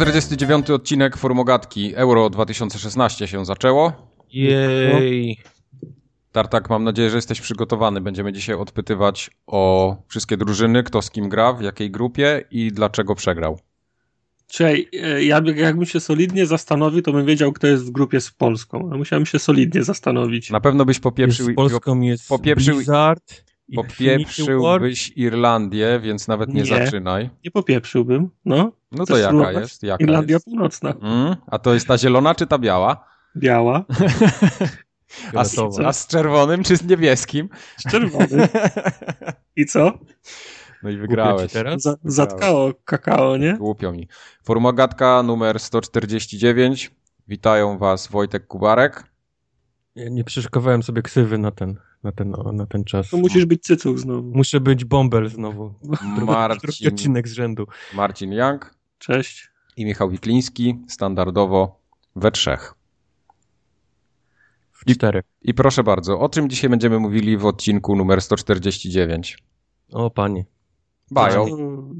149 odcinek Formogatki Euro 2016 się zaczęło. Jej. Tartak, mam nadzieję, że jesteś przygotowany. Będziemy dzisiaj odpytywać o wszystkie drużyny, kto z kim gra, w jakiej grupie i dlaczego przegrał. Czyli e, ja, jakbym się solidnie zastanowił, to bym wiedział, kto jest w grupie z Polską. Musiałem się solidnie zastanowić. Na pewno byś popieprzył, z Polską jest popieprzył- Blizzard. Popieprzyłbyś Irlandię, więc nawet nie, Nie. zaczynaj. Nie popieprzyłbym, no. No to jaka spróbować? jest? Jaka Irlandia jest? Północna. Mm, a to jest ta zielona czy ta biała? Biała, A z, a z czerwonym czy z niebieskim? z czerwonym. I co? No i wygrałeś. Teraz? Za, zatkało kakao, nie? Głupio mi. Formogatka numer 149. Witają was Wojtek Kubarek. Ja nie przyszykowałem sobie ksywy na ten, na ten, na ten czas. To musisz być cycuch znowu. Muszę być bąbel znowu. Drugi Marcin, odcinek z rzędu. Marcin Young Cześć. i Michał Wikliński. Standardowo we trzech. W czterech. I proszę bardzo, o czym dzisiaj będziemy mówili w odcinku numer 149? O panie. Bajo. Do,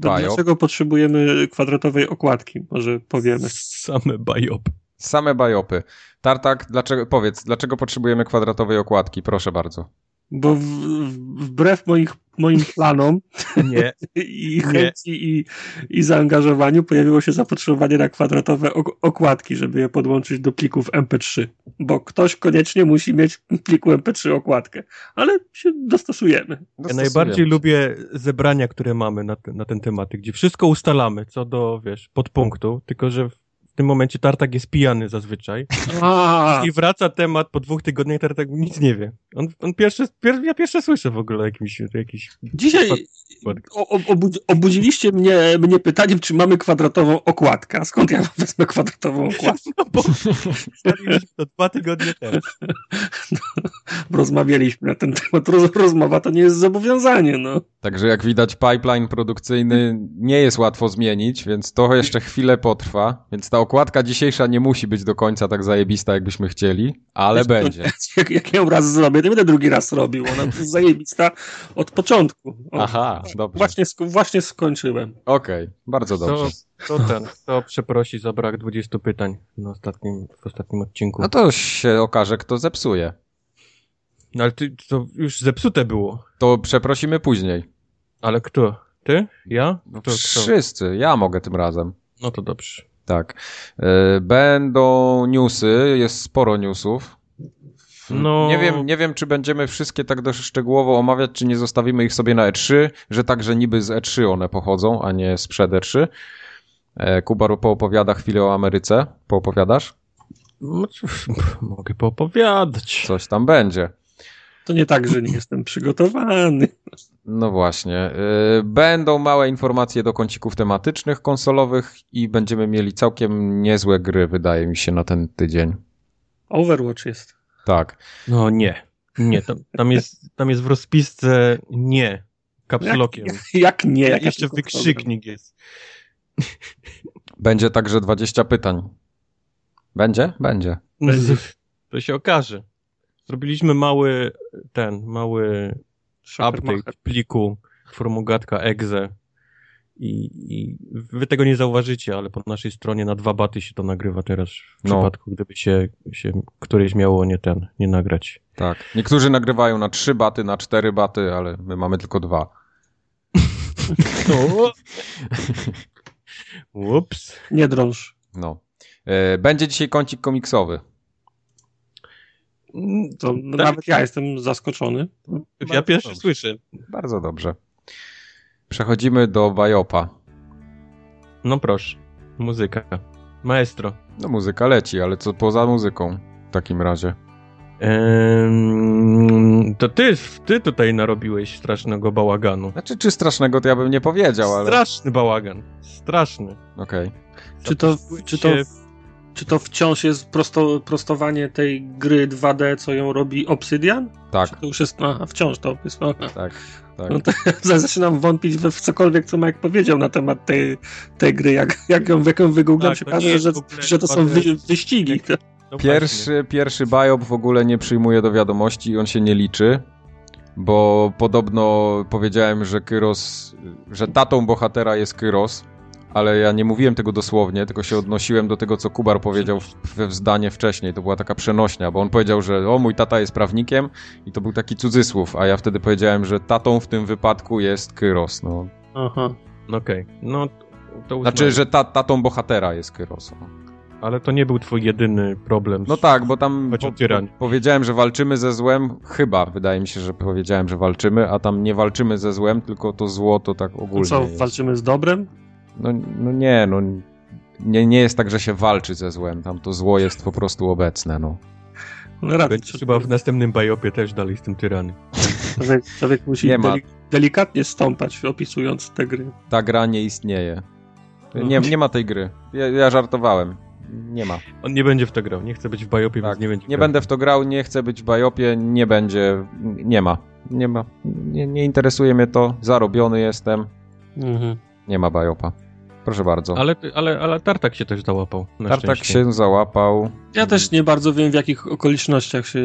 Bajo. dlaczego potrzebujemy kwadratowej okładki? Może powiemy. Same bajop. Same bajopy. Tartak, dlaczego, powiedz, dlaczego potrzebujemy kwadratowej okładki? Proszę bardzo. Bo w, w, wbrew moich, moim planom Nie. i chęci i, i zaangażowaniu pojawiło się zapotrzebowanie na kwadratowe ok- okładki, żeby je podłączyć do plików MP3. Bo ktoś koniecznie musi mieć w pliku MP3 okładkę. Ale się dostosujemy. Ja najbardziej lubię zebrania, które mamy na, te, na ten temat, gdzie wszystko ustalamy co do, wiesz, podpunktu, tylko że tym momencie Tartak jest pijany zazwyczaj A, i wraca temat po dwóch tygodniach, Tartak nic nie wie. On, on pierwszy, pier, ja pierwsze słyszę w ogóle o jakimś, jakiś... dzisiaj o, obudzi- obudziliście mnie, mnie pytaniem, czy mamy kwadratową okładkę. A skąd ja wezmę kwadratową okładkę? No bo to dwa tygodnie temu. Rozmawialiśmy na ten temat. Roz, rozmowa to nie jest zobowiązanie, no. Także jak widać, pipeline produkcyjny nie jest łatwo zmienić, więc to jeszcze chwilę potrwa. Więc ta okładka dzisiejsza nie musi być do końca tak zajebista, jakbyśmy chcieli, ale będzie. Jak, jak ją raz zrobię, to będę drugi raz robił. Ona jest zajebista od początku. O, Aha, dobrze. Właśnie, właśnie skończyłem. Okej, bardzo dobrze. To, to ten, to przeprosi za brak 20 pytań na ostatnim, w ostatnim odcinku. No to się okaże, kto zepsuje. No ale ty, to już zepsute było. To przeprosimy później. Ale kto? Ty? Ja? No, Kto, kto? wszyscy, ja mogę tym razem. No to dobrze. Tak. E, Będą newsy, jest sporo newsów. No. Nie wiem, nie wiem, czy będziemy wszystkie tak dość szczegółowo omawiać, czy nie zostawimy ich sobie na E3, że także niby z E3 one pochodzą, a nie sprzed E3. E, Kuba poopowiada chwilę o Ameryce. Poopowiadasz? No, mogę poopowiadać. Coś tam będzie. To nie tak, że nie jestem przygotowany. No właśnie. E, Będą małe informacje do kącików tematycznych konsolowych i będziemy mieli całkiem niezłe gry, wydaje mi się, na ten tydzień. Overwatch jest. Tak. No nie. Nie, tam, tam, jest, tam jest w rozpisce nie. Kapsulokiem. Jak nie? Jak Jeszcze wykrzyknik jest. Będzie także 20 pytań. Będzie? Będzie. Będzie. To się okaże. Zrobiliśmy mały, ten, mały update pliku formugatka exe i, i wy tego nie zauważycie, ale po naszej stronie na dwa baty się to nagrywa teraz w No. przypadku, gdyby się, się któreś miało nie ten, nie nagrać. Tak. Niektórzy nagrywają na 3 baty, na 4 baty, ale my mamy tylko dwa. No. Ups. Nie drąż. No. E, Będzie dzisiaj kącik komiksowy. To Tak. nawet ja jestem zaskoczony. Ja pierwszy słyszę. Bardzo dobrze. Przechodzimy do Bajopa. No proszę. Muzyka. Maestro. No muzyka leci, ale co poza muzyką w takim razie? Ehm, to ty, ty tutaj narobiłeś strasznego bałaganu. Znaczy, czy strasznego to ja bym nie powiedział, ale... Straszny bałagan. Straszny. Okej. Czy to, czy to, czy to wciąż jest prosto, prostowanie tej gry 2D, co ją robi Obsidian? Tak, To już jest, aha, wciąż to jest, aha. tak, tak. No to ja zaczynam wątpić we w cokolwiek, co Mike powiedział na temat tej, tej gry. Jak, jak ją, jak ją wygooglam, Tak, się okaże, że, że to są wy, wyścigi. No właśnie. Pierwszy, pierwszy Biop w ogóle nie przyjmuje do wiadomości i on się nie liczy, bo podobno powiedziałem, że Kyros, że tatą bohatera jest Kyros, ale ja nie mówiłem tego dosłownie, tylko się odnosiłem do tego, co Kubar powiedział w, zdanie wcześniej. To była taka przenośnia, bo on powiedział, że o, mój tata jest prawnikiem i to był taki cudzysłów, a ja wtedy powiedziałem, że tatą w tym wypadku jest Kyros. No. Aha, okej. Okay. No, to Znaczy, że ta, tatą bohatera jest Kyros. No. Ale to nie był twój jedyny problem. No tak, bo tam po, powiedziałem, że walczymy ze złem. Chyba, wydaje mi się, że powiedziałem, że walczymy, a tam nie walczymy ze złem, tylko to zło to tak ogólnie. co, jest. walczymy z dobrem? No, no nie, no nie, nie jest tak, że się walczy ze złem. Tam to zło jest po prostu obecne, no. No rady, Będzie chyba w następnym bajopie też dalej z tym tyrany. Człowiek, człowiek musi deli delikatnie stąpać, opisując tę gry. Ta gra nie istnieje. Nie, nie ma tej gry. Ja, ja żartowałem. Nie ma. On nie będzie w to grał. Nie chce być w bajopie, tak. więc nie będzie. Nie grał. będę w to grał, nie chcę być w bajopie, nie będzie. Nie ma. Nie ma. Nie, nie interesuje mnie to. Zarobiony jestem. Mhm. Nie ma bajopa. Proszę bardzo. Ale, ale, ale Tartak się też załapał. Tartak szczęście. się załapał. Ja też nie bardzo wiem, w jakich okolicznościach się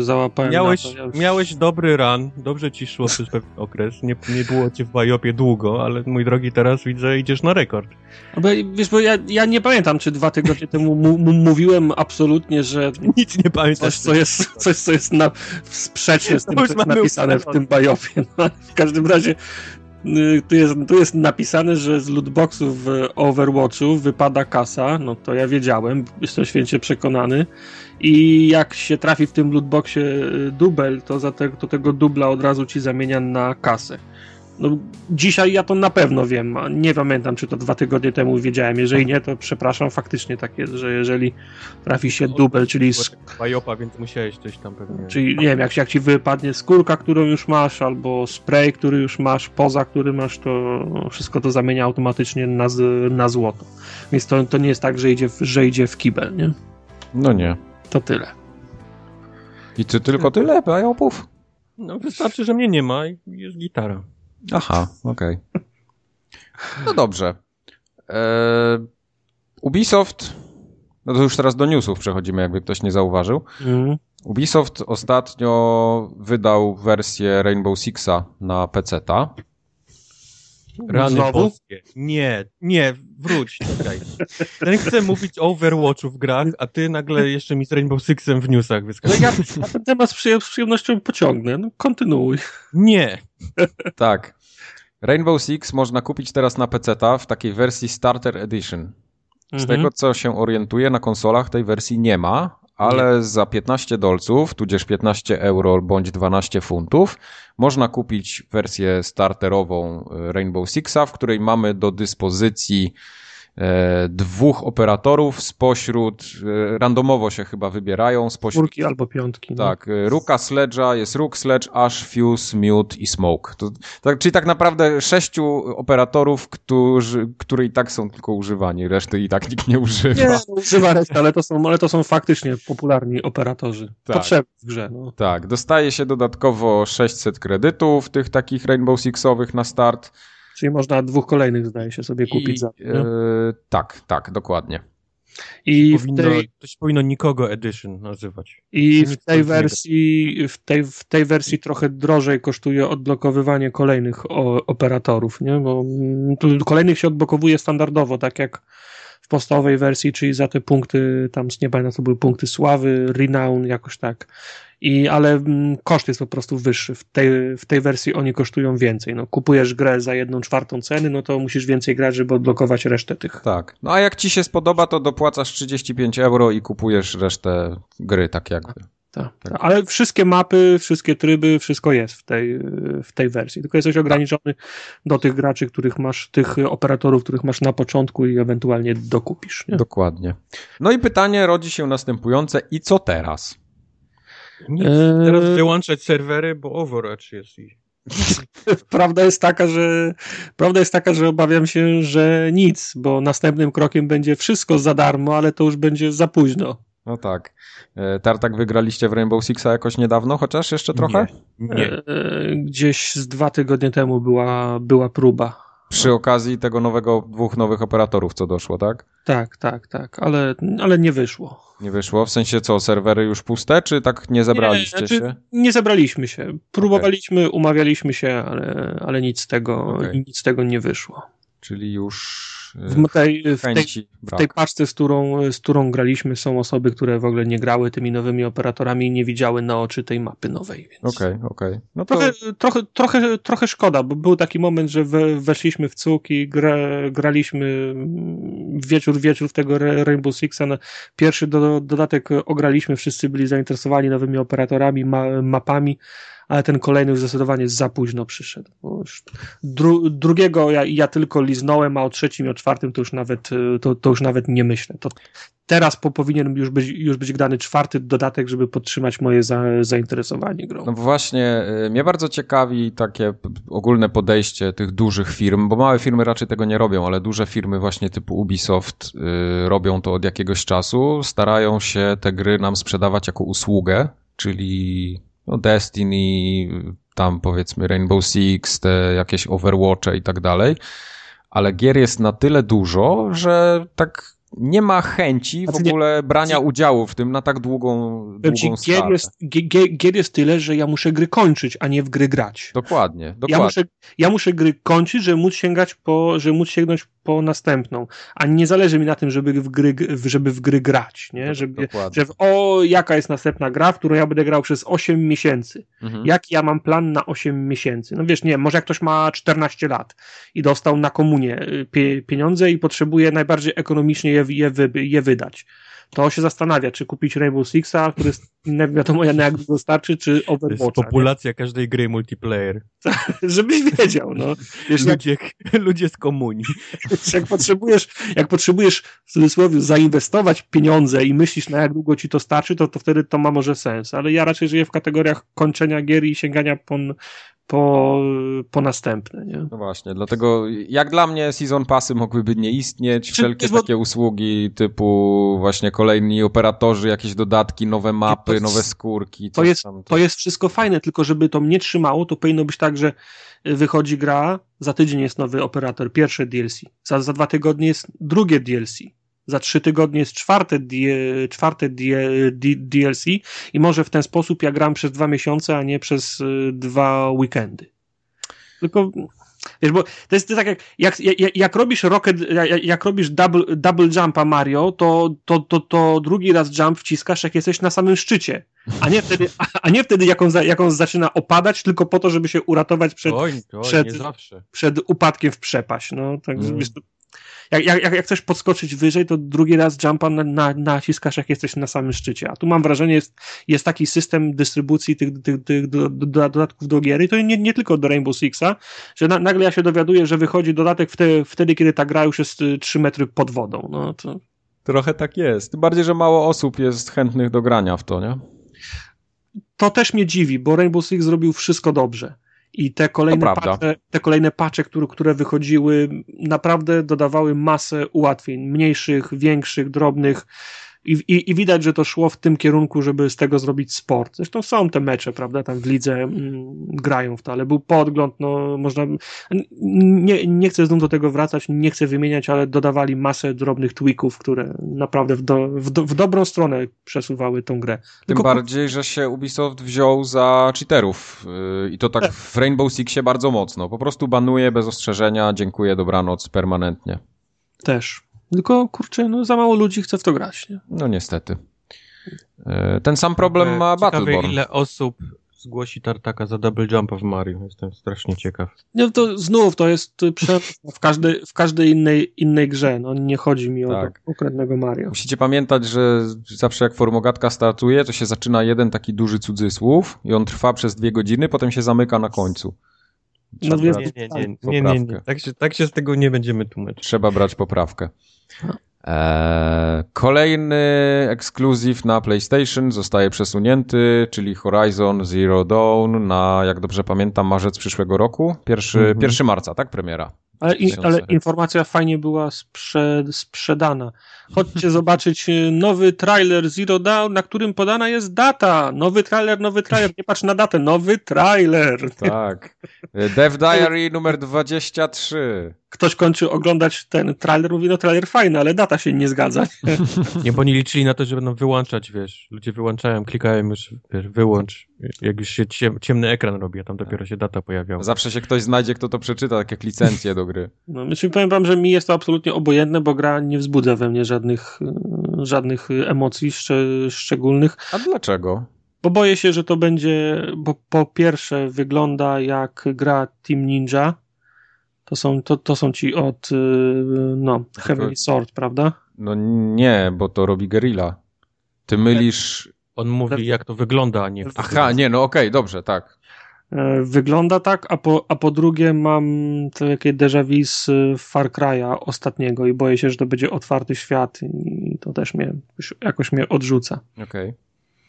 załapałem. Miałeś, ja już... miałeś dobry run, dobrze ci szło przez pewien okres. Nie, nie było cię w Bajopie długo, ale mój drogi, teraz widzę, idziesz na rekord. Bo, wiesz, bo ja, ja nie pamiętam, czy dwa tygodnie temu mówiłem absolutnie, że. Nic nie pamiętam. Coś, co jest, coś, co jest na, sprzeczne z tym, co jest napisane w tym Bajopie. No, w każdym razie tu jest, tu jest napisane, że z lootboxów w Overwatchu wypada kasa, no to ja wiedziałem, jestem święcie przekonany i jak się trafi w tym lootboxie y, dubel, to, za te, to tego dubla od razu ci zamienia na kasę. No, dzisiaj ja to na pewno wiem. Nie pamiętam, czy to dwa tygodnie temu wiedziałem. Jeżeli nie, to przepraszam, faktycznie tak jest, że jeżeli trafi się dubel, czyli. Bajopa, więc musiałeś coś tam pewnie. Czyli nie wiem, jak, jak ci wypadnie skórka, którą już masz, albo spray, który już masz, poza który masz, to wszystko to zamienia automatycznie na, na złoto. Więc to, to nie jest tak, że idzie, w, że idzie w kibel, nie? No nie. To tyle. I czy tylko tyle bajopów? No wystarczy, że mnie nie ma i jest gitara. Aha, okej. Okay. No dobrze. E, Ubisoft, no to już teraz do newsów przechodzimy, jakby ktoś nie zauważył. Mm. Ubisoft ostatnio wydał wersję Rainbow Sixa na PC-ta. Rany boskie. Nie, nie, wróć, czekaj. Ten chce mówić o Overwatchu w grach, a ty nagle jeszcze mi z Rainbow Sixem w newsach wyskakujesz. No ja, ja ten temat z przyjemnością pociągnę, no kontynuuj. Nie. tak. Rainbow Six można kupić teraz na PC-ta w takiej wersji Starter Edition. Z mhm. tego, co się orientuje, na konsolach tej wersji nie ma, ale nie. za 15 dolców, tudzież 15 euro bądź 12 funtów, można kupić wersję starterową e, Rainbow Sixa, w której mamy do dyspozycji dwóch operatorów spośród, e, randomowo się chyba wybierają. Spośród, Czwórki albo piątki. No. Tak, no. Ruka Sledge'a, jest Rook Sledge, Ash, Fuse, Mute i Smoke. To, tak, czyli tak naprawdę sześciu operatorów, którzy, które i tak są tylko używani, reszty i tak nikt nie używa. Nie, no, używa reszty, ale to są, ale to są faktycznie popularni operatorzy. Tak. Potrzebni w grze. No. Tak, dostaje się dodatkowo 600 kredytów tych takich Rainbow Sixowych na start. Czyli można dwóch kolejnych, zdaje się, sobie kupić I, za. E, tak, tak, dokładnie. I powinno, w tej, to się powinno nikogo edition nazywać. I w tej wersji, w tej, w tej wersji trochę drożej kosztuje odblokowywanie kolejnych o, operatorów, nie? Bo mm, kolejnych się odblokowuje standardowo, tak jak podstawowej wersji, czyli za te punkty, tam nie pamiętam, to były punkty sławy, renown, jakoś tak i, ale mm, koszt jest po prostu wyższy. W tej, w tej wersji oni kosztują więcej. No, kupujesz grę za jedną czwartą ceny, no to musisz więcej grać, żeby odblokować resztę tych. Tak. No a jak ci się spodoba, to dopłacasz 35 euro i kupujesz resztę gry, tak jakby. Tak, tak. Ale wszystkie mapy, wszystkie tryby, wszystko jest w tej, w tej wersji. Tylko jesteś ograniczony do tych graczy, których masz, tych operatorów, których masz na początku i ewentualnie dokupisz. Nie? Dokładnie. No i pytanie rodzi się następujące: i co teraz? Nic, eee... teraz wyłączać serwery, bo Overwatch jest i... Prawda jest taka, że prawda jest taka, że obawiam się, że nic, bo następnym krokiem będzie wszystko za darmo, ale to już będzie za późno. No tak. E, Tartak wygraliście w Rainbow Sixa jakoś niedawno, chociaż jeszcze trochę? Nie. nie. E, gdzieś z dwa tygodnie temu była, była próba. Przy okazji tego nowego, dwóch nowych operatorów, co doszło, tak? Tak, tak, tak, ale, ale nie wyszło. Nie wyszło? W sensie co, serwery już puste, czy tak nie zebraliście nie, znaczy, się? Nie zebraliśmy się. Próbowaliśmy, okay. umawialiśmy się, ale, ale nic, z tego, okay. nic z tego nie wyszło. Czyli już w tej, w tej, w tej paczce, z którą, z którą graliśmy, są osoby, które w ogóle nie grały tymi nowymi operatorami i nie widziały na oczy tej mapy nowej. Okej, okej. Okay, okay. no to... trochę, trochę, trochę, trochę szkoda, bo był taki moment, że we, weszliśmy w cuk i gra, graliśmy wieczór, wieczór w tego Rainbow Sixa. Pierwszy do, dodatek ograliśmy, wszyscy byli zainteresowani nowymi operatorami, ma, mapami ale ten kolejny już zdecydowanie za późno przyszedł. Dru drugiego ja, ja, tylko liznąłem, a o trzecim i o czwartym to już nawet, to, to już nawet nie myślę. To teraz po, powinien już być, już być grany czwarty dodatek, żeby podtrzymać moje za, zainteresowanie grą. No właśnie, y, mnie bardzo ciekawi takie ogólne podejście tych dużych firm, bo małe firmy raczej tego nie robią, ale duże firmy właśnie typu Ubisoft y, robią to od jakiegoś czasu, starają się te gry nam sprzedawać jako usługę, czyli no Destiny, tam powiedzmy Rainbow Six, te jakieś Overwatche i tak dalej, ale gier jest na tyle dużo, że tak nie ma chęci w ogóle brania udziału w tym na tak długą, długą skalę. Gier jest, gier, gier jest tyle, że ja muszę gry kończyć, a nie w gry grać. Dokładnie, dokładnie. Ja muszę, ja muszę gry kończyć, żeby móc sięgać po, żeby móc sięgnąć po następną, a nie zależy mi na tym, żeby w gry, żeby w gry grać, nie? Żeby, że o, jaka jest następna gra, w którą ja będę grał przez 8 miesięcy. Mhm. Jaki ja mam plan na 8 miesięcy? No wiesz, nie, może jak ktoś ma 14 lat i dostał na komunie y, pie, pieniądze i potrzebuje najbardziej ekonomicznie je, je, je wydać to się zastanawia, czy kupić Rainbow Sixa, który nie wiadomo jak długo starczy, czy Overwatcha. To jest populacja nie? każdej gry multiplayer. Żebyś wiedział, no. Wiesz, ludzie, jak, ludzie z komunii. jak potrzebujesz, jak potrzebujesz w cudzysłowie zainwestować pieniądze i myślisz na jak długo ci to starczy, to, to wtedy to ma może sens, ale ja raczej żyję w kategoriach kończenia gier i sięgania po, po, po następne. Nie? No właśnie, dlatego jak dla mnie Season Passy mogłyby nie istnieć, wszelkie Czy, takie bo... usługi typu właśnie kolejni operatorzy, jakieś dodatki, nowe mapy, nowe skórki. To jest, tam, to jest wszystko fajne, tylko żeby to mnie trzymało, to powinno być tak, że wychodzi gra, za tydzień jest nowy operator, pierwsze DLC, za, za dwa tygodnie jest drugie DLC, za trzy tygodnie jest czwarte, czwarte DLC i może w ten sposób ja gram przez dwa miesiące, a nie przez y, dwa weekendy. Tylko Wiesz, bo to jest, tak jak, jak, jak, jak robisz rocket, jak, jak, robisz double, double jumpa Mario, to, to, to, to drugi raz jump wciskasz, jak jesteś na samym szczycie. A nie wtedy, a, a nie wtedy jak, on jak on zaczyna opadać, tylko po to, żeby się uratować przed, oj, oj, przed, przed upadkiem w przepaść. No, tak, mm. wiesz, jak, jak, jak chcesz podskoczyć wyżej, to drugi raz jumpa na, na, naciskasz, jak jesteś na samym szczycie. A tu mam wrażenie, jest, jest taki system dystrybucji tych, tych, tych do, do, dodatków do gier i to nie, nie tylko do Rainbow Sixa, że na, nagle ja się dowiaduję, że wychodzi dodatek wtedy, wtedy, kiedy ta gra już jest 3 y, metry pod wodą. No to... Trochę tak jest. Tym bardziej, że mało osób jest chętnych do grania w to, nie? To też mnie dziwi, bo Rainbow Six zrobił wszystko dobrze. I te kolejne, pacze, te kolejne pacze, które, które wychodziły, naprawdę dodawały masę ułatwień, mniejszych, większych, drobnych. I, i, I, widać, że to szło w tym kierunku, żeby z tego zrobić sport. Zresztą są te mecze, prawda, tam w lidze mm, grają w to, ale był podgląd, no można, nie, nie chcę znów do tego wracać, nie chcę wymieniać, ale dodawali masę drobnych tweaków, które naprawdę w, do, w, do, w dobrą stronę przesuwały tą grę. Tym Tylko... bardziej, że się Ubisoft wziął za cheaterów yy, i to tak w Rainbow Sixie bardzo mocno. Po prostu banuje bez ostrzeżenia, dziękuję, dobranoc, permanentnie. Też. Tylko, kurczę, no za mało ludzi chce w to grać. Nie? No niestety. E, ten sam problem ma Battleborn. ile osób zgłosi Tartaka za double jump w Mario. Jestem strasznie ciekaw. No to znów to jest w każdej, w każdej innej, innej grze. No nie chodzi mi tak. o konkretnego Mario. Musicie pamiętać, że zawsze jak formogatka startuje, to się zaczyna jeden taki duży cudzysłów i on trwa przez dwie godziny, potem się zamyka na końcu. No, nie, nie, nie, nie, nie, nie. Tak, się, tak się z tego nie będziemy tłumaczyć. Trzeba brać poprawkę. Eee, kolejny ekskluzyw na PlayStation zostaje przesunięty, czyli Horizon Zero Dawn na, jak dobrze pamiętam, marzec przyszłego roku. Pierwszy, mm -hmm. 1 marca, tak? Premiera. Ale, ale informacja fajnie była sprze, sprzedana. Chodźcie zobaczyć y, nowy trailer Zero Dawn, na którym podana jest data. Nowy trailer, nowy trailer. Nie patrz na datę, nowy trailer. Tak. Dev Diary numer 23. ktoś kończy oglądać ten trailer, mówi, no trailer fajny, ale data się nie zgadza. Nie, bo nie liczyli na to, że będą wyłączać, wiesz, ludzie wyłączają, klikają już, wiesz, wyłącz, jak już się ciemny ekran robi, a tam dopiero się data pojawiała. Zawsze się ktoś znajdzie, kto to przeczyta, tak jak licencję do gry. No, znaczy powiem wam, że mi jest to absolutnie obojętne, bo gra nie wzbudza we mnie żadnych, żadnych emocji szcz szczególnych. A dlaczego? Bo boję się, że to będzie, bo po pierwsze wygląda jak gra Team Ninja, to są, to, to są ci od, y, no, Heavenly Sword, prawda? No nie, bo to robi Guerrilla. Ty mylisz... On mówi, jak to wygląda, a nie... Aha, nie, no okej, okay, dobrze, tak. E, wygląda tak, a po, a po drugie mam takie déjà vu z Far Cry'a ostatniego i boję się, że to będzie otwarty świat i to też mnie, jakoś mnie odrzuca. Okej. Okay.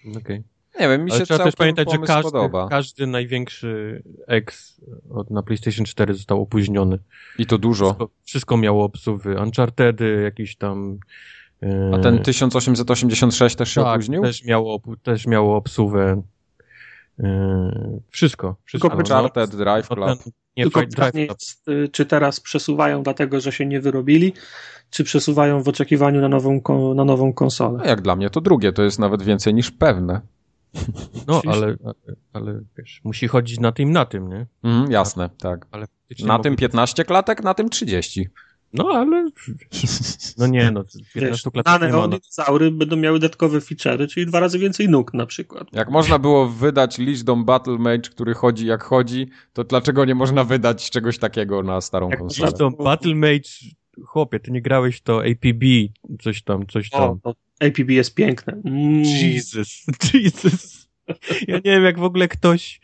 Okej. Okay. Nie wiem, mi się trzeba też pamiętać, że każdy, podoba. każdy największy X od, na PlayStation 4 został opóźniony. I to dużo. Wszystko, wszystko miało obsuwy. Uncharted, jakiś tam... A ten 1886 też się tak, opóźnił? Też miało, też miało obsuwę. Wszystko. wszystko. Tylko Uncharted, no, Drive Club. Ten, nie, Tylko Drive Club. Jest, y, czy teraz przesuwają dlatego, że się nie wyrobili, czy przesuwają w oczekiwaniu na nową, na nową konsolę? No jak dla mnie to drugie, to jest nawet więcej niż pewne. No, ale, ale wiesz, musi chodzić na tym, na tym, nie? Mm, jasne, tak. Ale na tym 15 klatek, na tym 30. No, ale no nie, no 15 klatek dane nie ma. dinozaury będą miały dodatkowe feature'y, czyli dwa razy więcej nóg na przykład. Jak można było wydać liczbą Battle Mage, który chodzi jak chodzi, to dlaczego nie można wydać czegoś takiego na starą jak konsolę? Liczbą Battle Mage, chłopie, ty nie grałeś to APB, coś tam, coś tam. O, APB jest piękne. Mm. Jesus, Jesus. Ja nie wiem, jak w ogóle ktoś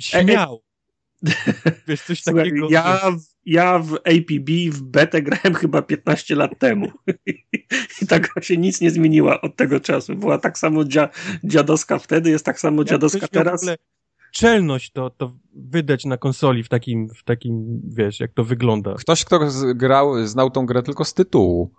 śmiał. Wiesz, coś Słuchaj, takiego. Ja, ja w APB, w betę grałem chyba 15 lat temu. I tak się nic nie zmieniła od tego czasu. Była tak samo dzia, dziadowska wtedy, jest tak samo dziadowska teraz. Czelność to, to wydać na konsoli w takim, w takim, wiesz, jak to wygląda. Ktoś, kto grał, znał tą grę tylko z tytułu.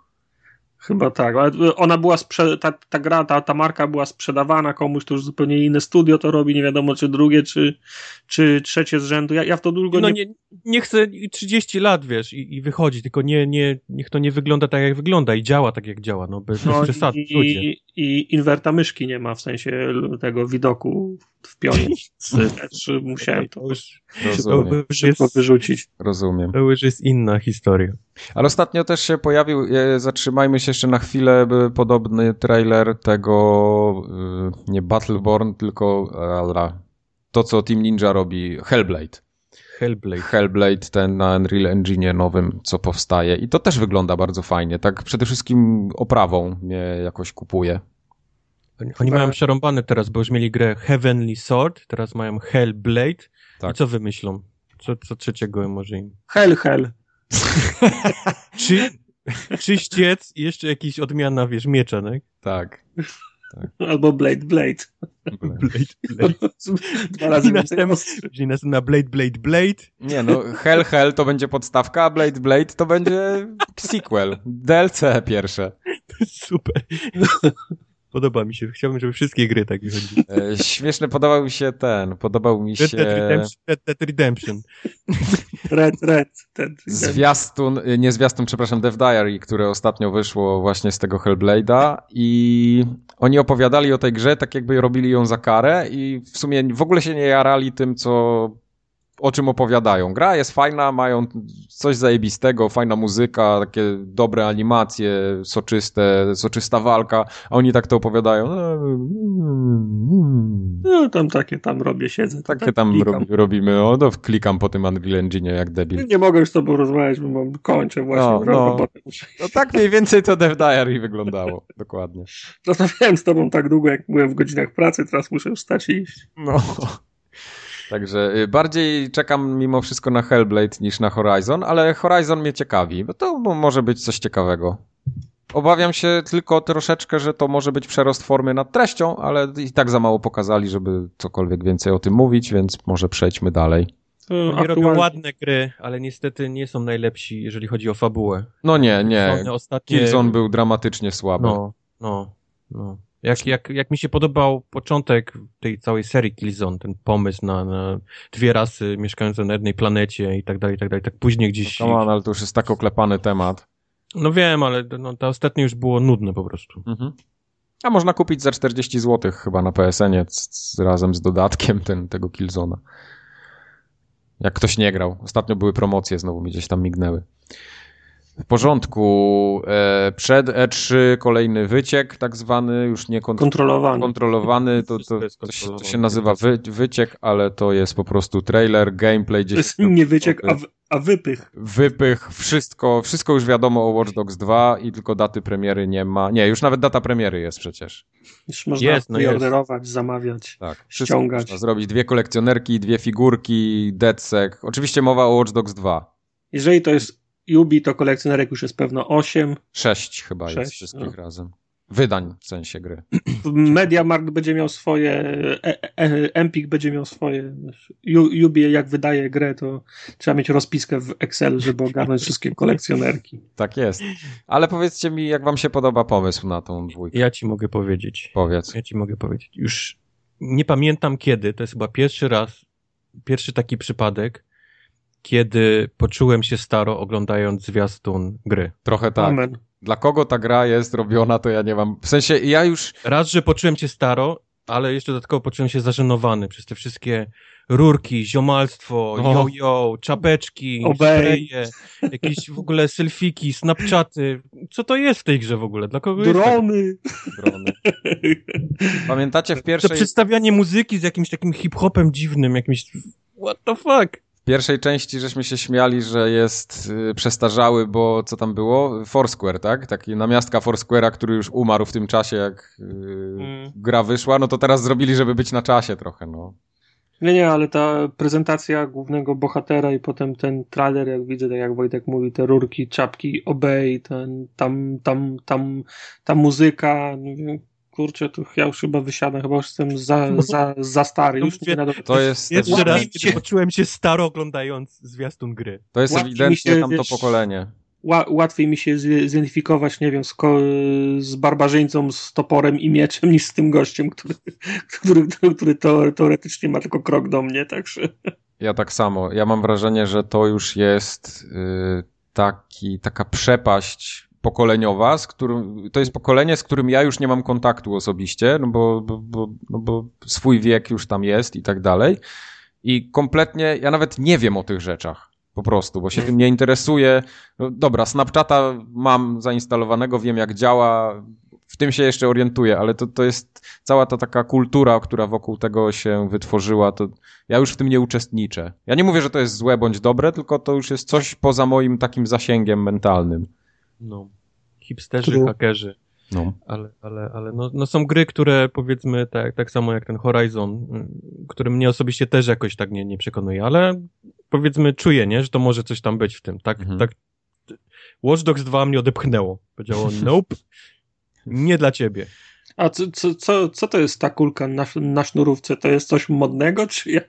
Chyba tak, ale ona była, sprze- ta, ta gra, ta, ta marka była sprzedawana komuś, to już zupełnie inne studio to robi, nie wiadomo czy drugie, czy, czy trzecie z rzędu. Ja, ja w to długo no nie... nie... Nie chcę 30 lat, wiesz, i, i wychodzi, tylko nie, nie, niech to nie wygląda tak, jak wygląda i działa tak, jak działa, no bez, no, przesady. I, I inwerta myszki nie ma, w sensie tego widoku w pionie. Też musiałem to, to szybko wyrzucić. Rozumiem. To już jest inna historia. Ale ostatnio też się pojawił, e, zatrzymajmy się jeszcze na chwilę, podobny trailer tego, e, nie Battleborn, tylko to, co Team Ninja robi, Hellblade. Hellblade. Hellblade, ten na Unreal Engine nowym, co powstaje. I to też wygląda bardzo fajnie. Tak przede wszystkim oprawą mnie jakoś kupuje. Oni, oni mają przerąbane teraz, bo już mieli grę Heavenly Sword, teraz mają Hellblade. Tak. I co wymyślą? Co, co trzeciego może im? Hell, hell. Czy, czyściec i jeszcze jakiś odmiana, wiesz, miecza, tak? Tak. tak. Albo Blade, Blade. Blade, Blade. Dwa razy Później następna Blade, Blade, Blade. Nie no, Hell, Hell to będzie podstawka, a Blade, Blade to będzie sequel. DLC pierwsze. Super. Podoba mi się. Chciałbym, żeby wszystkie gry tak wychodziły. E, śmieszny podobał mi się ten. Podobał mi się... Red Dead Redemption. Red Dead Redemption. Red, Red. Zwiastun, nie zwiastun, przepraszam, Dev Diary, które ostatnio wyszło właśnie z tego Hellblade'a i oni opowiadali o tej grze tak jakby robili ją za karę i w sumie w ogóle się nie jarali tym, co o czym opowiadają. Gra jest fajna, mają coś zajebistego, fajna muzyka, takie dobre animacje, soczyste, soczysta walka, a oni tak to opowiadają. No tam takie tam robię, siedzę. Takie tak tam rob, robimy, o, no, klikam po tym Unreal Engine jak debil. Nie mogę już z tobą rozmawiać, bo mam, kończę właśnie. No, no. no tak mniej więcej to Dev Diary wyglądało, dokładnie. Rozmawiałem z tobą tak długo, jak byłem w godzinach pracy, teraz muszę wstać i iść. No. Także y, bardziej czekam mimo wszystko na Hellblade niż na Horizon, ale Horizon mnie ciekawi, bo to może być coś ciekawego. Obawiam się tylko troszeczkę, że to może być przerost formy nad treścią, ale i tak za mało pokazali, żeby cokolwiek więcej o tym mówić, więc może przejdźmy dalej. Oni Aktualnie... robią ładne gry, ale niestety nie są najlepsi, jeżeli chodzi o fabułę. No nie, nie. Ostatnie... Killzone był dramatycznie słaby. No, no, no. Jak, jak, jak mi się podobał początek tej całej serii Killzone, ten pomysł na, na dwie rasy mieszkające na jednej planecie i tak dalej, i tak dalej, tak później gdzieś... No, on, ale to już jest tak oklepany temat. No wiem, ale no, to ostatnie już było nudne po prostu. Mhm. A można kupić za 40 zł chyba na PSN-ie razem z dodatkiem ten, tego Killzona. Jak ktoś nie grał. Ostatnio były promocje, znowu mi gdzieś tam mignęły. W porządku. E, przed E3 kolejny wyciek, tak zwany, już nie kont kontrolowany. kontrolowany. To, to, to, się, to się nazywa wy, wyciek, ale to jest po prostu trailer, gameplay. To jest nie wyciek, a, w, a wypych. Wypych, wszystko, wszystko już wiadomo o Watch Dogs 2 i tylko daty premiery nie ma. Nie, już nawet data premiery jest przecież. Już można jest, no jest. zamawiać, tak, ściągać. Można zrobić dwie kolekcjonerki, dwie figurki, DedSec. Oczywiście mowa o Watch Dogs 2. Jeżeli to jest Yubi to kolekcjonerek już jest pewno 8. 6 chyba 6, jest wszystkich no. razem. Wydań w sensie gry. Mediamarkt będzie miał swoje, e, e, e, Empik będzie miał swoje. Yubi jak wydaje grę, to trzeba mieć rozpiskę w Excel, żeby ogarnąć wszystkie kolekcjonerki. Tak jest. Ale powiedzcie mi, jak wam się podoba pomysł na tą dwójkę? Ja ci mogę powiedzieć. Powiedz. Ja ci mogę powiedzieć. Już nie pamiętam kiedy, to jest chyba pierwszy raz, pierwszy taki przypadek, kiedy poczułem się staro oglądając zwiastun gry. Trochę tak. Amen. Dla kogo ta gra jest robiona, to ja nie mam. W sensie ja już. Raz, że poczułem się staro, ale jeszcze dodatkowo poczułem się zażenowany przez te wszystkie rurki, ziomalstwo, yo-yo, czapeczki, spraye, jakieś w ogóle selfiki, snapchaty. Co to jest w tej grze w ogóle? Dla kogo Drony. jest Drony. Pamiętacie w pierwszej... To przedstawianie muzyki z jakimś takim hip-hopem dziwnym, jakimś... What the fuck? Pierwszej części żeśmy się śmiali, że jest y, przestarzały, bo co tam było? Foursquare, tak? Taki namiastka Foursquare'a, który już umarł w tym czasie, jak y, mm. gra wyszła, no to teraz zrobili, żeby być na czasie trochę, no. Nie, nie, ale ta prezentacja głównego bohatera i potem ten trailer, jak widzę, tak jak Wojtek mówi, te rurki, czapki, obey, ten, tam, tam, tam, ta muzyka, kurczę, to ja już chyba wysiadam, chyba już jestem za, za, za stary. Już nie. To jest Jeszcze raz, kiedy poczułem się staro oglądając zwiastun gry. To jest Łatwiej ewidentnie się, tamto wiesz, pokolenie. Łatwiej mi się zidentyfikować, nie wiem, z, z barbarzyńcą, z toporem i mieczem, niż z tym gościem, który, który, który teoretycznie ma tylko krok do mnie, także... Ja tak samo. Ja mam wrażenie, że to już jest yy, taki, taka przepaść pokoleniowa, z którym, to jest pokolenie, z którym ja już nie mam kontaktu osobiście, no bo, bo, bo, no bo swój wiek już tam jest i tak dalej. I kompletnie, ja nawet nie wiem o tych rzeczach. Po prostu, bo się tym nie interesuję. No, dobra, Snapchata mam zainstalowanego, wiem jak działa, w tym się jeszcze orientuję, ale to, to jest cała ta taka kultura, która wokół tego się wytworzyła, to ja już w tym nie uczestniczę. Ja nie mówię, że to jest złe bądź dobre, tylko to już jest coś poza moim takim zasięgiem mentalnym. No hipsterzy, True. hakerzy. No. Ale, ale, ale no, no są gry, które powiedzmy tak, tak samo jak ten Horizon, który mnie osobiście też jakoś tak nie, nie przekonuje, ale powiedzmy czuję, nie, że to może coś tam być w tym. Tak, mhm. tak Watch Dogs 2 mnie odepchnęło. Powiedziało, nope, nie dla ciebie. A co, co, co, co to jest ta kulka na, na sznurówce? To jest coś modnego? Czy, ja,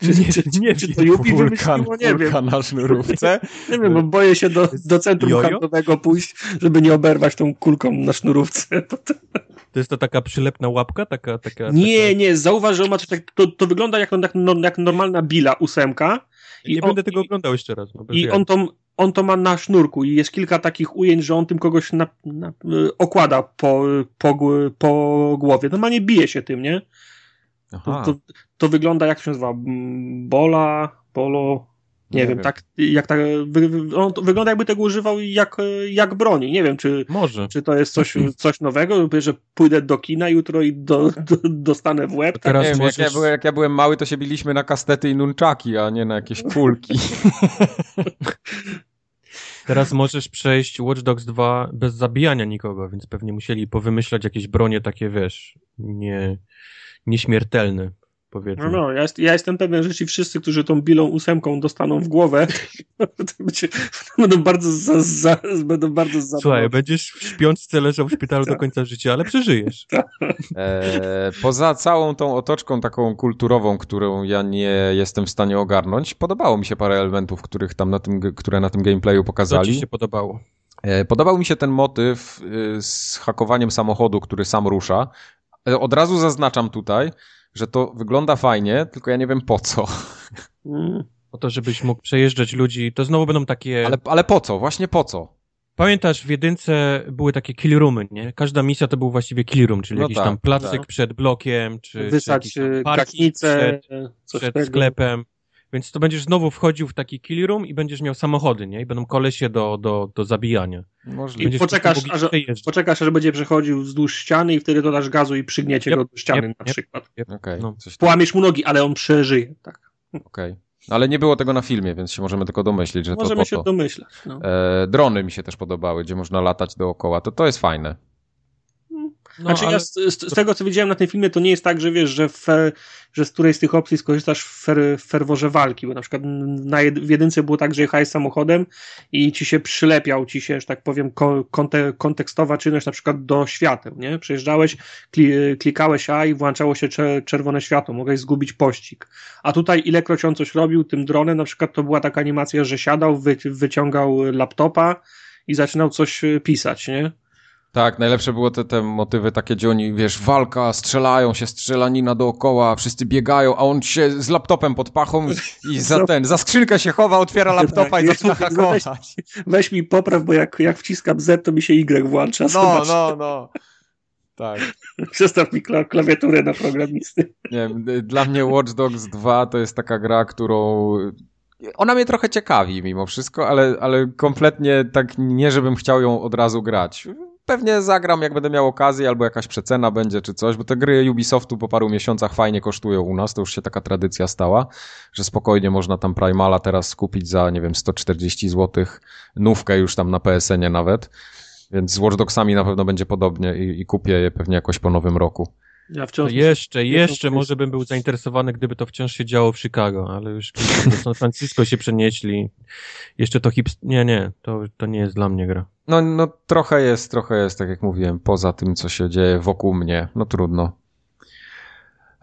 czy, nie, czy, nie, czy to Yubi kulka, Nie wiem. na sznurówce? nie wiem, bo boję się do, do centrum Jojo? handlowego pójść, żeby nie oberwać tą kulką na sznurówce. To jest to taka przylepna łapka? Taka, taka, nie, taka... nie, zauważ, że ma to, to, to wygląda jak, jak, jak normalna bila ósemka. I nie on, będę tego oglądał jeszcze raz. No, I on tą, on to ma na sznurku i jest kilka takich ujęć, że on tym kogoś na, na, okłada po, po, po głowie. Normalnie bije się tym, nie? To, to, to, wygląda, jak się nazywa? Bola, Bolo, nie, nie wiem, wiem, tak jak tak, on wygląda jakby tego używał jak, jak broni. Nie wiem, czy, Może. czy to jest coś, coś nowego, że pójdę do kina jutro i do, do, dostanę w łeb. Teraz nie wiem, możesz... jak, ja byłem, jak ja byłem mały, to się biliśmy na kastety i nunczaki, a nie na jakieś kulki. Teraz możesz przejść Watch Dogs 2 bez zabijania nikogo, więc pewnie musieli powymyślać jakieś bronie takie, wiesz, nie, nieśmiertelne powiedzmy. No, no ja, jest, ja, jestem pewien, że ci wszyscy, którzy tą bilą ósemką dostaną w głowę, będą bardzo za, za, będą bardzo za Słuchaj, będziesz w śpiączce leżał w szpitalu do tak. końca życia, ale przeżyjesz. Tak. E, poza całą tą otoczką taką kulturową, którą ja nie jestem w stanie ogarnąć, podobało mi się parę elementów, których tam na tym, które na tym gameplayu pokazali. Co ci się podobało? E, podobał mi się ten motyw y, z hakowaniem samochodu, który sam rusza, E, od razu zaznaczam tutaj, że to wygląda fajnie, tylko ja nie wiem po co. Mm. Po to, żebyś mógł przejeżdżać ludzi, to znowu będą takie... Ale, ale po co? Właśnie po co? Pamiętasz, w jedynce były takie kill roomy, nie? Każda misja to był właściwie kill room, czyli no jakiś tak, tam placyk tak. przed blokiem, czy, Wysać czy przed, przed sklepem. Więc to będziesz znowu wchodził w taki kill room i będziesz miał samochody, nie? I będą kolesie do, do, do zabijania. Możliwe. I poczekasz aż, poczekasz, aż będzie przechodził wzdłuż ściany i wtedy dodasz gazu i przygniecie yep, go do ściany yep, na yep, przykład. Yep. Okay, no. Połamiesz mu nogi, ale on przeżyje, tak. Okej. Okay. Ale nie było tego na filmie, więc się możemy tylko domyślić, że możemy to się to. domyślać. No. E, drony mi się też podobały, gdzie można latać dookoła. To to jest fajne. No, znaczy ale... ja z, z, z, tego, co widziałem na tym filmie, to nie jest tak, że wiesz, że, fer, że z którejś z tych opcji skorzystasz w, fer, w ferworze walki, bo na przykład na jed, w jedynce było tak, że jechałeś samochodem i ci się przylepiał, ci się, że tak powiem, konte, kontekstowa czynność na przykład do świateł, nie? Przejeżdżałeś, kli, klikałeś A i włączało się czerwone światło, mogłeś zgubić pościg. A tutaj ilekroć on coś robił tym dronem, na przykład to była taka animacja, że siadał, wy, wyciągał laptopa i zaczynał coś pisać, nie? Tak, najlepsze było te, te motywy takie, gdzie oni, wiesz, walka, strzelają się, strzelanina dookoła, wszyscy biegają, a on się z laptopem pod pachą i za ten, za skrzynkę się chowa, otwiera tak, laptopa i zaczyna hakować. Weź, weź, mi popraw, bo jak, jak wciskam Z, to mi się Y włącza. No, Zobacz. no, no. Tak. Przestaw mi klawiaturę na programisty. Nie wiem, dla mnie Watch Dogs 2 to jest taka gra, którą ona mnie trochę ciekawi mimo wszystko, ale, ale kompletnie tak nie, żebym chciał ją od razu grać pewnie zagram, jak będę miał okazję, albo jakaś przecena będzie, czy coś, bo te gry Ubisoftu po paru miesiącach fajnie kosztują u nas, to już się taka tradycja stała, że spokojnie można tam Primala teraz kupić za, nie wiem, 140 zł, nówkę już tam na PSN-ie nawet, więc z Watch Dogsami na pewno będzie podobnie i, i kupię je pewnie jakoś po nowym roku. Ja wciąż jeszcze, jeszcze może bym był zainteresowany, gdyby to wciąż się działo w Chicago, ale już do San Francisco się przenieśli. Jeszcze to hips... Nie, nie, to, to nie jest dla mnie gra. No, no trochę jest, trochę jest, tak jak mówiłem, poza tym, co się dzieje wokół mnie. No trudno.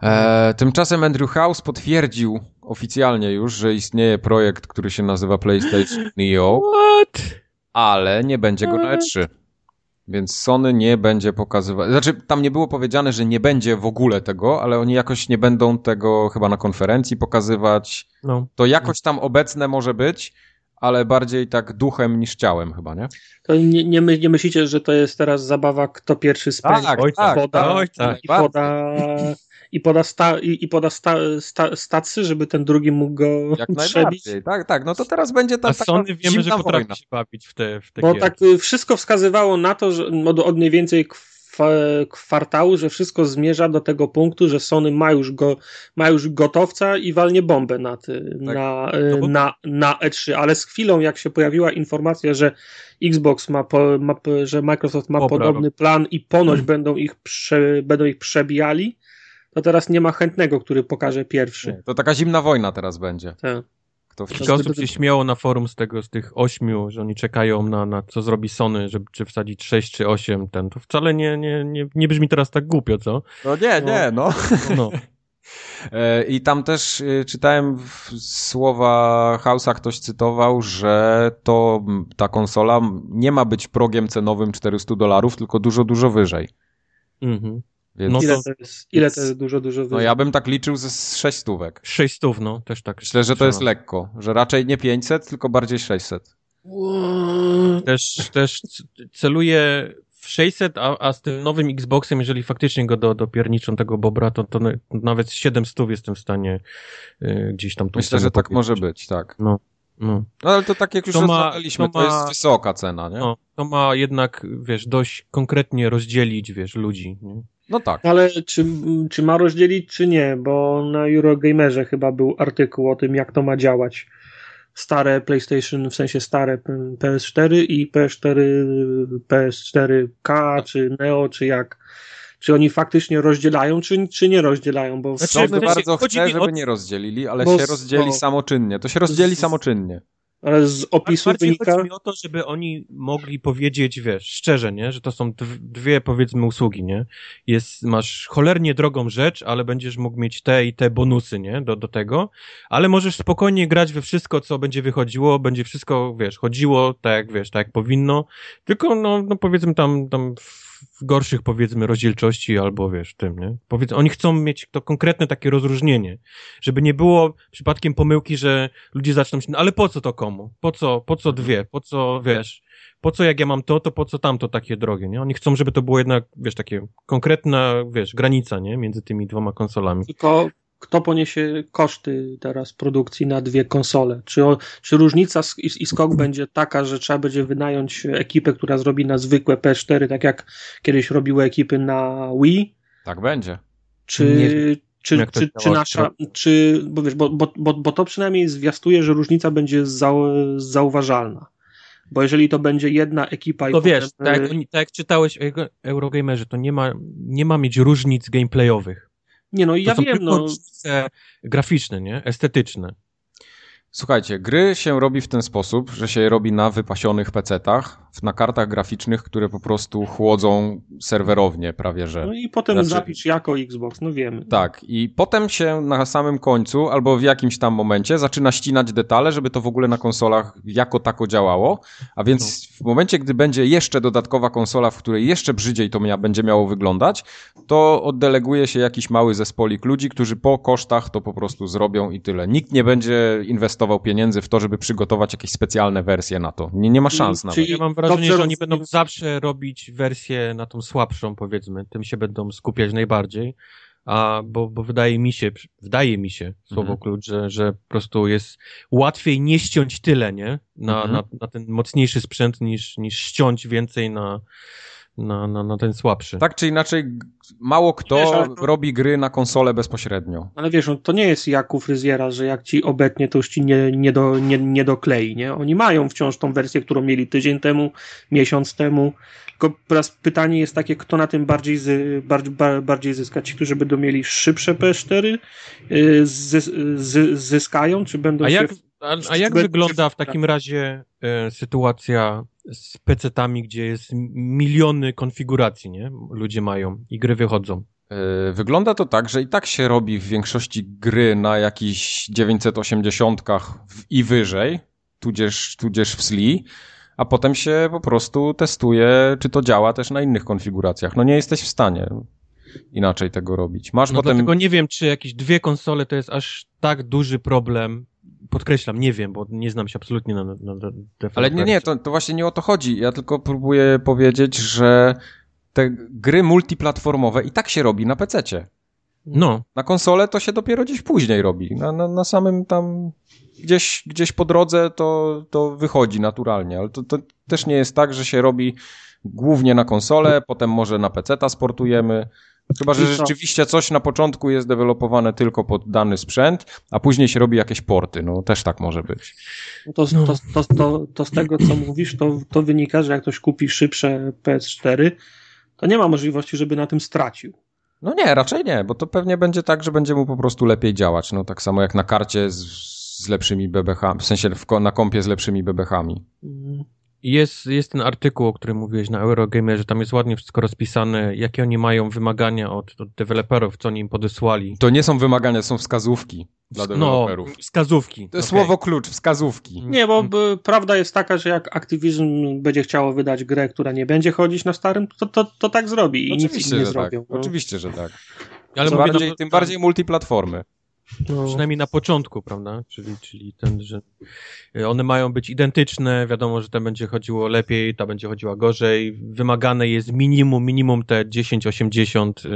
E, tymczasem Andrew House potwierdził oficjalnie już, że istnieje projekt, który się nazywa PlayStation Neo. What? Ale nie będzie go na E3. Więc Sony nie będzie pokazywać. Znaczy, tam nie było powiedziane, że nie będzie w ogóle tego, ale oni jakoś nie będą tego chyba na konferencji pokazywać. No. To jakoś tam obecne może być, ale bardziej tak duchem niż ciałem chyba, nie? To nie, nie, my, nie myślicie, że to jest teraz zabawa, kto pierwszy spędzi tak, tak, poda, tak, i poda, i poda, sta, i, i poda sta, sta, stacy, żeby ten drugi mógł go Jak przebić. Tak, tak, no to teraz będzie ta A Sony wiemy, że potrafi wojna. się bawić w te, w te Bo tak wszystko wskazywało na to, że od, od mniej więcej kwartału, że wszystko zmierza do tego punktu, że Sony ma już, go, ma już gotowca i walnie bombę na, ty, tak. na, no na, na E3, ale z chwilą jak się pojawiła informacja, że Xbox ma, po, ma że Microsoft ma podobny plan i ponoć hmm. będą, ich prze, będą ich przebijali, to teraz nie ma chętnego, który pokaże pierwszy. Nie, to taka zimna wojna teraz będzie. Tak. Kto Kilka osób się śmiało na forum z tego, z tych ośmiu, że oni czekają na, na co zrobi Sony, żeby czy wsadzić sześć czy osiem ten. To wcale nie, nie, nie, nie brzmi teraz tak głupio, co? No nie, no, nie, no. no. E, I tam też y, czytałem słowa House'a, ktoś cytował, że to ta konsola nie ma być progiem cenowym 400 dolarów, tylko dużo, dużo wyżej. Mhm. Więc... No ile, to jest, ile to jest dużo, dużo wyżej? No ja bym tak liczył ze 6 stówek. 6 stów, no, też tak. Myślę, że to jest lekko, że raczej nie 500, tylko bardziej 600. Też, też celuję w 600, a, a z tym nowym Xboxem, jeżeli faktycznie go do, dopierniczą tego Bobra, to, to nawet 700 jestem w stanie y, gdzieś tam... Myślę, że tak może być, tak. No. No. no ale to tak jak już to rozmawialiśmy, to, to, jest wysoka cena, nie? No, to ma jednak, wiesz, dość konkretnie rozdzielić, wiesz, ludzi, nie? No tak. Ale czy, czy ma rozdzielić, czy nie? Bo na Eurogamerze chyba był artykuł o tym, jak to ma działać. Stare PlayStation, w sensie stare PS4 i PS4, PS4K, czy Neo, czy jak. Czy oni faktycznie rozdzielają, czy, czy nie rozdzielają? Bo znaczy, bardzo chce, żeby nie rozdzielili, ale się rozdzieli bo... samoczynnie. To się rozdzieli samoczynnie. Ale z opisu Bardziej wynika... chodzi mi o to, żeby oni mogli powiedzieć, wiesz, szczerze, nie? Że to są dwie, powiedzmy, usługi, nie? Jest, masz cholernie drogą rzecz, ale będziesz mógł mieć te i te bonusy, nie? Do, do tego, ale możesz spokojnie grać we wszystko, co będzie wychodziło, będzie wszystko, wiesz, chodziło tak wiesz, tak jak powinno, tylko, no, no powiedzmy tam, tam w gorszych, powiedzmy, rozdzielczości albo, wiesz, tym, nie? Powiedz, oni chcą mieć to konkretne takie rozróżnienie, żeby nie było przypadkiem pomyłki, że ludzie zaczną się, no ale po co to komu? Po co, po co dwie? Po co, wiesz, po co jak ja mam to, to po co tamto takie drogie, nie? Oni chcą, żeby to było jednak, wiesz, takie konkretna, wiesz, granica, nie? Między tymi dwoma konsolami. Tylko kto poniesie koszty teraz produkcji na dwie konsole? Czy, czy różnica i, i skok będzie taka, że trzeba będzie wynająć ekipę, która zrobi na zwykłe P4, tak jak kiedyś robiły ekipy na Wii? Tak będzie. Czy, Nie, czy, czy, czy nasza, czy, bo wiesz, bo, bo, bo, bo to przynajmniej zwiastuje, że różnica będzie zau, zauważalna. Bo jeżeli to będzie jedna ekipa i To potem... wiesz, tak jak, tak jak czytałeś Eurogamerze, to nie ma, nie ma mieć różnic gameplayowych. Nie no, ja wiem, no. graficzne, nie? Estetyczne. Słuchajcie, gry się robi w ten sposób, że się je robi na wypasionych PC-tach, na kartach graficznych, które po prostu chłodzą serwerownie prawie że. No i potem znaczy, zapisz jako Xbox, no wiemy. Tak, i potem się na samym końcu, albo w jakimś tam momencie zaczyna ścinać detale, żeby to w ogóle na konsolach jako tako działało, a więc no. w momencie, gdy będzie jeszcze dodatkowa konsola, w której jeszcze brzydziej to mia będzie miało wyglądać, to oddeleguje się jakiś mały zespolik ludzi, którzy po kosztach to po prostu zrobią i tyle. Nikt nie będzie inwestował pieniędzy w to, żeby przygotować jakieś specjalne wersje na to. Nie, nie ma szans nawet. Czyli ja mam wrażenie, Dobrze że oni będą zawsze robić wersję na tą słabszą, powiedzmy, tym się będą skupiać najbardziej. A, bo, bo wydaje mi się, wydaje mi się, słowo mhm. klucz, że, że po prostu jest łatwiej nie ściąć tyle, nie? Na, mhm. na, na ten mocniejszy sprzęt niż, niż ściąć więcej na, na, na, na ten słabszy. Tak czy inaczej, mało kto wiesz, to... robi gry na konsolę bezpośrednio. Ale wiesz, no, to nie jest jak u fryzjera, że jak ci obetnie, to już ci nie, nie, do, nie, nie doklei, nie? Oni mają wciąż tą wersję, którą mieli tydzień temu, miesiąc temu. Tylko teraz pytanie jest takie, kto na tym bardziej, z, bardziej, bardziej zyska? Ci, którzy będą mieli szybsze PS4 y, z, z, zyskają, czy będą a się... Jak, a, a jak wygląda w takim razie y, sytuacja z PC-tami, gdzie jest miliony konfiguracji, nie? Ludzie mają i gry wychodzą. E, wygląda to tak, że i tak się robi w większości gry na jakichś 980 i wyżej, tudzież, tudzież w SLI, a potem się po prostu testuje, czy to działa też na innych konfiguracjach. No nie jesteś w stanie inaczej tego robić. Masz no potem... dlatego nie wiem, czy jakieś dwie konsole to jest aż tak duży problem, podkreślam, nie wiem, bo nie znam się absolutnie na, na, na Ale nie, nie, to, to właśnie nie o to chodzi. Ja tylko próbuję powiedzieć, że te gry multiplatformowe i tak się robi na PC-cie. No. Na konsolę to się dopiero gdzieś później robi. Na, na, na samym tam gdzieś, gdzieś po drodze to, to wychodzi naturalnie, ale to, to też nie jest tak, że się robi głównie na konsolę, potem może na PC-ta sportujemy. Chyba, że rzeczywiście coś na początku jest dewelopowane tylko pod dany sprzęt, a później się robi jakieś porty. No też tak może być. No to, to, to, to, to z tego, co mówisz, to, to wynika, że jak ktoś kupi szybsze PS4, to nie ma możliwości, żeby na tym stracił. No nie, raczej nie, bo to pewnie będzie tak, że będzie mu po prostu lepiej działać. No tak samo jak na karcie z, z lepszymi BBH, w sensie w, na kompie z lepszymi BBH-ami. Mhm. Jest, jest ten artykuł, o którym mówiłeś na Eurogamerze, tam jest ładnie wszystko rozpisane, jakie oni mają wymagania od, od deweloperów, co oni im podesłali. To nie są wymagania, to są wskazówki dla no, deweloperów. No, wskazówki. To okay. słowo klucz, wskazówki. Nie, bo prawda jest taka, że jak Activision będzie chciało wydać grę, która nie będzie chodzić na starym, to, to, to tak zrobi i Oczywiście, nic nie że tak. zrobią. Tak. No. Oczywiście, że tak. Ale bardziej, no, tym bardziej multiplatformy. No. Przynajmniej na początku, prawda? Czyli, czyli ten, że one mają być identyczne, wiadomo, że ten będzie chodziło lepiej, ta będzie chodziła gorzej. Wymagane jest minimum, minimum te 1080, yy,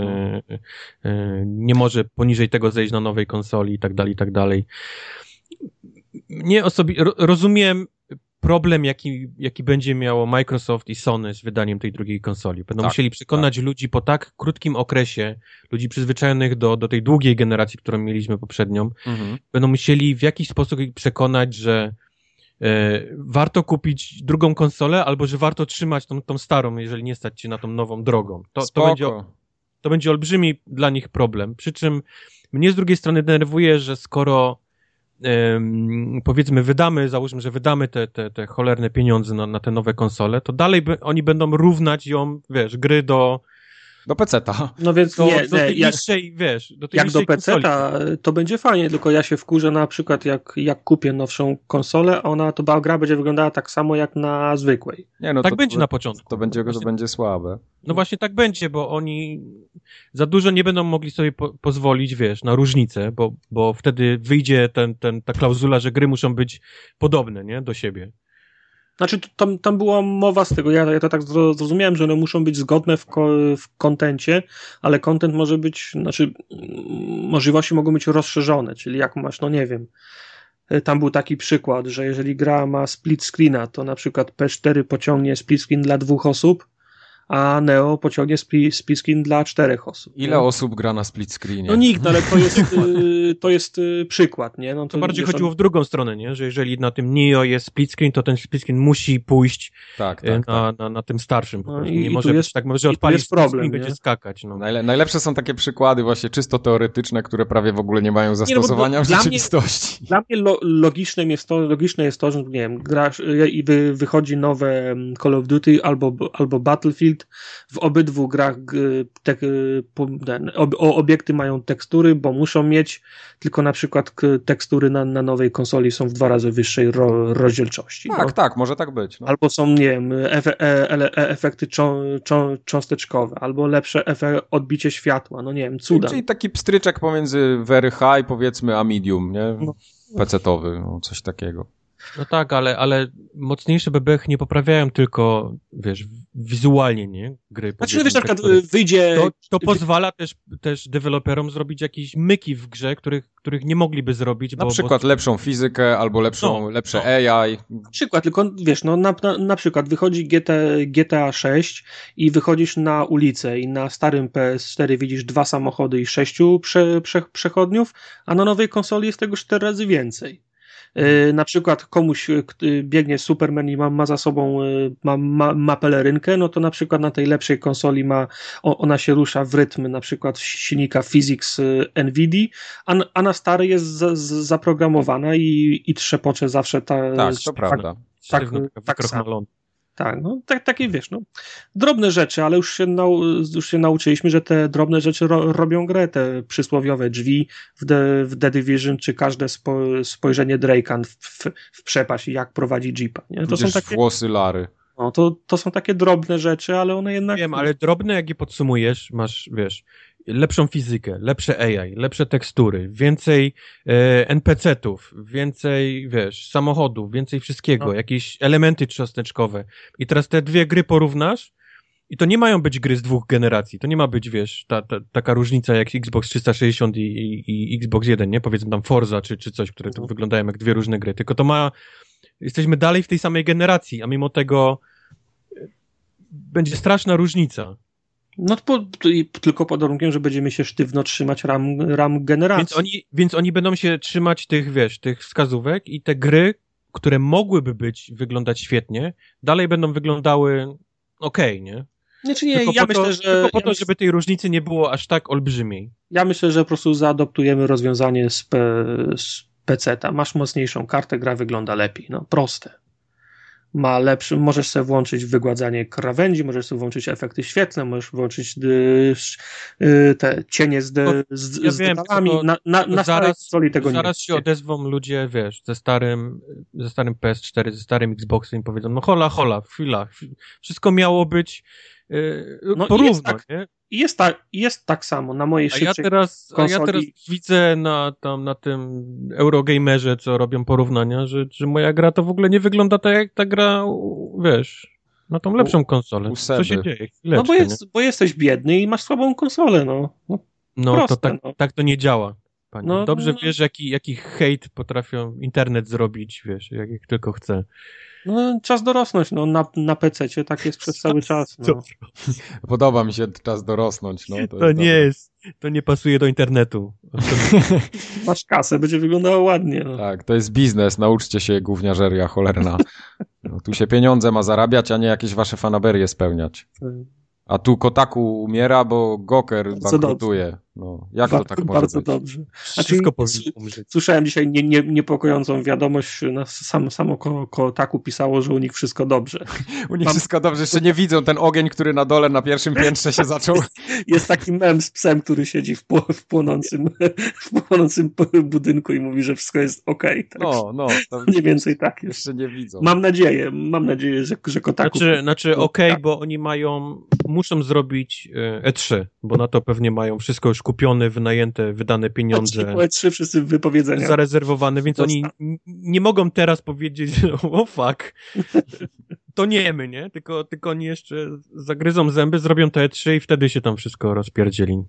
yy, nie może poniżej tego zejść na nowej konsoli i tak dalej, i tak dalej. Nie osobi- rozumiem problem, jaki, jaki będzie miało Microsoft i Sony z wydaniem tej drugiej konsoli. Będą tak, musieli przekonać tak. ludzi po tak krótkim okresie, ludzi przyzwyczajonych do, do tej długiej generacji, którą mieliśmy poprzednią, mhm. będą musieli w jakiś sposób ich przekonać, że e, warto kupić drugą konsolę, albo że warto trzymać tą, tą starą, jeżeli nie stać się na tą nową drogą. To, to, będzie, to będzie olbrzymi dla nich problem. Przy czym mnie z drugiej strony denerwuje, że skoro powiedzmy wydamy, załóżmy, że wydamy te, te, te cholerne pieniądze na, na te nowe konsole, to dalej by, oni będą równać ją, wiesz, gry do Do PC-ta. No więc To nie, do nie tej jak, niższej, wiesz, do tej jak do. PC-ta to będzie fajnie, tylko ja się wkurzę na przykład jak, jak kupię nowszą konsolę, ona to ba- gra będzie wyglądała tak samo jak na zwykłej. Nie, no Tak to, będzie to, na początku. to będzie, to Właśnie- będzie słabe. No właśnie tak będzie, bo oni za dużo nie będą mogli sobie po pozwolić, wiesz, na różnicę, bo, bo wtedy wyjdzie ten, ten, ta klauzula, że gry muszą być podobne, nie, do siebie. Znaczy, tam, tam była mowa z tego, ja, ja to tak zro- zrozumiałem, że one muszą być zgodne w, ko, w kontencie, ale kontent może być, znaczy mm, możliwości mogą być rozszerzone, czyli jak masz, no nie wiem, y, tam był taki przykład, że jeżeli gra ma split screena, to na przykład P4 pociągnie split screen dla dwóch osób, a Neo pociągnie split, split screen dla czterech osób. Ile nie? osób gra na split screenie? No nikt, no ale to jest, y, to jest y, przykład, nie? No To bardziej wiesz, chodziło w drugą stronę, nie, że jeżeli na tym Neo jest split screen, to ten split screen musi pójść Tak, e, tak, tak. na, na, na tym starszym po No prostu. i- Nie i może tu być jest- tak, że i tu odpalisz jest problem, i nie? będzie skakać. No. Najle najlepsze są takie przykłady właśnie czysto teoretyczne, które prawie w ogóle nie mają no zastosowania w dla mnie- rzeczywistości. Dla mnie lo, logiczne, jest to, logiczne jest to, że nie wiem, grasz y, i wy, wychodzi nowe mm, Call of Duty albo, albo Battlefield. W obydwu grach y, te, y, ten, ob, obiekty mają tekstury, bo muszą mieć, tylko na przykład tekstury na, na nowej konsoli są w dwa razy wyższej ro, rozdzielczości. Tak, no. tak, może tak być. No. Albo są, nie wiem, efe, e, e, efekty czą, czą, cząsteczkowe, albo lepsze efe, odbicie światła, no nie wiem, cuda. Czyli taki pstryczek pomiędzy very high, powiedzmy, a medium, nie? No. PC-towy, no, coś takiego. No tak, ale, ale mocniejsze bebechy nie poprawiają tylko, wiesz, wizualnie, nie? Gry. Znaczy, no wiesz, na przykład y, wyjdzie... to, to pozwala też, też deweloperom zrobić jakieś myki w grze, których, których nie mogliby zrobić, Na bo, przykład lepszą fizykę albo lepszą, No, lepsze no. AI. Przykład, tylko wiesz, no na, na, na przykład wychodzi GTA, GTA 6 i wychodzisz na ulicę i na starym PS4 widzisz dwa samochody i sześciu prze, prze, przechodniów, a na nowej konsoli jest tego cztery razy więcej. Yy, na przykład komuś yy, biegnie Superman i ma, ma za sobą yy, ma, ma, ma pelerynkę, no to na przykład na tej lepszej konsoli ma, ona się rusza w rytm na przykład silnika Physics NVIDII, a, a na starej jest za, z, zaprogramowana i, i trzepocze zawsze ta, Tak, to prawda. tak, tak wykrochmalony. Tak, no tak, takie wiesz, no. Drobne rzeczy, ale już się, nau, już się nauczyliśmy, że te drobne rzeczy ro, robią grę. Te przysłowiowe drzwi w The, w The Division, czy każde spo, spojrzenie Drake'a w, w, w przepaść, jak prowadzi Jeepa. Nie? To, są takie, włosy Lary. no, to, to są takie drobne rzeczy, ale one jednak. Wiem, ale drobne, jak je podsumujesz, masz, wiesz, lepszą fizykę, lepsze AI, lepsze tekstury, więcej e, NPC-ów, więcej, wiesz, samochodów, więcej wszystkiego, No. jakieś elementy trzasteczkowe. I teraz te dwie gry porównasz i to nie mają być gry z dwóch generacji. To nie ma być, wiesz, ta, ta, taka różnica jak Xbox 360 i, i, i Xbox One, nie? Powiedzmy tam Forza czy, czy coś, które tu Mhm. wyglądają jak dwie różne gry. Tylko to ma... Jesteśmy dalej w tej samej generacji, a mimo tego e, będzie straszna różnica. No po, tylko pod warunkiem, że będziemy się sztywno trzymać ram, ram generacji. Więc oni, więc oni będą się trzymać tych, wiesz, tych wskazówek i te gry, które mogłyby być, wyglądać świetnie, dalej będą wyglądały okej, nie? Znaczy nie, tylko ja po myślę, to, że. tylko po ja to, myślę- żeby tej różnicy nie było aż tak olbrzymiej. Ja myślę, że po prostu zaadoptujemy rozwiązanie z, z PC-ta. Masz mocniejszą kartę, gra wygląda lepiej. No, proste. Ma lepszy, możesz sobie włączyć wygładzanie krawędzi, możesz sobie włączyć efekty świetlne, możesz włączyć y, y, te cienie z, de, To- z, ja z wiem, detalami. to- na na, na starej zaraz- konsoli tego Zaraz się odezwą ludzie, wiesz, ze starym, ze starym PS4, ze starym Xboxem i powiedzą, no hola, hola, chwila, wszystko miało być yy, No porówno, tak. nie? I jest, tak, jest tak samo na mojej A ja szybszej teraz, a ja konsoli- teraz widzę na, tam, na tym Eurogamerze, co robią porównania, że, że moja gra to w ogóle nie wygląda tak jak ta gra, wiesz, na tą lepszą konsolę. u Co się dzieje? No bo, jest, bo jesteś biedny i masz słabą konsolę, no. no No proste, to tak, no. tak to nie działa. Panie. No, Dobrze no. wiesz, jaki, jaki hejt potrafią internet zrobić, wiesz, jak, jak tylko chce. No czas dorosnąć, no na, na PC-cie tak jest przez cały czas. No. Podoba mi się czas dorosnąć. No, to, To jest nie dobre. jest, to nie pasuje do internetu. Masz kasę, będzie wyglądało ładnie. No. Tak, to jest biznes, nauczcie się gówniarzeria cholerna. No, tu się pieniądze ma zarabiać, a nie jakieś wasze fanaberie spełniać. A tu Kotaku umiera, bo Goker bankrutuje. No, jak to tak może Bardzo być? dobrze. Znaczy, Wszystko powinno umrzeć. Słyszałem dzisiaj nie, nie, niepokojącą wiadomość, na sam, samo ko, Kotaku pisało, że u nich wszystko dobrze. U nich Mam- wszystko dobrze, jeszcze nie widzą ten ogień, który na dole, na pierwszym piętrze się zaczął. Jest taki mem z psem, który siedzi w, w, płonącym, w płonącym budynku i mówi, że wszystko jest okej. tak? No, no, to Mniej więcej tak jest. jeszcze nie widzą. Mam nadzieję, mam nadzieję, że, że Kotaku... Znaczy, znaczy No, okej, tak. bo oni mają, muszą zrobić e, E3, bo na to pewnie mają wszystko już kupione, wynajęte, wydane pieniądze, trzy wszyscy wypowiedzenia. zarezerwowane, więc oni nie mogą teraz powiedzieć, o fuck, to nie my, nie? Tylko, tylko oni jeszcze zagryzą zęby, zrobią te E3 i wtedy się tam wszystko rozpierdzieli.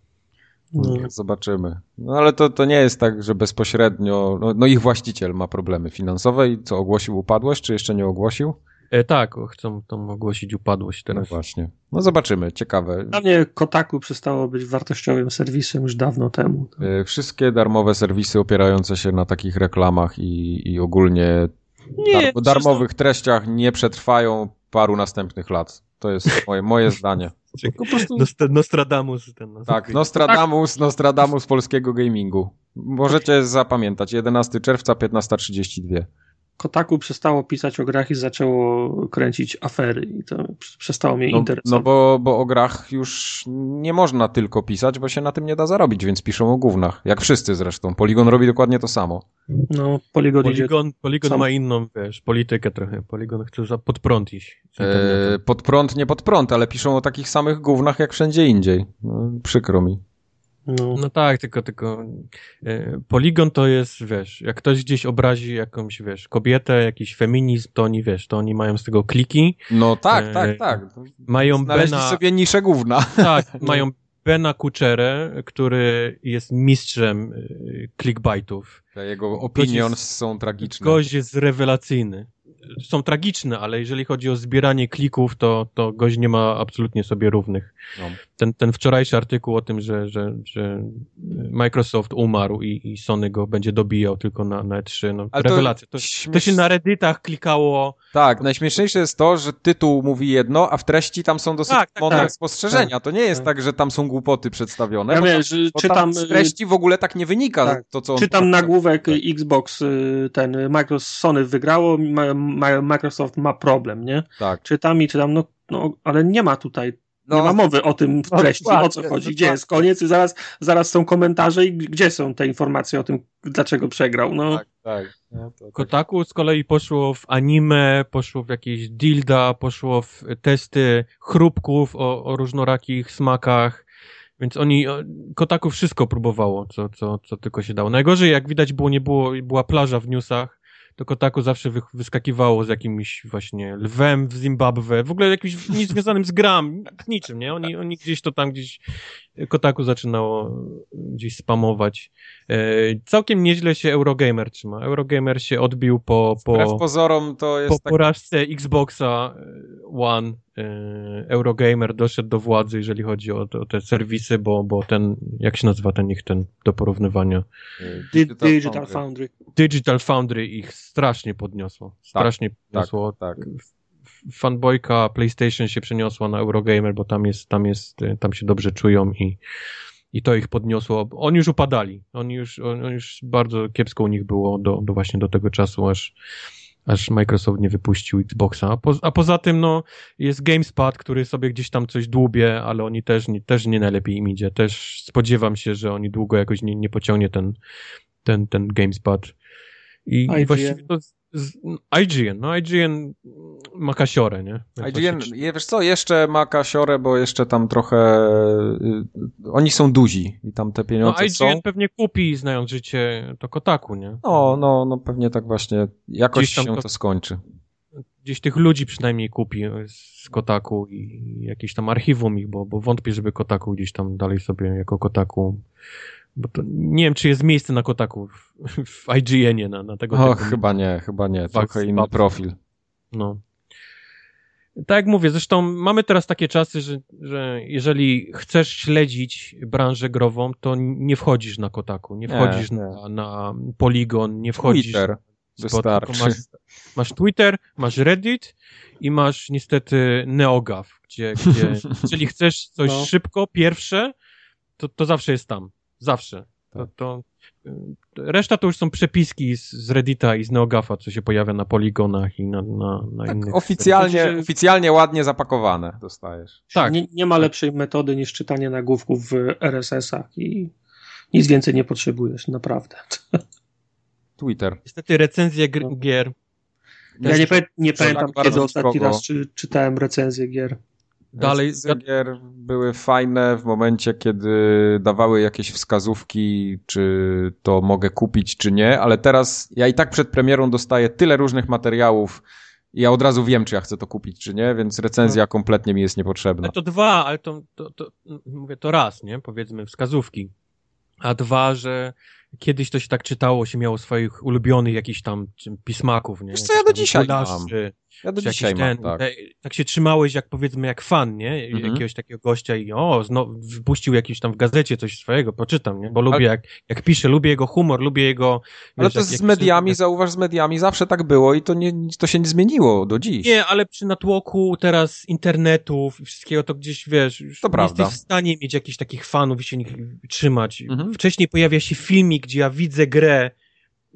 No. Zobaczymy. No ale to, to nie jest tak, że bezpośrednio, no, no ich właściciel ma problemy finansowe i co, ogłosił upadłość, czy jeszcze nie ogłosił? E, tak, chcą tam ogłosić upadłość No teraz. właśnie. No zobaczymy, ciekawe. Dla mnie Kotaku przestało być wartościowym serwisem już dawno temu. Y, Wszystkie darmowe serwisy opierające się na takich reklamach i, i ogólnie Nie, dar, darmowych treściach nie przetrwają paru następnych lat. To jest moje, moje zdanie. Po prostu Nost- Nostradamus. Ten, no, Tak, Nostradamus, Nostradamus polskiego gamingu. Możecie zapamiętać, 11 czerwca, 15.32. Kotaku przestało pisać o grach i zaczęło kręcić afery i to przestało mnie No, interesować. no bo, bo o grach już nie można tylko pisać, bo się na tym nie da zarobić, więc piszą o gównach. Jak wszyscy zresztą. Polygon robi dokładnie to samo. No. Polygon, Polygon Sam- ma inną, wiesz, politykę trochę. Polygon chce za pod prąd iść. E, prąd, nie pod prąd, ale piszą o takich samych gównach jak wszędzie indziej. No, przykro mi. No, No tak, tylko, tylko e, poligon to jest, wiesz, jak ktoś gdzieś obrazi jakąś, wiesz, kobietę, jakiś feminizm, to oni, wiesz, to oni mają z tego kliki, No tak, E, tak, tak. mają Znaleźli Bena, sobie niszę gówna. tak, mają Bena Kuczerę, który jest mistrzem e, clickbaitów. Jego opinions jest- są tragiczne. Gość jest rewelacyjny. Są tragiczne, ale jeżeli chodzi o zbieranie klików, to, to gość nie ma absolutnie sobie równych. No. Ten, ten wczorajszy artykuł o tym, że, że, że Microsoft umarł i, i Sony go będzie dobijał tylko na, na E3, no Ale to rewelacja. To, śmiesz- to się na redditach klikało. Tak, najśmieszniejsze jest to, że tytuł mówi jedno, a w treści tam są dosyć Tak, tak, mądre tak. spostrzeżenia. To nie jest Tak. tak, że tam są głupoty przedstawione. ja wiem, że czytam, tam z treści w ogóle tak nie wynika tak. to, co on czytam nagłówek Tak. Xbox, y, ten y, Microsoft, Sony wygrało, Microsoft ma problem, nie? Tak. Czytam i czytam, no, no ale nie ma tutaj No, Nie ma mowy o tym w No, treści, o co chodzi, gdzie jest koniec i zaraz, zaraz są komentarze i gdzie są te informacje o tym, dlaczego przegrał. No, Tak, tak. No, to, tak. Kotaku z kolei poszło w anime, poszło w jakieś dilda, poszło w testy chrupków o, o różnorakich smakach. Więc oni, Kotaku wszystko próbowało, co, co, co tylko się dało. Najgorzej, jak widać było, nie było, była plaża w newsach, to Kotaku zawsze wy, wyskakiwało z jakimś właśnie lwem w Zimbabwe, w ogóle jakimś nic związanym z gram, z niczym, nie? Oni, oni gdzieś to tam gdzieś, Kotaku zaczynało gdzieś spamować. E, całkiem nieźle się Eurogamer trzyma. Eurogamer się odbił po, Wbrew po, pozorom to po jest tak... porażce Xboxa e, One. E, Eurogamer doszedł do władzy, jeżeli chodzi o, o te serwisy, bo, bo ten, jak się nazywa ten ich ten do porównywania? Di- Digital Foundry. Digital Foundry ich strasznie podniosło. Strasznie podniosło. Tak, F- Fanboyka PlayStation się przeniosła na Eurogamer, bo tam jest, tam jest, e, tam się dobrze czują i, i to ich podniosło. Oni już upadali. Oni już, on, on już bardzo kiepsko u nich było do, do właśnie do tego czasu, aż, aż Microsoft nie wypuścił Xboxa. A, po, a poza tym, no, jest GameSpot, który sobie gdzieś tam coś dłubie, ale oni też, nie- też nie najlepiej im idzie. Też spodziewam się, że oni długo jakoś nie, nie pociągnie ten, ten, ten GameSpot. I, i właściwie to z, IGN, no IGN ma kasiorę, nie? Więc IGN, je- wiesz co, jeszcze ma kasiorę, bo jeszcze tam trochę... y, Oni są duzi i tam te No pieniądze IGN są. pewnie kupi, znając życie, to Kotaku, nie? No, no, no pewnie tak właśnie jakoś się to- to skończy. Gdzieś tych ludzi przynajmniej kupi z Kotaku i jakieś tam archiwum ich, bo, bo wątpię, żeby Kotaku gdzieś tam dalej sobie jako Kotaku bo to nie wiem, czy jest miejsce na Kotaku w, w IGN-ie na, na tego O, typu chyba nie, chyba nie. Fakt, Trochę inny profil. No. Tak jak mówię, zresztą mamy teraz takie czasy, że, że jeżeli chcesz śledzić branżę grową, to nie wchodzisz na Kotaku, nie Nie, wchodzisz nie. Na, na Polygon, nie wchodzisz Twitter Spot, wystarczy. Masz, masz Twitter, masz Reddit i masz niestety NeoGAF, gdzie, gdzie jeżeli chcesz coś No. szybko, pierwsze, to, to zawsze jest tam. Zawsze. To, to, reszta to już są przepiski z, z Reddita i z NeoGafa, co się pojawia na poligonach i na, na, na tak, innych... Oficjalnie, że... oficjalnie ładnie zapakowane dostajesz. Tak. Nie, nie ma lepszej metody niż czytanie nagłówków w RSS-ach i nic więcej nie potrzebujesz, naprawdę. Twitter. Niestety recenzje no. gier. Ja nie, nie pamiętam, kiedy ostatni raz czy, czytałem recenzję gier. Dalej gier były fajne w momencie, kiedy dawały jakieś wskazówki, czy to mogę kupić, czy nie, ale teraz ja i tak przed premierą dostaję tyle różnych materiałów i ja od razu wiem, czy ja chcę to kupić, czy nie, więc recenzja no. kompletnie mi jest niepotrzebna. Ale to dwa, ale to, to, to, mówię to raz, nie? Powiedzmy wskazówki. A dwa, że kiedyś to się tak czytało, się miało swoich ulubionych jakichś tam pismaków, nie? Co, ja do dzisiaj mam. Ja do dzisiaj mam, tak. tak się trzymałeś jak powiedzmy jak fan, nie? Mhm. Jakiegoś takiego gościa i o, znowu wypuścił jakiś tam w gazecie coś swojego, poczytam, nie? Bo lubię jak, jak pisze, lubię jego humor, lubię jego... Ale to jak, z jak mediami, pisze... zauważ, z mediami zawsze tak było i to, nie, to się nie zmieniło do dziś. Nie, ale przy natłoku teraz internetów i wszystkiego to gdzieś, wiesz, to nie prawda. jesteś w stanie mieć jakichś takich fanów i się nich trzymać. Mhm. Wcześniej pojawia się filmik, gdzie ja widzę grę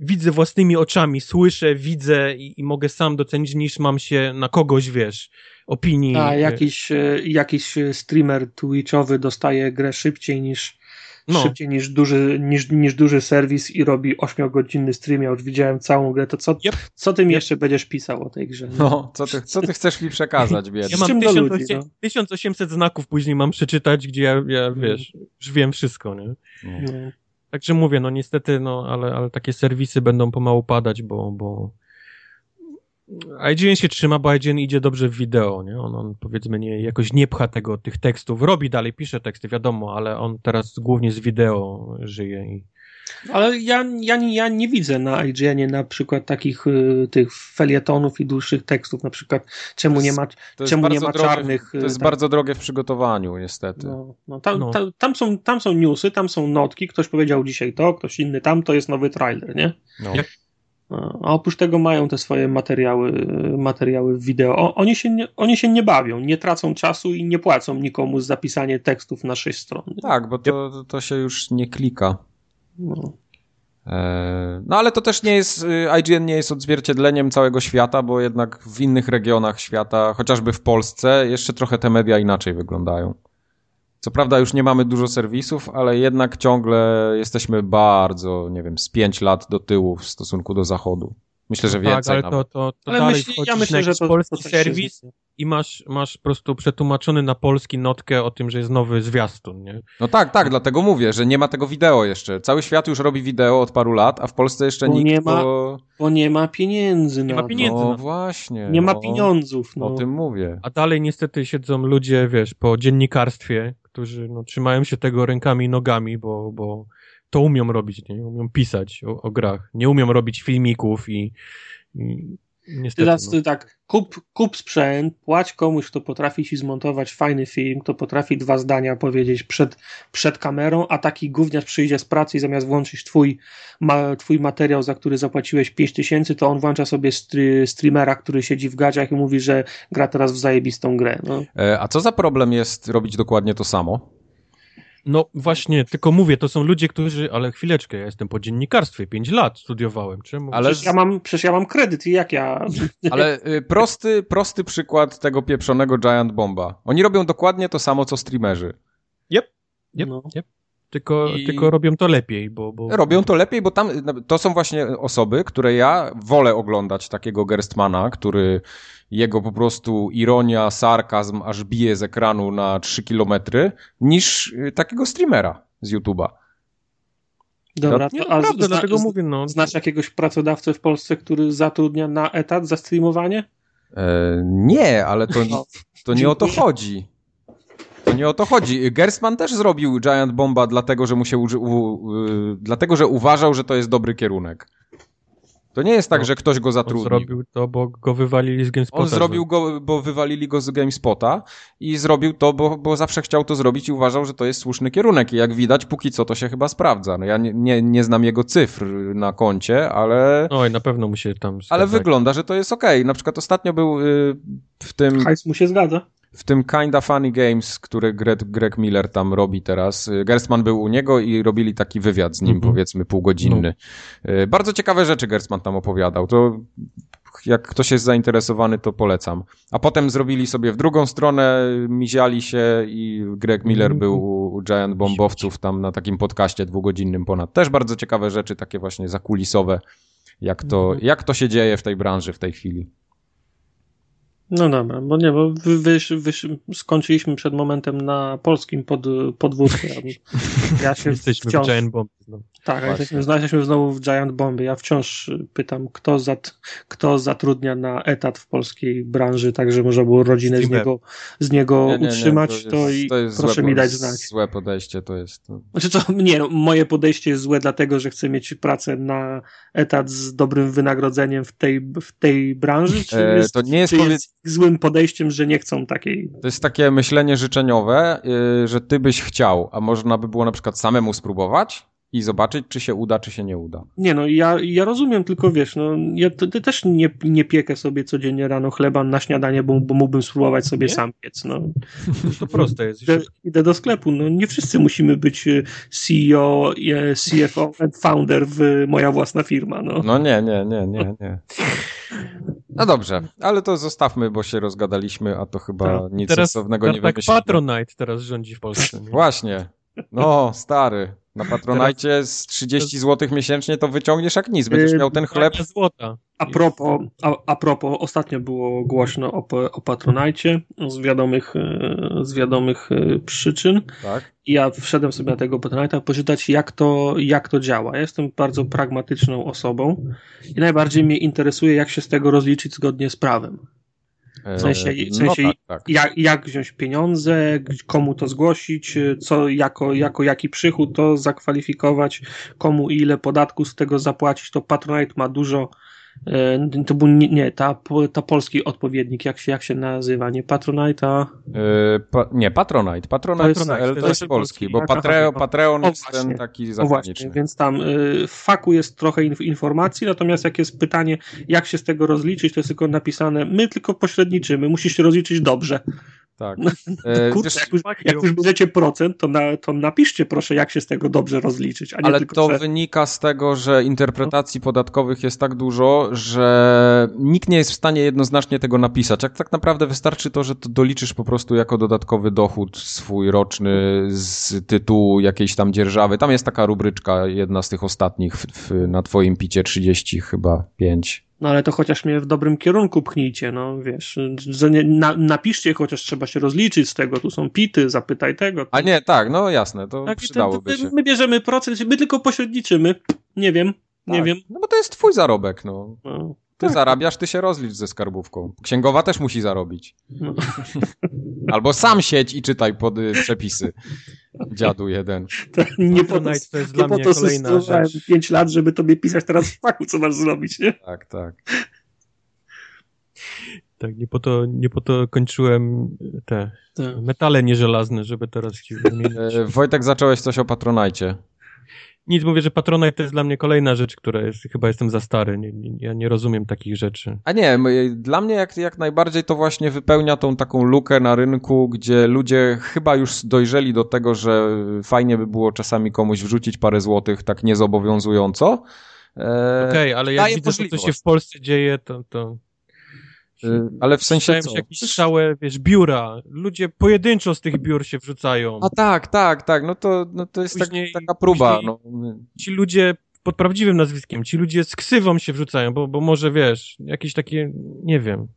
widzę własnymi oczami, słyszę, widzę i, i, mogę sam docenić, niż mam się na kogoś, wiesz, opinii. A jakiś, e, jakiś streamer Twitchowy dostaje grę szybciej niż no. szybciej niż duży, niż, niż duży serwis i robi 8-godzinny stream. Ja już widziałem całą grę, to co, yep. co ty mi yep. jeszcze będziesz pisał o tej grze? No, co ty, co ty chcesz mi przekazać, biedny? Ja mam 1800, ludzi, no? 1800 znaków później mam przeczytać, gdzie ja, ja wiesz, już wiem wszystko, nie? No. Także mówię, no niestety, no ale, ale takie serwisy będą pomału padać, bo, bo IGN się trzyma, bo IGN idzie dobrze w wideo, nie? On, on powiedzmy nie, jakoś nie pcha tego, tych tekstów, robi dalej, pisze teksty, wiadomo, ale on teraz głównie z wideo żyje i ale ja, ja, ja nie widzę na IGN-ie na przykład takich y, tych felietonów i dłuższych tekstów, na przykład czemu nie ma, czemu nie ma drogie, czarnych. To jest tak. bardzo drogie w przygotowaniu, niestety. No, no, tam, no. Tam, tam, są, tam są newsy, tam są notki, ktoś powiedział dzisiaj to, ktoś inny tam, to jest nowy trailer, nie? No. A oprócz tego mają te swoje materiały, materiały w wideo. O, oni, się nie, oni się nie bawią, nie tracą czasu i nie płacą nikomu za zapisanie tekstów na sześć stron. Tak, bo to, to się już nie klika. No. E, no ale to też nie jest, y, IGN nie jest odzwierciedleniem całego świata, bo jednak w innych regionach świata, chociażby w Polsce, jeszcze trochę te media inaczej wyglądają. Co prawda już nie mamy dużo serwisów, ale jednak ciągle jesteśmy bardzo, nie wiem, z 5 lat do tyłu w stosunku do zachodu. Myślę, że no tak, więcej. Tak, ale to, to, to ale dalej myśli, ja myślę, że to polski to serwis i masz, masz po prostu przetłumaczony na polski notkę o tym, że jest nowy zwiastun, nie? No tak, tak, dlatego mówię, że nie ma tego wideo jeszcze. Cały świat już robi wideo od paru lat, a w Polsce jeszcze bo nikt... Nie ma, bo... bo nie ma pieniędzy Nie ma pieniędzy. No właśnie. Nie no, ma pieniądzów. No. O tym mówię. A dalej niestety siedzą ludzie, wiesz, po dziennikarstwie, którzy no, trzymają się tego rękami i nogami, bo, bo to umią robić, nie? Umią pisać o, o grach. Nie umią robić filmików i, i niestety. Teraz no. tak, kup, kup sprzęt, płać komuś, kto potrafi ci zmontować fajny film, kto potrafi dwa zdania powiedzieć przed, przed kamerą, a taki gówniarz przyjdzie z pracy i zamiast włączyć twój, ma, twój materiał, za który zapłaciłeś 5 tysięcy, to on włącza sobie stry, streamera, który siedzi w gadziach i mówi, że gra teraz w zajebistą grę. No. E, a co za problem jest robić dokładnie to samo? No właśnie, tylko mówię, to są ludzie, którzy, ale chwileczkę, ja jestem po dziennikarstwie, 5 lat studiowałem. Czemu? Ale... Przecież, ja mam, przecież ja mam kredyt i jak ja... Ale y, prosty, prosty przykład tego pieprzonego Giant Bomba. Oni robią dokładnie to samo, co streamerzy. Yep, yep, no. yep. Tylko, I... tylko robią to lepiej, bo, bo... Robią to lepiej, bo tam to są właśnie osoby, które ja wolę oglądać, takiego Gerstmana, który jego po prostu ironia, sarkazm aż bije z ekranu na 3 kilometry, niż y, takiego streamera z YouTube'a. Dobra, to, nie, a prawda, zna, dlatego mówię, no. Znasz jakiegoś pracodawcę w Polsce, który zatrudnia na etat za streamowanie? E, nie, ale to, no. to nie o to chodzi. To nie o to chodzi. Gerstmann też zrobił Giant Bomba dlatego, że mu się uży, u, y, dlatego, że uważał, że to jest dobry kierunek. To nie jest tak, no, że ktoś go zatrudnił. On zrobił to, bo go wywalili z GameSpota. On zrobił go, bo wywalili go z GameSpota i zrobił to, bo, bo zawsze chciał to zrobić i uważał, że to jest słuszny kierunek. I jak widać, póki co to się chyba sprawdza. No ja nie, nie, nie znam jego cyfr na koncie, ale... Oj, na pewno mu się tam... Ale wygląda, że to jest okej. Okay. Na przykład ostatnio był y, w tym... Hajs mu się zgadza. W tym Kinda Funny Games, który Greg, Greg Miller tam robi teraz. Y, Gerstmann był u niego i robili taki wywiad z nim, mm -hmm. powiedzmy półgodzinny. No. Bardzo ciekawe rzeczy Gerstmann tam opowiadał. To jak ktoś jest zainteresowany, to polecam. A potem zrobili sobie w drugą stronę, miziali się i Greg Miller był u, u Giant Bombowców tam na takim podcaście dwugodzinnym ponad. Też bardzo ciekawe rzeczy, takie właśnie zakulisowe, jak to, jak to się dzieje w tej branży w tej chwili. No dobra, bo nie, bo wy, wy, wy, skończyliśmy przed momentem na polskim pod, podwórku. Ja się Jesteśmy wciąż... w Giant Bomb. Tak, jesteśmy, jesteśmy znowu w Giant Bomby. Ja wciąż pytam, kto, zat, kto zatrudnia na etat w polskiej branży, tak żeby można było rodzinę z niego, z niego nie, nie, utrzymać, to, jest, to, i to jest proszę złe, mi dać znać. Złe podejście to jest. To... Znaczy to, nie, no, moje podejście jest złe dlatego, że chcę mieć pracę na etat z dobrym wynagrodzeniem w tej, w tej branży, czy, e, jest, to nie jest, powie... jest złym podejściem, że nie chcą takiej... To jest takie myślenie życzeniowe, yy, że ty byś chciał, a można by było na przykład samemu spróbować, i zobaczyć, czy się uda, czy się nie uda. Nie no, ja, ja rozumiem, tylko wiesz, no, ja też nie, nie piekę sobie codziennie rano chleba na śniadanie, bo, bo mógłbym spróbować sobie nie? sam piec, no. To proste jest. Idę, idę, do sklepu, no nie wszyscy musimy być e, CEO, e, CFO and founder w moja własna firma, no. No nie, nie, nie, nie, nie. No dobrze, ale to zostawmy, bo się rozgadaliśmy, a to chyba nic teraz, sensownego nie tak wymyślimy. Patronite teraz rządzi w Polsce. Nie? Właśnie. No, stary. Na Patronajcie z 30 zł miesięcznie to wyciągniesz jak nic, będziesz miał ten chleb. Złota. A propos, a, a propos, ostatnio było głośno o, o Patronajcie z wiadomych, e, z wiadomych e, przyczyn. Tak. I ja wszedłem sobie na tego Patronite'a poczytać, jak to, jak to działa. Ja jestem bardzo pragmatyczną osobą i najbardziej mnie interesuje, jak się z tego rozliczyć zgodnie z prawem. W sensie, w sensie no tak, tak. Jak, jak wziąć pieniądze, komu to zgłosić, co jako, jako jaki przychód to zakwalifikować, komu ile podatku z tego zapłacić. To Patronite ma dużo E, to był nie, nie ta, ta polski odpowiednik, jak się, jak się nazywa, nie Patronite, a... Yy, pa, nie, Patronite. Patronite, to jest, to jest, to jest polski, bo Patreo, Patreon jest ten taki zagraniczny. więc tam y, w faku jest trochę inf informacji, natomiast jak jest pytanie, jak się z tego rozliczyć, to jest tylko napisane, my tylko pośredniczymy, musisz się rozliczyć dobrze. Tak. E, Kurczę, jak, już, jak już bierzecie procent, to, na, to napiszcie proszę, jak się z tego dobrze rozliczyć. Ale tylko, to że... wynika z tego, że interpretacji podatkowych jest tak dużo, że nikt nie jest w stanie jednoznacznie tego napisać. Jak tak naprawdę wystarczy to, że to doliczysz po prostu jako dodatkowy dochód swój roczny z tytułu jakiejś tam dzierżawy. Tam jest taka rubryczka, jedna z tych ostatnich w, w, na twoim picie 30 chyba 5 no ale to chociaż mnie w dobrym kierunku pchnijcie, no wiesz, nie, na, napiszcie chociaż trzeba się rozliczyć z tego, tu są pity, zapytaj tego. A nie, tak, no jasne, to tak, przydałoby to, to, się. My bierzemy procent, my tylko pośredniczymy, nie wiem, nie tak. wiem. No bo to jest twój zarobek, no. no. Ty tak. zarabiasz, ty się rozlicz ze skarbówką. Księgowa też musi zarobić. No. Albo sam siedź i czytaj pod y, przepisy. Dziadu jeden. To nie po to, to jest dla mnie kolejna rzecz. 5 lat, żeby tobie pisać teraz w faku, co masz zrobić, nie? Tak, tak. Tak, nie po to, nie po to kończyłem te tak. metale nieżelazne, żeby teraz ci wymienić. E, Wojtek, zacząłeś coś o Patronajcie. Nic, mówię, że Patronite to jest dla mnie kolejna rzecz, która jest, chyba jestem za stary, nie, nie, ja nie rozumiem takich rzeczy. A nie, dla mnie jak, jak najbardziej to właśnie wypełnia tą taką lukę na rynku, gdzie ludzie chyba już dojrzeli do tego, że fajnie by było czasami komuś wrzucić parę złotych tak niezobowiązująco. E, Okej, okay, ale jak widzę, co się w Polsce dzieje, to... to... Y, ale w sensie co? jakieś całe, wiesz, biura. Ludzie pojedynczo z tych biur się wrzucają. A tak, tak, tak. No to, no to jest tak- później, tak, taka próba. No. Ci ludzie pod prawdziwym nazwiskiem, ci ludzie z ksywą się wrzucają, bo, bo może wiesz, jakieś takie, nie wiem.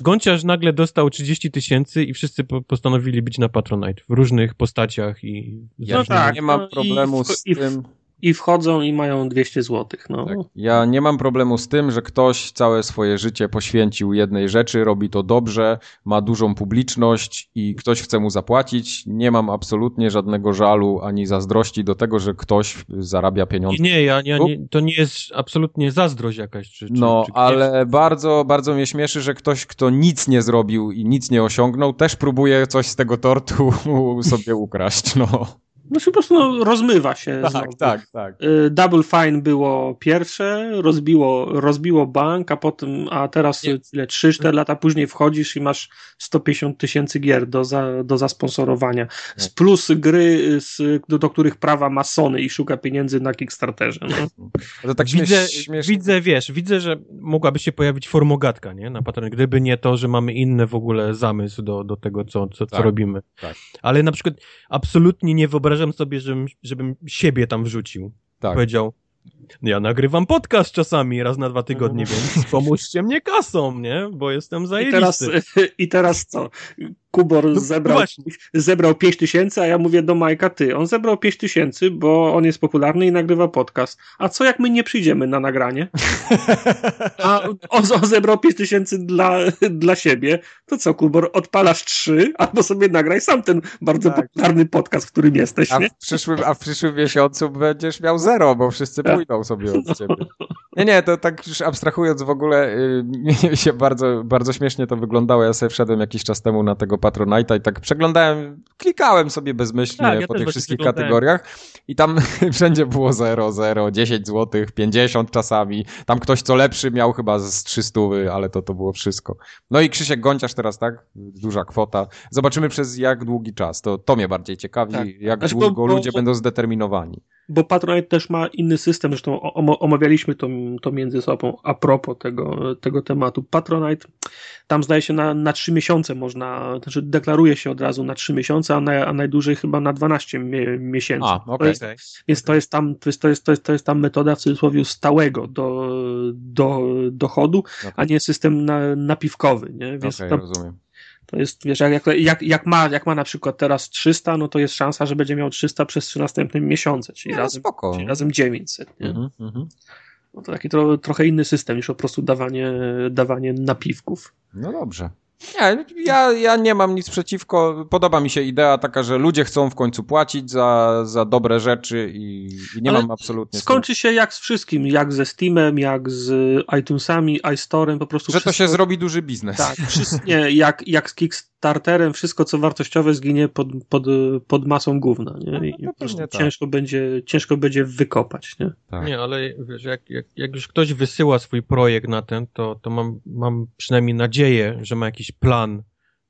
Gonciarz nagle dostał 30 tysięcy i wszyscy po, postanowili być na Patronite w różnych postaciach i... No tak, nie mam problemu z tym i wchodzą i mają 200 zł. No. Tak. Ja nie mam problemu z tym, że ktoś całe swoje życie poświęcił jednej rzeczy, robi to dobrze, ma dużą publiczność i ktoś chce mu zapłacić. Nie mam absolutnie żadnego żalu ani zazdrości do tego, że ktoś zarabia pieniądze. Nie, ja, ja nie, to nie jest absolutnie zazdrość jakaś. Czy, no, czy ale bardzo, bardzo mnie śmieszy, że ktoś, kto nic nie zrobił i nic nie osiągnął, też próbuje coś z tego tortu sobie ukraść. No. Znaczy po prostu no, rozmywa się. Tak, znowu. tak, tak. Y, Double Fine było pierwsze, rozbiło, rozbiło bank, a potem, a teraz Nie. ile, 3-4 lata później wchodzisz i masz 150 tysięcy gier do, za, do zasponsorowania. Z plus gry, z, do, do których prawa ma Sony i szuka pieniędzy na Kickstarterze. No. To tak widzę, śmiesz, widzę, wiesz, widzę, że mogłaby się pojawić formogatka, nie? Na Patronie, gdyby nie to, że mamy inny w ogóle zamysł do, do tego, co, co, co Tak, robimy. tak. Ale na przykład absolutnie nie wyobrażam sobie, żebym, żebym siebie tam wrzucił. Tak. Powiedział, ja nagrywam podcast czasami raz na dwa tygodnie, więc pomóżcie mnie kasą, nie? Bo jestem I zajebisty. teraz, I teraz co? Kubor No zebrał, właśnie. zebrał 5 tysięcy, a ja mówię do Majka, ty, on zebrał 5 tysięcy, bo on jest popularny i nagrywa podcast. A co jak my nie przyjdziemy na nagranie? A on, on zebrał 5 tysięcy dla, dla siebie, to co, Kubor, odpalasz 3, albo sobie nagraj sam ten bardzo Tak. popularny podcast, w którym jesteś, A nie? w, przyszłym, a w przyszłym miesiącu będziesz miał zero, bo wszyscy Tak. pójdą sobie od ciebie. Nie, nie, to tak już abstrahując w ogóle, y, mnie się bardzo, bardzo śmiesznie to wyglądało. Ja sobie wszedłem jakiś czas temu na tego Patronite'a i tak przeglądałem, klikałem sobie bezmyślnie Tak, ja po tych wszystkich kategoriach i tam wszędzie było 0, 0, 10 zł, 50 czasami. Tam ktoś co lepszy miał chyba z 300, ale to, to było wszystko. No i Krzysiek Gonciarz teraz, tak? Duża kwota. Zobaczymy przez jak długi czas. To, to mnie bardziej ciekawi, Tak. jak Znaczy, bo- długo bo- ludzie bo- będą zdeterminowani. Bo Patronite też ma inny system, zresztą omawialiśmy to, to między sobą a propos tego, tego tematu. Patronite, tam zdaje się na, na 3 miesiące można, znaczy deklaruje się od razu na 3 miesiące, a, na, a najdłużej chyba na 12 mie, miesięcy. A, To jest, więc to jest tam, to jest, to jest, to jest, to jest tam metoda w cudzysłowie stałego do, do dochodu, a nie system na, napiwkowy, nie? Więc tam, rozumiem. To jest, wiesz, jak, jak, jak, ma, jak ma na przykład teraz 300, no to jest szansa, że będzie miał 300 przez trzy następne miesiące, czyli Nie, no razem, spoko. czyli razem 900. Nie? Mhm, mhm. No to taki tro, trochę inny system niż po prostu dawanie, dawanie napiwków. No dobrze. Nie, ja, ja nie mam nic przeciwko. Podoba mi się idea taka, że ludzie chcą w końcu płacić za, za dobre rzeczy i, i nie Ale mam absolutnie. Skończy się jak z wszystkim, jak ze Steamem, jak z iTunesami, iStorem, po prostu Że to wszystko, się zrobi duży biznes. Tak, wszystko, nie, jak, jak z Kickstarterem, wszystko co wartościowe zginie pod, pod, pod masą gówna, nie? I No, po prostu pewnie tak. ciężko, będzie, ciężko będzie wykopać, nie? Tak. Nie, ale wiesz, jak, jak, jak już ktoś wysyła swój projekt na ten, to, to mam, mam przynajmniej nadzieję, że ma jakiś plan.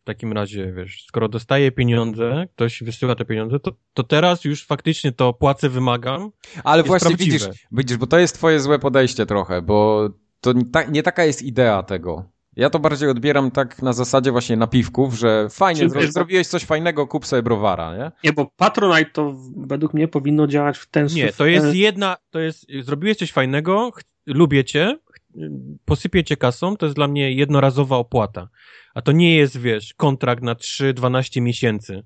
W takim razie, wiesz, skoro dostaje pieniądze, ktoś wysyła te pieniądze, to, to teraz już faktycznie to płacę, wymagam. Ale właśnie prawdziwe. widzisz, widzisz, bo to jest twoje złe podejście trochę, bo to nie, ta, nie taka jest idea tego. Ja to bardziej odbieram tak na zasadzie właśnie napiwków, że fajnie, zro, wiesz, zrobiłeś coś fajnego, kup sobie browara, nie? Nie, bo Patronite to według mnie powinno działać w ten Nie, sposób. to jest jedna, to jest, zrobiłeś coś fajnego, lubię cię, posypię cię kasą, to jest dla mnie jednorazowa opłata. A to nie jest, wiesz, kontrakt na 3-12 miesięcy.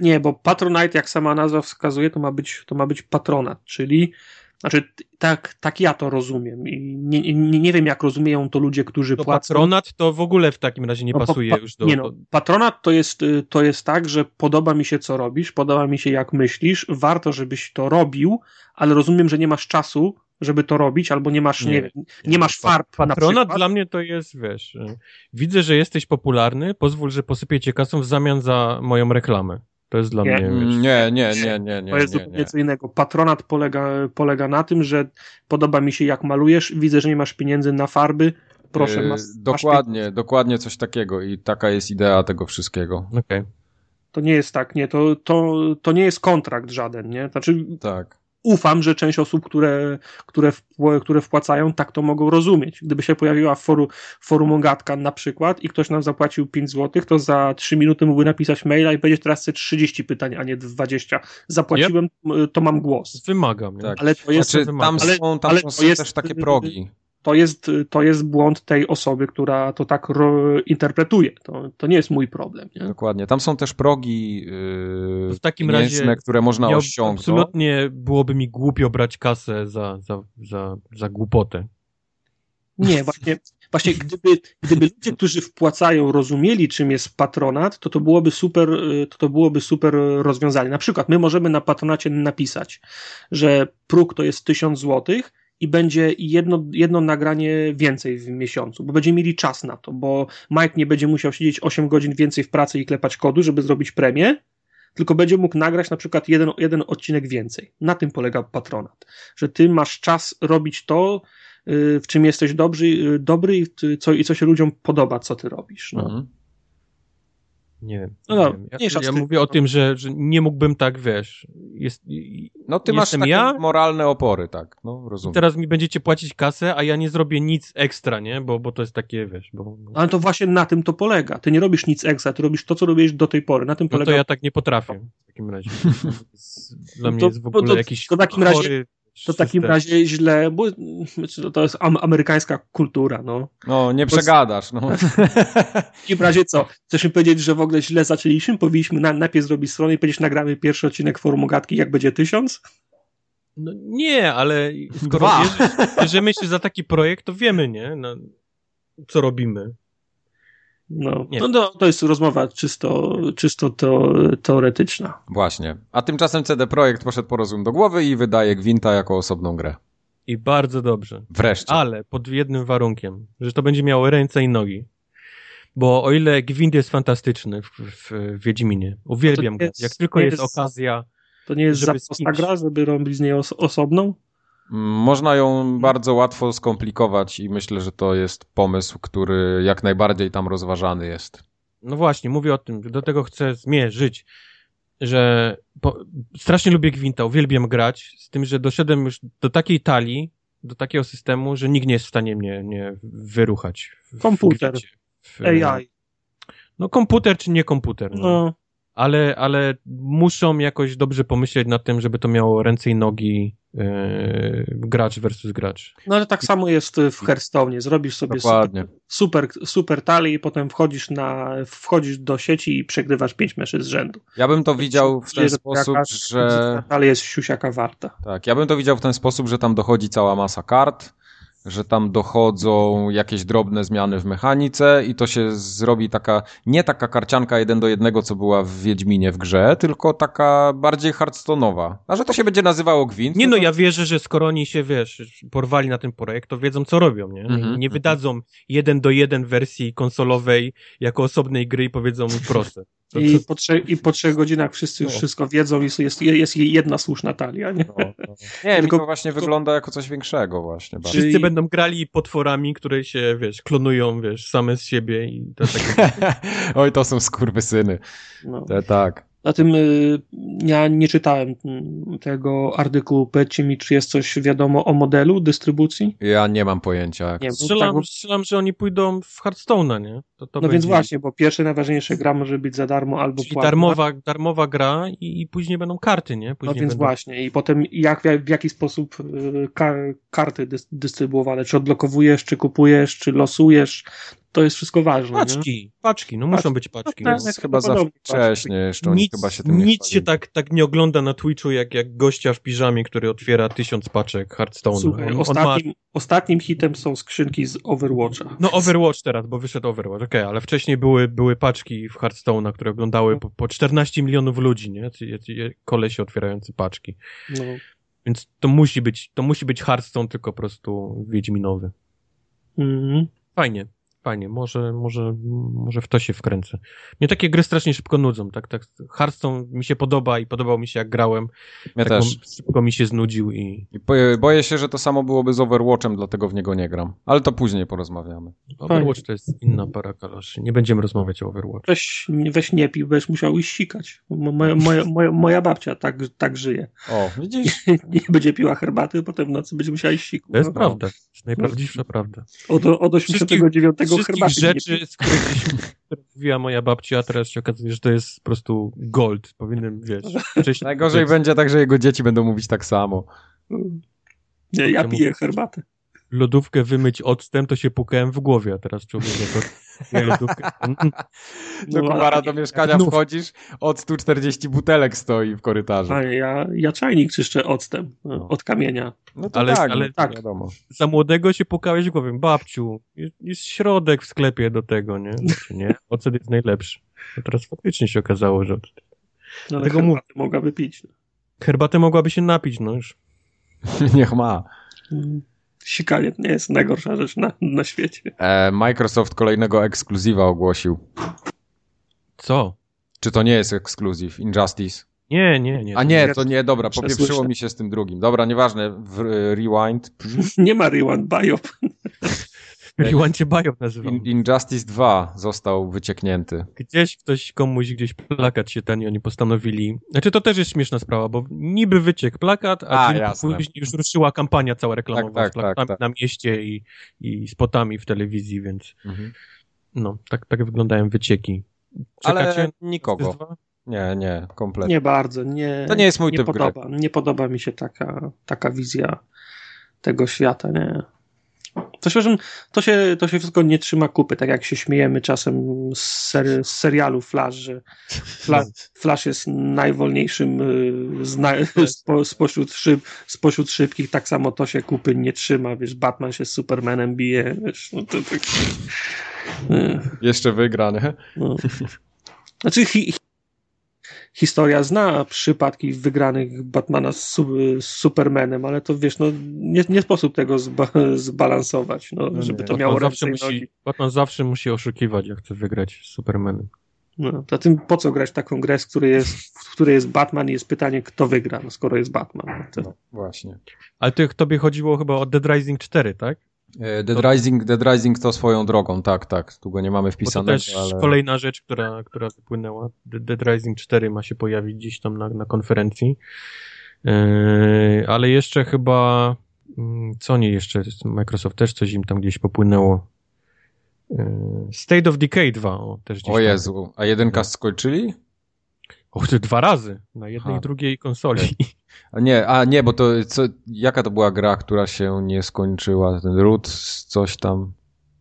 Nie, bo Patronite, jak sama nazwa wskazuje, to ma być, to ma być patronat, czyli znaczy tak, tak ja to rozumiem i nie, nie, nie wiem, jak rozumieją to ludzie, którzy To płacą. patronat to w ogóle w takim razie nie No, pa- pasuje pa- już do... Nie no, patronat to jest, y, to jest tak, że podoba mi się, co robisz, podoba mi się, jak myślisz, warto, żebyś to robił, ale rozumiem, że nie masz czasu, żeby to robić, albo nie masz, nie, Nie, nie, nie masz farb na Patronat przykład. dla mnie to jest, wiesz, y, widzę, że jesteś popularny, pozwól, że posypię cię kasą w zamian za moją reklamę. To jest dla Nie. mnie, wiesz... Nie, nie, nie, nie, nie, To jest nie, zupełnie nie. co innego. Patronat polega, polega na tym, że podoba mi się jak malujesz, widzę, że nie masz pieniędzy na farby, proszę, Yy, masz, dokładnie, masz dokładnie coś takiego i taka jest idea tego wszystkiego. Okej. To nie jest tak, nie, to, to, to nie jest kontrakt żaden, nie? Znaczy Tak. Ufam, że część osób, które, które, które wpłacają, tak to mogą rozumieć. Gdyby się pojawiła w forum, forum Ogatka na przykład i ktoś nam zapłacił 5 zł, to za 3 minuty mógłby napisać maila i powiedzieć teraz chcę 30 pytań, a nie 20. Zapłaciłem, to mam głos. Wymagam. Tak. Ale to jest, Znaczy, tam Ale- są, tam ale są to jest- też takie progi. To jest, to jest błąd tej osoby, która to tak ro, interpretuje. To, to nie jest mój problem. Nie? Dokładnie. Tam są też progi yy, W takim razie które można Miał- osiągnąć. Absolutnie byłoby mi głupio brać kasę za, za, za, za głupotę. Nie, właśnie, właśnie gdyby, gdyby ludzie, którzy wpłacają, rozumieli, czym jest patronat, to to byłoby super, to to byłoby super rozwiązanie. Na przykład my możemy na patronacie napisać, że próg to jest 1000 złotych i będzie jedno, jedno nagranie więcej w miesiącu, bo będziemy mieli czas na to, bo Mike nie będzie musiał siedzieć 8 godzin więcej w pracy i klepać kodu, żeby zrobić premię, tylko będzie mógł nagrać na przykład jeden, jeden odcinek więcej. Na tym polega patronat, że ty masz czas robić to, y, w czym jesteś dobry, y, dobry i, co, i co się ludziom podoba, co ty robisz. No. Mhm. Nie wiem. No, no, nie wiem. Ja, ja mówię o tym, że, że nie mógłbym tak, wiesz, jest, No ty masz takie ja, moralne opory, tak, no rozumiem. Teraz mi będziecie płacić kasę, a ja nie zrobię nic ekstra, nie? Bo, bo to jest takie, wiesz, bo... Ale to właśnie na tym to polega. Ty nie robisz nic ekstra, ty robisz to, co robisz do tej pory. Na tym polega... No to ja tak nie potrafię w takim razie. Dla mnie to, jest w ogóle to, jakiś to w takim razie to w takim razie źle, bo to jest amerykańska kultura, no. No, nie przegadasz, no. W takim razie co? Chcesz mi powiedzieć, że w ogóle źle zaczęliśmy? Powinniśmy na, najpierw zrobić stronę i powiedzieć, nagramy pierwszy odcinek Forum Gadki, jak będzie tysiąc? No nie, ale skoro bierzemy się za taki projekt, to wiemy, nie? No, co robimy. No, no to, to jest rozmowa czysto, czysto to, teoretyczna. Właśnie. A tymczasem CD Projekt poszedł po rozum do głowy i wydaje Gwinta jako osobną grę. I bardzo dobrze. Wreszcie. Ale pod jednym warunkiem, że to będzie miało ręce i nogi. Bo o ile Gwint jest fantastyczny w, w, w Wiedźminie, uwielbiam go. Jak tylko jest, jest, okazja. To nie jest żeby za gra, żeby robić z niej os osobną? Można ją bardzo łatwo skomplikować i myślę, że to jest pomysł, który jak najbardziej tam rozważany jest. No właśnie, mówię o tym, do tego chcę zmierzyć, że po, strasznie lubię Gwinta, uwielbiam grać, z tym, że doszedłem już do takiej talii, do takiego systemu, że nikt nie jest w stanie mnie, mnie wyruchać. W, komputer, w, AI. No komputer czy nie komputer. No. no ale, ale muszą jakoś dobrze pomyśleć nad tym, żeby to miało ręce i nogi yy, gracz versus gracz. No ale tak samo jest w Hearthstone. Zrobisz sobie super, super, super talię i potem wchodzisz, na, wchodzisz do sieci i przegrywasz pięć meszy z rzędu. Ja bym to widział w ten sposób, że... Talia jest siusiaka warta. Tak, ja bym to widział w ten sposób, że tam dochodzi cała masa kart, że tam dochodzą jakieś drobne zmiany w mechanice i to się zrobi taka, nie taka karcianka jeden do jednego, co była w Wiedźminie w grze, tylko taka bardziej hardstone'owa. A że to się będzie nazywało Gwint? Nie no, to... ja wierzę, że skoro oni się, wiesz, porwali na ten projekt, to wiedzą, co robią, nie? Mm -hmm, nie mhm. wydadzą jeden do jeden wersji konsolowej jako osobnej gry i powiedzą proste. I po, trzech, I po trzech godzinach wszyscy już no. wszystko wiedzą i jest, jest jedna słuszna talia. Nie, no, no. nie Tylko, to właśnie to... wygląda jako coś większego właśnie. Wszyscy Czyli... będą grali potworami, które się, wiesz, klonują, wiesz, same z siebie i to takie... Oj, to są skurwysyny. No. Te, tak. Na tym y, ja nie czytałem mm, tego artykułu. Powiedzcie mi, czy jest coś wiadomo o modelu dystrybucji? Ja nie mam pojęcia. Nie, strzelam, tak, strzelam, że oni pójdą w Hearthstone'a, nie? To, to no będzie... więc właśnie, bo pierwsze, najważniejsze gra może być za darmo albo Czyli darmowa, darmowa gra i, i, później będą karty, nie? Później no więc będą... właśnie i potem jak, w jaki sposób y, karty dystrybuowane? Czy odblokowujesz, czy kupujesz, czy losujesz? to jest wszystko ważne. Paczki, nie? paczki, no muszą paczki. być paczki. No, tak, no. chyba za wcześnie jeszcze, nic, chyba się tym Nic się tak, tak nie ogląda na Twitchu, jak, jak gościa w piżamie, który otwiera tysiąc paczek Hearthstone. Słuchaj, on, ostatnim, on ma... ostatnim hitem są skrzynki z Overwatcha. No Overwatch teraz, bo wyszedł Overwatch, okej, okay, ale wcześniej były, były paczki w Hearthstone'a, które oglądały po, po 14 milionów ludzi, nie? Kolesie otwierający paczki. No. Więc to musi być, to musi być Hearthstone, tylko po prostu Wiedźminowy. Mhm. Fajnie fajnie, może, może, może w to się wkręcę. Mnie takie gry strasznie szybko nudzą, tak, tak. Hearthstone mi się podoba i podobał mi się jak grałem. Ja tak też. Szybko mi się znudził i... I boję się, że to samo byłoby z Overwatchem, dlatego w niego nie gram. Ale to później porozmawiamy. Overwatch to jest inna para kaloszy. Nie będziemy rozmawiać o Overwatch. Weź, weź nie pił, będziesz musiał iść sikać. Moja, moja, moja, moja babcia tak, tak żyje. O, widzisz? nie będzie piła herbaty, potem w nocy będzie musiała iść sikać. To jest no. prawda. To jest najprawdziwsza prawda. Od, od 89 herbaty rzeczy, z których mówiła moja babcia, a teraz się okazuje, że to jest po prostu gold. Powinienem, wiesz... Wcześniej... Najgorzej będzie tak, że jego dzieci będą mówić tak samo. Nie, ja piję herbatę lodówkę wymyć octem, to się pukałem w głowie, a teraz człowiek to lodówkę. Do no, kumara do mieszkania wchodzisz, od 140 butelek stoi w korytarzu. A ja, ja czajnik czyszczę octem, no. od kamienia. No to ale, tak, ale no tak. Wiadomo. Za młodego się pukałeś w głowie, babciu, jest, jest środek w sklepie do tego, nie? Znaczy, nie? Ocet jest najlepszy. A teraz faktycznie się okazało, że. No, ale herbatę mogłaby pić. Herbatę mogłaby się napić, no już. Niech ma. Sikanie nie jest najgorsza rzecz na, na świecie. E, Microsoft kolejnego ekskluzywa ogłosił. Co? Czy to nie jest ekskluzyw? Injustice? Nie, nie, nie. A nie, to nie, dobra, popieprzyło mi się z tym drugim. Dobra, nieważne, w, rewind. Nie ma rewind, biop. Rewind biop nazywam. In, Injustice 2 został wycieknięty. Gdzieś ktoś komuś, gdzieś plakat się ten i oni postanowili. Znaczy to też jest śmieszna sprawa, bo niby wyciek plakat, a, a później już ruszyła kampania cała reklamowa tak, tak, z plakatami tak, tak. na mieście i, i spotami w telewizji, więc mhm. no, tak, tak wyglądają wycieki. Czekacie Ale nikogo. Nie, nie, kompletnie. Nie bardzo, nie. To nie jest mój nie typ podoba, gry. Nie podoba mi się taka, taka wizja tego świata, nie. To się, to, się, to się wszystko nie trzyma kupy, tak jak się śmiejemy czasem z, ser, z serialu Flash, że Flash, Flash jest najwolniejszym y, z na, spo, spośród, szyb, spośród szybkich, tak samo to się kupy nie trzyma, wiesz, Batman się z Supermanem bije, wiesz, no to tak... Y. Jeszcze wygra, nie? No. Znaczy hi, historia zna przypadki wygranych Batmana z, z Supermanem, ale to wiesz, no nie, nie sposób tego zba, zbalansować, no, no żeby to Batman miało zawsze musi, Batman zawsze musi oszukiwać, jak chce wygrać z Supermanem. No, zatem po co grać taką grę, w której jest, w której jest Batman i jest pytanie, kto wygra, no, skoro jest Batman. To... No, właśnie. Ale to tobie chodziło chyba o Dead Rising 4, tak? E, Dead, to... Rising, Dead Rising to swoją drogą, tak, tak. Tu go nie mamy wpisanego. To też ale... kolejna rzecz, która, która wypłynęła. Dead Rising 4 ma się pojawić gdzieś tam na, na konferencji. Yy, ale jeszcze chyba mm, co nie jeszcze? Microsoft też coś im tam gdzieś popłynęło. Yy, State of Decay 2 o, też gdzieś O Jezu, a jedynka skończyli? Och, dwa razy, na jednej ha. i drugiej konsoli. A nie, a nie, bo to co, jaka to była gra, która się nie skończyła? Ten root, coś tam.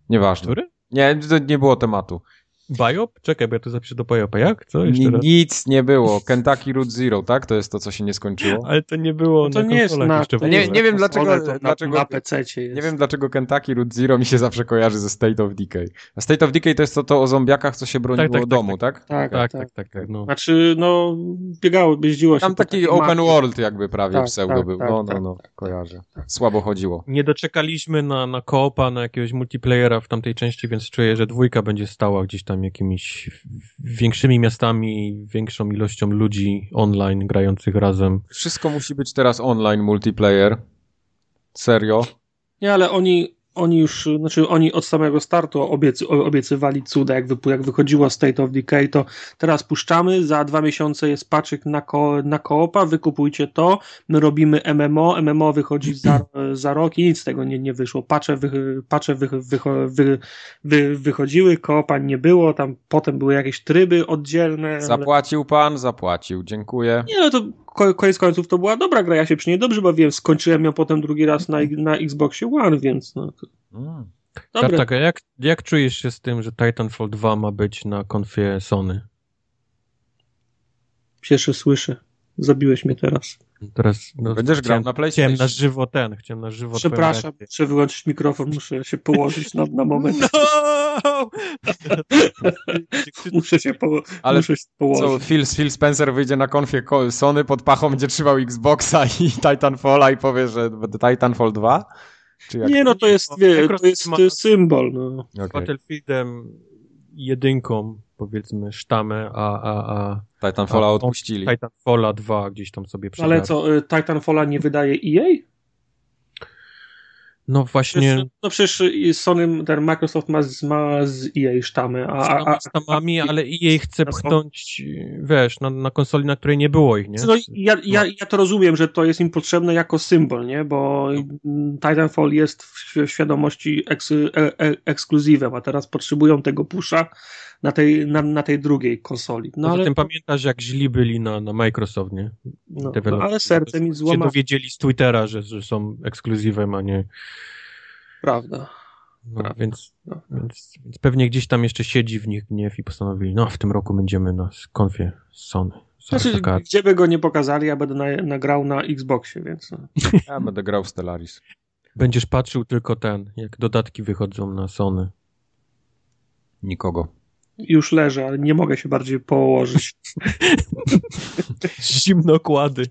Nieważne. Który? Nie, to nie było tematu. Biop? Czekaj, bo ja tu zapiszę do Biopa. Jak? Co jeszcze raz? Nic nie było. Kentucky Root Zero, tak? To jest to, co się nie skończyło. Ale to nie było no to na nie jest na, jeszcze nie, nie wiem dlaczego, dlaczego na PC jest. Nie wiem dlaczego Kentucky Root Zero mi się zawsze kojarzy ze State of Decay. A State of Decay to jest to, to o zombiakach, co się broniło tak, tak, domu, tak? Tak, tak, tak. tak, tak no. Znaczy, no, biegało, jeździło się. Tam taki open world jakby prawie pseudo był. No, no, no, kojarzę. Słabo chodziło. Nie doczekaliśmy na, na koopa, na jakiegoś multiplayera w tamtej części, więc czuję, że dwójka będzie stała gdzieś tam jakimiś większymi miastami, większą ilością ludzi online grających razem. Wszystko musi być teraz online multiplayer. Serio? Nie, ale oni, oni już, znaczy oni od samego startu obiecy, obiecywali cuda, jak, wy, jak wychodziło State of Decay, to teraz puszczamy, za dwa miesiące jest paczyk na, ko, na koopa, wykupujcie to, my robimy MMO, MMO wychodzi za, za rok i nic z tego nie, nie wyszło. Pacze, wy, pacze wy, wy, wy, wy, wychodziły, koopa nie było, tam potem były jakieś tryby oddzielne. Zapłacił ale... pan? Zapłacił, dziękuję. Nie, no to koniec końców to była dobra gra, ja się przy niej dobrze bawiłem, skończyłem ją potem drugi raz na, na Xboxie One, więc no to... Mm. Dobre. Tak, tak, jak, jak czujesz się z tym, że Titanfall 2 ma być na konfie Sony? Pierwszy słyszę. Zabiłeś mnie teraz. Teraz, no, Będziesz grał na PlayStation. Chciałem na żywo ten, chciałem na żywo Przepraszam, muszę wyłączyć mikrofon, muszę się położyć na, na moment. No! muszę się, po, Ale muszę się położyć. Co, Phil, Phil Spencer wyjdzie na konfie Sony pod pachą, będzie trzymał Xboxa i Titanfalla i powie, że Titanfall 2? Nie, no to jest, wie, to jest, to jest symbol. No. Okay. Battlefieldem jedynką, powiedzmy, sztamę, a, a, a Titanfalla odpuścili. Titanfalla 2 gdzieś tam sobie przegrali. Ale co, y, Titanfalla nie wydaje EA? No właśnie. Przecież, no przecież Sony, ten Microsoft ma z, ma z EA sztamę. A, a, a, z tamami, ale EA chce pchnąć, wiesz, na, na konsoli, na której nie było ich, nie? No, ja, ja, ja to rozumiem, że to jest im potrzebne jako symbol, nie? Bo Titanfall jest w świadomości eks, e, e, ekskluzywem, a teraz potrzebują tego pusza na tej, na, na tej drugiej konsoli. No, ale tym pamiętasz, jak źli byli na, na Microsoft, nie? No, no ale serce mi złama. Się dowiedzieli z Twittera, że, że są ekskluzywem, a nie... Prawda. No, Więc, no. Więc, więc pewnie gdzieś tam jeszcze siedzi w nich gniew i postanowili, no w tym roku będziemy na konfie Sony. Znaczy, gdzie by go nie pokazali, ja będę na, nagrał na Xboxie, więc... No. Ja będę grał w Stellaris. Będziesz patrzył tylko ten, jak dodatki wychodzą na Sony. Nikogo już leżę, ale nie mogę się bardziej położyć. Zimnokłady.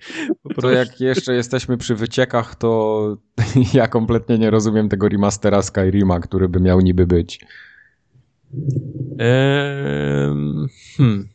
To jak jeszcze jesteśmy przy wyciekach, to ja kompletnie nie rozumiem tego remastera Skyrima, który by miał niby być. Eee, hmm.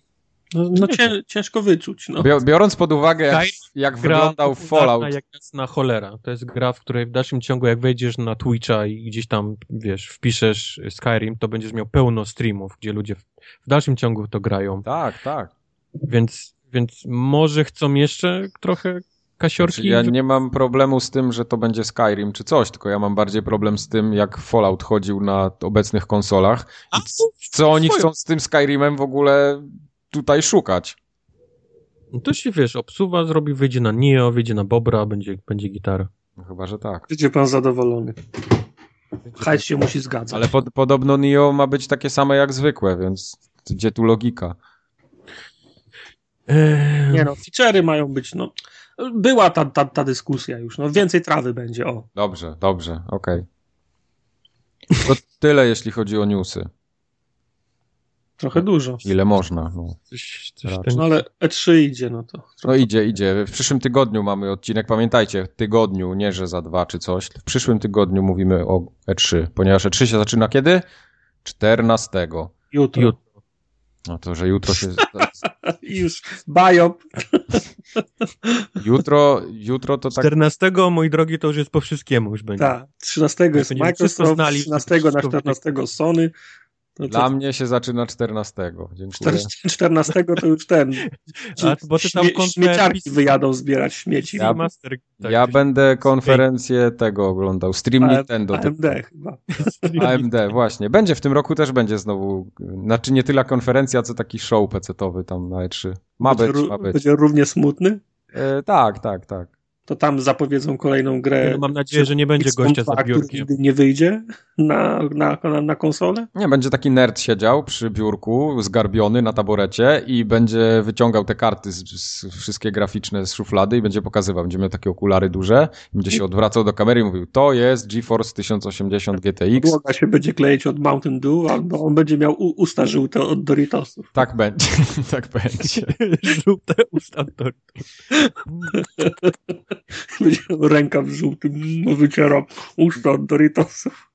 No, no cię, ciężko wyczuć. No. Biorąc pod uwagę, jak, jak wyglądał Fallout. jak na cholera. To jest gra, w której w dalszym ciągu, jak wejdziesz na Twitcha i gdzieś tam, wiesz, wpiszesz Skyrim, to będziesz miał pełno streamów, gdzie ludzie w, w dalszym ciągu to grają. Tak, tak. Więc, więc może chcą jeszcze trochę kasiorki. Znaczy, ja nie mam problemu z tym, że to będzie Skyrim czy coś, tylko ja mam bardziej problem z tym, jak Fallout chodził na obecnych konsolach i co oni chcą z tym Skyrimem w ogóle tutaj szukać. No to się wiesz, obsuwa zrobi, wyjdzie na Neo, wyjdzie na Bobra, będzie, będzie gitara. No chyba, że tak. Będzie pan zadowolony. Hajs się musi zgadzać. Ale pod, podobno Neo ma być takie same jak zwykłe, więc gdzie tu logika? Eee... Nie no, feature'y mają być, no. Była ta, ta, ta dyskusja już, no więcej trawy będzie, o. Dobrze, dobrze, okej. Okay. To tyle, jeśli chodzi o newsy. Trochę dużo. Ile można. No, coś, coś no ale E3 idzie, no to. No idzie, idzie. W przyszłym tygodniu mamy odcinek. Pamiętajcie, tygodniu, nie że za dwa czy coś. W przyszłym tygodniu mówimy o E3, ponieważ E3 się zaczyna kiedy? 14. Jutro. jutro. No to, że jutro się... I już bajop. jutro, jutro to tak... 14, moi drogi, to już jest po wszystkiemu już będzie. Tak, 13 jest Microsoft, znali, 13 na 14 Sony, no Dla mnie się zaczyna 14. Dziękuję. 14 to już ten. A, bo ty tam śmie śmieciarki wyjadą zbierać śmieci. Ja, master, tak, ja będę konferencję tego oglądał. Stream A, Nintendo. AMD chyba. AMD, właśnie. Będzie w tym roku też będzie znowu. Znaczy nie tyle konferencja, co taki show pecetowy tam na E3. Ma będzie być, ma być. Będzie równie smutny? E, tak, tak, tak to tam zapowiedzą kolejną grę. No mam nadzieję, że nie będzie gościa za biurkiem. nigdy nie wyjdzie na, na, na, na konsolę? Nie, będzie taki nerd siedział przy biurku, zgarbiony na taborecie i będzie wyciągał te karty, z, z, wszystkie graficzne z szuflady i będzie pokazywał. Będzie miał takie okulary duże, będzie się odwracał do kamery i mówił, to jest GeForce 1080 GTX. Podłoga się będzie kleić od Mountain Dew, albo on będzie miał usta żółte od Doritosów. Tak będzie, tak będzie. żółte usta od Doritosów. Ręka w żółtym wyciera usta od Doritosów.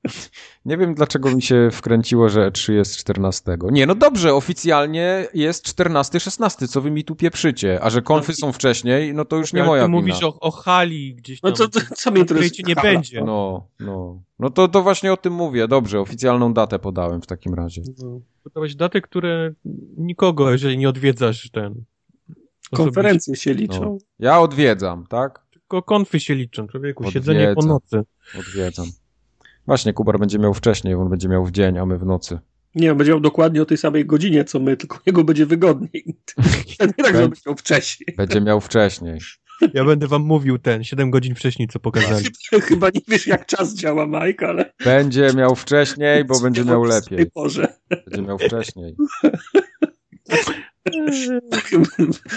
Nie wiem, dlaczego mi się wkręciło, że 3 jest 14. Nie, no dobrze, oficjalnie jest 14-16, co wy mi tu pieprzycie, a że konfy są wcześniej, no to już nie moja ty wina. mówisz o, o hali gdzieś tam. No to, to co mi interesuje? nie będzie. No, no. No to, to właśnie o tym mówię, dobrze, oficjalną datę podałem w takim razie. No. Podałeś datę, które nikogo, jeżeli nie odwiedzasz ten... Konferencje się liczą. No. Ja odwiedzam, tak? Tylko konfy się liczą, człowieku, Odwiedzam. siedzenie po nocy. Odwiedzam. Właśnie, Kubar będzie miał wcześniej, on będzie miał w dzień, a my w nocy. Nie, on będzie miał dokładnie o tej samej godzinie, co my, tylko jego będzie wygodniej. nie tak, że będzie miał wcześniej. Będzie miał wcześniej. Ja będę wam mówił ten, 7 godzin wcześniej, co pokazali. Chyba nie wiesz, jak czas działa, Mike, ale... Będzie miał wcześniej, bo będzie miał lepiej. Będzie miał wcześniej.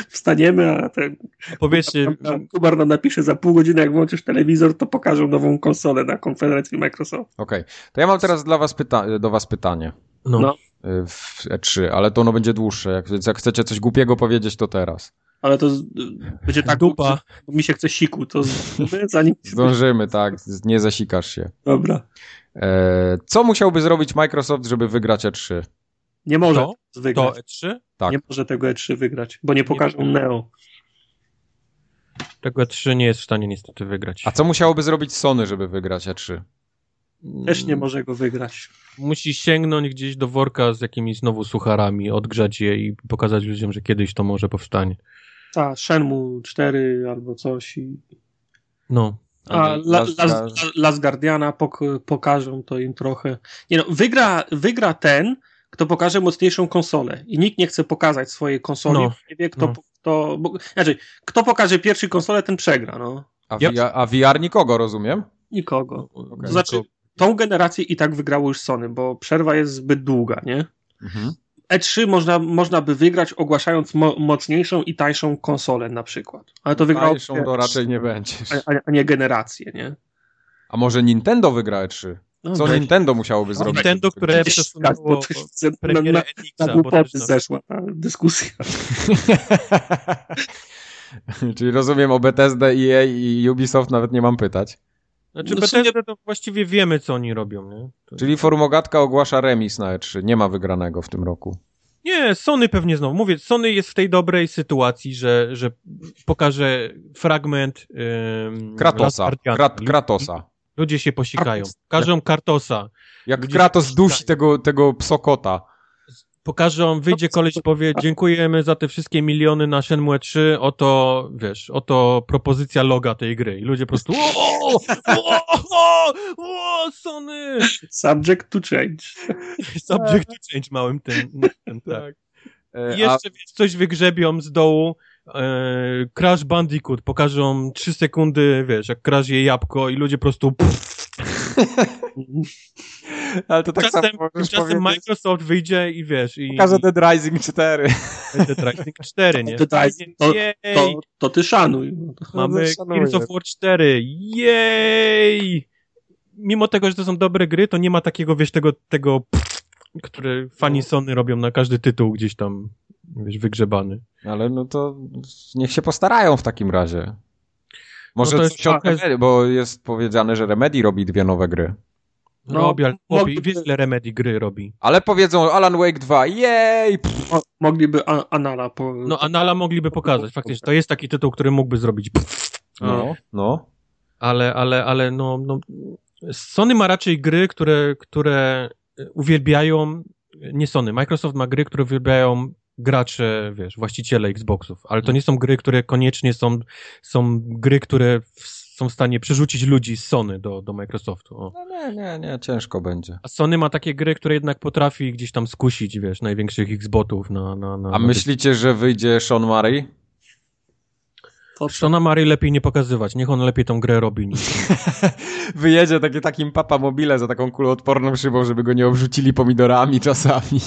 Wstaniemy, a ten. Powiedzcie. Kubar nam napisze za pół godziny, jak włączysz telewizor, to pokażą nową konsolę na konferencji Microsoft. Okej. Okay. To ja mam teraz dla was pyta do was pytanie. No. no. W E3, ale to ono będzie dłuższe. Więc jak chcecie coś głupiego powiedzieć, to teraz. Ale to będzie tak dupa. Mi się chce siku, to zanim. Zdążymy, tak. Nie zasikasz się. Dobra. E, co musiałby zrobić Microsoft, żeby wygrać E3? Nie może to, wygrać. To E3? Tak. Nie może tego E3 wygrać, bo nie pokażą nie Neo. Tego E3 nie jest w stanie niestety wygrać. A co musiałoby zrobić Sony, żeby wygrać E3? Też nie może go wygrać. Musi sięgnąć gdzieś do worka z jakimiś znowu sucharami, odgrzać je i pokazać ludziom, że kiedyś to może powstanie. Tak, Shenmue 4 albo coś i... No. A Las, Las, Las Guardiana pok pokażą to im trochę. Nie no, wygra, wygra ten, kto pokaże mocniejszą konsolę. I nikt nie chce pokazać swojej konsoli. No. Nie wie, kto, no. kto bo, znaczy, kto pokaże pierwszy konsolę, ten przegra. No. A, yep. VR, a VR nikogo, rozumiem? Nikogo. Okay. To znaczy, tą generację i tak wygrało już Sony, bo przerwa jest zbyt długa, nie? Mhm. E3 można, można by wygrać ogłaszając mo mocniejszą i tańszą konsolę na przykład. Ale to wygrało... Tańszą to raczej nie będzie. A, a, nie generację, nie? A może Nintendo wygra E3? No, Co Nintendo musiałoby zrobić? Nintendo, które przesunęło na, na, na głupoty zeszła ta dyskusja. Czyli rozumiem o Bethesda, EA i Ubisoft nawet nie mam pytać. Znaczy no Bethesda to właściwie wiemy, co oni robią, nie? Czyli Formogatka ogłasza remis na E3. Nie ma wygranego w tym roku. Nie, Sony pewnie znowu. Mówię, Sony jest w tej dobrej sytuacji, że, że pokaże fragment ym, Kratosa. Krat, Kratosa. Ludzie się posikają. Pokażą Kartosa. Jak Ludzie Kratos dusi tego, tego psokota. Pokażą, wyjdzie koleś i powie, dziękujemy za te wszystkie miliony na Shenmue 3, oto, wiesz, oto propozycja loga tej gry. I ludzie po prostu, o, o, o, Sony! Subject to change. Subject to change małym tym, tym tak. E, I jeszcze, wiesz, coś wygrzebią z dołu, e, Crash Bandicoot, pokażą 3 sekundy, wiesz, jak crash je jabłko i ludzie po prostu pff, Ale to tak czasem, samo Tymczasem Microsoft wyjdzie i wiesz... I, Pokaże Dead Rising 4. Dead Rising 4, nie? Dead Rising, to, to, to, ty szanuj. Mamy Gears of War 4. Jej! Mimo tego, że to są dobre gry, to nie ma takiego, wiesz, tego, tego które fani no. Sony robią na każdy tytuł gdzieś tam, wiesz, wygrzebany. Ale no to niech się postarają w takim razie. Może no to coś jest... Remedy, bo jest powiedziane, że Remedy robi dwie nowe gry. No, robi, ale mogliby... wiesz ile Remedy gry robi. Ale powiedzą Alan Wake 2, jej! Mo mogliby Anala po... No Anala mogliby pokazać, faktycznie. To jest taki tytuł, który mógłby zrobić No, no. Ale, ale, ale no, no... Sony ma raczej gry, które, które uwielbiają nie Sony, Microsoft ma gry, które uwielbiają gracze, wiesz, właściciele Xboxów, ale to mhm. nie są gry, które koniecznie są, są gry, które są w stanie przerzucić ludzi z Sony do, do Microsoftu. O. No nie, nie, nie, ciężko będzie. A Sony ma takie gry, które jednak potrafi gdzieś tam skusić, wiesz, największych Xbotów na... na, na A na myślicie, że wyjdzie Sean Murray? Shona Murray lepiej nie pokazywać, niech on lepiej tą grę robi. Niż... Wyjedzie takie, takim papa mobile za taką kuloodporną szybą, żeby go nie obrzucili pomidorami czasami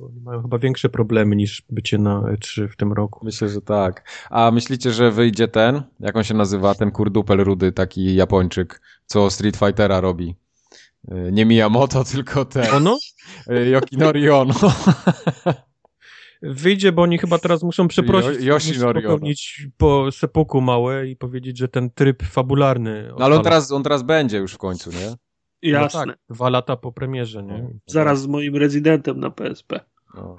bo oni mają chyba większe problemy niż bycie na E3 w tym roku. Myślę, że tak. A myślicie, że wyjdzie ten, jak on się nazywa, ten kurdupel rudy, taki Japończyk, co Street Fightera robi? E, nie Miyamoto, tylko ten. Ono? E, Yokinori Ono. Wyjdzie, bo oni chyba teraz muszą przeprosić, jo popełnić po sepuku małe i powiedzieć, że ten tryb fabularny... No ale on teraz, on teraz będzie już w końcu, nie? Jasne. No tak, dwa lata po premierze, nie? Zaraz z moim rezydentem na PSP. No.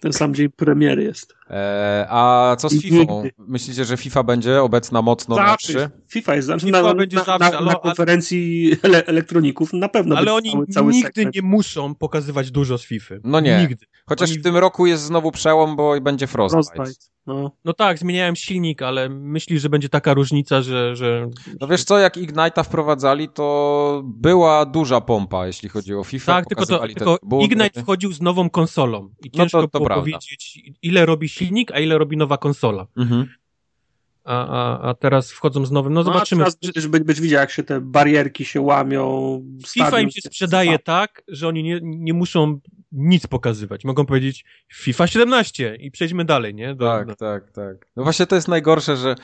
Ten sam dzień premiery jest. E, a co z FIFA? Myślicie, że FIFA będzie obecna mocno zawsze. na 3? FIFA jest FIFA na, będzie na, zawsze, na, na konferencji ele elektroników na pewno. Ale oni cały, cały nigdy segment. nie muszą pokazywać dużo z FIFA. No nie. Nigdy. Chociaż oni... w tym roku jest znowu przełom, bo będzie Frostbite. Frostbite. No. no tak, zmieniałem silnik, ale myśli, że będzie taka różnica, że, że... No wiesz co, jak Ignite'a wprowadzali, to była duża pompa, jeśli chodzi o FIFA. Tak, tylko, to, tylko Ignite wchodził z nową konsolą i ciężko no to, to było prawda. powiedzieć, ile robi silnik, a ile robi nowa konsola. Mhm. A, a, a teraz wchodzą z nowym, no, no zobaczymy. teraz będziesz, będziesz widział, jak się te barierki się łamią. FIFA im się sprzedaje tak, że oni nie, nie muszą nic pokazywać. Mogą powiedzieć FIFA 17 i przejdźmy dalej, nie? Do, tak, do... tak, tak. No właśnie to jest najgorsze, że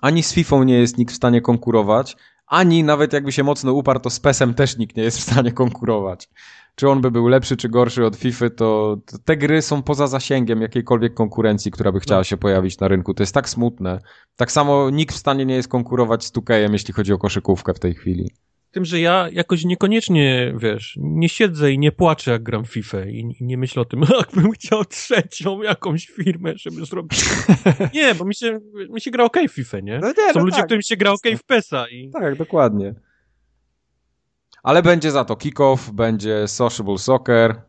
ani z FIFA nie jest nikt w stanie konkurować, ani nawet jakby się mocno uparł, to z PESem też nikt nie jest w stanie konkurować. Czy on by był lepszy czy gorszy od FIFA, to, to te gry są poza zasięgiem jakiejkolwiek konkurencji, która by chciała no. się pojawić na rynku. To jest tak smutne. Tak samo nikt w stanie nie jest konkurować z 2 jeśli chodzi o koszykówkę w tej chwili. Tym, że ja jakoś niekoniecznie, wiesz, nie siedzę i nie płaczę, jak gram FIFA i, i nie myślę o tym, jakbym chciał trzecią jakąś firmę, żeby zrobić. nie, bo mi się, mi się gra ok w FIFA, nie? No nie Są no ludzie, tak. którym się gra ok w PESA. I... Tak, dokładnie. Ale będzie za to kick-off, będzie sociable soccer.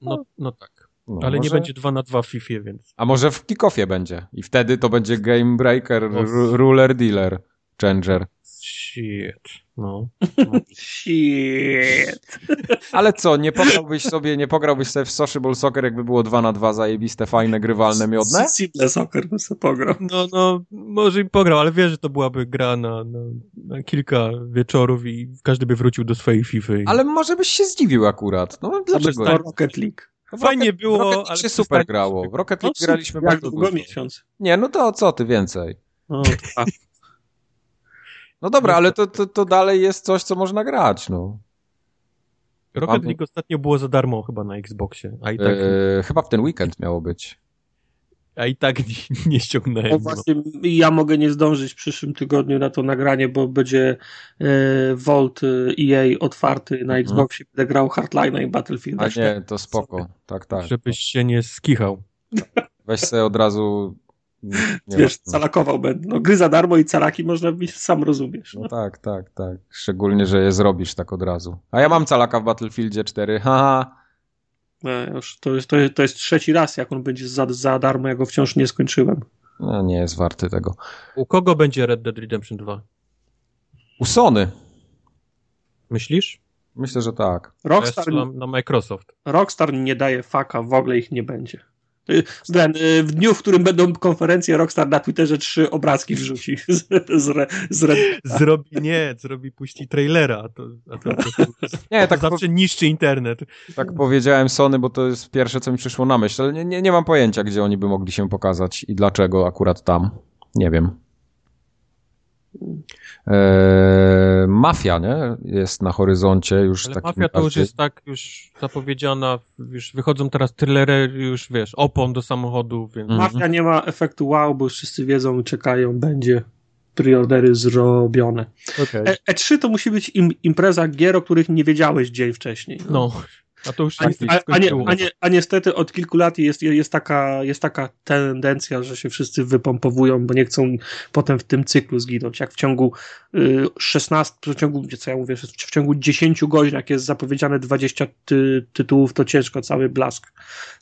No, no tak. No, Ale może... nie będzie 2 na 2 w FIFA, więc. A może w kick-offie będzie. I wtedy to będzie game breaker, ruler dealer, changer. Shit. No. Shit. Ale co, nie pograłbyś sobie, nie pograłbyś sobie w Sociable Soccer, jakby było 2 na 2 zajebiste, fajne, grywalne, miodne? Simple Soccer bym sobie pograł. No, no, może i pograł, ale wiesz, że to byłaby gra na, na, na kilka wieczorów i każdy by wrócił do swojej FIFA. I... Ale może byś się zdziwił akurat. No, dlaczego? To Rocket League. Fajnie Rocket, było, Rocket ale się super grało. W Rocket League no, graliśmy bardzo długo miesiąc. Nie, no to co ty więcej? No, no dobra, ale to, to, to dalej jest coś, co można grać, no. Rocket League ostatnio było za darmo chyba na Xboxie, a i tak... Eee, chyba w ten weekend miało być. a i tak nie, nie ściągnąłem. No właśnie, ja mogę nie zdążyć w przyszłym tygodniu na to nagranie, bo będzie e, Volt EA otwarty na mhm. Xboxie, będę grał Hardline i Battlefield. A nie, to spoko. Tak, tak. Żebyś się nie skichał. Weź sobie od razu nie Wiesz, calakował będę. No, gry za darmo i calaki można być, sam rozumiesz. No. no tak, tak, tak. Szczególnie, że je zrobisz tak od razu. A ja mam calaka w Battlefieldzie 4, haha. No, już to, jest, to, jest, to jest trzeci raz, jak on będzie za, za darmo, ja go wciąż nie skończyłem. No, nie jest warty tego. U kogo będzie Red Dead Redemption 2? U Sony. Myślisz? Myślę, że tak. Rockstar na, na Microsoft. Rockstar nie daje faka, w ogóle ich nie będzie. Ten, y, w dniu, w którym będą konferencje, Rockstar na Twitterze trzy obrazki wrzuci z, z, z Zrobi, nie, zrobi, puści trailera, a to, a to, to, to, nie, tak zawsze po... niszczy internet. Tak powiedziałem Sony, bo to jest pierwsze, co mi przyszło na myśl, ale nie, nie, nie mam pojęcia, gdzie oni by mogli się pokazać i dlaczego akurat tam. Nie wiem. Eee, mafia, nie? Jest na horyzoncie już tak. Mafia to już jest tak już zapowiedziana, już wychodzą teraz trailery, już wiesz, opon do samochodu, więc... Mhm. Mafia nie ma efektu wow, bo już wszyscy wiedzą, czekają, będzie preordery zrobione. Okay. E, E3 to musi być im, impreza gier, o których nie wiedziałeś dzień wcześniej. No. no. A to już a, a, a, nie, a, nie, a niestety od kilku lat jest, jest, taka, jest taka tendencja, że się wszyscy wypompowują, bo nie chcą potem w tym cyklu zginąć. Jak w ciągu 16, y, w ciągu, co ja mówię, w ciągu 10 godzin, jak jest zapowiedziane 20 ty, tytułów, to ciężko cały blask,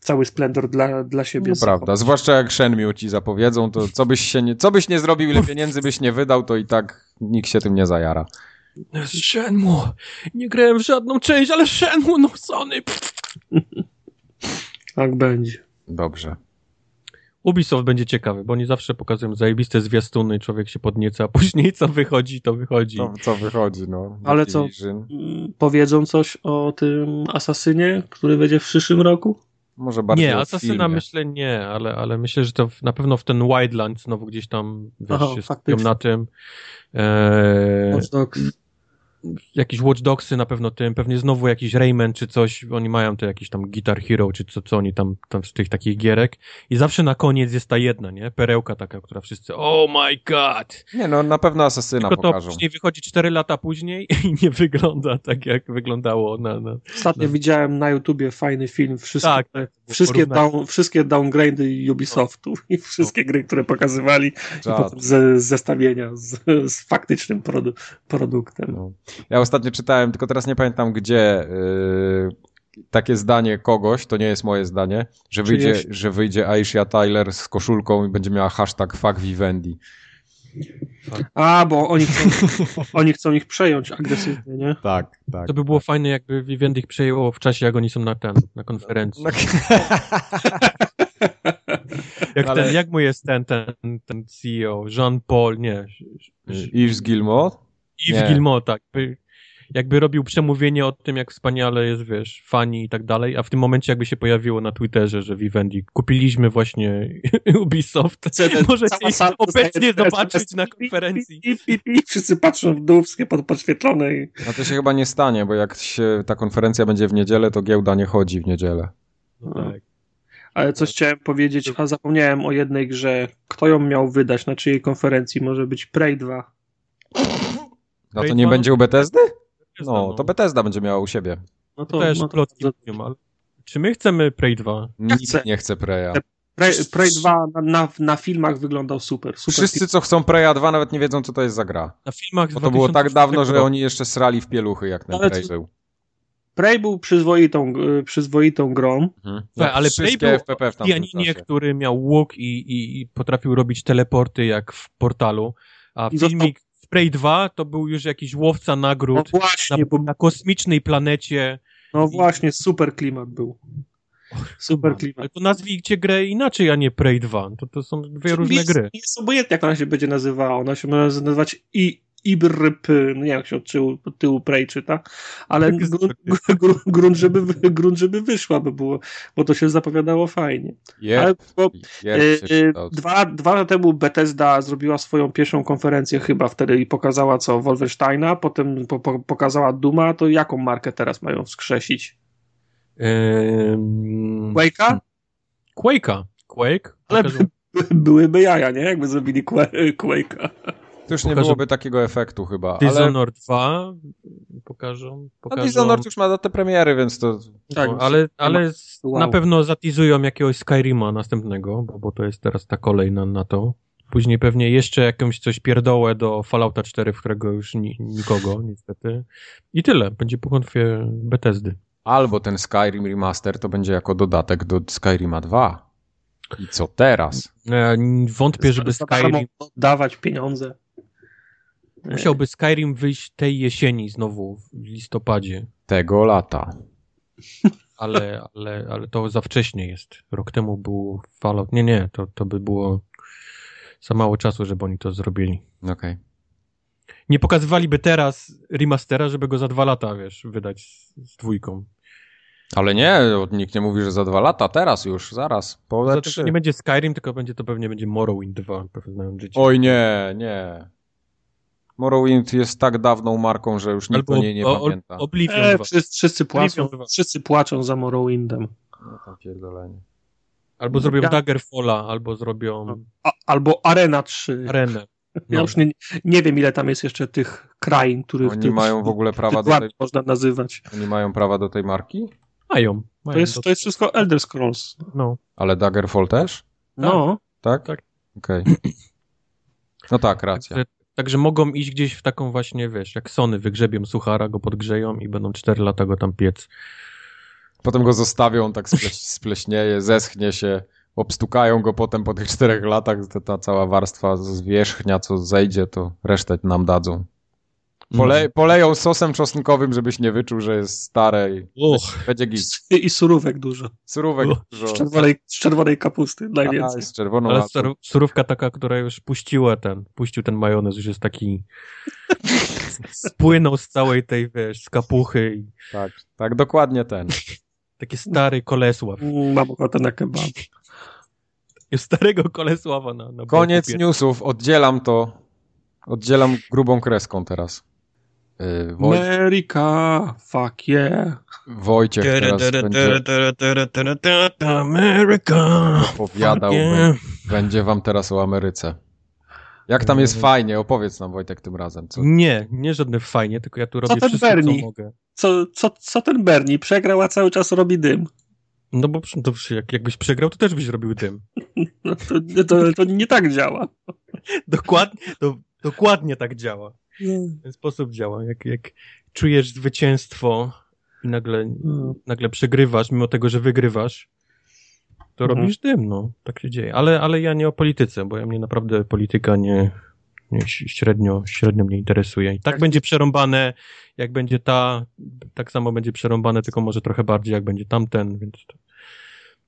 cały splendor dla, dla siebie. No prawda, zwłaszcza jak Shenmue ci zapowiedzą, to co byś, się nie, co byś nie zrobił, ile pieniędzy byś nie wydał, to i tak nikt się tym nie zajara. Shenmue. Nie grałem w żadną część, ale Shenmue, no Sony. tak będzie. Dobrze. Ubisoft będzie ciekawy, bo oni zawsze pokazują zajebiste zwiastuny, człowiek się podnieca, a później co wychodzi, to wychodzi. To, co wychodzi, no. Ale co, powiedzą coś o tym Asasynie, który będzie w przyszłym roku? Może bardziej Nie, Asasyna myślę nie, ale, ale myślę, że to na pewno w ten Wildland znowu gdzieś tam, wiesz, Aha, się na tym. Eee, Watch Dogs jakieś Watch Dogsy na pewno tym, pewnie znowu jakiś Rayman czy coś, oni mają te jakiś tam Guitar Hero, czy co, co oni tam, tam z tych takich gierek i zawsze na koniec jest ta jedna, nie? Perełka taka, która wszyscy, oh my god! Nie no, na pewno Asasyna Tylko pokażą. to później wychodzi 4 lata później i nie wygląda tak, jak wyglądało na... na Ostatnio na... widziałem na YouTubie fajny film, wszystkie, tak, wszystkie, down, wszystkie downgrady Ubisoftu i wszystkie gry, które pokazywali ze, zestawienia z, z faktycznym produ produktem. No. Ja ostatnio czytałem, tylko teraz nie pamiętam gdzie, yy, takie zdanie kogoś, to nie jest moje zdanie, że wyjdzie, że wyjdzie Aisha Tyler z koszulką i będzie miała hashtag fuck Vivendi. A, bo oni chcą, oni chcą ich przejąć agresywnie, nie? Tak, tak. To by było fajne, jakby Vivendi ich przejęło w czasie, jak oni są na ten, na konferencji. jak, Ale... ten, jak mu jest ten, ten, ten CEO? Jean-Paul, nie. Yves Gilmore? Yves Gilmore, tak jakby robił przemówienie o tym, jak wspaniale jest, wiesz, fani i tak dalej, a w tym momencie jakby się pojawiło na Twitterze, że Vivendi kupiliśmy właśnie Ubisoft. Możecie obecnie zobaczyć na konferencji. I, i, i, wszyscy patrzą w dół, wszystkie pod, podświetlone. I... No to się chyba nie stanie, bo jak się, ta konferencja będzie w niedzielę, to giełda nie chodzi w niedzielę. No tak. Ale coś chciałem powiedzieć, a zapomniałem o jednej grze. Kto ją miał wydać, na czyjej konferencji? Może być Prey 2. No to nie będzie u Bethesdy? No, no, to Bethesda będzie miała u siebie. No to też no to, to, ale... Czy my chcemy Prey 2? Nikt chcę. nie chce Preya. Prey, Prey 2 na, na, na, filmach wyglądał super. super Wszyscy, film. co chcą Preya 2, nawet nie wiedzą, co to jest za gra. Na filmach Bo to było tak dawno, że oni jeszcze srali w pieluchy, jak ten Prey był. Prey był przyzwoitą, y, przyzwoitą grą. Mhm. ale Prey był FPP w pianinie, który miał łuk i, i, i, potrafił robić teleporty jak w portalu, a filmik Prey 2 to był już jakiś łowca nagród no właśnie, na, bo... na kosmicznej planecie. No i... właśnie, super klimat był. Super klimat. Ale to nazwijcie grę inaczej, a nie Prey 2. To, to są dwie różne jest, gry. Jest obojętnie, jak ona się będzie nazywała. Ona się może nazywać i Ibrp, no nie wiem jak się od tyłu, od tyłu Prey czyta, ale grunt, grunt, grunt, żeby, grunt, żeby wyszła by było, bo to się zapowiadało fajnie. Yep. Ale, bo, yep. dwa, dwa lata temu Bethesda zrobiła swoją pierwszą konferencję chyba wtedy i pokazała co Wolfensteina, potem po, po, pokazała Duma, to jaką markę teraz mają wskrzesić? Um, Quake'a? Quake'a. Quake? Ale by, byłyby jaja, nie? Jakby zrobili Quake'a. To już nie byłoby takiego efektu chyba. Dishonored ale... 2 pokażą. pokażą... No Dishonored już ma datę premiery, więc to... Tak, no, ale, ale wow. na pewno zatizują jakiegoś Skyrima następnego, bo, bo to jest teraz ta kolej na, na to. Później pewnie jeszcze jakąś coś pierdołę do Fallouta 4, w którego już ni nikogo, niestety. I tyle. Będzie po konfie Bethesdy. Albo ten Skyrim Remaster to będzie jako dodatek do Skyrima 2. I co teraz? Ja wątpię, żeby Skyrim... dawać pieniądze. Musiałby Skyrim wyjść tej jesieni znowu, w listopadzie. Tego lata. Ale, ale, ale to za wcześnie jest. Rok temu był Fallout. Nie, nie, to, to by było za mało czasu, żeby oni to zrobili. Okej. Okay. Nie pokazywaliby teraz remastera, żeby go za dwa lata, wiesz, wydać z, z dwójką. Ale nie, nikt nie mówi, że za dwa lata, teraz już, zaraz, po to, to nie będzie Skyrim, tylko będzie to pewnie będzie Morrowind 2, pewnie życie. Oj nie, nie. Morrowind jest tak dawną marką, że już nikt Albo, o niej nie o, pamięta. Oblivion e, wszyscy, wszyscy, płaczą, wszyscy płaczą za Morrowindem. No tam pierdolenie. Albo zrobią ja... Daggerfalla, albo zrobią... A, albo Arena 3. Arenę. No. Ja już nie, nie wiem, ile tam jest jeszcze tych krain, których Oni mają w ogóle prawa do tej... można nazywać. Oni mają prawa do tej marki? Mają. mają to, jest, to jest wszystko Elder Scrolls. No. Ale Daggerfall też? No. Tak? Tak. Okej. Okay. No tak, racja. Także, mogą iść gdzieś w taką właśnie, wiesz, jak Sony wygrzebią suchara, go podgrzeją i będą 4 lata go tam piec. Potem go zostawią, tak spleśnieje, zeschnie się, obstukają go potem po tych czterech latach, ta, ta cała warstwa zwierzchnia, co zejdzie, to resztę nam dadzą. Pole, mhm. poleją sosem czosnkowym, żebyś nie wyczuł, że jest stare i Uch. będzie git. I surówek dużo. Surówek Uch. dużo. Z czerwonej, z czerwonej kapusty najwięcej. A, z czerwoną Ale surówka taka, która już puściła ten, puścił ten majonez, już jest taki spłynął z całej tej, wiesz, z kapuchy. I... Tak, tak, dokładnie ten. Taki stary Kolesław. Mam ochotę na kebab. Jest starego Kolesława na, na Koniec newsów, oddzielam to. Oddzielam grubą kreską teraz. Yy, Woj... America, fuck yeah. Wojciech teraz będzie America, opowiadał, yeah. będzie wam teraz o Ameryce. Jak tam jest fajnie? Opowiedz nam Wojtek tym razem. Co? Nie, nie żadne fajnie, tylko ja tu robię co wszystko, Bernie? co mogę. Co, co, co ten Bernie? Przegrał, a cały czas robi dym. No bo to, jak, jakbyś przegrał, to też byś robił dym. No to, to, to nie tak działa. Dokładnie, to, dokładnie tak działa. W ten sposób działa. Jak, jak czujesz zwycięstwo i nagle, no. nagle przegrywasz, mimo tego, że wygrywasz, to mhm. robisz dym, no. Tak się dzieje. Ale, ale ja nie o polityce, bo ja mnie naprawdę polityka nie, nie średnio, średnio mnie interesuje. I tak, tak będzie przerąbane, jak będzie ta, tak samo będzie przerąbane, tylko może trochę bardziej, jak będzie tamten, więc to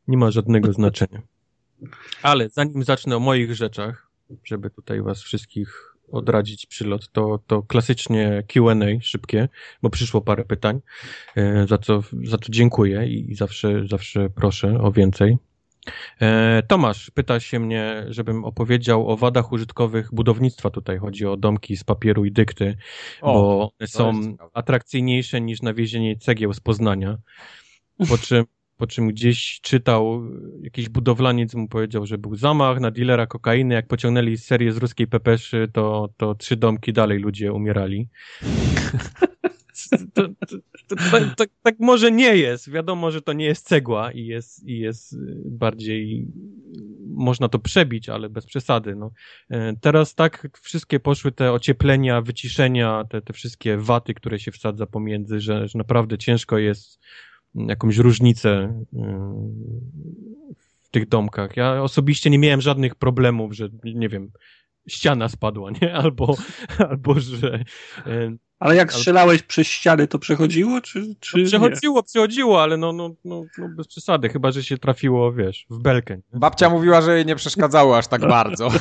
nie ma żadnego znaczenia. Ale zanim zacznę o moich rzeczach, żeby tutaj was wszystkich odradzić przylot, to, to klasycznie Q&A szybkie, bo przyszło parę pytań, e, za co, za co dziękuję i zawsze, zawsze proszę o więcej. E, Tomasz pyta się mnie, żebym opowiedział o wadach użytkowych budownictwa. Tutaj chodzi o domki z papieru i dykty, o, bo one są atrakcyjniejsze niż nawiezienie cegieł z Poznania. Po czym po czym gdzieś czytał, jakiś budowlaniec mu powiedział, że był zamach na dealera kokainy, jak pociągnęli serię z ruskiej pepeszy, to, to trzy domki dalej ludzie umierali. To, to, to, tak, tak może nie jest. Wiadomo, że to nie jest cegła i jest, i jest bardziej można to przebić, ale bez przesady. No. E, teraz tak wszystkie poszły te ocieplenia, wyciszenia, te, te wszystkie waty, które się wsadza pomiędzy, że, że naprawdę ciężko jest jakąś różnicę y, w tych domkach. Ja osobiście nie miałem żadnych problemów, że nie wiem, ściana spadła, nie? Albo, albo że. Y, ale jak strzelałeś albo... przez ściany, to przechodziło, czy, czy no, Przechodziło, nie? przechodziło, ale no, no, no, no, bez przesady, chyba, że się trafiło, wiesz, w belkę. Nie? Babcia mówiła, że jej nie przeszkadzało aż tak bardzo.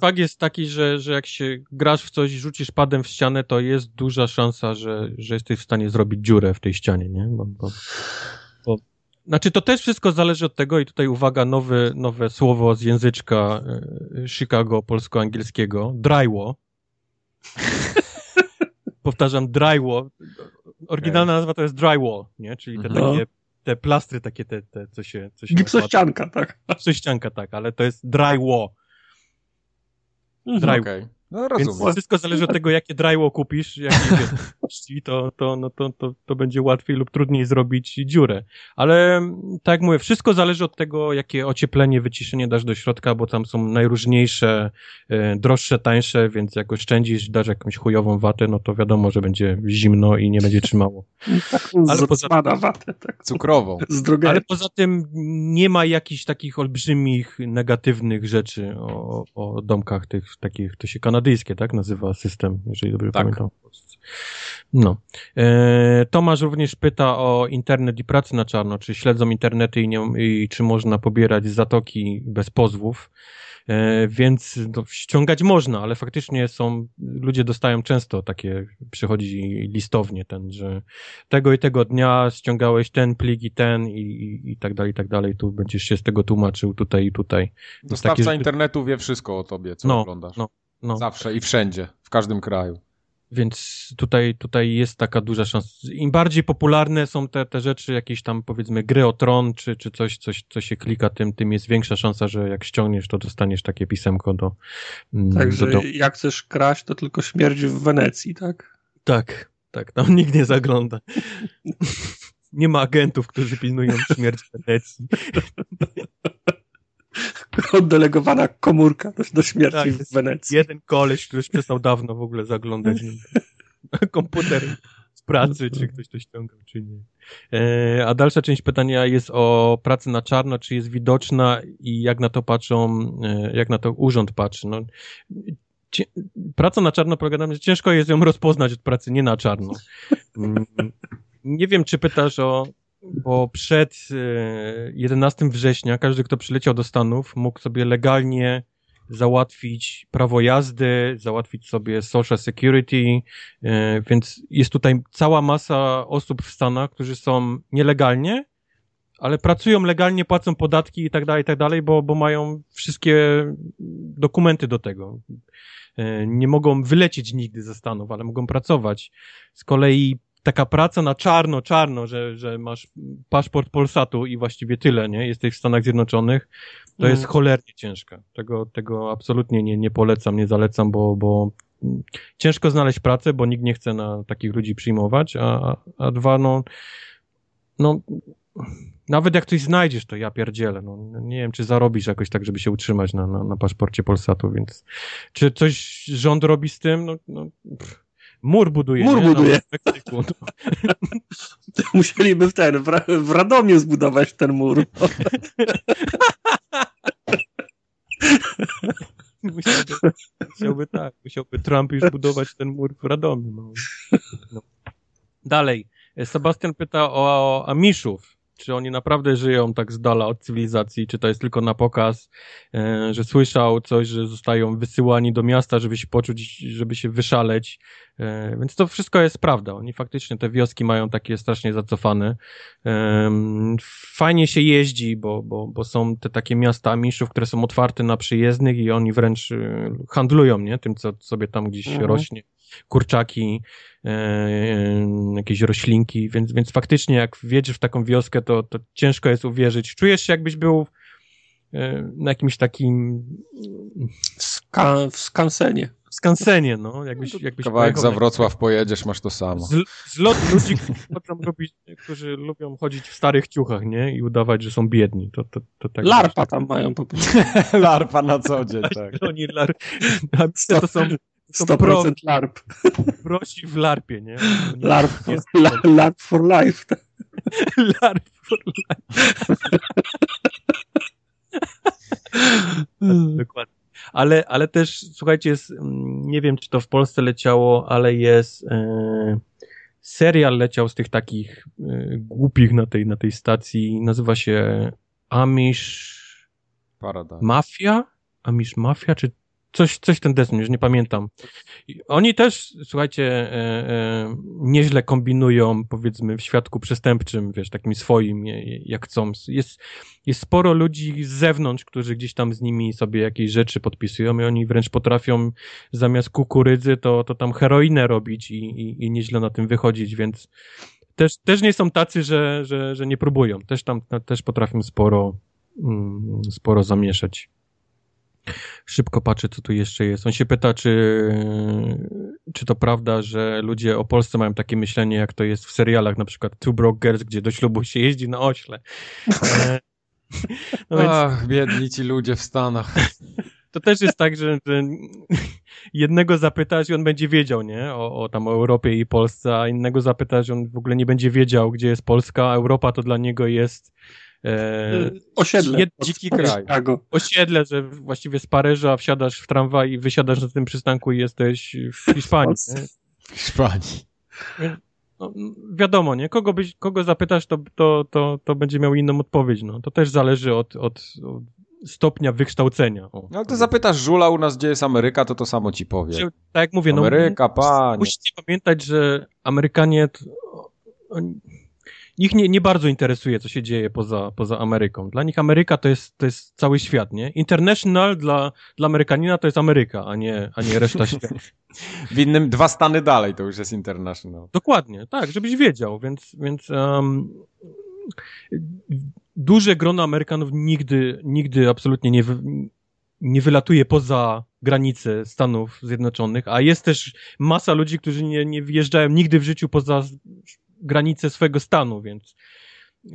Fakt jest taki, że, że jak się grasz w coś, rzucisz padem w ścianę, to jest duża szansa, że, że jesteś w stanie zrobić dziurę w tej ścianie, nie? Bo, bo, bo... Znaczy, to też wszystko zależy od tego, i tutaj uwaga, nowy, nowe słowo z języczka e, Chicago polsko-angielskiego, drywall. Powtarzam, drywall. Oryginalna nazwa to jest drywall, nie? Czyli te no. takie te plastry takie, te, te co się... Co się Gipsościanka, tak. Gipsościanka, tak, ale to jest drywall. Mhm. Dry okay. No rozumiem. Więc wszystko zależy od tego, jakie drywall kupisz, jakie to, to, no, to, to, to będzie łatwiej lub trudniej zrobić dziurę. Ale tak jak mówię, wszystko zależy od tego, jakie ocieplenie, wyciszenie dasz do środka, bo tam są najróżniejsze, e, droższe, tańsze, więc jak oszczędzisz, dasz jakąś chujową watę, no to wiadomo, że będzie zimno i nie będzie trzymało. Ale poza tym, watę, tak. Cukrową. Ale poza tym nie ma jakichś takich olbrzymich, negatywnych rzeczy o, o domkach tych takich, to się kanał kanadyjskie, tak? Nazywa system, jeżeli dobrze tak. pamiętam. No. E, Tomasz również pyta o internet i pracę na czarno, czy śledzą internety i, nie, i czy można pobierać zatoki bez pozwów. E, więc no, ściągać można, ale faktycznie są, ludzie dostają często takie, przychodzi listownie ten, że tego i tego dnia ściągałeś ten plik i ten i, i, i tak dalej, i tak dalej, tu będziesz się z tego tłumaczył tutaj i tutaj. Dostawca takie, internetu wie wszystko o tobie, co no, oglądasz. No, no. Zawsze i wszędzie, w każdym kraju. Więc tutaj, tutaj jest taka duża szansa. Im bardziej popularne są te, te rzeczy, jakieś tam powiedzmy gry o tron, czy, czy coś, coś, co się klika, tym, tym jest większa szansa, że jak ściągniesz, to dostaniesz takie pisemko do... Mm, Także do, do... jak chcesz kraść, to tylko śmierć w Wenecji, tak? Tak, tak, tam nikt nie zagląda. nie ma agentów, którzy pilnują śmierci w Wenecji. oddelegowana komórka do, do śmierci tak, w Wenecji. Jeden koleś, który już przestał dawno w ogóle zaglądać na komputer z pracy, czy ktoś to ściągał, czy nie. E, a dalsza część pytania jest o pracę na czarno, czy jest widoczna i jak na to patrzą, e, jak na to urząd patrzy. No, praca na czarno polega na tym, że ciężko jest ją rozpoznać od pracy nie na czarno. Mm, nie wiem, czy pytasz o bo przed 11 e, września każdy, kto przyleciał do Stanów, mógł sobie legalnie załatwić prawo jazdy, załatwić sobie social security, e, więc jest tutaj cała masa osób w Stanach, którzy są nielegalnie, ale pracują legalnie, płacą podatki i tak dalej, i tak dalej, bo, bo mają wszystkie dokumenty do tego. E, nie mogą wylecieć nigdy ze Stanów, ale mogą pracować. Z kolei taka praca na czarno, czarno, że, że masz paszport Polsatu i właściwie tyle, nie? Jesteś w Stanach Zjednoczonych, to mm. jest cholernie ciężka. Tego, tego absolutnie nie, nie polecam, nie zalecam, bo, bo ciężko znaleźć pracę, bo nikt nie chce na takich ludzi przyjmować, a, a dwa, no, no, nawet jak coś znajdziesz, to ja pierdzielę. No, nie wiem, czy zarobisz jakoś tak, żeby się utrzymać na, na, na paszporcie Polsatu, więc czy coś rząd robi z tym? No, no pff Mur buduje. Mur nie? buduje. No, Musieliby w ten, w, Radomiu zbudować ten mur. musiałby, musiałby tak, musiałby Trump już budować ten mur w Radomiu. No. No. Dalej. Sebastian pyta o Amiszów czy oni naprawdę żyją tak z dala od cywilizacji, czy to jest tylko na pokaz, e, że słyszał coś, że zostają wysyłani do miasta, żeby się poczuć, żeby się wyszaleć. E, więc to wszystko jest prawda. Oni faktycznie te wioski mają takie strasznie zacofane. E, fajnie się jeździ, bo, bo, bo są te takie miasta miszów, które są otwarte na przyjezdnych i oni wręcz handlują, nie? Tym, co sobie tam gdzieś mhm. rośnie kurczaki, e, jakieś roślinki, więc, więc faktycznie jak wjedziesz w taką wioskę, to, to ciężko jest uwierzyć. Czujesz się jakbyś był e, na jakimś takim... Ska w skansenie. W skansenie, no. Jakbyś, no jakbyś Kawałek za Wrocław pojedziesz, masz to samo. Z, z lot ludzi, którzy, którzy lubią chodzić w starych ciuchach, nie? I udawać, że są biedni. To, to, to tak Larpa tam mają po prostu. Larpa na co dzień, tak. Oni lar... to są 100% pro, LARP. Prosi w LARPie, nie? LARP, la, LARP for life. LARP for life. Dokładnie. Ale, ale też, słuchajcie, jest, mm, nie wiem, czy to w Polsce leciało, ale jest e, serial leciał z tych takich e, głupich na tej, na tej stacji. Nazywa się Amish Paradise. Mafia? Amish Mafia, czy coś, coś ten deseń, już nie pamiętam. Oni też, słuchajcie, e, e, nieźle kombinują, powiedzmy, w świadku przestępczym, wiesz, takim swoim, jak chcą. Jest, jest sporo ludzi z zewnątrz, którzy gdzieś tam z nimi sobie jakieś rzeczy podpisują i oni wręcz potrafią zamiast kukurydzy to, to tam heroinę robić i, i, i nieźle na tym wychodzić, więc też, też nie są tacy, że, że, że nie próbują. Też tam też potrafią sporo, mm, sporo zamieszać. Szybko patrzę, co tu jeszcze jest. On się pyta, czy, czy to prawda, że ludzie o Polsce mają takie myślenie, jak to jest w serialach, na przykład Two Broke Girls, gdzie do ślubu się jeździ na ośle. E, no więc... Ach, biedni ci ludzie w Stanach. To też jest tak, że, że jednego zapytasz i on będzie wiedział, nie? O, o tam o Europie i Polsce, a innego zapytasz i on w ogóle nie będzie wiedział, gdzie jest Polska. Europa to dla niego jest E, osiedle. Jed, dziki kraj. Osiedle, że właściwie z Paryża wsiadasz w tramwaj i wysiadasz na tym przystanku i jesteś w Hiszpanii. W Hiszpanii. No, wiadomo, nie? Kogo, byś, kogo zapytasz, to, to, to, to będzie miał inną odpowiedź. No. To też zależy od, od, od stopnia wykształcenia. O, no to zapytasz żula u nas, gdzie jest Ameryka, to to samo ci powie. tak jak mówię, Ameryka, no, panie. Musicie pamiętać, że Amerykanie to, oni, ich nie, nie bardzo interesuje, co się dzieje poza, poza Ameryką. Dla nich Ameryka to jest, to jest cały świat, nie? International dla, dla Amerykanina to jest Ameryka, a nie, a nie reszta świata. W innym, dwa stany dalej to już jest international. Dokładnie, tak, żebyś wiedział, więc, więc um, duże grono Amerykanów nigdy, nigdy absolutnie nie, nie wylatuje poza granice Stanów Zjednoczonych, a jest też masa ludzi, którzy nie, nie wjeżdżają nigdy w życiu poza granice swojego stanu, więc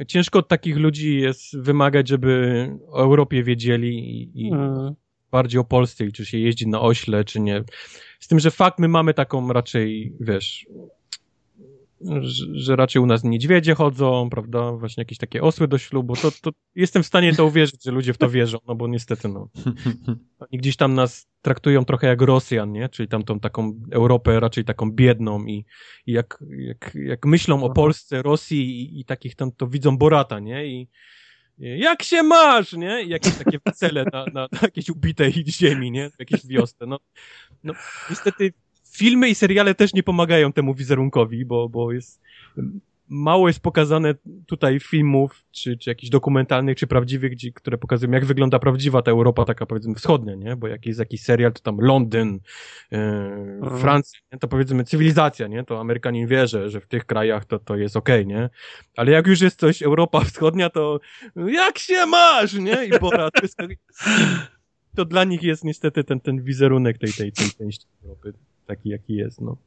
ciężko od takich ludzi jest wymagać, żeby o Europie wiedzieli i, i hmm. bardziej o Polsce, czy się jeździ na ośle, czy nie. Z tym, że fakt, my mamy taką raczej, wiesz, że, raczej u nas niedźwiedzie chodzą, prawda, właśnie jakieś takie osły do ślubu, to, to jestem w stanie to uwierzyć, że ludzie w to wierzą, no bo niestety, no. Oni gdzieś tam nas traktują trochę jak Rosjan, nie? Czyli tam tą taką Europę raczej taką biedną i, i jak, jak, jak myślą o Polsce, Rosji i, i takich tam, to widzą Borata, nie? I, jak się masz, nie? I jakieś takie wesele na, na, na jakiejś ubitej ziemi, nie? W jakiejś wiosce, no. No, niestety filmy i seriale też nie pomagają temu wizerunkowi, bo, bo jest mało jest pokazane tutaj filmów, czy, czy jakichś dokumentalnych, czy prawdziwych, gdzie, które pokazują, jak wygląda prawdziwa ta Europa, taka powiedzmy wschodnia, nie? Bo jak jest jakiś serial, to tam Londyn, yy, Francja, nie? to powiedzmy cywilizacja, nie? To Amerykanin wie, że, że w tych krajach to, to jest okej, okay, nie? Ale jak już jest coś Europa wschodnia, to jak się masz, nie? I Bora, to, jest, to dla nich jest niestety ten, ten wizerunek tej, tej, tej części Europy taki, jaki jest, no.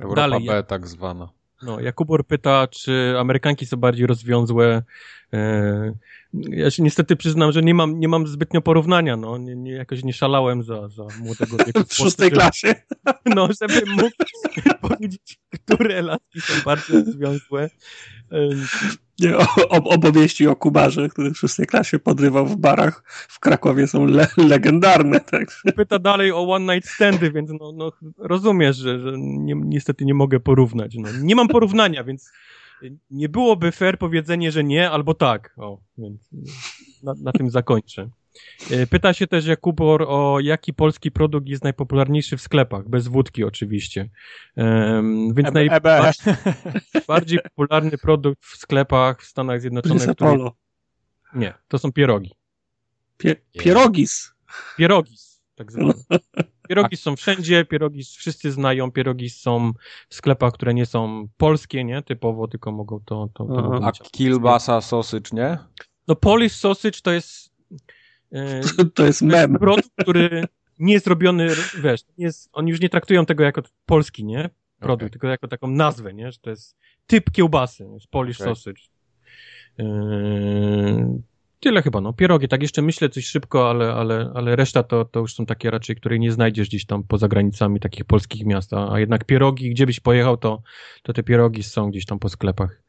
Europa Dalej, B tak zwana. No, Jakubor pyta, czy Amerykanki są bardziej rozwiązłe. E, ja się niestety przyznam, że nie mam, nie mam zbytnio porównania, no. Nie, nie, jakoś nie szalałem za, za młodego wieku. W szóstej klasie. No, żebym mógł powiedzieć, które laski są bardziej rozwiązłe. Opowieści o Kubarze, który w szóstej klasie podrywał w barach w Krakowie są le legendarne. Tak? Pyta dalej o one night standy, więc no, no rozumiesz, że, że nie, niestety nie mogę porównać. No, nie mam porównania, więc nie byłoby fair powiedzenie, że nie albo tak. O, więc na, na tym zakończę. E, pyta się też Jakubor o jaki polski produkt jest najpopularniejszy w sklepach, bez wódki oczywiście. Um, więc najbardziej popularny produkt w sklepach w Stanach Zjednoczonych. Który... Nie, to są pierogi. Pie pierogis. Pierogis, tak zwane. Pierogi są wszędzie, pierogi wszyscy znają, pierogi są w sklepach, które nie są polskie, nie, typowo, tylko mogą to... to, to A kielbasa, sausage, nie? No Polish sausage to jest E, to jest mem. Produkt, który nie jest robiony, wiesz, jest, oni już nie traktują tego jako polski, nie? Produkt, okay. tylko jako taką nazwę, nie? Że to jest typ kiełbasy, jest Polish okay. sausage. Yy, tyle chyba, no. Pierogi, tak jeszcze myślę coś szybko, ale, ale, ale reszta to, to już są takie raczej, które nie znajdziesz gdzieś tam poza granicami takich polskich miast, a, a jednak pierogi, gdzie byś pojechał, to, to te pierogi są gdzieś tam po sklepach.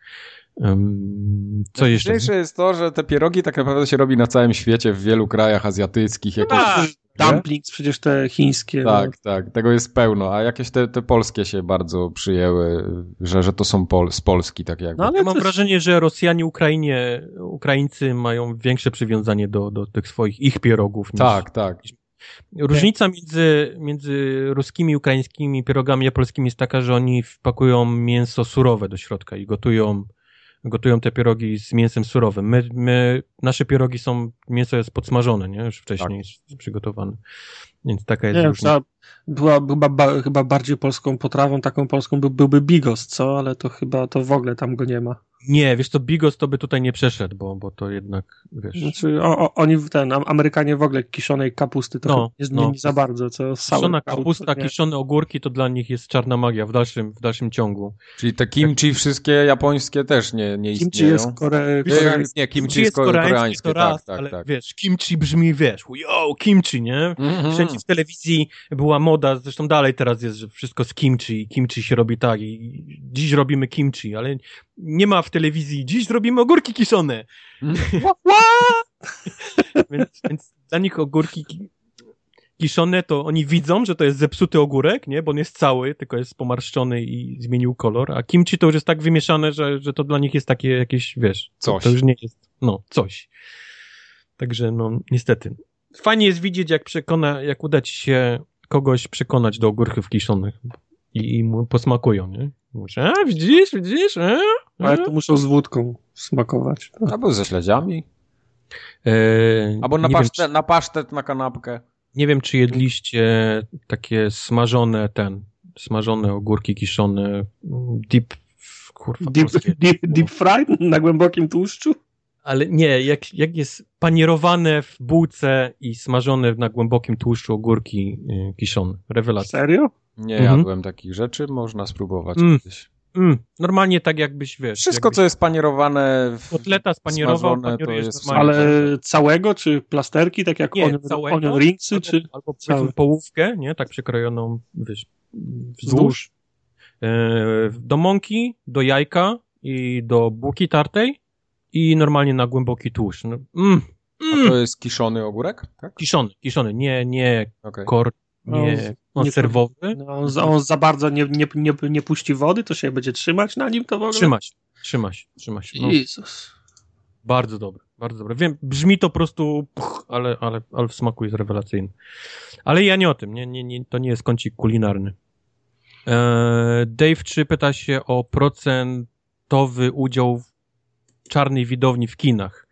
Co jeszcze? Najważniejsze jest to, że te pierogi tak naprawdę się robi na całym świecie, w wielu krajach azjatyckich. Jakieś, tak, dumplings przecież te chińskie. Tak, no. tak, tego jest pełno, a jakieś te, te polskie się bardzo przyjęły, że, że to są pol, z Polski tak jakby. No, ale ja mam wrażenie, że Rosjanie, Ukrainie, Ukraińcy mają większe przywiązanie do, do tych swoich ich pierogów. Niż, tak, tak. Różnica między, między ruskimi ukraińskimi pierogami a polskimi jest taka, że oni wpakują mięso surowe do środka i gotują gotują te pierogi z mięsem surowym. My, my, nasze pierogi są, mięso jest podsmażone, nie? Już wcześniej tak. jest przygotowane. Więc taka jest nie, różnica. Była chyba, ba, chyba bardziej polską potrawą, taką polską by, byłby bigos, co? Ale to chyba to w ogóle tam go nie ma. Nie, wiesz to bigos to by tutaj nie przeszedł, bo, bo to jednak, wiesz... Znaczy, o, o, oni, ten, Amerykanie w ogóle kiszonej kapusty to no, nie, no. nie za bardzo, co Kiszona kapusta, kiszone ogórki to dla nich jest czarna magia w dalszym, w dalszym ciągu. Czyli te kimchi tak. wszystkie japońskie też nie, nie kimchi istnieją? Jest kore... Nie, nie, kimchi jest koreańskie, koreańskie to raz, tak, tak, ale tak. wiesz, kimchi brzmi, wiesz, yo, kimchi, nie? Mm -hmm. Wszędzie w telewizji była moda, zresztą dalej teraz jest, że wszystko z kimchi, kimchi się robi tak i dziś robimy kimchi, ale nie ma w telewizji, dziś zrobimy ogórki kiszone. więc, więc dla nich ogórki kiszone to oni widzą, że to jest zepsuty ogórek, nie? Bo on jest cały, tylko jest pomarszczony i zmienił kolor, a kimchi to już jest tak wymieszane, że, że to dla nich jest takie jakieś, wiesz, coś. To już nie jest, no, coś. Także, no, niestety. Fajnie jest widzieć, jak przekona, jak uda ci się kogoś przekonać do ogórków kiszonych i, i mu posmakują, nie? Muszę, a widzisz, widzisz, a? Ale to muszą z wódką smakować. Albo ze śledziami. Eee, Albo na, pasztet, wiem, czy, na pasztet, na kanapkę. Nie wiem, czy jedliście takie smażone, ten, smażone ogórki kiszone, deep, kurwa, deep, deep, deep fried na głębokim tłuszczu? Ale nie, jak, jak jest panierowane w bułce i smażone na głębokim tłuszczu ogórki y, kiszone. Rewelacja. Serio? Nie mhm. jadłem takich rzeczy, można spróbować mm. kiedyś. Mm. Normalnie tak jakbyś, wiesz... Wszystko, jakbyś... co jest panierowane... W... Kotleta spanierował, to jest Ale całego, czy plasterki, tak jak nie, onion, całego, onion ringsy, albo, czy... Albo powiedzmy połówkę, nie? Tak przekrojoną, wiesz, wzdłuż. E, do mąki, do jajka i do bułki tartej i normalnie na głęboki tłuszcz. No, mm, mm. A to jest kiszony ogórek? Tak? Kiszony, kiszony, nie, nie okay. kor, nie konserwowy. No, on, on, za bardzo nie, nie, nie, nie puści wody, to się będzie trzymać na nim to w ogóle? Trzyma się, trzyma się, trzyma się. No. Jezus. Bardzo dobre, bardzo dobre. Wiem, brzmi to po prostu, puch, ale, ale, ale w smaku jest rewelacyjny. Ale ja nie o tym, nie, nie, nie, to nie jest kącik kulinarny. Eee, Dave 3 pyta się o procentowy udział czarnej widowni w kinach.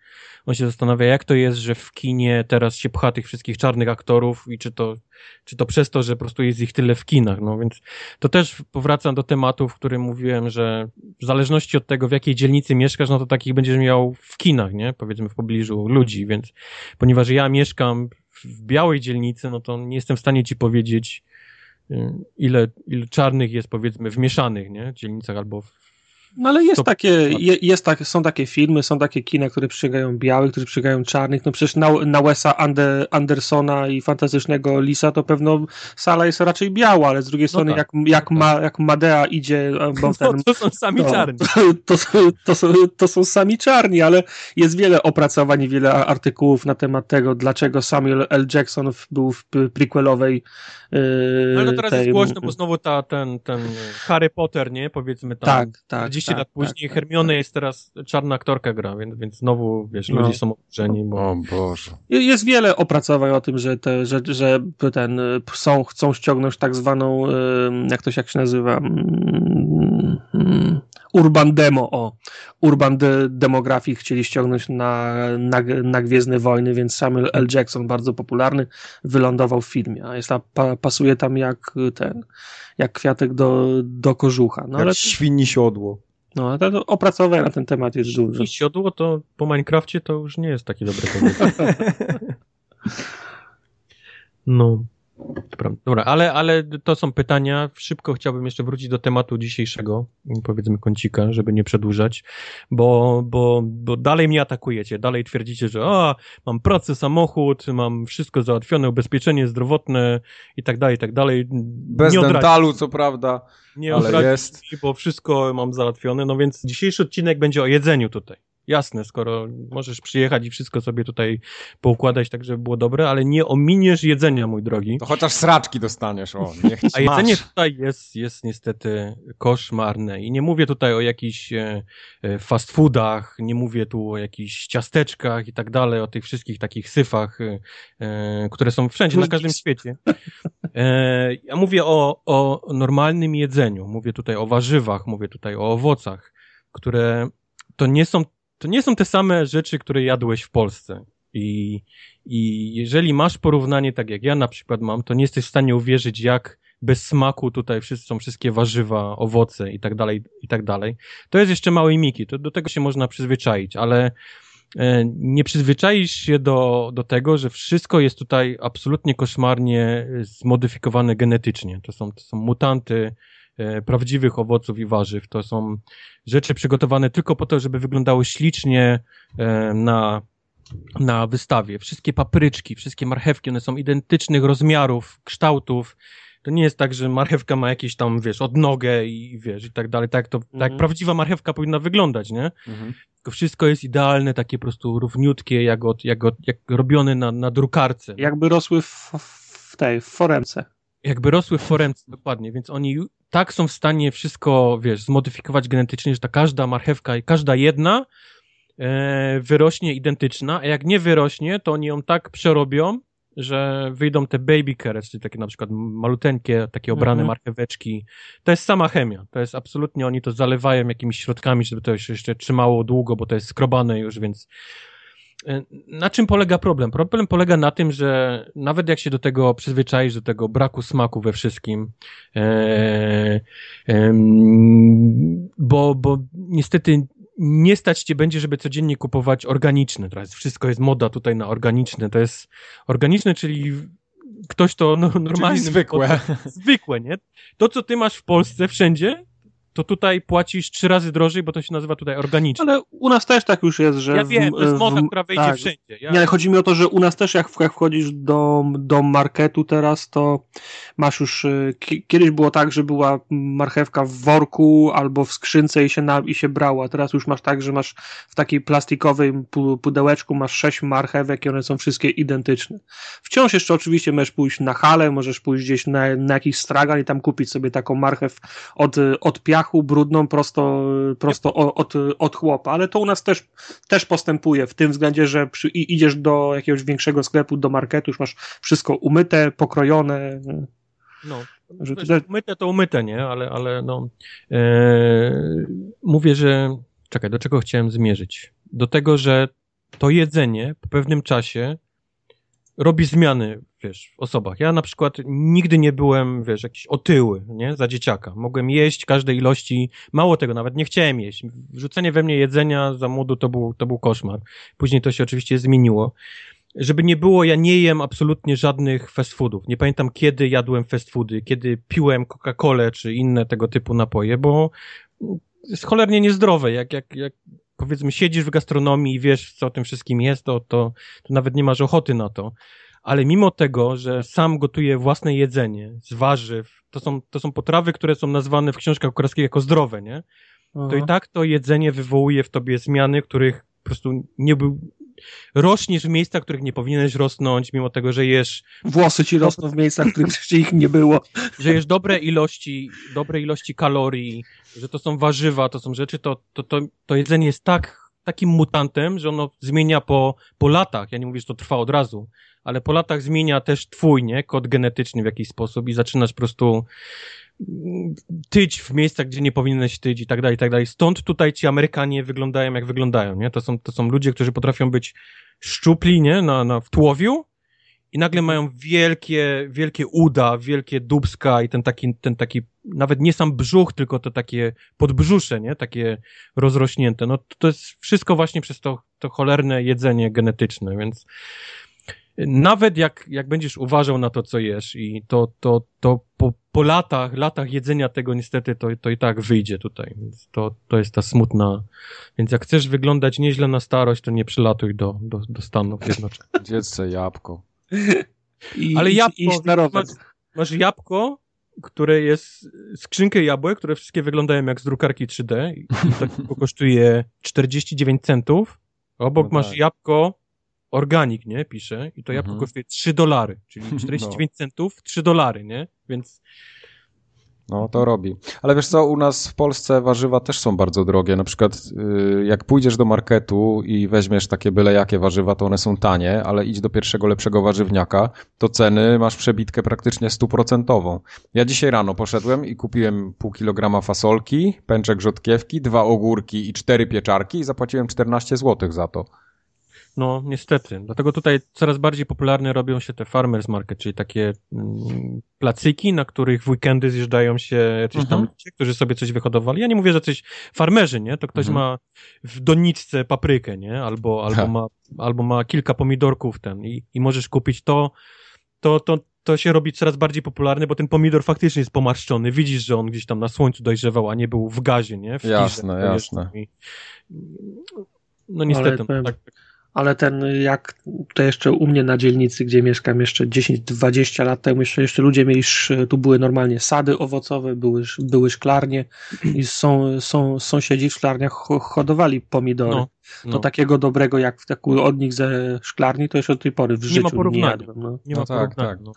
On się zastanawia, jak to jest, że w kinie teraz się pcha tych wszystkich czarnych aktorów i czy to, czy to przez to, że po prostu jest ich tyle w kinach. No więc to też powracam do tematu, w którym mówiłem, że w zależności od tego, w jakiej dzielnicy mieszkasz, no to takich będziesz miał w kinach, nie? Powiedzmy w pobliżu ludzi, więc ponieważ ja mieszkam w białej dzielnicy, no to nie jestem w stanie ci powiedzieć, y, ile, ile czarnych jest powiedzmy w mieszanych, nie? Dzielnicach albo w no ale jest to... takie, je, jest tak, są takie filmy, są takie kina, które przygają białych, które przygają czarnych. No przecież na, na Wesa Ander, Andersona i Fantastycznego Lisa to pewno sala jest raczej biała, ale z drugiej no strony no tak, jak, jak, no ma, jak Madea idzie... Bo no, ten, to są sami no, czarni. To, to, to, są, to są sami czarni, ale jest wiele opracowań i wiele artykułów na temat tego, dlaczego Samuel L. Jackson był w prequelowej Yy, ale no teraz tej... jest głośno, bo znowu ta, ten, ten Harry Potter, nie? Powiedzmy tam tak, tak, 40 tak, lat później tak, Hermione tak. jest teraz czarna aktorka gra, więc, więc znowu, wiesz, no. ludzie są oburzeni, bo... O Boże. Jest wiele opracowań o tym, że, te, że, że ten, są, chcą ściągnąć tak zwaną, jak to się, jak się nazywa, mm, mm, Urban Demo, o, Urban de Demographic chcieli ściągnąć na, na, na Gwiezdne Wojny, więc Samuel L. Jackson, bardzo popularny, wylądował w filmie, a jest tam, pa, pasuje tam jak ten, jak kwiatek do, do kożucha. No, jak ale świni siodło. No, ale to opracowanie na ten temat jest dużo. Świni siodło to po Minecrafcie to już nie jest taki dobry pomysł. no. Dobra, ale, ale to są pytania. Szybko chciałbym jeszcze wrócić do tematu dzisiejszego, powiedzmy kącika, żeby nie przedłużać, bo, bo, bo dalej mnie atakujecie, dalej twierdzicie, że a, mam pracę, samochód, mam wszystko załatwione, ubezpieczenie zdrowotne i tak dalej, i tak dalej. Bez nie dentalu, co prawda, nie ale jest. Bo wszystko mam załatwione, no więc dzisiejszy odcinek będzie o jedzeniu tutaj jasne, skoro możesz przyjechać i wszystko sobie tutaj poukładać tak, żeby było dobre, ale nie ominiesz jedzenia, mój drogi. To chociaż sraczki dostaniesz, o, niech A jedzenie tutaj jest, jest niestety koszmarne i nie mówię tutaj o jakichś e, e, fast foodach, nie mówię tu o jakichś ciasteczkach i tak dalej, o tych wszystkich takich syfach, e, które są wszędzie, na każdym świecie. Ja mówię o, o normalnym jedzeniu, mówię tutaj o warzywach, mówię tutaj o owocach, które to nie są, to nie są te same rzeczy, które jadłeś w Polsce. I, I jeżeli masz porównanie, tak jak ja na przykład mam, to nie jesteś w stanie uwierzyć, jak bez smaku tutaj są wszystkie warzywa, owoce i tak dalej, i tak dalej. To jest jeszcze małej miki, to do tego się można przyzwyczaić, ale e, nie przyzwyczaisz się do, do tego, że wszystko jest tutaj absolutnie koszmarnie zmodyfikowane genetycznie. To są, to są mutanty e, prawdziwych owoców i warzyw. To są rzeczy przygotowane tylko po to, żeby wyglądały ślicznie e, na na wystawie. Wszystkie papryczki, wszystkie marchewki, one są identycznych rozmiarów, kształtów. To nie jest tak, że marchewka ma jakieś tam, wiesz, odnogę i wiesz, i tak dalej. Tak, to, mhm. tak prawdziwa marchewka powinna wyglądać, nie? Mhm. Tylko wszystko jest idealne, takie po prostu równiutkie, jak, od, jak, od, jak robione na, na drukarce. Jakby rosły w, w tej, w foremce. Jakby rosły w foremce, dokładnie, więc oni tak są w stanie wszystko, wiesz, zmodyfikować genetycznie, że ta każda marchewka i każda jedna e, wyrośnie identyczna, a jak nie wyrośnie, to oni ją tak przerobią, że wyjdą te baby carrots, czyli takie na przykład maluteńkie, takie obrane mhm. marcheweczki. To jest sama chemia. To jest absolutnie, oni to zalewają jakimiś środkami, żeby to się jeszcze trzymało długo, bo to jest skrobane już, więc na czym polega problem? Problem polega na tym, że nawet jak się do tego przyzwyczaisz, do tego braku smaku we wszystkim, e, e, bo, bo niestety nie stać cię będzie, żeby codziennie kupować organiczne. Teraz wszystko jest moda tutaj na organiczne. To jest organiczne, czyli ktoś to no, normalnie. Zwykłe. Zwykłe, nie? To, co ty masz w Polsce wszędzie, to tutaj płacisz trzy razy drożej, bo to się nazywa tutaj organicznie. Ale u nas też tak już jest, że... Ja wiem, to jest moda, która wejdzie tak. wszędzie. Ja... Nie, ale chodzi mi o to, że u nas też jak, jak wchodzisz do, do marketu teraz, to masz już... Y, kiedyś było tak, że była marchewka w worku albo w skrzynce i się, na, i się brała. Teraz już masz tak, że masz w takiej plastikowej pudełeczku masz sześć marchewek i one są wszystkie identyczne. Wciąż jeszcze oczywiście możesz pójść na halę, możesz pójść gdzieś na, na jakiś stragan i tam kupić sobie taką marchew od, od piachu piachu brudną prosto, prosto od, od chłopa, ale to u nas też, też postępuje w tym względzie, że przy, idziesz do jakiegoś większego sklepu, do marketu, już masz wszystko umyte, pokrojone. No, że wiesz, umyte to umyte, nie? Ale, ale no, e, mówię, że czekaj, do czego chciałem zmierzyć? Do tego, że to jedzenie po pewnym czasie robi zmiany, wiesz, w osobach. Ja na przykład nigdy nie byłem, wiesz, jakiś otyły, nie, za dzieciaka. Mogłem jeść każdej ilości, mało tego, nawet nie chciałem jeść. Wrzucenie we mnie jedzenia za młodu to był, to był koszmar. Później to się oczywiście zmieniło. Żeby nie było, ja nie jem absolutnie żadnych fast foodów. Nie pamiętam kiedy jadłem fast foody, kiedy piłem Coca-Colę czy inne tego typu napoje, bo jest cholernie niezdrowe. Jak, jak, jak powiedzmy siedzisz w gastronomii i wiesz, co o tym wszystkim jest, to, to, to nawet nie masz ochoty na to. Ale mimo tego, że sam gotuję własne jedzenie z warzyw, to są, to są potrawy, które są nazwane w książkach kucharskich jako zdrowe, nie? Aha. To i tak to jedzenie wywołuje w tobie zmiany, których po prostu nie był, rośniesz w miejscach, w których nie powinieneś rosnąć, mimo tego, że jesz... Włosy ci rosną w miejscach, w których wcześniej ich nie było. Że jesz dobre ilości, dobre ilości kalorii, że to są warzywa, to są rzeczy, to, to, to, to jedzenie jest tak, takim mutantem, że ono zmienia po, po latach. Ja nie mówię, że to trwa od razu, ale po latach zmienia też twój, nie? Kod genetyczny w jakiś sposób i zaczynasz po prostu tyć w miejscach, gdzie nie powinieneś tyć i tak dalej, i tak dalej. Stąd tutaj ci Amerykanie wyglądają jak wyglądają, nie? To są, to są ludzie, którzy potrafią być szczupli, nie? Na, na, w tłowiu i nagle mają wielkie, wielkie uda, wielkie dubska i ten taki, ten taki, nawet nie sam brzuch, tylko to takie podbrzusze, nie? Takie rozrośnięte. No to, to jest wszystko właśnie przez to, to cholerne jedzenie genetyczne, więc nawet jak, jak będziesz uważał na to, co jesz i to, to, to po, po latach, latach jedzenia tego niestety to, to i tak wyjdzie tutaj, więc to, to jest ta smutna, więc jak chcesz wyglądać nieźle na starość, to nie przylatuj do, do, do Stanów Zjednoczonych. Dziecce jabłko. I, Ale jabłko, masz, masz jabłko, które jest skrzynkę jabłek, które wszystkie wyglądają jak z drukarki 3D i to kosztuje 49 centów. Obok no masz tak. jabłko organik, nie, pisze, i to jabłko mhm. kosztuje 3 dolary, czyli 49 no. centów, 3 dolary, nie, więc No, to robi. Ale wiesz co, u nas w Polsce warzywa też są bardzo drogie. Na przykład y, jak pójdziesz do marketu i weźmiesz takie byle jakie warzywa, to one są tanie, ale idź do pierwszego lepszego warzywniaka, to ceny masz przebitkę praktycznie stuprocentową. Ja dzisiaj rano poszedłem i kupiłem pół kilograma fasolki, pęczek rzodkiewki, dwa ogórki i cztery pieczarki i zapłaciłem 14 zł za to. No, niestety. Dlatego tutaj coraz bardziej popularne robią się te farmers market, czyli takie mm, placyki, na których w weekendy zjeżdżają się jacyś tam Mhm. ludzie, którzy sobie coś wyhodowali. Ja nie mówię, że coś farmerzy, nie? To ktoś Mhm. ma w doniczce paprykę, nie? Albo, albo, Ha. ma, albo ma kilka pomidorków ten i, i możesz kupić to, to, to, to się robi coraz bardziej popularne, bo ten pomidor faktycznie jest pomarszczony. Widzisz, że on gdzieś tam na słońcu dojrzewał, a nie był w gazie, nie? W Jasne, tirze. jasne. I- No niestety, powiem- tak, Ale ten, jak to jeszcze u mnie na dzielnicy, gdzie mieszkam jeszcze 10-20 lat temu, jeszcze, jeszcze ludzie mieli, tu były normalnie sady owocowe, były, były szklarnie i są, są, sąsiedzi w szklarniach ho- hodowali pomidory. no, To no. takiego dobrego jak tak od nich ze szklarni, to jeszcze do tej pory w Nie życiu ma nie porównania. jadłem. No. Nie No ma tak, porównania, tak. No.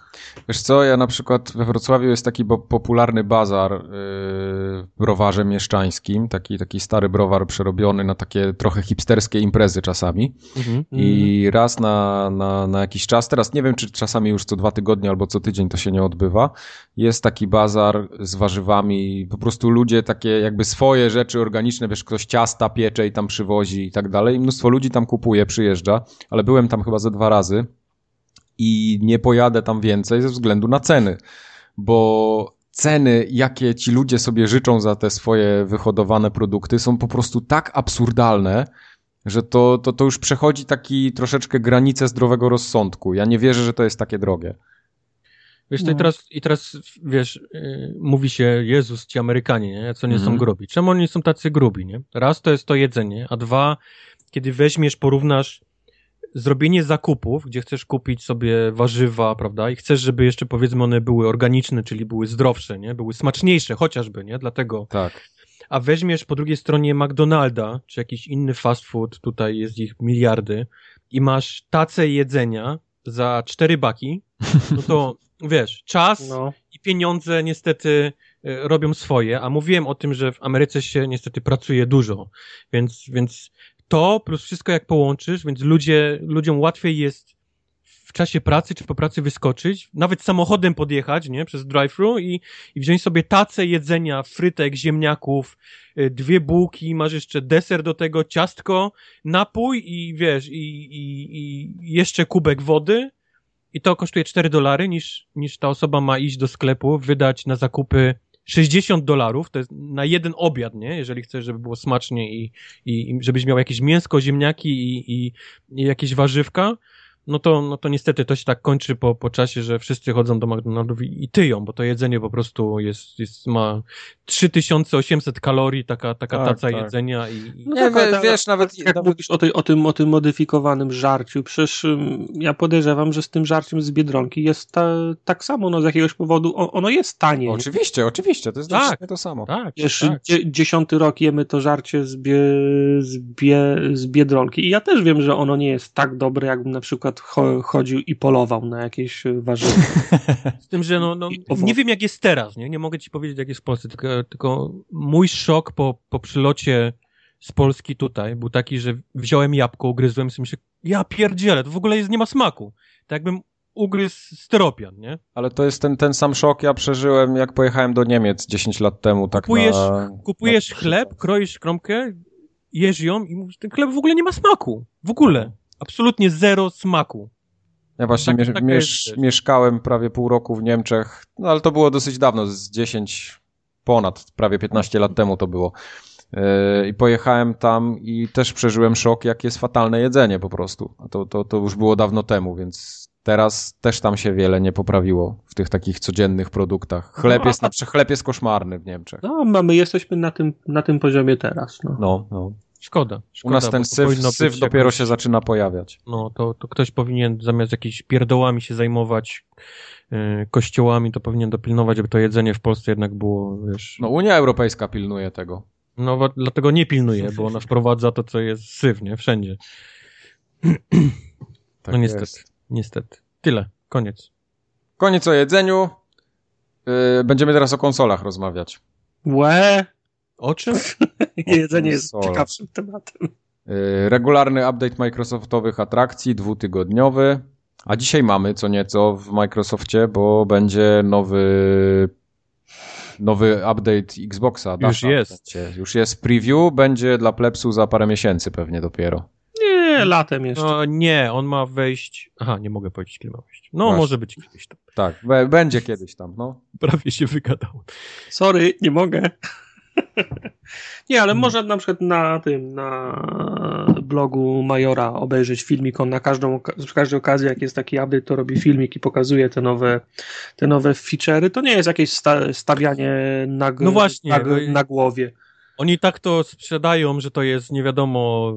Wiesz co, ja na przykład we Wrocławiu jest taki bo- popularny bazar yy, w browarze mieszczańskim, taki, taki stary browar przerobiony na takie trochę hipsterskie imprezy czasami. Mhm. I raz na, na, na jakiś czas, teraz nie wiem, czy czasami już co dwa tygodnie albo co tydzień to się nie odbywa, jest taki bazar z warzywami, po prostu ludzie takie jakby swoje rzeczy organiczne, wiesz, ktoś ciasta piecze i tam przywozi i tak dalej. I mnóstwo ludzi tam kupuje, przyjeżdża, ale byłem tam chyba ze dwa razy i nie pojadę tam więcej ze względu na ceny, bo ceny, jakie ci ludzie sobie życzą za te swoje wyhodowane produkty są po prostu tak absurdalne, że to, to, to już przechodzi taki troszeczkę granicę zdrowego rozsądku. Ja nie wierzę, że to jest takie drogie. Wiesz, No. teraz, i teraz, wiesz, yy, mówi się, Jezus, ci Amerykanie, nie? Co nie Mhm. są grubi. Czemu oni są tacy grubi, nie? Raz to jest to jedzenie, a dwa, kiedy weźmiesz, porównasz zrobienie zakupów, gdzie chcesz kupić sobie warzywa, prawda, i chcesz, żeby jeszcze powiedzmy one były organiczne, czyli były zdrowsze, nie? Były smaczniejsze chociażby, nie? Dlatego. Tak. A weźmiesz po drugiej stronie McDonalda, czy jakiś inny fast food, tutaj jest ich miliardy, i masz tacę jedzenia za cztery baki, no to wiesz, czas No. i pieniądze niestety e, robią swoje, a mówiłem o tym, że w Ameryce się niestety pracuje dużo, więc, więc to plus wszystko jak połączysz, więc ludzie, ludziom łatwiej jest w czasie pracy czy po pracy wyskoczyć, nawet samochodem podjechać, nie, przez drive-thru i, i wziąć sobie tacę jedzenia, frytek, ziemniaków, y, dwie bułki, masz jeszcze deser do tego, ciastko, napój i wiesz, i, i, i jeszcze kubek wody i to kosztuje 4 dolary, niż, niż ta osoba ma iść do sklepu, wydać na zakupy 60 dolarów, to jest na jeden obiad, nie? Jeżeli chcesz, żeby było smacznie i, i, i żebyś miał jakieś mięsko, ziemniaki i, i, i jakieś warzywka, no to, no to niestety to się tak kończy po, po czasie, że wszyscy chodzą do McDonaldów i, i tyją, bo to jedzenie po prostu jest, jest ma 3800 kalorii, taka, taka Tak, taca tak. jedzenia i, i No Nie, tak, wie- ale- wiesz, nawet- Jak nawet- mówisz o, tej, o, tym, o tym modyfikowanym żarciu, przecież ja podejrzewam, że z tym żarciem z Biedronki jest ta, tak samo, no z jakiegoś powodu, o, ono jest tanie. nie? Oczywiście, oczywiście, to jest Tak. dokładnie to samo. tak, Wiesz, tak. dzie, dziesiąty rok jemy to żarcie z, bie, z, bie, z Biedronki i ja też wiem, że ono nie jest tak dobre, jakbym na przykład cho, chodził i polował na jakieś e, warzywa. Z tym, że no, no nie wiem jak jest teraz, nie? Nie mogę ci powiedzieć jak jest w Polsce, tylko, tylko mój szok po, po przylocie z Polski tutaj był taki, że wziąłem jabłko, ugryzłem i sobie myślę, ja pierdzielę, to w ogóle jest, nie ma smaku. Tak jakbym ugryzł styropian, nie? Ale to jest ten, ten sam szok, ja przeżyłem, jak pojechałem do Niemiec 10 lat temu. Tak Kupujesz, na, kupujesz na- chleb, kroisz kromkę, jesz ją i mówisz, ten chleb w ogóle nie ma smaku. W ogóle. Absolutnie zero smaku. Ja właśnie Tak- mie- taka miesz- jest. mieszkałem prawie pół roku w Niemczech, no ale to było dosyć dawno, z 10, ponad, prawie 15 lat temu to było. Yy, I pojechałem tam i też przeżyłem szok, jak jest fatalne jedzenie po prostu. A to, to, to już było dawno temu, więc teraz też tam się wiele nie poprawiło w tych takich codziennych produktach. Chleb jest, na, przykład- chleb jest koszmarny w Niemczech. No, mamy, jesteśmy na tym, na tym poziomie teraz. No. No, no. Szkoda. U szkoda nas ten syf, syf dopiero jakoś- się zaczyna pojawiać. No, to, to ktoś powinien zamiast jakichś pierdołami się zajmować yy, kościołami, to powinien dopilnować, żeby to jedzenie w Polsce jednak było, wiesz... No Unia Europejska pilnuje tego. No, dlatego nie pilnuje, bo ona wprowadza to, co jest syf, nie? Wszędzie. Tak no niestety, jest. niestety. Tyle, koniec. Koniec o jedzeniu. Yy, będziemy teraz o konsolach rozmawiać. Łe! O czym? Jedzenie jest ciekawszym tematem. Yy, regularny update Microsoftowych atrakcji, dwutygodniowy. A dzisiaj mamy co nieco w Microsoftie, bo będzie nowy nowy update Xboxa. Już jest. Będzie. Już jest preview, będzie dla plepsu za parę miesięcy pewnie dopiero. Nie, latem jeszcze. No, nie, on ma wejść. Aha, nie mogę powiedzieć, kiedy ma wejść. No, Właśnie. może być kiedyś tam. Tak, będzie kiedyś tam, no. Prawie się wygadał. Sorry, nie mogę. Nie, ale hmm. może na przykład na tym, na blogu Majora obejrzeć filmik. On na każdą, przy każdej okazji, jak jest taki update, to robi filmik i pokazuje te nowe, te nowe feature'y. To nie jest jakieś sta stawianie na, no właśnie, na, na głowie. Oni tak to sprzedają, że to jest nie wiadomo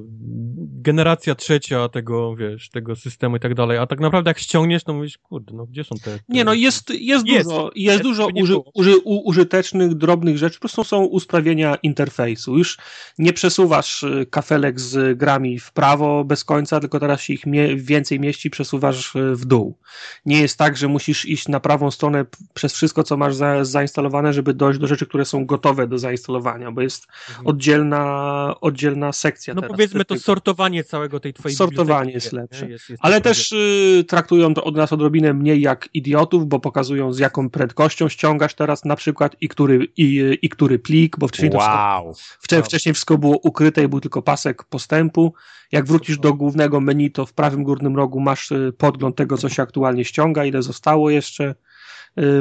generacja trzecia tego, wiesz, tego systemu i tak dalej, a tak naprawdę jak ściągniesz, to mówisz, kurde, no gdzie są te... te... Nie, no jest, jest, jest. dużo, jest, jest dużo uży, uży, użytecznych, drobnych rzeczy, po prostu są usprawnienia interfejsu. Już nie przesuwasz y, kafelek z grami w prawo bez końca, tylko teraz się ich mie więcej mieści, przesuwasz y, w dół. Nie jest tak, że musisz iść na prawą stronę przez wszystko, co masz za, zainstalowane, żeby dojść do rzeczy, które są gotowe do zainstalowania, bo jest mhm. oddzielna, oddzielna sekcja. No teraz. powiedzmy to sortowanie całego tej twojej Sortowanie jest lepsze. Jest, jest Ale też y, traktują to od nas odrobinę mniej jak idiotów, bo pokazują z jaką prędkością ściągasz teraz na przykład i który, i, i który plik, bo wcześniej wow. to wszystko, wcześniej wszystko było ukryte i był tylko pasek postępu. Jak wrócisz do głównego menu, to w prawym górnym rogu masz y, podgląd tego, co się aktualnie ściąga, ile zostało jeszcze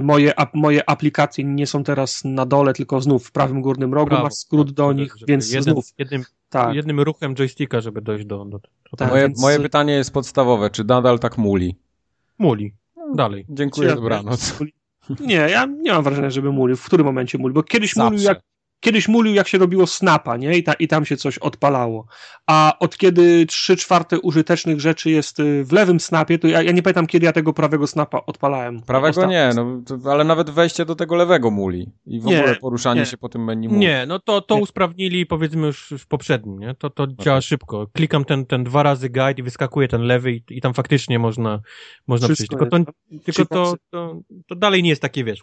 moje, moje aplikacje nie są teraz na dole, tylko znów w prawym górnym rogu Prawo, masz skrót do nich, więc jednym, znów. Jednym, tak. jednym ruchem joysticka, żeby dojść do. do, do tak, moje, więc... moje pytanie jest podstawowe, czy nadal tak muli? Muli. Dalej. Dziękuję, dobranoc. Nie, ja nie mam wrażenia, żeby mulił. W którym momencie mulił? Bo kiedyś Zawsze. mulił jak, kiedyś mulił, jak się robiło snapa, nie? I, ta, I tam się coś odpalało. A od kiedy trzy czwarte użytecznych rzeczy jest y, w lewym snapie, to ja, ja nie pamiętam, kiedy ja tego prawego snapa odpalałem. Prawego nie, no, to, ale nawet wejście do tego lewego muli. I w nie, ogóle poruszanie nie. się po tym menu muli. Nie, no to, to usprawnili powiedzmy już w poprzednim, nie? To, to okay. działa szybko. Klikam ten, ten dwa razy guide i wyskakuje ten lewy i, i tam faktycznie można, można przejść. Tylko, to, tylko to, to, to, dalej nie jest takie, wiesz,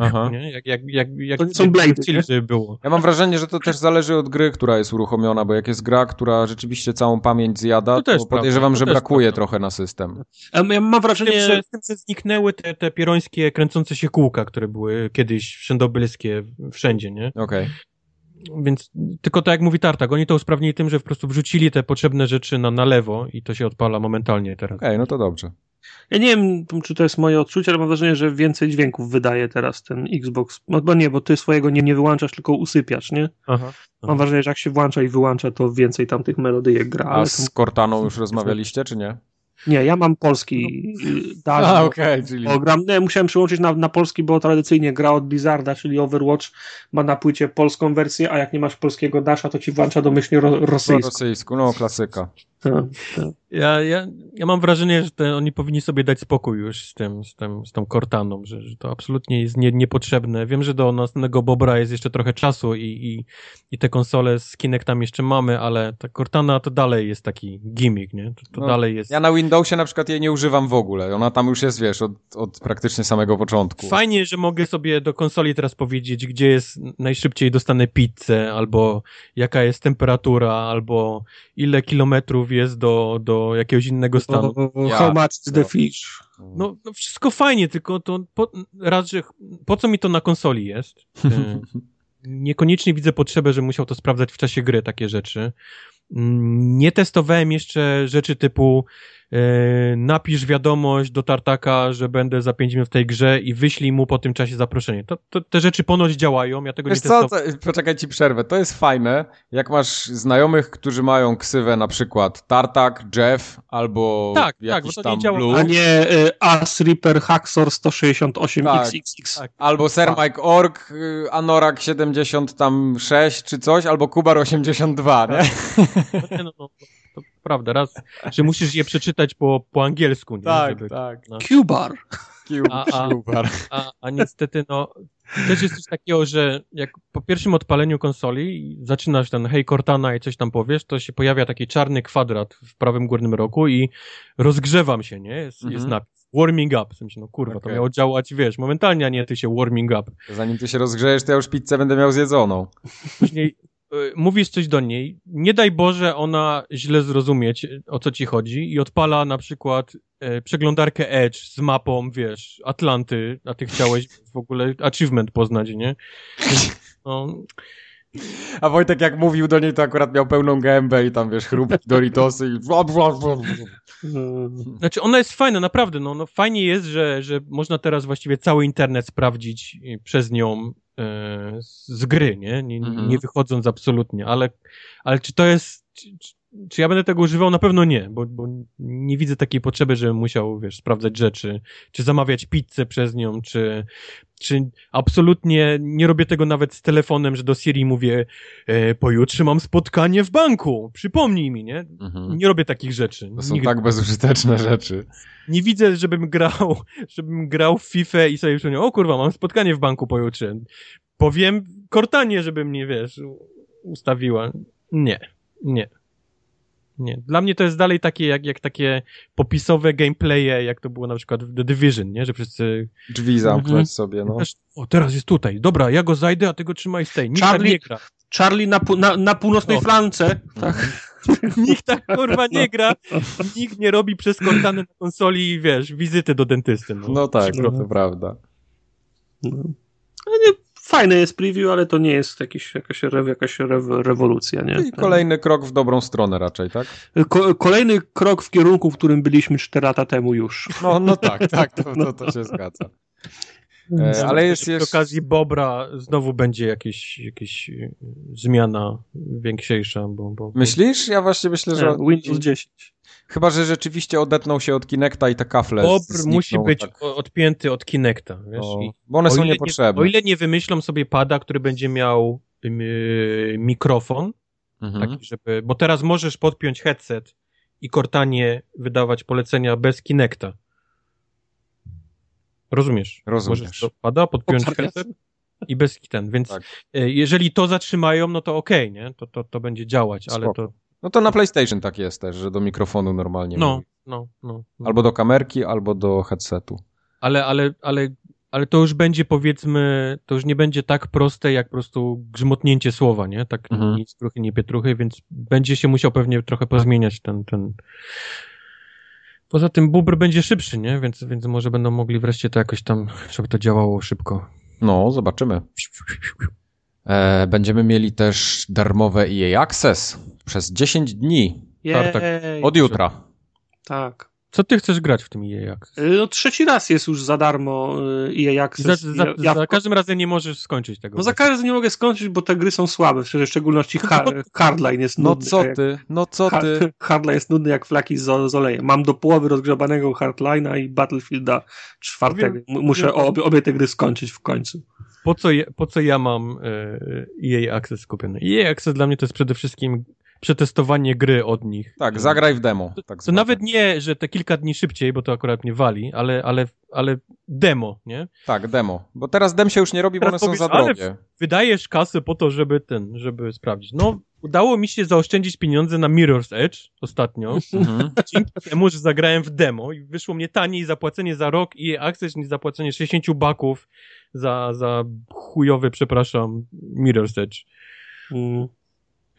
Aha. Nie? Jak, jak, jak, jak, to są blade, żeby było. Ja mam wrażenie, że to też zależy od gry, która jest uruchomiona, bo jak jest gra, która rzeczywiście całą pamięć zjada, to, to podejrzewam, że brakuje trochę na system. Ja mam wrażenie, tym, że, tym, że zniknęły te, te pierońskie, kręcące się kółka, które były kiedyś wszędobylskie wszędzie, nie? Okej. Okay. Więc tylko tak jak mówi Tartak, oni to usprawnili tym, że po prostu wrzucili te potrzebne rzeczy na, na lewo i to się odpala momentalnie teraz. Okej, okay, no to dobrze. Ja nie wiem, czy to jest moje odczucie, ale mam wrażenie, że więcej dźwięków wydaje teraz ten Xbox. No bo nie, bo ty swojego nie, nie wyłączasz, tylko usypiasz, nie? Aha, aha. Mam wrażenie, że jak się włącza i wyłącza, to więcej tam tych melodyjek gra. A z to... Cortaną już rozmawialiście, czy nie? Nie, ja mam polski no. dash. A, okej, okay, czyli... Gram, nie, musiałem przyłączyć na, na polski, bo tradycyjnie gra od Blizzarda, czyli Overwatch ma na płycie polską wersję, a jak nie masz polskiego dasha, to ci włącza domyślnie ro, rosyjską. Po rosyjsku, no klasyka. Tak, tak. Ja, ja, ja mam wrażenie, że te, oni powinni sobie dać spokój już z tym, z tym, z tą Cortaną, że, że to absolutnie jest nie, niepotrzebne. Wiem, że do następnego Bobra jest jeszcze trochę czasu i, i, i te konsole z tam jeszcze mamy, ale ta Cortana to dalej jest taki gimmick, nie? To, to no, dalej jest... Ja na Windowsie na przykład jej nie używam w ogóle. Ona tam już jest, wiesz, od, od praktycznie samego początku. Fajnie, że mogę sobie do konsoli teraz powiedzieć, gdzie jest najszybciej dostanę pizzę, albo jaka jest temperatura, albo ile kilometrów jest do, do jakiegoś innego stanu. Ja, How much is the fish? No, no wszystko fajnie, tylko to po, raz, że po co mi to na konsoli jest? E, niekoniecznie widzę potrzebę, że musiał to sprawdzać w czasie gry, takie rzeczy. Mm, nie testowałem jeszcze rzeczy typu napisz wiadomość do Tartaka, że będę za 5 minut w tej grze i wyślij mu po tym czasie zaproszenie. To, to te rzeczy ponoć działają, ja tego Wiesz nie. Co, to, poczekaj ci przerwę. To jest fajne, jak masz znajomych, którzy mają ksywę na przykład Tartak, Jeff albo tak, tak jakiś tak, tam nie Blue. A nie y, As Reaper Haxor 168XXX. Tak, tak. Albo Sir tak. Mike Org, y, Anorak 76 czy coś, albo Kubar 82, nie? No, no, no, to prawda, raz, że musisz je przeczytać po, po angielsku. Nie? Tak, Żeby, tak. No. Cubar. A, a, a, a niestety, no, też jest coś takiego, że jak po pierwszym odpaleniu konsoli zaczynasz ten hej Cortana i coś tam powiesz, to się pojawia taki czarny kwadrat w prawym górnym rogu i rozgrzewam się, nie? Jest, mhm. jest napis. warming up. W sensie, no kurwa, okay. to miało działać, wiesz, momentalnie, a nie ty się warming up. Zanim ty się rozgrzejesz, to ja już pizzę będę miał zjedzoną. Później mówisz coś do niej, nie daj Boże ona źle zrozumieć, o co ci chodzi i odpala na przykład y, przeglądarkę Edge z mapą, wiesz, Atlanty, a ty chciałeś w ogóle achievement poznać, nie? No, a Wojtek jak mówił do niej, to akurat miał pełną gębę i tam, wiesz, chrupki, Doritosy i... Znaczy ona jest fajna, naprawdę, no, no fajnie jest, że, że można teraz właściwie cały internet sprawdzić przez nią. e, z gry, nie? Nie, mhm. nie wychodząc absolutnie, ale, ale czy to jest... Czy, czy ja będę tego używał? Na pewno nie, bo, bo nie widzę takiej potrzeby, żebym musiał, wiesz, sprawdzać rzeczy, czy zamawiać pizzę przez nią, czy, czy absolutnie nie robię tego nawet z telefonem, że do Siri mówię, e, pojutrze mam spotkanie w banku, przypomnij mi, nie? Mhm. Nie robię takich rzeczy. To są Nigdy. tak bezużyteczne rzeczy. Nie widzę, żebym grał, żebym grał w FIFA i sobie przypomniał, o kurwa, mam spotkanie w banku pojutrze. Powiem Cortanie, żeby mnie, wiesz, ustawiła. Nie, nie. Nie. Dla mnie to jest dalej takie, jak, jak takie popisowe gameplaye, jak to było na przykład w The Division, nie? Że wszyscy... Drzwi zamknąć mhm. sobie, no. O, teraz jest tutaj. Dobra, ja go zajdę, a ty go trzymaj z tej. Nikt Charlie, tak nie gra. Charlie na, na, na północnej o. flance. Tak. Nikt tak kurwa nie gra. Nikt nie robi przez Cortany na konsoli, wiesz, wizyty do dentysty. No, no tak, to prawda. No. nie, fajne jest preview, ale to nie jest jakiś, jakaś, jakaś rew, rewolucja, nie? I kolejny krok w dobrą stronę raczej, tak? Ko kolejny krok w kierunku, w którym byliśmy 4 lata temu już. No, no tak, tak, to, to, to się zgadza. E, ale jest, jest... Przy okazji Bobra znowu będzie jakieś, jakieś e, zmiana większa, bo, bo... Myślisz? Ja właśnie myślę, że... Nie, Windows 10. Chyba, że rzeczywiście odetnął się od Kinecta i te kafle Bobr znikną, musi być tak. odpięty od Kinecta, wiesz? O, bo one są niepotrzebne. Nie, o ile nie wymyślą sobie pada, który będzie miał yy, mikrofon, mhm. taki, żeby, bo teraz możesz podpiąć headset i Cortanie wydawać polecenia bez Kinecta. Rozumiesz? Rozumiesz. Możesz do pada podpiąć headset i bez ten, więc tak. Y, jeżeli to zatrzymają, no to okej, okay, nie? To, to, to będzie działać, Spoko. ale to no to na PlayStation tak jest też, że do mikrofonu normalnie no. No, no, no. Albo do kamerki, albo do headsetu. Ale, ale, ale, ale to już będzie powiedzmy, to już nie będzie tak proste jak po prostu grzmotnięcie słowa, nie? Tak mhm. nic truchy, nie pietruchy, więc będzie się musiał pewnie trochę pozmieniać ten, ten... Poza tym bubr będzie szybszy, nie? Więc, więc może będą mogli wreszcie to jakoś tam, żeby to działało szybko. No, zobaczymy. E, będziemy mieli też darmowe EA Access przez 10 dni. Jej. Od jutra. Tak. Co ty chcesz grać w tym EA Access? Y, no trzeci raz jest już za darmo y, EA Access. Za, za, ja, za każdym razem nie możesz skończyć tego. No za każdym razem nie mogę skończyć, bo te gry są słabe, w szczególności hard, Hardline jest no nudny. No co ty, no co ty. Hardline jest nudny jak flaki z, z olejem. Mam do połowy rozgrzebanego Hardline'a i Battlefielda czwartego. Muszę obie, obie te gry skończyć w końcu po co, je, po co ja mam EA Access kupiony? EA Access dla mnie to jest przede wszystkim przetestowanie gry od nich. Tak, zagraj w demo. Tak to nawet nie, że te kilka dni szybciej, bo to akurat mnie wali, ale, ale, ale demo, nie? Tak, demo. Bo teraz dem się już nie robi, teraz bo one powiesz, są za drogie. wydajesz kasę po to, żeby ten, żeby sprawdzić. No, udało mi się zaoszczędzić pieniądze na Mirror's Edge ostatnio. Mhm. Dzięki temu, że zagrałem w demo i wyszło mnie taniej zapłacenie za rok i Access niż zapłacenie 60 baków za, za chujowy, przepraszam, Mirror's Edge. Mm.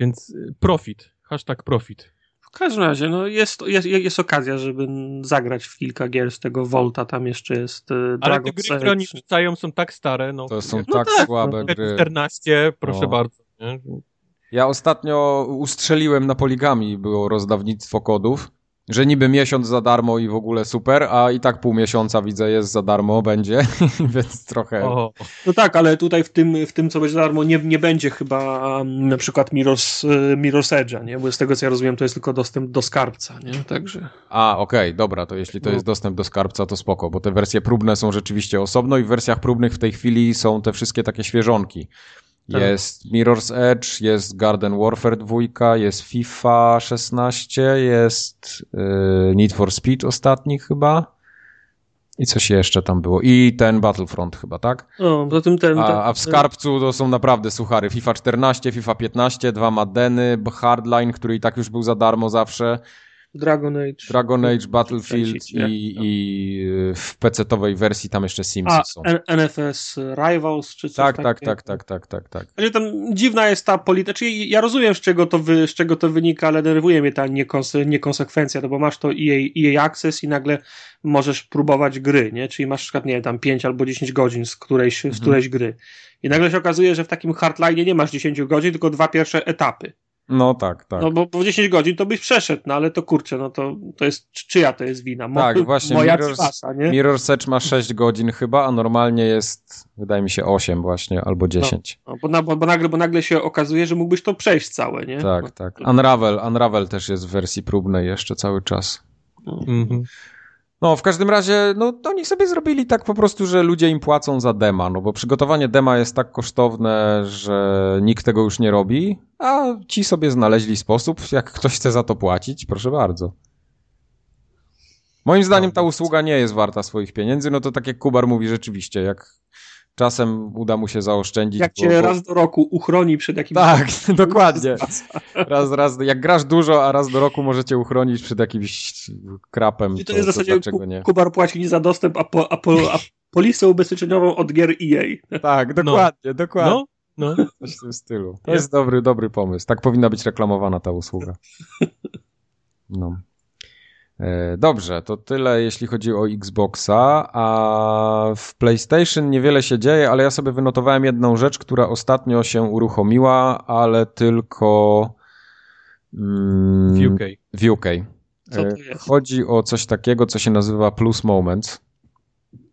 Więc y, profit, hashtag profit. W każdym razie, no jest, jest, jest okazja, żeby zagrać w kilka gier z tego Volta, tam jeszcze jest y, Ale te gry, które oni są tak stare, no. To są no tak, tak, słabe no, gry. 14, proszę no. bardzo. Nie? Ja ostatnio ustrzeliłem na poligami, było rozdawnictwo kodów że niby miesiąc za darmo i w ogóle super, a i tak pół miesiąca widzę jest za darmo, będzie, więc trochę... O. No tak, ale tutaj w tym, w tym co będzie za darmo nie, nie będzie chyba um, na przykład Miros, y, Miros Edge'a, nie? Bo z tego co ja rozumiem to jest tylko dostęp do skarbca, nie? Także... A, okej, okay, dobra, to jeśli to no. jest dostęp do skarbca to spoko, bo te wersje próbne są rzeczywiście osobno i w wersjach próbnych w tej chwili są te wszystkie takie świeżonki. Tak. Jest Mirror's Edge, jest Garden Warfare 2, jest FIFA 16, jest yy, Need for Speed ostatni chyba. I coś jeszcze tam było. I ten Battlefront chyba, tak? O, poza ten... A, a w skarbcu to są naprawdę suchary. FIFA 14, FIFA 15, dwa Maddeny, Hardline, który i tak już był za darmo zawsze. Dragon Age. Dragon Age, Battlefield i, i w PC-owej wersji tam jeszcze Simsy A, są. NFS Rivals czy coś Tak, tak, tak, tak, tak, tak, tak. Znaczy, tam dziwna jest ta polityka. Znaczy, ja rozumiem, z czego to, wy, z czego to wynika, ale denerwuje mnie ta niekonse, niekonsekwencja, no bo masz to EA, EA Access i nagle możesz próbować gry, nie? Czyli masz na przykład, nie wiem, tam 5 albo 10 godzin z którejś, z Mhm. którejś gry. I nagle się okazuje, że w takim hardline nie masz 10 godzin, tylko dwa pierwsze etapy. No tak, tak. No bo po 10 godzin to byś przeszedł, no ale to kurczę, no to, to jest, czyja to jest wina? Mo, Tak, właśnie, Moja czy Mirror's- nie? Mirror's Edge ma 6 godzin chyba, a normalnie jest, wydaje mi się, 8 właśnie, albo 10. No, bo, na, bo, bo, nagle, bo nagle się okazuje, że mógłbyś to przejść całe, nie? Tak, No, tak. Unravel, Unravel też jest w wersji próbnej jeszcze cały czas. Mhm. No, w każdym razie, no, oni sobie zrobili tak po prostu, że ludzie im płacą za dema, no bo przygotowanie dema jest tak kosztowne, że nikt tego już nie robi, a ci sobie znaleźli sposób, jak ktoś chce za to płacić, proszę bardzo. Moim zdaniem ta usługa nie jest warta swoich pieniędzy, no to tak jak Kubar mówi rzeczywiście, jak czasem uda mu się zaoszczędzić. Jak bo- cię bo- raz do roku uchroni przed jakimś... Tak, dokładnie. Raz, raz, jak grasz dużo, a raz do roku możecie uchronić przed jakimś krapem, I to, to jest w zasadzie ku, nie? Kubar płaci nie za dostęp, a, po, a, po, a polisę ubezpieczeniową od gier EA. Tak, dokładnie, dokładnie. No, no. Coś w tym stylu. To jest dobry, dobry pomysł. Tak powinna być reklamowana ta usługa. No. E, Dobrze, to tyle jeśli chodzi o Xboxa, a w PlayStation niewiele się dzieje, ale ja sobie wynotowałem jedną rzecz, która ostatnio się uruchomiła, ale tylko mm, W UK. w UK. Co to E, jest? Chodzi o coś takiego, co się nazywa Plus Moments.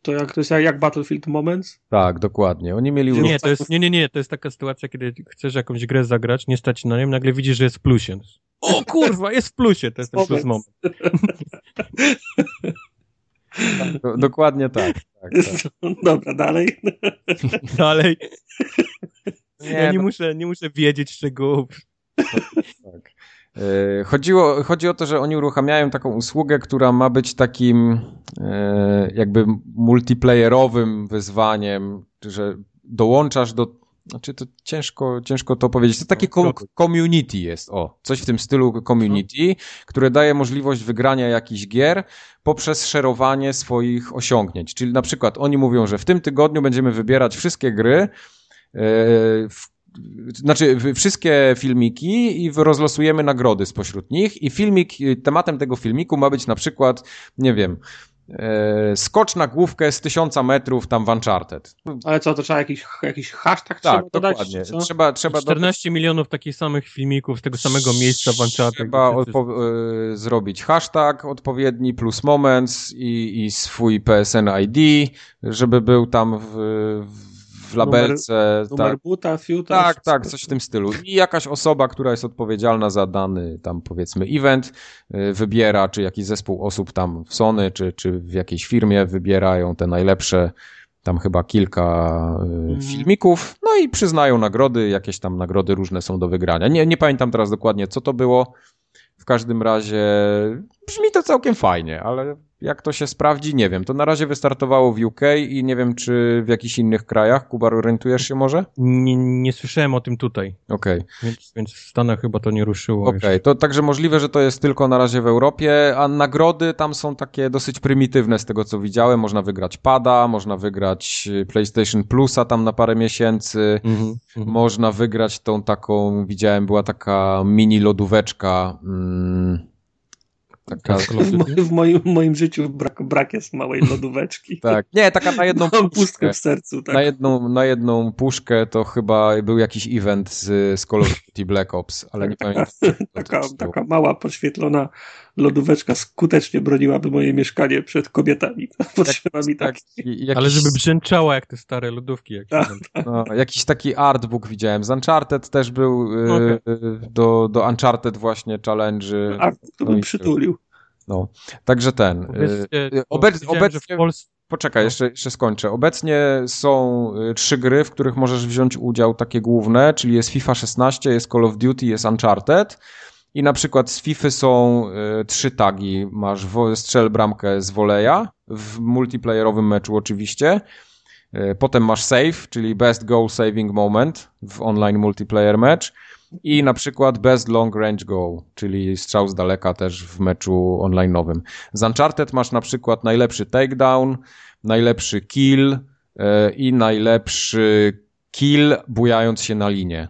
To jak, to jest jak, Battlefield Moments? Tak, dokładnie. Oni mieli uruch- Nie, to jest, nie, nie, nie, to jest taka sytuacja, kiedy chcesz jakąś grę zagrać, nie stać na nią, nagle widzisz, że jest plusie. O kurwa, jest w plusie, to jest ten plus moment. do, dokładnie tak. tak, tak. Dobra, dalej. Dalej, ja nie no, muszę, nie muszę wiedzieć szczegółów. Tak. E, Chodziło, chodzi o to, że oni uruchamiają taką usługę, która ma być takim e, jakby multiplayerowym wyzwaniem, że dołączasz do. Znaczy to ciężko, ciężko to powiedzieć. To takie ko- community jest, o, coś w tym stylu community, które daje możliwość wygrania jakichś gier poprzez szerowanie swoich osiągnięć. Czyli na przykład oni mówią, że w tym tygodniu będziemy wybierać wszystkie gry, e, znaczy wszystkie filmiki i rozlosujemy nagrody spośród nich i filmik, tematem tego filmiku ma być na przykład, nie wiem, skocz na główkę z tysiąca metrów tam w Uncharted. Ale co, to trzeba jakiś, jakiś hashtag Tak, trzeba dodać? dokładnie. Co? Trzeba, trzeba, do- 14 milionów takich samych filmików z tego samego miejsca w Uncharted. Trzeba odpo- e, zrobić hashtag odpowiedni plus moments i, i swój PSN ID, żeby był tam w, w labelce. Numer tak. buta, fiuta? Tak, tak, coś w tym stylu. I jakaś osoba, która jest odpowiedzialna za dany tam powiedzmy event, y, wybiera, czy jakiś zespół osób tam w Sony, czy, czy w jakiejś firmie wybierają te najlepsze, tam chyba kilka y, filmików, no i przyznają nagrody, jakieś tam nagrody różne są do wygrania. Nie, nie pamiętam teraz dokładnie, co to było. W każdym razie brzmi to całkiem fajnie, ale jak to się sprawdzi, nie wiem. To na razie wystartowało w UK i nie wiem, czy w jakichś innych krajach. Kubar, orientujesz się może? Nie, nie słyszałem o tym tutaj, Okej. więc, więc w Stanach chyba to nie ruszyło. Okej, jeszcze. to także możliwe, że to jest tylko na razie w Europie, a nagrody tam są takie dosyć prymitywne z tego co widziałem. Można wygrać pada, można wygrać y, PlayStation Plusa tam na parę miesięcy, Mhm, mhm. można wygrać tą taką, widziałem, była taka mini lodóweczka. Mm, taka, Call of W, w moim, w moim życiu brak, brak jest małej lodóweczki. tak, nie, taka na jedną Mam puszkę. pustkę w sercu, tak. Na jedną, na jedną puszkę to chyba był jakiś event z, z Call of Duty Black Ops, ale nie pamiętam. co to Taka, taka mała, podświetlona lodóweczka skutecznie broniłaby moje mieszkanie przed kobietami. Potrzeba mi tak. jakiś- Ale żeby brzęczała jak te stare lodówki. Jak Tak. tam- No, jakiś taki artbook widziałem. Z Uncharted też był y, Okej. y, do, do Uncharted właśnie challenge. A to No bym przytulił. No. Także ten. y, Powiedzcie, y, bo obec, obecnie, w Polsce poczekaj, no. jeszcze, jeszcze skończę. Obecnie są y, trzy gry, w których możesz wziąć udział takie główne, czyli jest FIFA 16, jest Call of Duty, jest Uncharted. I na przykład z FIFA są y, trzy tagi. Masz wo- strzel bramkę z voleja, w multiplayerowym meczu oczywiście. Y, Potem masz save, czyli best goal saving moment w online multiplayer match. i na przykład Best Long Range Goal, czyli strzał z daleka też w meczu online'owym. Z Uncharted masz na przykład najlepszy takedown, najlepszy kill yy, i najlepszy kill bujając się na linie.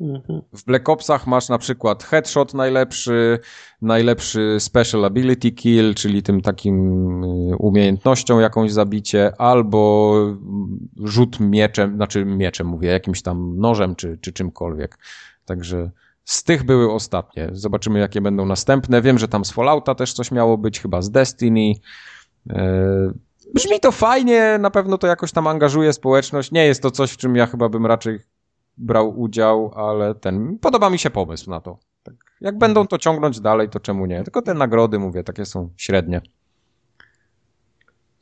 Mhm. W Black Opsach masz na przykład headshot najlepszy, najlepszy special ability kill, czyli tym takim y, umiejętnością jakąś zabicie, albo rzut mieczem, znaczy mieczem mówię, jakimś tam nożem czy, czy czymkolwiek. Także z tych były ostatnie. Zobaczymy jakie będą następne. Wiem, że tam z Fallouta też coś miało być, chyba z Destiny. E, brzmi to fajnie, na pewno to jakoś tam angażuje społeczność. Nie jest to coś, w czym ja chyba bym raczej brał udział, ale ten, podoba mi się pomysł na to. Tak. Jak będą to ciągnąć dalej, to czemu nie? Tylko te nagrody, mówię, takie są średnie.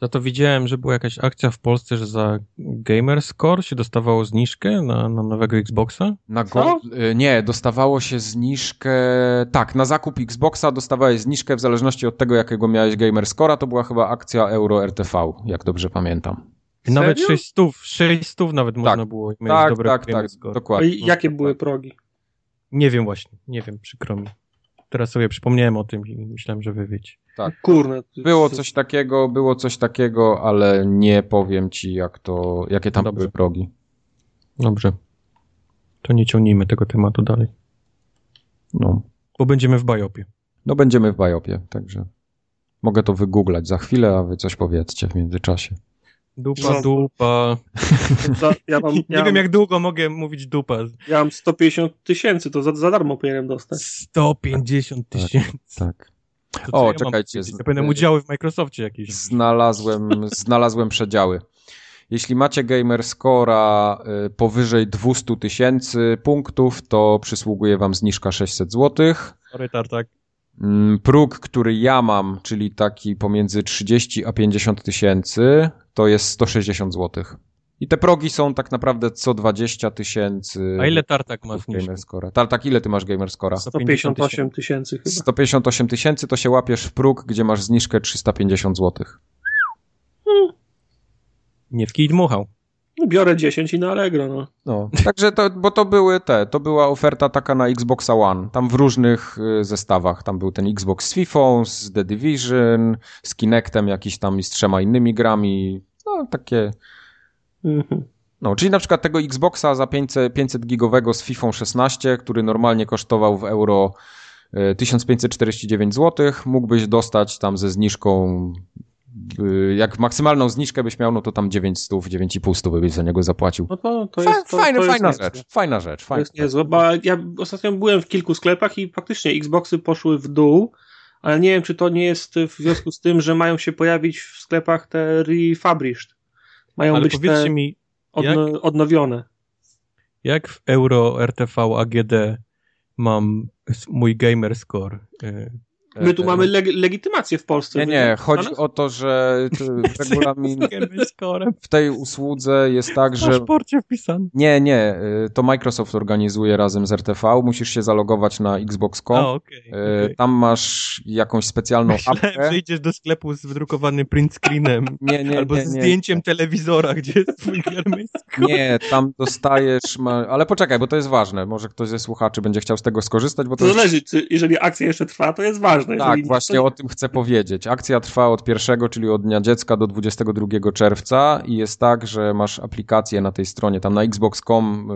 Za to widziałem, że była jakaś akcja w Polsce, że za Gamerscore się dostawało zniżkę na, na nowego Xboxa? Na go... Y, nie, dostawało się zniżkę. Tak, na zakup Xboxa dostawałeś zniżkę w zależności od tego, jakiego miałeś Gamerscore'a. To była chyba akcja Euro RTV, jak dobrze pamiętam. Nawet 6 stów, 6 stów nawet tak. można było mieć tak, dobre tak, tak, dokładnie. A jakie były progi? Nie wiem właśnie, nie wiem, przykro mi. Teraz sobie przypomniałem o tym i myślałem, że wy wiecie. Tak. Kurne. Było coś takiego, było coś takiego, ale nie powiem ci, jak to, jakie tam Dobrze. były progi. Dobrze. To nie ciągnijmy tego tematu dalej. No. Bo będziemy w Bajopie. No będziemy w Bajopie, także mogę to wygooglać za chwilę, a wy coś powiedzcie w międzyczasie. Dupa, no. dupa. Ja mam, ja nie wiem, jak długo mogę mówić dupa. Ja mam 150 tysięcy, to za, za darmo powinienem dostać. 150 tak, tysięcy. Tak. tak. O, ja czekajcie. Ja powinienem udziały w Microsoftie jakieś. Znalazłem, znalazłem przedziały. Jeśli macie gamer scora y, powyżej 200 tysięcy punktów, to przysługuje wam zniżka 600 zł. Sorry, tartak. Mm, próg, który ja mam, czyli taki pomiędzy 30 a 50 tysięcy, to jest 160 zł. I te progi są tak naprawdę co 20 tysięcy. A ile Tartak masz Gamerscore? Tartak, ile ty masz Gamerscora? 158 tysięcy chyba. 158 tysięcy to się łapiesz w próg, gdzie masz zniżkę 350 zł. Hmm. Nie w kij dmuchał. Biorę 10 i na Allegro, no. no. Także to, bo to były te, to była oferta taka na Xboxa One, tam w różnych y, zestawach, tam był ten Xbox z FIFA, z The Division, z Kinectem jakiś tam i z trzema innymi grami, no takie... Mhm. No, czyli na przykład tego Xboxa za 500, 500 gigowego z FIFA 16, który normalnie kosztował w euro 1549 y, zł, mógłbyś dostać tam ze zniżką jak maksymalną zniżkę byś miał, no to tam 9 stów, 9,5 stów byś za niego zapłacił. No to, to jest, to, fajna, to fajna rzecz, fajna rzecz. Fajna to jest niezłe, bo ja ostatnio byłem w kilku sklepach i faktycznie Xboxy poszły w dół, ale nie wiem, czy to nie jest w związku z tym, że mają się pojawić w sklepach te refurbished. Mają ale być te mi, odno, jak, odnowione. Jak w Euro RTV AGD mam mój gamer score? My tu mamy leg legitymację w Polsce. Nie, nie, chodzi o to, że regulamin w tej usłudze jest tak, że... W paszporcie wpisany. Nie, nie, y, to Microsoft organizuje razem z RTV, musisz się zalogować na Xbox.com. Okay, okay. Tam masz jakąś specjalną Myślałem, apkę. że idziesz do sklepu z wydrukowanym print screenem nie, nie, albo nie, z zdjęciem telewizora, gdzie jest twój Nie, tam dostajesz, ma... ale poczekaj, bo to jest ważne, może ktoś ze słuchaczy będzie chciał z tego skorzystać, bo to, to zależy, czy, jeżeli akcja jeszcze trwa, to jest ważne ważne. Tak, właśnie o tym chcę powiedzieć. Akcja trwa od pierwszego, czyli od Dnia Dziecka do 22 czerwca i jest tak, że masz aplikację na tej stronie, tam na xbox.com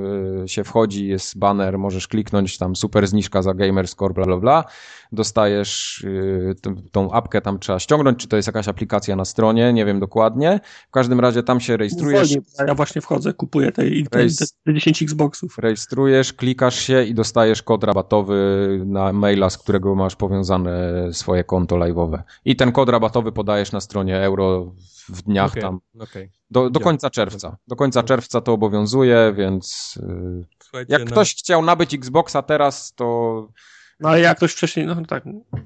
y, się wchodzi, jest banner, możesz kliknąć tam super zniżka za Gamerscore, bla bla bla. Dostajesz y, tą apkę, tam trzeba ściągnąć, czy to jest jakaś aplikacja na stronie, nie wiem dokładnie. W każdym razie tam się rejestrujesz. ja właśnie wchodzę, kupuję te, te, te 10 Xboxów. Rejestrujesz, klikasz się i dostajesz kod rabatowy na maila, z którego masz powiązane swoje konto live'owe. I ten kod rabatowy podajesz na stronie euro w dniach okay, tam. Okay. Do, do końca czerwca. Do końca czerwca to obowiązuje, więc y, Słuchajcie, jak no... ktoś chciał nabyć Xboxa teraz, to no ale jak ktoś wcześniej, no tak.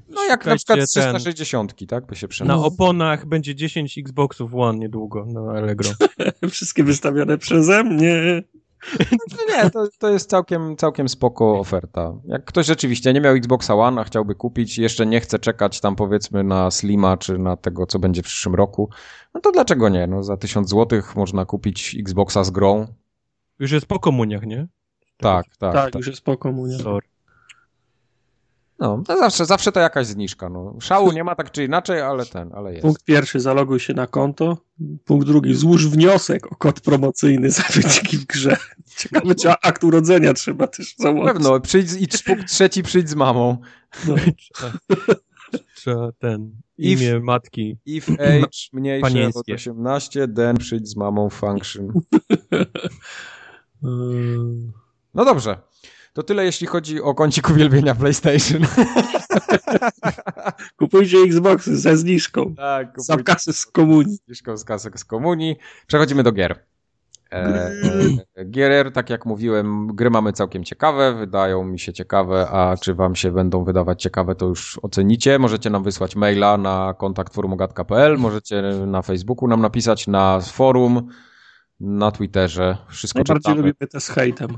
No jak na przykład 360, ten, tak by się przemówił. Na oponach będzie 10 Xboxów One niedługo na Allegro. Wszystkie wystawione przeze mnie. No nie, to, to jest całkiem, całkiem spoko oferta. Jak ktoś rzeczywiście nie miał Xboxa One, a chciałby kupić, jeszcze nie chce czekać tam powiedzmy na Slima, czy na tego, co będzie w przyszłym roku, no to dlaczego nie? No za 1000 zł można kupić Xboxa z grą. Już jest po komuniach, nie? Tak, tak. Tak, tak. już jest po komunie. Sorry. No, to zawsze, zawsze to jakaś zniżka. No. Szału nie ma tak czy inaczej, ale ten, ale jest. Punkt pierwszy, zaloguj się na konto. Punkt drugi, złóż wniosek o kod promocyjny za wyciki w grze. Ciekawe, czy akt urodzenia trzeba też założyć. Pewno, przyjdź, z- i punkt trzeci przyjdź z mamą. Trzeba, trzeba ten, imię matki. If age mniejsze od Panieńskie. 18, then przyjdź z mamą function. No dobrze. To tyle jeśli chodzi o kącik uwielbienia PlayStation. Kupujcie Xboxy ze zniżką. tak, Za kasy z komunii. zniżką z kasek z komunii. Przechodzimy do gier. E, e, gier, tak jak mówiłem, gry mamy całkiem ciekawe, wydają mi się ciekawe, a czy wam się będą wydawać ciekawe, to już ocenicie. Możecie nam wysłać maila na kontakt forumogatka.pl, możecie na Facebooku nam napisać, na forum, na Twitterze. Wszystko Najbardziej czytamy. lubimy te z hejtem.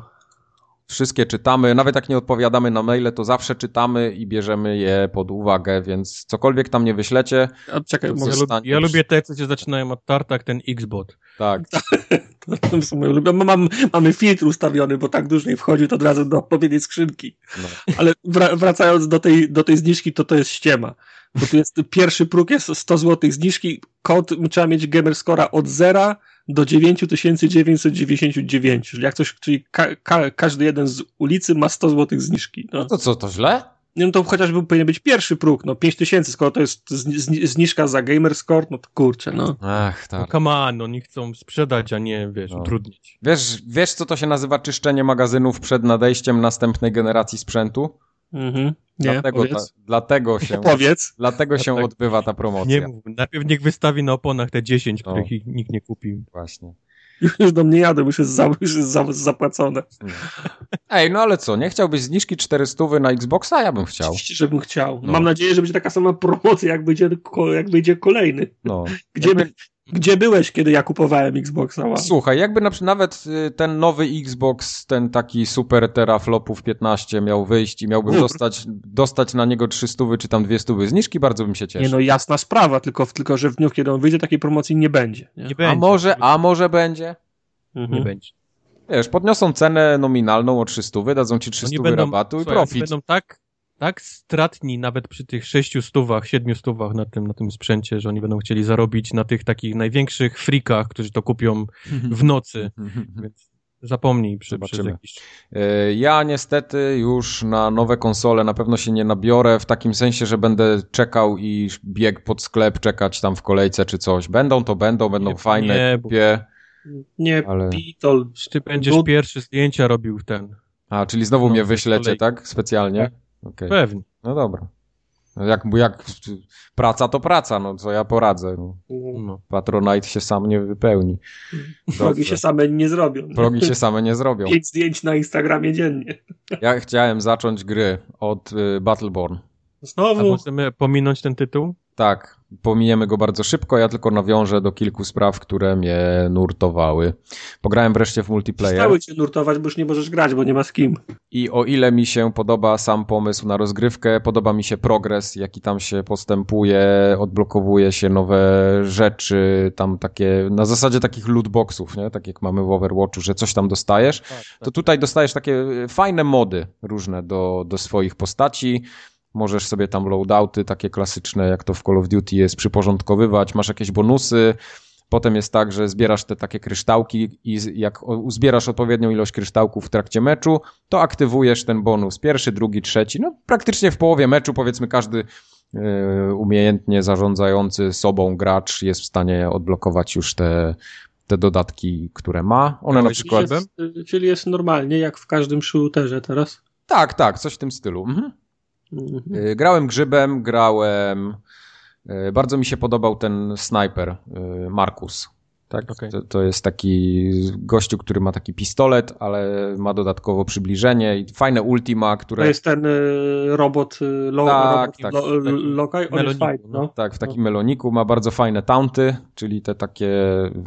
Wszystkie czytamy, nawet jak nie odpowiadamy na maile, to zawsze czytamy i bierzemy je pod uwagę, więc cokolwiek tam nie wyślecie, A czekaj, To może Ja, Zostaniesz- lub, ja lubię te, co się zaczynają od tartak, ten Xbot. tak, to są moje ulubione. Mam, mamy filtr ustawiony, bo tak dużo nie wchodzi, to od razu do odpowiedniej skrzynki. no. Ale wra- wracając do tej, do tej zniżki, to to jest ściema. Bo tu jest pierwszy próg jest 100 zł zniżki, kod trzeba mieć gamerscora od 0 do 9999. Czyli jak coś, czyli ka, ka, każdy jeden z ulicy ma 100 zł zniżki. No. To co, to źle? Nie, No to chociażby powinien być pierwszy próg, no 5000, skoro to jest zni- zni- zniżka za gamerscore, no to kurczę, no. Ach, No tak. come on, oni chcą sprzedać, a nie, wiesz, No. utrudnić. Wiesz, wiesz, co to się nazywa czyszczenie magazynów przed nadejściem następnej generacji sprzętu? Mhm. Nie, dlatego, ta, dlatego się, Powiedz. dlatego się Dlatego- odbywa ta promocja. Nie mów, najpierw niech wystawi na oponach te 10, No. których nikt nie kupił. Właśnie. Już do mnie jadę, już jest, za, już jest za, zapłacone. Ej, no ale co, nie chciałbyś zniżki 400 na Xboxa? Ja bym chciał. Oczywiście, żebym chciał. No. Mam nadzieję, że będzie taka sama promocja, jak będzie, jak będzie kolejny. No. Gdzie, by, gdzie byłeś, kiedy ja kupowałem Xboxa One? Słuchaj, jakby na, przykład nawet y, ten nowy Xbox, ten taki super teraflopów 15 miał wyjść i miałbym dostać, dostać na niego 300 czy tam 200 zniżki, bardzo bym się cieszył. Nie no, jasna sprawa, tylko, tylko że w dniu, kiedy on wyjdzie, takiej promocji nie będzie. Nie? Nie będzie. a może, a może będzie? Mhm. Nie będzie. Wiesz, podniosą cenę nominalną o 300, dadzą ci 300 Oni będą, rabatu i słuchaj, profit. będą tak, tak stratni nawet przy tych 6 stówach, 7 stówach na tym, na tym sprzęcie, że oni będą chcieli zarobić na tych takich największych frikach, którzy to kupią w nocy, więc zapomnij przy, przez Zobaczymy. jakiś... E, Ja niestety już na nowe konsole na pewno się nie nabiorę, w takim sensie, że będę czekał i biegł pod sklep, czekać tam w kolejce czy coś. Będą to będą, będą Nie, fajne, nie, bo- kupię. Nie, Ale- pitol. Ty będziesz No- pierwsze zdjęcia robił w ten. A, czyli znowu No, mnie wyślecie, tak? Specjalnie? Okej. Pewnie. No dobra. No Jak, jak praca to praca, no co ja poradzę. No. No. Patronite się sam nie wypełni. Progi się same nie zrobią. Progi się same nie zrobią. Pięć zdjęć na Instagramie dziennie. Ja chciałem zacząć gry od y, Battleborn. A Znowu. możemy pominąć ten tytuł? Tak, pominiemy go bardzo szybko, ja tylko nawiążę do kilku spraw, które mnie nurtowały. Pograłem wreszcie w multiplayer Stały cię nurtować, bo już nie możesz grać, bo nie ma z kim. i o ile mi się podoba sam pomysł na rozgrywkę, podoba mi się progres, jaki tam się postępuje, odblokowuje się nowe rzeczy, tam takie, na zasadzie takich lootboxów, nie? Tak jak mamy w Overwatchu, że coś tam dostajesz, to tutaj dostajesz takie fajne mody różne do, do swoich postaci. Możesz sobie tam loadouty takie klasyczne, jak to w Call of Duty jest, przyporządkowywać, masz jakieś bonusy. Potem jest tak, że zbierasz te takie kryształki i jak uzbierasz odpowiednią ilość kryształków w trakcie meczu, to aktywujesz ten bonus. Pierwszy, drugi, trzeci. No praktycznie w połowie meczu powiedzmy każdy e, umiejętnie zarządzający sobą gracz jest w stanie odblokować już te, te dodatki, które ma. One na Grałeś przykład... Grzybem? Jest, czyli jest normalnie, jak w każdym shooterze teraz. Tak, tak, coś w tym stylu. Mhm. Mhm. Y, Grałem grzybem, grałem. y, Bardzo mi się podobał ten snajper, y, Markus. Tak? Okej. To, to jest taki gościu, który ma taki pistolet, ale ma dodatkowo przybliżenie i fajne ultima, To które. jest ten y, robot, y, lo, Tak, robot tak, lo, lokaj, on jest meloniku, fajny, no. no. Tak, w takim meloniku ma bardzo fajne taunty, czyli te takie.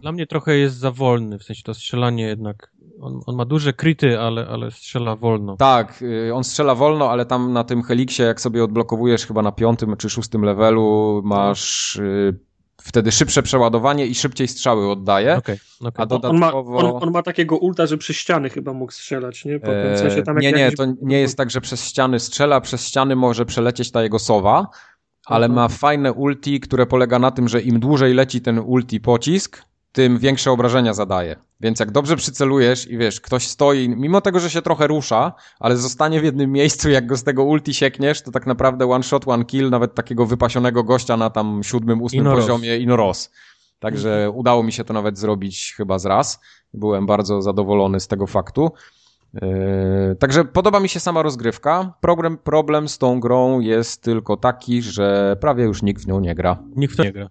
Dla mnie trochę jest za wolny, w sensie to strzelanie jednak. On, on ma duże kryty, ale, ale strzela wolno. Tak, y, on strzela wolno, ale tam na tym heliksie, jak sobie odblokowujesz chyba na piątym czy szóstym levelu, masz y, wtedy szybsze przeładowanie i szybciej strzały oddaje. Okay, okay. A dodatkowo... On ma, on, on ma, takiego ulta, że przez ściany chyba mógł strzelać, nie? Potem, w sensie tam nie, nie, to nie jest tak, że przez ściany strzela, przez ściany może przelecieć ta jego sowa, ale ma fajne ulti, które polega na tym, że im dłużej leci ten ulti pocisk, tym większe obrażenia zadaje. Więc jak dobrze przycelujesz i wiesz, ktoś stoi, mimo tego, że się trochę rusza, ale zostanie w jednym miejscu, jak go z tego ulti siekniesz, to tak naprawdę one shot, one kill, nawet takiego wypasionego gościa na tam siódmym, ósmym Inoros. poziomie Inoros. Także mhm. udało mi się to nawet zrobić chyba z raz. Byłem bardzo zadowolony z tego faktu. Yy, także podoba mi się sama rozgrywka. Problem, problem z tą grą jest tylko taki, że prawie już nikt w nią nie gra. Nikt w to nie gra.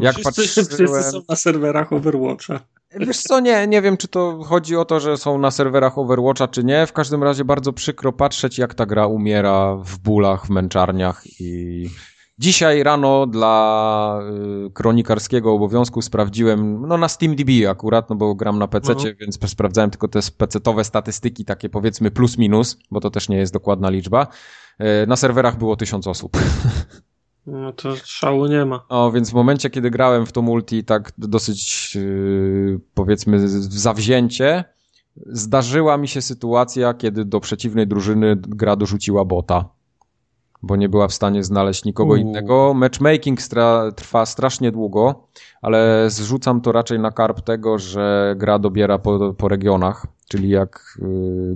Jak wszyscy, patrzyłem... wszyscy są na serwerach Overwatcha. Wiesz co, nie, nie wiem, czy to chodzi o to, że są na serwerach Overwatcha, czy nie. W każdym razie bardzo przykro patrzeć, jak ta gra umiera w bólach, w męczarniach i Dzisiaj rano dla y, kronikarskiego obowiązku sprawdziłem, no na SteamDB akurat, no bo gram na PC, mhm. więc sprawdzałem tylko te PC-owe statystyki, takie powiedzmy plus minus, bo to też nie jest dokładna liczba. Y, na serwerach było tysiąc osób. No to szału nie ma. O, więc w momencie, kiedy grałem w to multi tak dosyć yy, powiedzmy zawzięcie, zdarzyła mi się sytuacja, kiedy do przeciwnej drużyny gra dorzuciła bota bo nie była w stanie znaleźć nikogo Uuu. innego. Matchmaking stra trwa strasznie długo, ale zrzucam to raczej na karp tego, że gra dobiera po, po regionach, czyli jak y,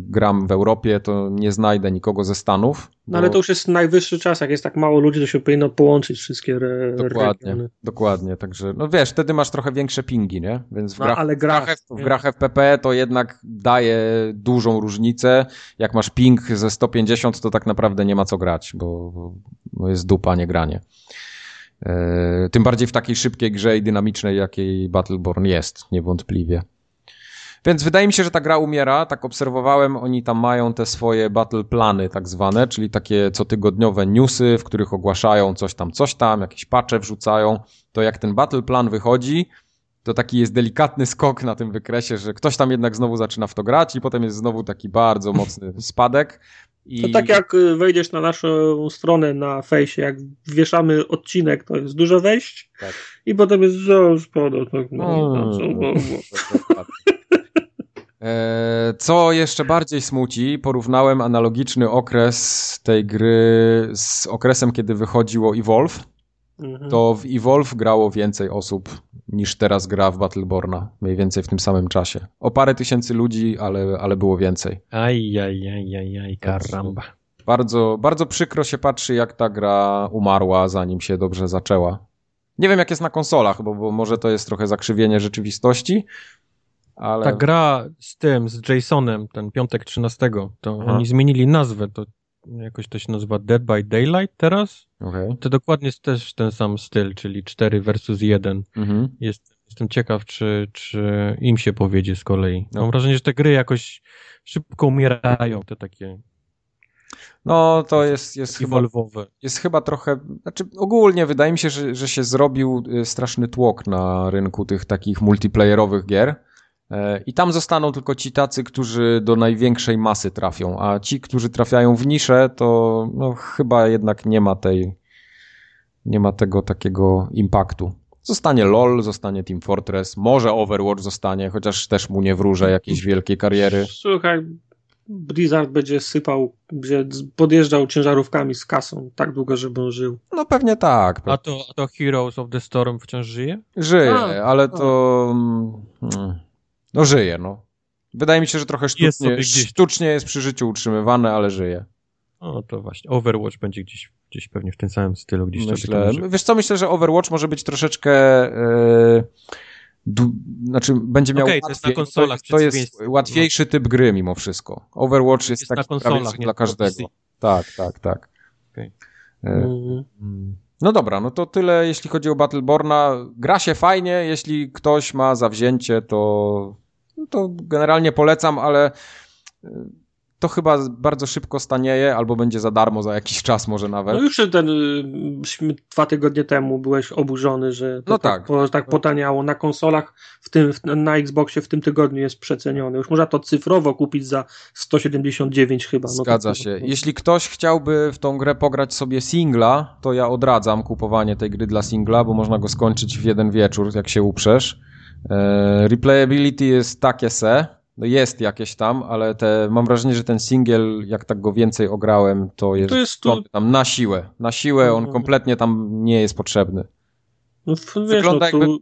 gram w Europie, to nie znajdę nikogo ze Stanów. No ale to już jest najwyższy czas, jak jest tak mało ludzi, to się powinno połączyć wszystkie re Dokładnie, regiony. dokładnie, także no wiesz, wtedy masz trochę większe pingi, nie? Więc w no, grach, ale grach, w, w grach FPP to jednak daje dużą różnicę. Jak masz ping ze 150, to tak naprawdę nie ma co grać, bo, bo jest dupa, nie granie. E, tym bardziej w takiej szybkiej grze i dynamicznej, jakiej Battleborn jest, niewątpliwie. Więc wydaje mi się, że ta gra umiera. Tak obserwowałem, oni tam mają te swoje battle plany, tak zwane, czyli takie cotygodniowe newsy, w których ogłaszają coś tam, coś tam, jakieś patche wrzucają. To jak ten battle plan wychodzi, to taki jest delikatny skok na tym wykresie, że ktoś tam jednak znowu zaczyna w to grać i potem jest znowu taki bardzo mocny spadek. I... To tak jak y, wejdziesz na naszą stronę na fejsie, jak wieszamy odcinek, to jest dużo wejść tak. i potem jest spodu. Tak, no, no, no, E, co jeszcze bardziej smuci, porównałem analogiczny okres tej gry z okresem, kiedy wychodziło Evolve. Mhm. To w Evolve grało więcej osób niż teraz gra w Battleborna. Mniej więcej w tym samym czasie. O parę tysięcy ludzi, ale, ale było więcej. Aj, aj, aj, aj, aj, karamba. Bardzo, bardzo przykro się patrzy, jak ta gra umarła, zanim się dobrze zaczęła. Nie wiem, jak jest na konsolach, bo, bo może to jest trochę zakrzywienie rzeczywistości, ale... Ta gra z tym, z Jasonem, ten piątek 13, to Aha. oni zmienili nazwę, to jakoś to się nazywa Dead by Daylight teraz. Okay. To dokładnie jest też ten sam styl, czyli 4 versus 1. Mhm. Jest, jestem ciekaw, czy, czy im się powiedzie z kolei. No. Mam wrażenie, że te gry jakoś szybko umierają, te takie no, to jest, jest, chyba, jest chyba trochę, znaczy ogólnie wydaje mi się, że, że się zrobił y, straszny tłok na rynku tych takich multiplayerowych gier I tam zostaną tylko ci tacy, którzy do największej masy trafią, a ci, którzy trafiają w niszę, to no, chyba jednak nie ma tej, nie ma tego takiego impaktu. Zostanie LOL, zostanie Team Fortress, może Overwatch zostanie, chociaż też mu nie wróżę jakiejś wielkiej kariery. Słuchaj, Blizzard będzie sypał, będzie podjeżdżał ciężarówkami z kasą tak długo, żeby on żył. No pewnie tak. A to, a to Heroes of the Storm wciąż żyje? Żyje, a, ale to... Hmm. No żyje, no. Wydaje mi się, że trochę sztucznie jest, sztucznie jest przy życiu utrzymywane, ale żyje. No to właśnie. Overwatch będzie gdzieś, gdzieś pewnie w tym samym stylu. Gdzieś myślę, wiesz co, myślę, że Overwatch może być troszeczkę... Yy, du, znaczy będzie miał okay, łatwiej, to jest, na konsolach to jest łatwiejszy typ gry mimo wszystko. Overwatch jest, jest taki konsolach, dla każdego. Tak, tak, tak. Okay. Yy, no dobra, no to tyle jeśli chodzi o Battleborna. Gra się fajnie, jeśli ktoś ma zawzięcie, to to generalnie polecam, ale y, to chyba bardzo szybko stanieje, albo będzie za darmo za jakiś czas może nawet. No już ten, y, dwa tygodnie temu byłeś oburzony, że to no tak, tak, po, tak potaniało. Na konsolach, w tym, na Xboxie w tym tygodniu jest przeceniony. Już można to cyfrowo kupić za 179 chyba. No Zgadza to, się. Jeśli ktoś chciałby w tą grę pograć sobie singla, to ja odradzam kupowanie tej gry dla singla, bo można go skończyć w jeden wieczór, jak się uprzesz. E, replayability jest takie se, no jest jakieś tam, ale te, mam wrażenie, że ten singiel, jak tak go więcej ograłem, to jest, to jest tu... tam na siłę. Na siłę on mhm. kompletnie tam nie jest potrzebny. No, wiesz, no, Wygląda no, jakby...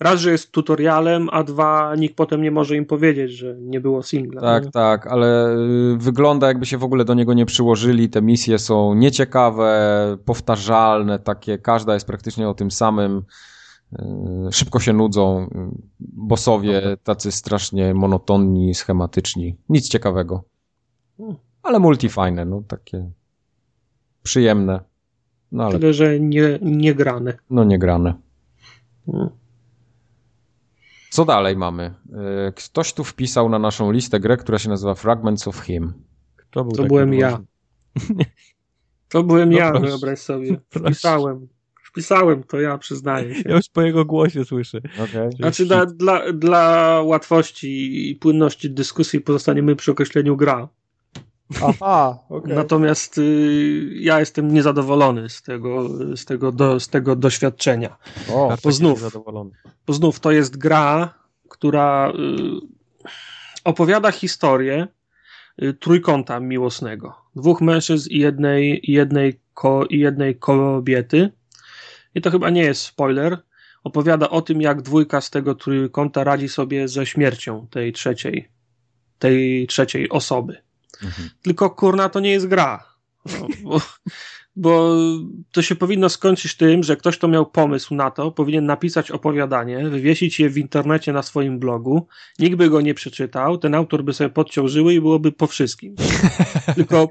Raz, że jest tutorialem, a dwa, nikt potem nie może im powiedzieć, że nie było singla. Tak, nie? tak, ale y, wygląda jakby się w ogóle do niego nie przyłożyli. Te misje są nieciekawe, powtarzalne, takie, każda jest praktycznie o tym samym. E, szybko się nudzą, bosowie tacy strasznie monotonni, schematyczni, nic ciekawego. Ale multifajne, no takie przyjemne. No, ale... Tyle, że nie, nie grane. No nie grane. Hmm. Co dalej mamy? E, ktoś tu wpisał na naszą listę grę, która się nazywa Fragments of Him. Kto był to byłem ja. To byłem no ja, wyobraź sobie. Wpisałem. Wpisałem to, ja przyznaję się. Ja już po jego głosie słyszę. Okay. Znaczy dla, dla, dla łatwości i płynności dyskusji pozostaniemy przy określeniu gra. Aha, okay. Natomiast y, ja jestem niezadowolony z tego, z tego, do, z tego doświadczenia. O, bo, znów, bo znów to jest gra, która y, opowiada historię y, trójkąta miłosnego. Dwóch mężczyzn i jednej, jednej, ko, i jednej kobiety, i to chyba nie jest spoiler, opowiada o tym, jak dwójka z tego trójkąta radzi sobie ze śmiercią tej trzeciej, tej trzeciej osoby. Mhm. Tylko kurna to nie jest gra. No, bo, bo to się powinno skończyć tym, że ktoś, kto miał pomysł na to, powinien napisać opowiadanie, wywiesić je w internecie na swoim blogu, nikt by go nie przeczytał, ten autor by sobie podciął żyły i byłoby po wszystkim. Tylko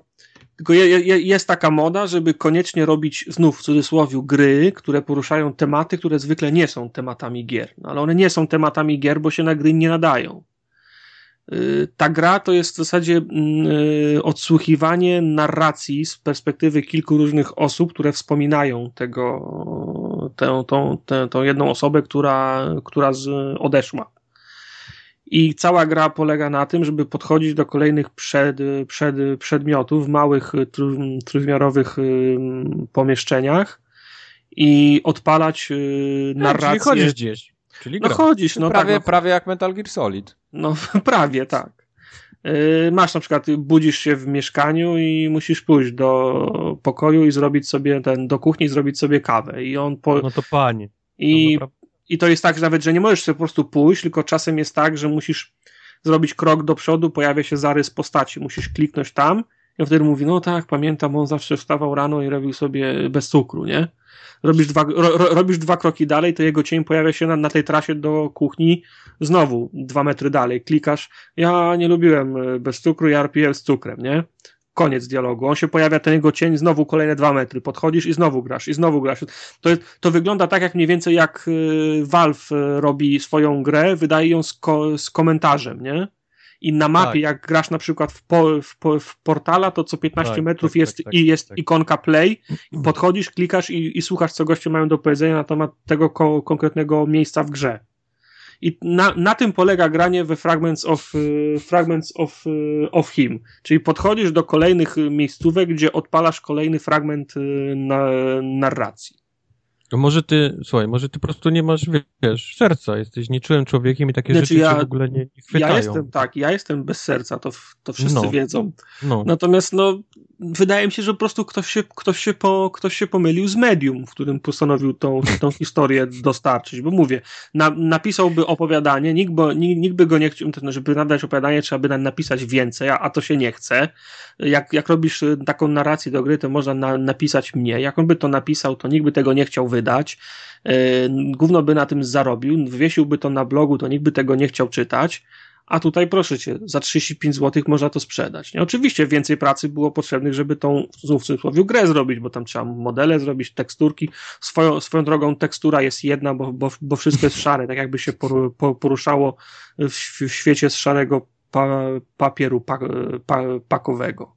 tylko je, je, jest taka moda, żeby koniecznie robić znów w cudzysłowie gry, które poruszają tematy, które zwykle nie są tematami gier. No, ale one nie są tematami gier, bo się na gry nie nadają. Y, ta gra to jest w zasadzie mm, y, odsłuchiwanie narracji z perspektywy kilku różnych osób, które wspominają tego, tę, tą, tę, tą jedną osobę, która, która z, odeszła. I cała gra polega na tym, żeby podchodzić do kolejnych przed, przed, przedmiotów w małych trójwymiarowych pomieszczeniach i odpalać narrację. Czyli chodzisz gdzieś. Czyli no chodzisz, no prawie, tak, no. prawie jak Metal Gear Solid. No prawie tak. Y, masz na przykład, budzisz się w mieszkaniu i musisz pójść do pokoju i zrobić sobie ten, do kuchni i zrobić sobie kawę. I on po... No to panie. I no i to jest tak, że nawet, że nie możesz sobie po prostu pójść, tylko czasem jest tak, że musisz zrobić krok do przodu, pojawia się zarys postaci, musisz kliknąć tam i on wtedy mówi, no tak, pamiętam, on zawsze wstawał rano i robił sobie bez cukru, nie? Robisz dwa, ro, robisz dwa kroki dalej, to jego cień pojawia się na, na tej trasie do kuchni, znowu dwa metry dalej, klikasz, ja nie lubiłem e, bez cukru, ja RPL z cukrem, nie? Koniec dialogu. On się pojawia, ten jego cień, znowu kolejne dwa metry. Podchodzisz i znowu grasz, i znowu grasz. To, to wygląda tak, jak mniej więcej jak y, Valve y, robi swoją grę, wydaje ją z, ko z komentarzem, nie? I na mapie, tak. jak grasz na przykład w, po, w, po, w portala, to co 15 tak, metrów tak, jest, tak, i jest tak. ikonka play, i podchodzisz, klikasz i, i słuchasz, co goście mają do powiedzenia na temat tego ko konkretnego miejsca w grze. I na, na tym polega granie we Fragments of, y, fragments of, y, of Him. Czyli podchodzisz do kolejnych miejscówek, gdzie odpalasz kolejny fragment y, na, narracji. To może ty, słuchaj, może ty po prostu nie masz, wiesz, serca, jesteś nieczułym człowiekiem i takie znaczy rzeczy ja, w ogóle nie, nie chwytają. Ja jestem, tak, ja jestem bez serca, to, to wszyscy no. wiedzą. No. Natomiast, no, wydaje mi się, że po prostu ktoś się, ktoś się, po, ktoś się pomylił z medium, w którym postanowił tą, tą historię dostarczyć, bo mówię, na, napisałby opowiadanie, nikt, bo, nikt, nikt by go nie chciał, żeby nadać opowiadanie, trzeba by napisać więcej, a, a to się nie chce. Jak, jak robisz y, taką narrację do gry, to można na, napisać mnie. Jak on by to napisał, to nikt by tego nie chciał wydać. Yy, gówno by na tym zarobił, wywiesiłby to na blogu, to nikt by tego nie chciał czytać a tutaj proszę cię, za 35 zł można to sprzedać. Nie? Oczywiście więcej pracy było potrzebnych, żeby tą w cudzysłowie grę zrobić, bo tam trzeba modele zrobić, teksturki. Swoją, swoją drogą tekstura jest jedna, bo, bo, bo wszystko jest szare, tak jakby się poruszało w, w świecie z szarego pa, papieru pa, pa, pakowego.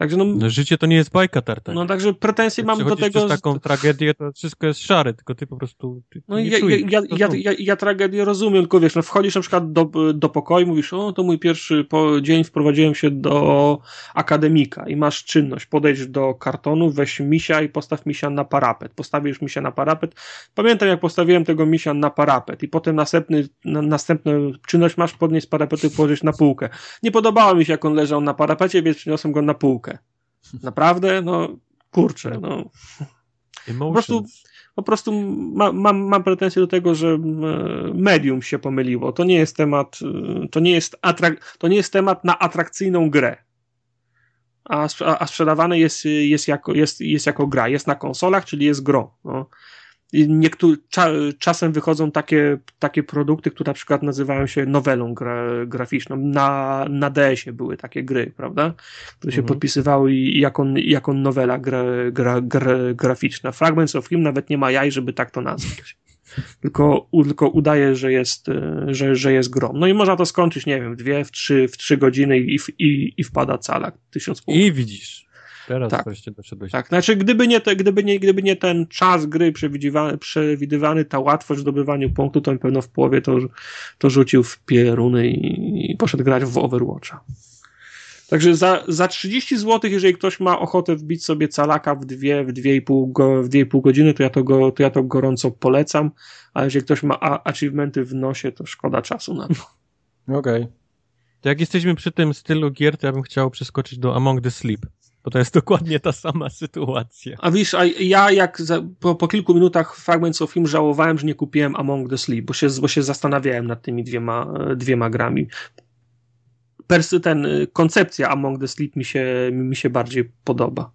Także no, no, życie to nie jest bajka, Tartak. No także pretensje mam do tego... przez taką tragedię, to wszystko jest szare, tylko ty po prostu ty No ja, czujesz, ja, ja, ja, ja, tragedię rozumiem, tylko wiesz, no wchodzisz na przykład do, do pokoju mówisz, o to mój pierwszy po, dzień wprowadziłem się do akademika i masz czynność, podejdź do kartonu, weź misia i postaw misia na parapet. Postawisz misia na parapet. Pamiętam jak postawiłem tego misia na parapet i potem następny, na, następną czynność masz podnieść z parapetu i położyć na półkę. Nie podobało mi się jak on leżał na parapecie, więc przyniosłem go na półkę. Naprawdę, no kurczę, no. Po prostu, po prostu ma, mam, mam pretensje do tego, że medium się pomyliło. To nie jest temat, to nie jest, atrak, to nie jest temat na atrakcyjną grę. A, a sprzedawane jest, jest, jako, jest, jest jako gra. Jest na konsolach, czyli jest gro. No. Niektóry, cza, czasem wychodzą takie, takie produkty, które na przykład nazywają się nowelą gra, graficzną. Na, na DS-ie były takie gry, prawda? Które się mhm. podpisywały jako, jako nowela gra, gra, gra, graficzna. Fragments of Him nawet nie ma jaj, żeby tak to nazwać. tylko, tylko udaje, że jest, że, że jest grom. No i można to skończyć, nie wiem, dwie, w trzy, w trzy godziny i, i, i wpada cala. Tysiąc punktów. I widzisz. Teraz tak. wreszcie doszedłeś. Tak, znaczy gdyby nie, te, gdyby, nie, gdyby nie ten czas gry przewidywany, przewidywany, ta łatwość w zdobywaniu punktu, to na pewno w połowie to, to rzucił w pieruny i, i poszedł grać w Overwatcha. Także za, za 30 zł, jeżeli ktoś ma ochotę wbić sobie calaka w 2, w 2,5 go, w 2,5 godziny, to ja to, go, to ja to gorąco polecam, a jeżeli ktoś ma achievementy w nosie, to szkoda czasu na to. Okej. Okay. To jak jesteśmy przy tym stylu gier, to ja bym chciał przeskoczyć do Among the Sleep. Bo to jest dokładnie ta sama sytuacja. A wiesz, a ja jak za, po, po, kilku minutach Fragments of Him żałowałem, że nie kupiłem Among the Sleep, bo się, bo się zastanawiałem nad tymi dwiema, dwiema grami. Persy, ten, koncepcja Among the Sleep mi się, mi się bardziej podoba.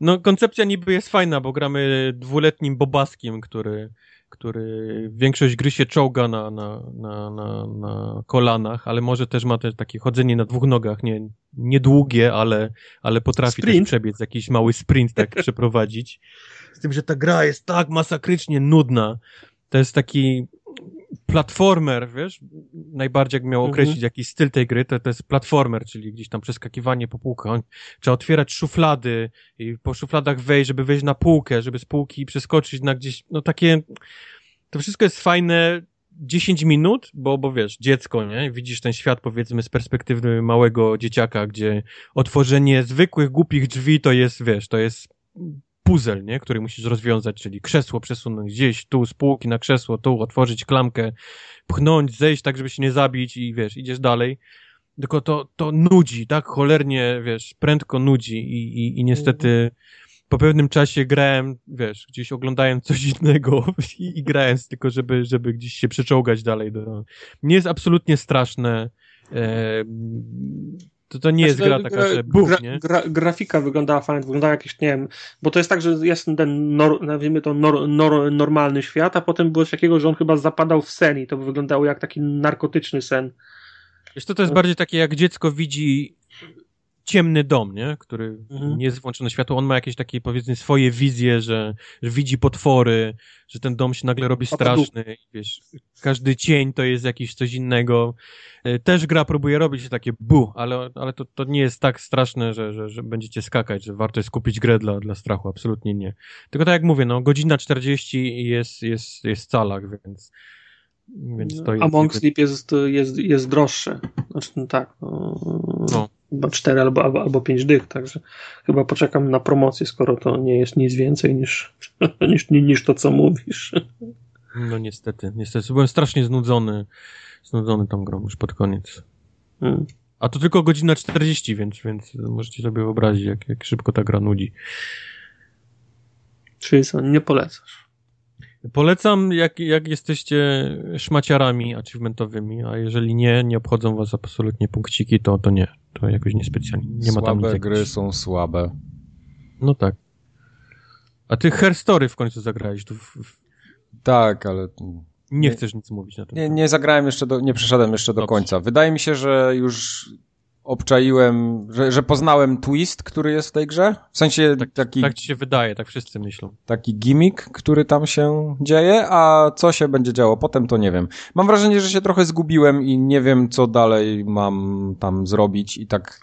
No, koncepcja niby jest fajna, bo gramy dwuletnim bobaskiem, który który większość gry się czołga na, na, na, na, na kolanach, ale może też ma też takie chodzenie na dwóch nogach, nie, niedługie, ale, ale potrafi sprint. też przebiec, jakiś mały sprint tak przeprowadzić. Z tym, że ta gra jest tak masakrycznie nudna. To jest taki platformer, wiesz, najbardziej jak miał mhm. określić mhm. jakiś styl tej gry, to, to jest platformer, czyli gdzieś tam przeskakiwanie po półkach. Trzeba otwierać szuflady i po szufladach wejść, żeby wejść na półkę, żeby z półki przeskoczyć na gdzieś, no takie, to wszystko jest fajne 10 minut, bo, bo wiesz, dziecko, nie? Widzisz ten świat powiedzmy z perspektywy małego dzieciaka, gdzie otworzenie zwykłych, głupich drzwi to jest, wiesz, to jest puzzle, nie? który musisz rozwiązać, czyli krzesło przesunąć gdzieś, tu z półki na krzesło, tu otworzyć klamkę, pchnąć, zejść tak, żeby się nie zabić i wiesz, idziesz dalej. Tylko to, to nudzi, tak cholernie, wiesz, prędko nudzi i, i, i niestety po pewnym czasie grałem, wiesz, gdzieś oglądałem coś innego i, i grając tylko, żeby, żeby gdzieś się przeczołgać dalej. Do... Nie jest absolutnie straszne. E, to, to nie jest gra taka, że buch, gra, nie? Gra, grafika wyglądała fajnie, wyglądała jakiś, nie wiem, bo to jest tak, że jest ten, nor, nazwijmy to nor, nor, normalny świat, a potem było coś takiego, że on chyba zapadał w sen i to wyglądało jak taki narkotyczny sen. Wiesz, to, to jest no. bardziej takie, jak dziecko widzi ciemny dom, nie? który mhm. nie jest włączone światło, on ma jakieś takie powiedzmy swoje wizje, że, że widzi potwory, że ten dom się nagle robi straszny, wiesz, każdy cień to jest jakiś coś innego. E, też gra próbuje robić takie bu, ale, ale to, to nie jest tak straszne, że, że, że będziecie skakać, że warto jest kupić grę dla, dla strachu, absolutnie nie. Tylko tak jak mówię, no godzina 40 jest, jest, jest calak, więc więc to jest... Among Sleep jest, jest, jest droższe. Znaczy, no tak. No, no. Chyba 4 albo, albo, albo 5 dych, także chyba poczekam na promocję, skoro to nie jest nic więcej niż, niż, niż to, co mówisz. No niestety, niestety. Byłem strasznie znudzony, znudzony tą grą już pod koniec. Hmm. A to tylko godzina 40, więc, więc możecie sobie wyobrazić, jak, jak szybko ta gra nudzi. Czyli co, nie polecasz? Polecam, jak, jak jesteście szmaciarami achievementowymi, a jeżeli nie, nie obchodzą was absolutnie punkciki, to, to nie. To jakoś niespecjalnie. Nie słabe ma tam nic gry są słabe. No tak. A ty Her Story w końcu zagrałeś. Tu w, w... Tak, ale... Nie, nie, chcesz nic mówić na to. Nie, nie zagrałem jeszcze, do, nie przeszedłem jeszcze do Dobrze. końca. Wydaje mi się, że już obczaiłem, że, że poznałem twist, który jest w tej grze. W sensie tak, taki... Tak ci się wydaje, tak wszyscy myślą. Taki gimmick, który tam się dzieje, a co się będzie działo potem, to nie wiem. Mam wrażenie, że się trochę zgubiłem i nie wiem, co dalej mam tam zrobić i tak...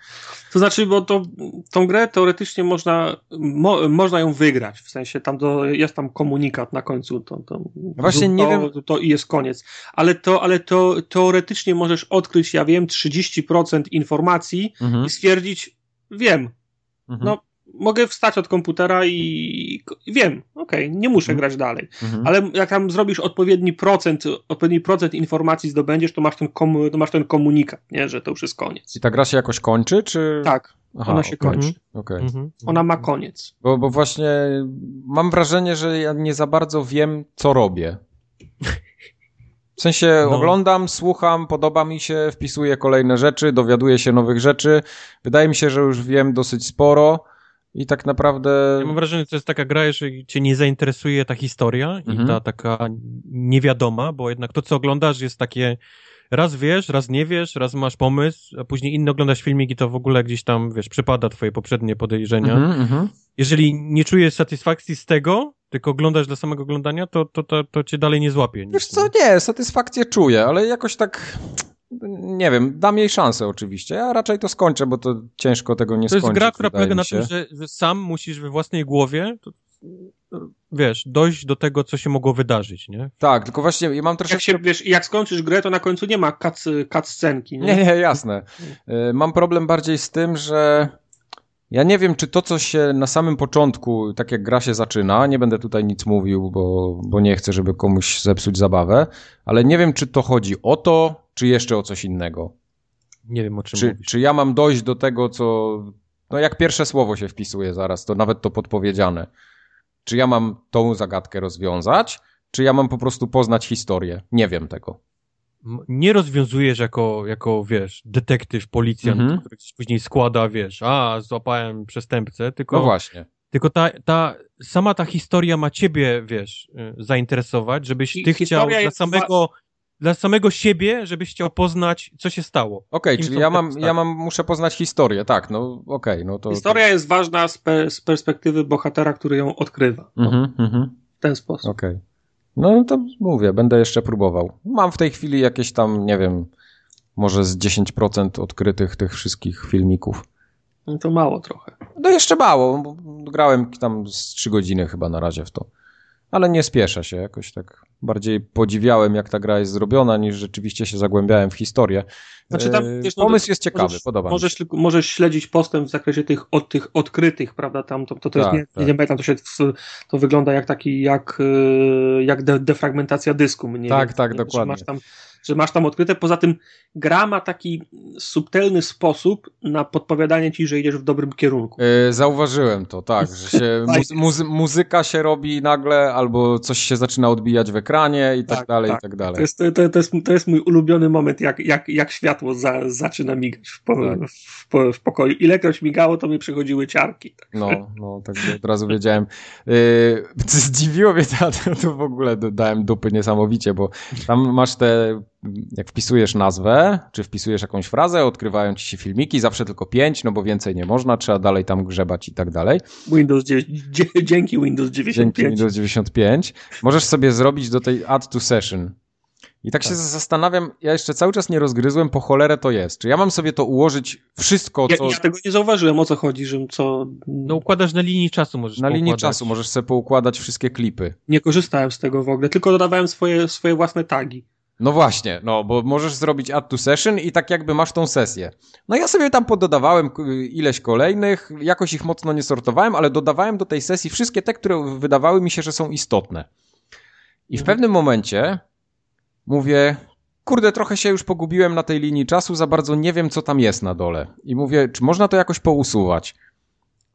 To znaczy, bo to, tą grę teoretycznie można, mo, można ją wygrać, w sensie tam do, jest tam komunikat na końcu, to, to, Właśnie to, nie wiem. To, to i jest koniec. Ale to, ale to teoretycznie możesz odkryć, ja wiem, 30% informacji Mhm. i stwierdzić, wiem, Mhm. no mogę wstać od komputera i, wiem, okej, nie muszę Mhm. grać dalej. Mhm. Ale jak tam zrobisz odpowiedni procent, odpowiedni procent informacji zdobędziesz, to masz ten, komu, to masz ten komunikat, nie, że to już jest koniec. I ta gra się jakoś kończy, czy... Tak, Aha, ona się okej, kończy. okej. Mhm. ona ma koniec. Bo, bo właśnie mam wrażenie, że ja nie za bardzo wiem, co robię. W sensie No. oglądam, słucham, podoba mi się, wpisuję kolejne rzeczy, dowiaduję się nowych rzeczy. Wydaje mi się, że już wiem dosyć sporo i tak naprawdę... Ja mam wrażenie, że to jest taka gra, że cię nie zainteresuje ta historia Mhm. i ta taka niewiadoma, bo jednak to, co oglądasz jest takie raz wiesz, raz nie wiesz, raz masz pomysł, a później inny oglądasz filmik i to w ogóle gdzieś tam, wiesz, przypada twoje poprzednie podejrzenia. Mhm, mhm. Jeżeli nie czujesz satysfakcji z tego, tylko oglądasz dla samego oglądania, to, to, to, to cię dalej nie złapie. Wiesz co, nie, satysfakcję czuję, ale jakoś tak... Nie wiem, dam jej szansę oczywiście. Ja raczej to skończę, bo to ciężko tego nie To jest skończyć. gra, która polega na tym, że, że sam musisz we własnej głowie, to, wiesz, dojść do tego, co się mogło wydarzyć, nie? Tak, tylko właśnie ja mam troszeczkę... Jak się, wiesz, jak skończysz grę, to na końcu nie ma cut, cut scenki, nie? Nie, nie, jasne. Y, Mam problem bardziej z tym, że ja nie wiem, czy to, co się na samym początku, tak jak gra się zaczyna, nie będę tutaj nic mówił, bo, bo nie chcę, żeby komuś zepsuć zabawę, ale nie wiem, czy to chodzi o to, czy jeszcze o coś innego. Nie wiem, o czym Czy, mówisz. czy ja mam dojść do tego, co. No, jak pierwsze słowo się wpisuje zaraz, to nawet to podpowiedziane. Czy ja mam tą zagadkę rozwiązać, czy ja mam po prostu poznać historię? Nie wiem tego. Nie rozwiązujesz jako, jako, wiesz, detektyw, policjant, Mhm. który później składa, wiesz, a, złapałem przestępcę, tylko, No właśnie. tylko ta, ta, sama ta historia ma ciebie, wiesz, y, zainteresować, żebyś I ty chciał dla samego, dla samego siebie, żebyś chciał poznać, co się stało. Okej, Kim czyli ja te mam, ja mam, muszę poznać historię, tak, no okej, no to... Historia jest ważna z, pe, z perspektywy bohatera, który ją odkrywa. To... Mhm, mhm, W ten sposób. okej. No to mówię, będę jeszcze próbował. Mam w tej chwili jakieś tam, nie wiem, może z 10% odkrytych tych wszystkich filmików. No to mało trochę. No jeszcze mało, bo grałem tam z 3 godziny chyba na razie w to. Ale nie spieszę się, jakoś tak bardziej podziwiałem, jak ta gra jest zrobiona, niż rzeczywiście się zagłębiałem w historię. Znaczy tam, E, wiesz, no, Pomysł to- jest ciekawy, możesz, podoba mi się. możesz śledzić postęp w zakresie tych, od, tych odkrytych, prawda, tam, to, to, to Tak, jest, nie, tak. nie pamiętam, to, się, to wygląda jak taki, jak, e, jak de, defragmentacja dysku. Mniej Tak, tak, nie? dokładnie. Masz, tam, że masz tam odkryte, poza tym gra ma taki subtelny sposób na podpowiadanie ci, że idziesz w dobrym kierunku. E, Zauważyłem to, tak, że się muzy- muzy- muzyka się robi nagle, albo coś się zaczyna odbijać w ekranie i tak, Tak, dalej, tak. i tak dalej. To jest, to, to, jest, to jest mój ulubiony moment, jak, jak, jak światło za, zaczyna migać w, po, Tak. w, po, w pokoju. Ilekroć migało, to mi przechodziły ciarki. No, no, także od razu wiedziałem. Yy, zdziwiło mnie to, to, to w ogóle dałem dupy niesamowicie, bo tam masz te, jak wpisujesz nazwę, czy wpisujesz jakąś frazę, odkrywają ci się filmiki, zawsze tylko pięć, no bo więcej nie można, trzeba dalej tam grzebać i tak dalej. Windows 9, dzie- dzięki Windows Dzięki 95. Windows 95. Możesz sobie zrobić do tej add to session. I tak, się zastanawiam, ja jeszcze cały czas nie rozgryzłem, po cholerę to jest. Czy ja mam sobie to ułożyć wszystko, Ja, co... ja tego nie zauważyłem, o co chodzi, że co... No układasz na linii czasu, możesz Na linii czasu możesz sobie poukładać wszystkie klipy. Nie korzystałem z tego w ogóle, tylko dodawałem swoje, swoje własne tagi. No właśnie, no bo możesz zrobić add to session i tak jakby masz tą sesję. No ja sobie tam pododawałem ileś kolejnych, jakoś ich mocno nie sortowałem, ale dodawałem do tej sesji wszystkie te, które wydawały mi się, że są istotne. I w Mhm. pewnym momencie mówię, kurde, trochę się już pogubiłem na tej linii czasu, za bardzo nie wiem, co tam jest na dole. I mówię, czy można to jakoś pousuwać?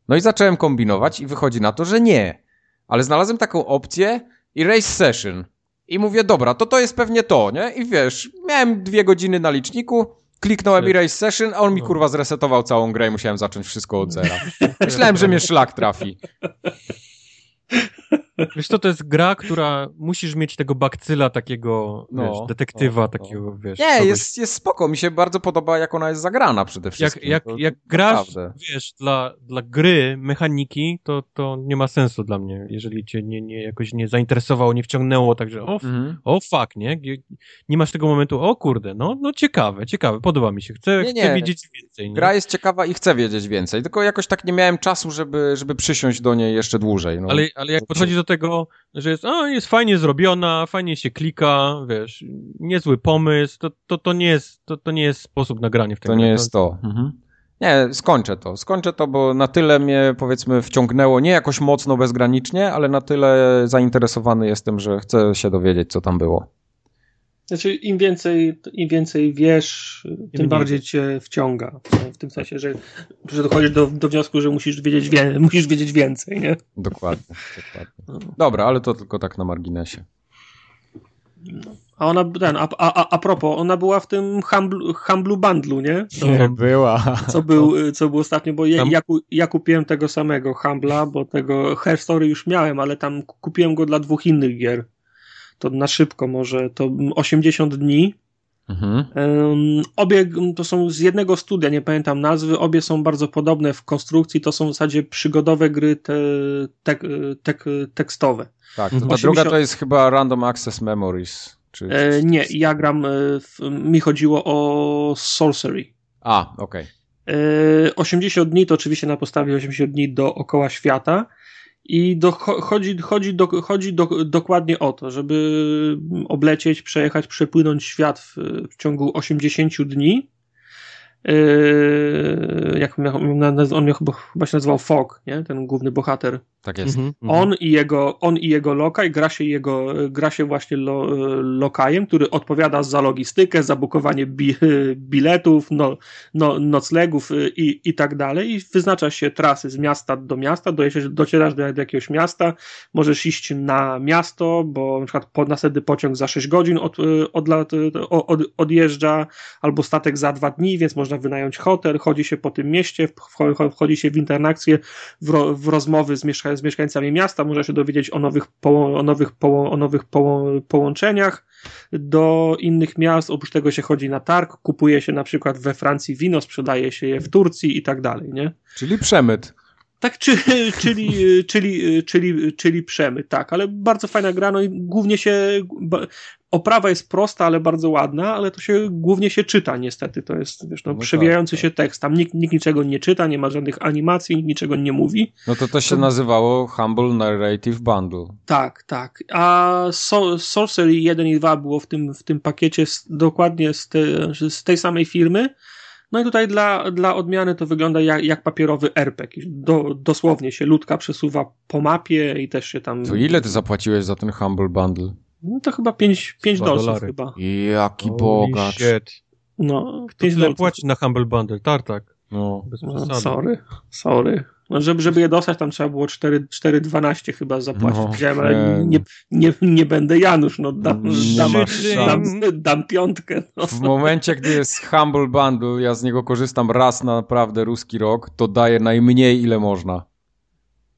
No i zacząłem kombinować i wychodzi na to, że nie. Ale znalazłem taką opcję erase session. I mówię, dobra, to to jest pewnie to, nie? I wiesz, miałem dwie godziny na liczniku, kliknąłem erase session, a on mi No. kurwa zresetował całą grę i musiałem zacząć wszystko od zera. Myślałem, że mnie szlak trafi. Wiesz co, to jest gra, która musisz mieć tego bakcyla takiego, no, wiesz, detektywa no, takiego, no. wiesz. Nie, kogoś... jest, jest spoko. Mi się bardzo podoba, jak ona jest zagrana przede wszystkim. Jak, jak, jak grasz, wiesz, dla, dla gry, mechaniki, to, to nie ma sensu dla mnie, jeżeli cię nie, nie, jakoś nie zainteresowało, nie wciągnęło, także o, mhm. o fuck, nie? Nie masz tego momentu, o kurde, no, no ciekawe, ciekawe, podoba mi się, chcę, nie, nie. chcę wiedzieć więcej. Nie? Gra jest ciekawa i chcę wiedzieć więcej, tylko jakoś tak nie miałem czasu, żeby, żeby przysiąść do niej jeszcze dłużej. No. Ale, ale jak podchodzi do tego, że jest, a, jest fajnie zrobiona, fajnie się klika, wiesz, niezły pomysł, to, to, to, nie, jest, to, to nie jest sposób nagrania w tym. To nie jest to. Mhm. Nie, skończę to. Skończę to, bo na tyle mnie, powiedzmy, wciągnęło, nie jakoś mocno bezgranicznie, ale na tyle zainteresowany jestem, że chcę się dowiedzieć, co tam było. Znaczy, im więcej, im więcej wiesz, tym bardziej cię wciąga. W tym sensie, że, że dochodzisz do, do wniosku, że musisz wiedzieć, wie, musisz wiedzieć więcej, nie? Dokładnie, dokładnie. No. Dobra, ale to tylko tak na marginesie. A ona, ten, a, a, a propos, ona była w tym Humble, Humble Bundlu, nie? To, nie była. Co był, co był ostatnio, bo ja, ja, ja, kupiłem tego samego Humbla, bo tego Hair Story już miałem, ale tam kupiłem go dla dwóch innych gier to na szybko może, to 80 dni. Mhm. Obie to są z jednego studia, nie pamiętam nazwy, obie są bardzo podobne w konstrukcji, to są w zasadzie przygodowe gry te, te, te, tekstowe. Tak, to ta 80... druga to jest chyba Random Access Memories. Czy, e, nie, ja gram, e, w, mi chodziło o Sorcery. A, okej. Okay. 80 dni to oczywiście na podstawie 80 dni dookoła świata. I do, chodzi, chodzi, do, chodzi do, dokładnie o to, żeby oblecieć, przejechać, przepłynąć świat w, w ciągu 80 dni Yy, jak on miał, chyba się nazywał Fog, nie? ten główny bohater. Tak jest. Mhm, mhm. on, i jego, on i jego lokaj, gra się, jego, gra się właśnie lo, lokajem, który odpowiada za logistykę, za bukowanie bi, biletów, no, no, noclegów i, i tak dalej i wyznacza się trasy z miasta do miasta, docierasz do, do jakiegoś miasta, możesz iść na miasto, bo na przykład po, następny pociąg za 6 godzin od, od, od, odjeżdża, albo statek za 2 dni, więc można wynająć hotel, chodzi się po tym mieście, wchodzi się w interakcje, w, ro, w rozmowy z, mieszka z, mieszkańcami miasta, można się dowiedzieć o nowych, o nowych, o nowych połączeniach do innych miast. Oprócz tego się chodzi na targ, kupuje się na przykład we Francji wino, sprzedaje się je w Turcji i tak dalej, nie? Czyli przemyt. Tak, czy, czyli, czyli, czyli, czyli przemyt, tak, ale bardzo fajna gra, no i głównie się, oprawa jest prosta, ale bardzo ładna, ale to się głównie się czyta niestety, to jest, wiesz, no, no przewijający tak, się tak. tekst, tam nikt, nikt niczego nie czyta, nie ma żadnych animacji, nikt niczego nie mówi. No to to się to... nazywało Humble Narrative Bundle. Tak, tak, a so, Sorcery 1 i 2 było w tym, w tym pakiecie z, dokładnie z, te, z tej samej firmy, no i tutaj dla, dla odmiany to wygląda jak, jak papierowy RPG. Do, dosłownie się ludka przesuwa po mapie i też się tam... To ile ty zapłaciłeś za ten Humble Bundle? No to chyba 5, 5 dolców chyba. Jaki bogacz. Shit. No, Kto 5 dolców. płaci na Humble Bundle? Tartak. No. Bez no, sorry, sorry. No, żeby, żeby je dostać, tam trzeba było 4,12 chyba zapłacić. No, ale nie, nie, nie będę Janusz, no dam, dam, dam, dam piątkę. No. W momencie, gdy jest Humble Bundle, ja z niego korzystam raz na naprawdę ruski rok, to daję najmniej ile można.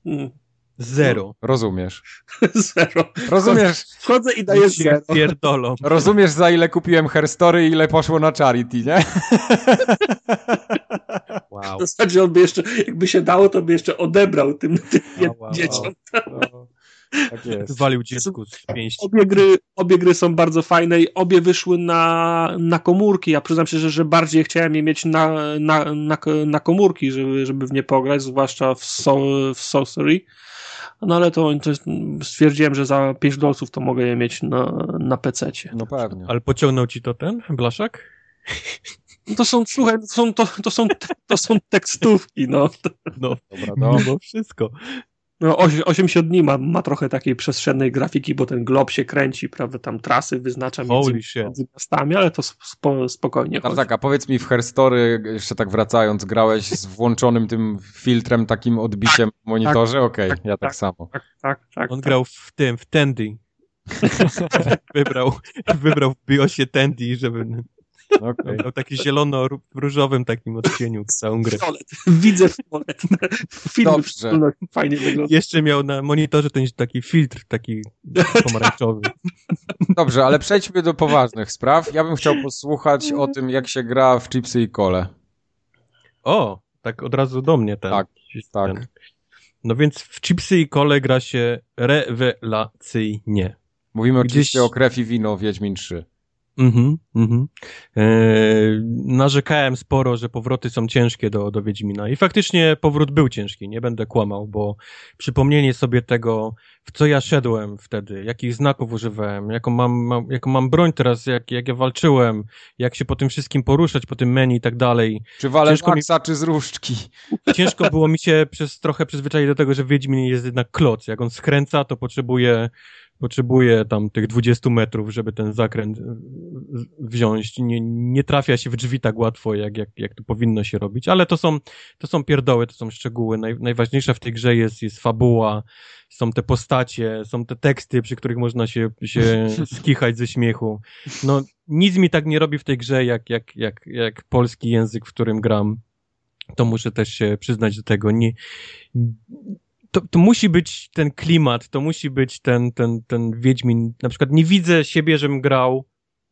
Hmm. Zero. Rozumiesz. Zero. Rozumiesz. Wchodzę i daję zero. Pierdolą. Rozumiesz za ile kupiłem Herstory i ile poszło na charity, nie? Wow. W zasadzie on by jeszcze, jakby się dało, to by jeszcze odebrał tym, tym wow, wow, dzieciom. Wow. Tak jest. Walił dziecku z pięści. Obie gry, obie gry są bardzo fajne i obie wyszły na, na komórki. Ja przyznam się, że, że bardziej chciałem je mieć na, na, na, na komórki, żeby, żeby w nie pograć, zwłaszcza w, so, w Sorcery. No ale to, to stwierdziłem, że za 5 dolców to mogę je mieć na, na PC-cie. No pewnie. Ale pociągnął ci to ten Blaszak? No to są, słuchaj, to są, to, to są, to są tekstówki, no. No, dobra, no, no wszystko. No, 80 dni ma, ma trochę takiej przestrzennej grafiki, bo ten glob się kręci, prawda, tam trasy wyznacza między, między miastami, ale to spo, spokojnie chodzi. Tak, a powiedz mi w Herstory, jeszcze tak wracając, grałeś z włączonym tym filtrem, takim odbiciem tak, w monitorze? Tak, Okej, okay, tak, ja tak, tak, samo. Tak, tak, tak. On tak. grał w tym, w Tandy. wybrał, wybrał w BIOSie Tandy, żeby Okay. Miał taki zielono-różowym takim odcieniu całą grę. Widzę fiolet. Film fajnie wygląda. Jeszcze miał na monitorze ten taki filtr taki pomarańczowy. Dobrze, ale przejdźmy do poważnych spraw. Ja bym chciał posłuchać o tym, jak się gra w chipsy i kole. O, tak od razu do mnie ten. Tak, tak. Ten. No więc w chipsy i kole gra się rewelacyjnie. Mówimy Gdzieś... oczywiście o krew i wino Wiedźmin 3. Mhm, mhm. Eee, narzekałem sporo, że powroty są ciężkie do, do Wiedźmina i faktycznie powrót był ciężki, nie będę kłamał, bo przypomnienie sobie tego, w co ja szedłem wtedy, jakich znaków używałem, jaką mam, mam, jaką mam broń teraz, jak, jak ja walczyłem, jak się po tym wszystkim poruszać, po tym menu i tak dalej. Czy walę maksa, mi... czy z różdżki. Ciężko było mi się przez trochę przyzwyczaić do tego, że Wiedźmin jest jednak kloc. Jak on skręca, to potrzebuje potrzebuje tam tych 20 metrów, żeby ten zakręt wziąć. Nie, nie trafia się w drzwi tak łatwo, jak, jak, jak to powinno się robić, ale to są, to są pierdoły, to są szczegóły. Naj, najważniejsza w tej grze jest, jest fabuła, są te postacie, są te teksty, przy których można się, się skichać ze śmiechu. No, nic mi tak nie robi w tej grze, jak, jak, jak, jak polski język, w którym gram. To muszę też się przyznać do tego. Nie, to, to musi być ten klimat, to musi być ten, ten, ten Wiedźmin. Na przykład nie widzę siebie, żebym grał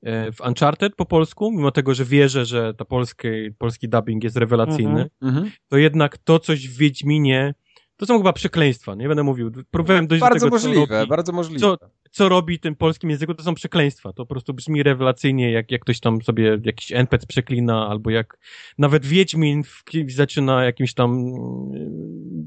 e, w Uncharted po polsku, mimo tego, że wierzę, że ta polski, polski dubbing jest rewelacyjny, mm -hmm. to jednak to coś w Wiedźminie, to są chyba przekleństwa, nie będę mówił. Próbowałem dojść bardzo do tego, możliwe, robi, bardzo możliwe. Co, co robi tym polskim języku, to są przekleństwa. To po prostu brzmi rewelacyjnie, jak, jak ktoś tam sobie jakiś NPC przeklina, albo jak nawet Wiedźmin w, zaczyna jakimiś tam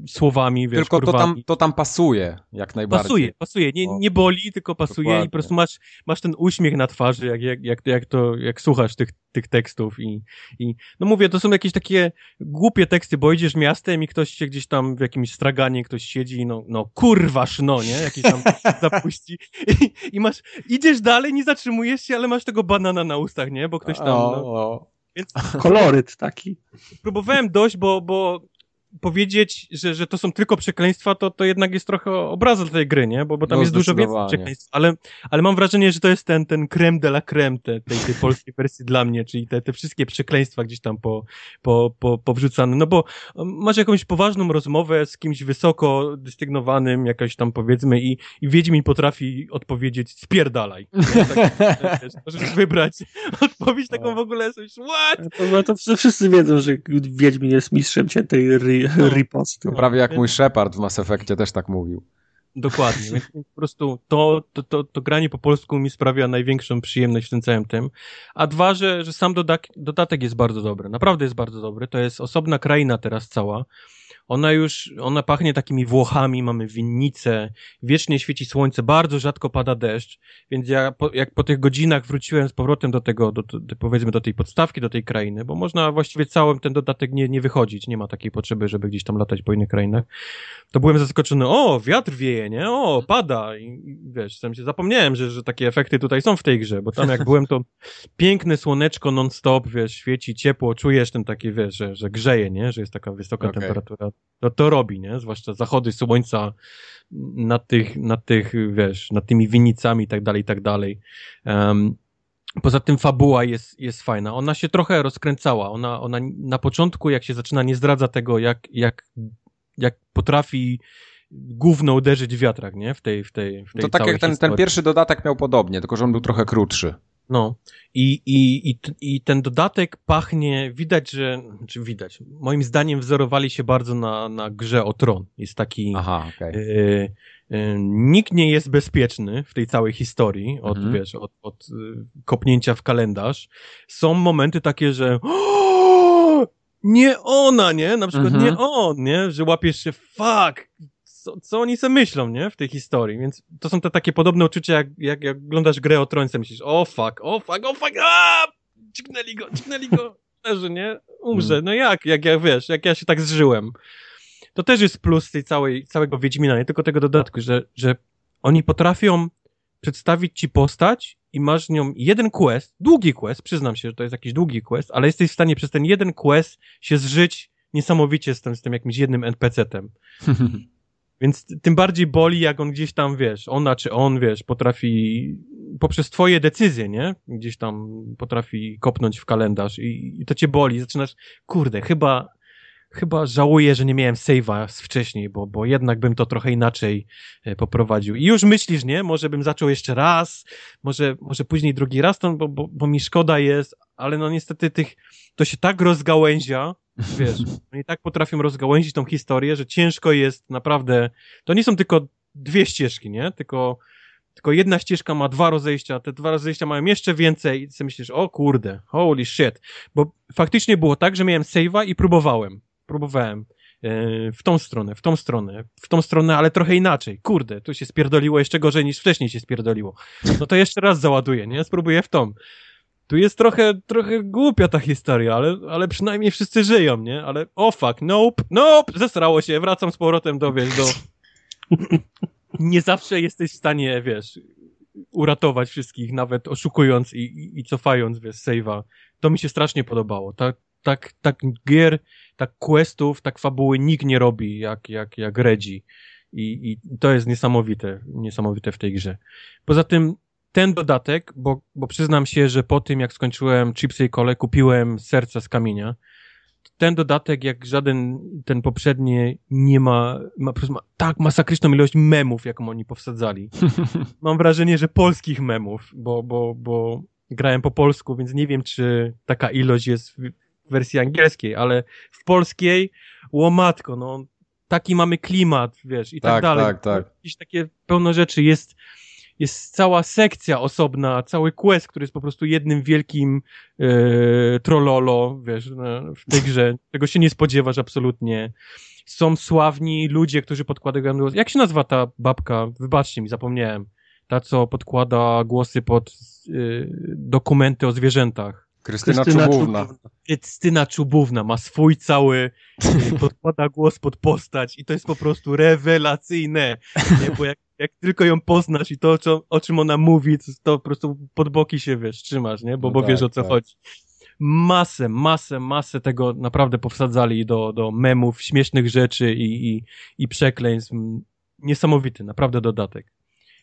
y, słowami, wiesz, Tylko to tam, to tam pasuje, jak najbardziej. Pasuje, pasuje. Nie, nie boli, tylko pasuje Dokładnie. i po prostu masz, masz ten uśmiech na twarzy, jak, jak, jak, jak to, jak słuchasz tych, tych tekstów i, i, no mówię, to są jakieś takie głupie teksty, bo idziesz miastem i ktoś się gdzieś tam w jakimś straganie, ktoś siedzi i no, no kurwasz, no, nie? Jakiś tam zapuści i, i masz, idziesz dalej, nie zatrzymujesz się, ale masz tego banana na ustach, nie? Bo ktoś tam, no. Więc... Koloryt taki. Próbowałem dojść, bo, bo powiedzieć, że, że to są tylko przekleństwa, to, to jednak jest trochę obraza tej gry, nie? Bo, bo tam no, jest dużo więcej przekleństw. Ale, ale mam wrażenie, że to jest ten, ten creme de la creme te, tej, tej polskiej wersji dla mnie, czyli te, te wszystkie przekleństwa gdzieś tam po, po, po, powrzucane. No bo masz jakąś poważną rozmowę z kimś wysoko dystygnowanym, jakaś tam powiedzmy i, i Wiedźmin potrafi odpowiedzieć spierdalaj. Tak, wiesz, możesz wybrać odpowiedź taką w ogóle, coś, what? To, to wszyscy wiedzą, że Wiedźmin jest mistrzem ciętej ry no, riposty. No, prawie jak mój Shepard w Mass Effectie też tak mówił. Dokładnie, więc po prostu to, to, to, to granie po polsku mi sprawia największą przyjemność w tym całym tym. A dwa, że, że sam dodatek, dodatek jest bardzo dobry, naprawdę jest bardzo dobry. To jest osobna kraina teraz cała. Ona już, ona pachnie takimi Włochami, mamy winnice, wiecznie świeci słońce, bardzo rzadko pada deszcz, więc ja po, jak po tych godzinach wróciłem z powrotem do tego, do, do, powiedzmy do tej podstawki, do tej krainy, bo można właściwie cały ten dodatek nie, nie wychodzić, nie ma takiej potrzeby, żeby gdzieś tam latać po innych krainach, to byłem zaskoczony, o, wiatr wieje, nie, o, pada. I, i wiesz, sam się zapomniałem, że, że takie efekty tutaj są w tej grze, bo tam jak byłem, to piękne słoneczko non-stop, wiesz, świeci ciepło, czujesz ten taki, wiesz, że, że grzeje, nie, że jest taka wysoka okay. temperatura to, to robi, nie? Zwłaszcza zachody słońca na tych, na tych, wiesz, nad tymi winnicami i tak dalej, i tak dalej. Um, Poza tym fabuła jest, jest fajna. Ona się trochę rozkręcała. Ona, ona na początku, jak się zaczyna, nie zdradza tego, jak, jak, jak potrafi gówno uderzyć w wiatrak, nie? W tej, w tej, w tej To tak jak ten, ten pierwszy dodatek miał podobnie, tylko że on był trochę krótszy. No. I, i, i, I ten dodatek pachnie, widać, że, czy widać, moim zdaniem wzorowali się bardzo na, na grze o tron. Jest taki. Aha, okay. y, y, nikt nie jest bezpieczny w tej całej historii, od, mhm. wiesz, od, od y, kopnięcia w kalendarz. Są momenty takie, że. Nie ona, nie? Na przykład mhm. nie on, nie? Że łapiesz się, fuck, co, co oni sobie myślą, nie? W tej historii, więc to są te takie podobne uczucia, jak, jak, jak oglądasz grę o Trońce, myślisz, o oh, fuck, o oh, fuck, o oh, fuck, aaa! Dźgnęli go, dźgnęli go, leży, nie? Umrze, mm. no jak, jak ja, wiesz, jak ja się tak zżyłem. To też jest plus tej całej, całego Wiedźmina, nie tylko tego dodatku, że, że oni potrafią przedstawić ci postać i masz nią jeden quest, długi quest, przyznam się, że to jest jakiś długi quest, ale jesteś w stanie przez ten jeden quest się zżyć niesamowicie z tym, z tym jakimś jednym NPC-tem. Więc tym bardziej boli, jak on gdzieś tam, wiesz, ona czy on, wiesz, potrafi poprzez twoje decyzje, nie? Gdzieś tam potrafi kopnąć w kalendarz i, i to cię boli. Zaczynasz, kurde, chyba, chyba żałuję, że nie miałem save'a wcześniej, bo, bo jednak bym to trochę inaczej e, poprowadził. I już myślisz, nie? Może bym zaczął jeszcze raz, może, może później drugi raz, bo, bo, bo mi szkoda jest, ale no niestety tych, to się tak rozgałęzia, wiesz, oni tak potrafią rozgałęzić tą historię, że ciężko jest naprawdę, to nie są tylko dwie ścieżki, nie? Tylko, tylko jedna ścieżka ma dwa rozejścia, te dwa rozejścia mają jeszcze więcej i ty myślisz, o kurde, holy shit. Bo faktycznie było tak, że miałem save'a i próbowałem. Próbowałem e, w tą stronę, w tą stronę, w tą stronę, ale trochę inaczej. Kurde, tu się spierdoliło jeszcze gorzej niż wcześniej się spierdoliło. No to jeszcze raz załaduję, nie? Spróbuję w tą. Tu jest trochę, trochę głupia ta historia, ale, ale przynajmniej wszyscy żyją, nie? Ale oh fuck, nope, nope, zesrało się, wracam z powrotem do, wiesz, do... Nie zawsze jesteś w stanie, wiesz, uratować wszystkich, nawet oszukując i, i, i cofając, wiesz, save'a. To mi się strasznie podobało. Tak, tak, tak gier, tak questów, tak fabuły nikt nie robi jak, jak, jak Reggie. I, I to jest niesamowite, niesamowite w tej grze. Poza tym ten dodatek, bo, bo przyznam się, że po tym jak skończyłem Chipsy i Kole, kupiłem serca z kamienia. Ten dodatek, jak żaden ten poprzedni, nie ma, ma, ma tak masakryczną ilość memów, jaką oni powsadzali. Mam wrażenie, że polskich memów, bo, bo, bo grałem po polsku, więc nie wiem, czy taka ilość jest w wersji angielskiej, ale w polskiej, łomatko, no, taki mamy klimat, wiesz, i tak, tak dalej. Tak, tak. Jakieś takie pełno rzeczy jest jest cała sekcja osobna, cały quest, który jest po prostu jednym wielkim e, trollolo, wiesz, no, w tej grze. Tego się nie spodziewasz absolutnie. Są sławni ludzie, którzy podkładają głos. Jak się nazywa ta babka? Wybaczcie mi, zapomniałem. Ta, co podkłada głosy pod e, dokumenty o zwierzętach. Krystyna, Krystyna Czubówna. Krystyna Czubówna ma swój cały, e, podkłada głos pod postać i to jest po prostu rewelacyjne. Nie? Bo jak jak tylko ją poznasz i to, co, o czym ona mówi, to, to po prostu pod boki się, wiesz, trzymasz, nie? Bo, no bo tak, wiesz, o co tak. chodzi. Masę, masę, masę tego naprawdę powsadzali do, do memów, śmiesznych rzeczy i, i, i przekleństw. Niesamowity, naprawdę dodatek.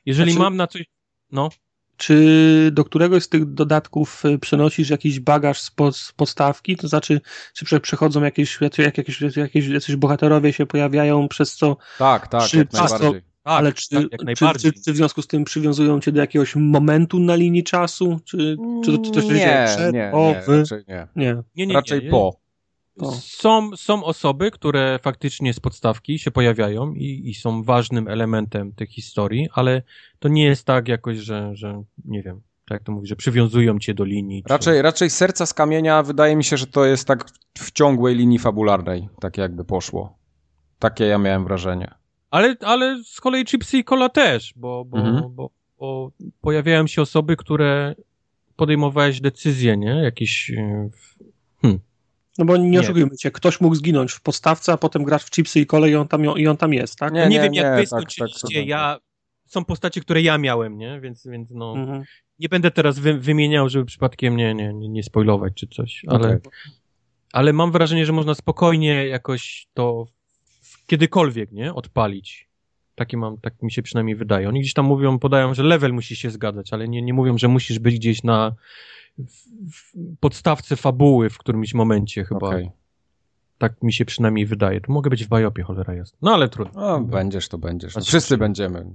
Jeżeli znaczy, mam na coś, no. Czy do któregoś z tych dodatków y, przenosisz jakiś bagaż z, pod, z podstawki? To znaczy, czy przechodzą jakieś, jakieś, jakieś, jakieś bohaterowie się pojawiają, przez co... Tak, tak, jak najbardziej. Tak, ale czy, tak, czy, czy, czy, w związku z tym przywiązują cię do jakiegoś momentu na linii czasu? Czy, czy, czy to się nie, dzieje przed, nie, o, nie? Raczej nie. Nie. nie, nie raczej nie, Są, są osoby, które faktycznie z podstawki się pojawiają i, i są ważnym elementem tej historii, ale to nie jest tak jakoś, że, że nie wiem, tak jak to mówi, że przywiązują cię do linii. Raczej, czy... raczej serca z kamienia wydaje mi się, że to jest tak w ciągłej linii fabularnej, tak jakby poszło. Takie ja miałem wrażenie. Ale, ale z kolei Chipsy i Cola też, bo, bo, mhm. bo, bo pojawiają się osoby, które podejmowałeś decyzje, nie? Jakieś... E, hmm. No bo nie, nie oszukujmy się, ktoś mógł zginąć w podstawce, a potem grać w Chipsy i Kole i on tam, i on tam jest, tak? Nie, nie, nie wiem, jak wy tak, skończyliście, tak, ja... Są postacie, które ja miałem, nie? Więc, więc no... Mhm. Nie będę teraz wy, wymieniał, żeby przypadkiem nie, nie, nie, nie spoilować czy coś, ale... Okay. Ale mam wrażenie, że można spokojnie jakoś to kiedykolwiek, nie? Odpalić. Takie mam, tak mi się przynajmniej wydaje. Oni gdzieś tam mówią, podają, że level musi się zgadzać, ale nie, nie mówią, że musisz być gdzieś na podstawce fabuły w którymś momencie chyba. Okay. Tak mi się przynajmniej wydaje. To mogę być w Bajopie, cholera jest. No ale trudno. No, będziesz, to będziesz. No, wszyscy będziemy.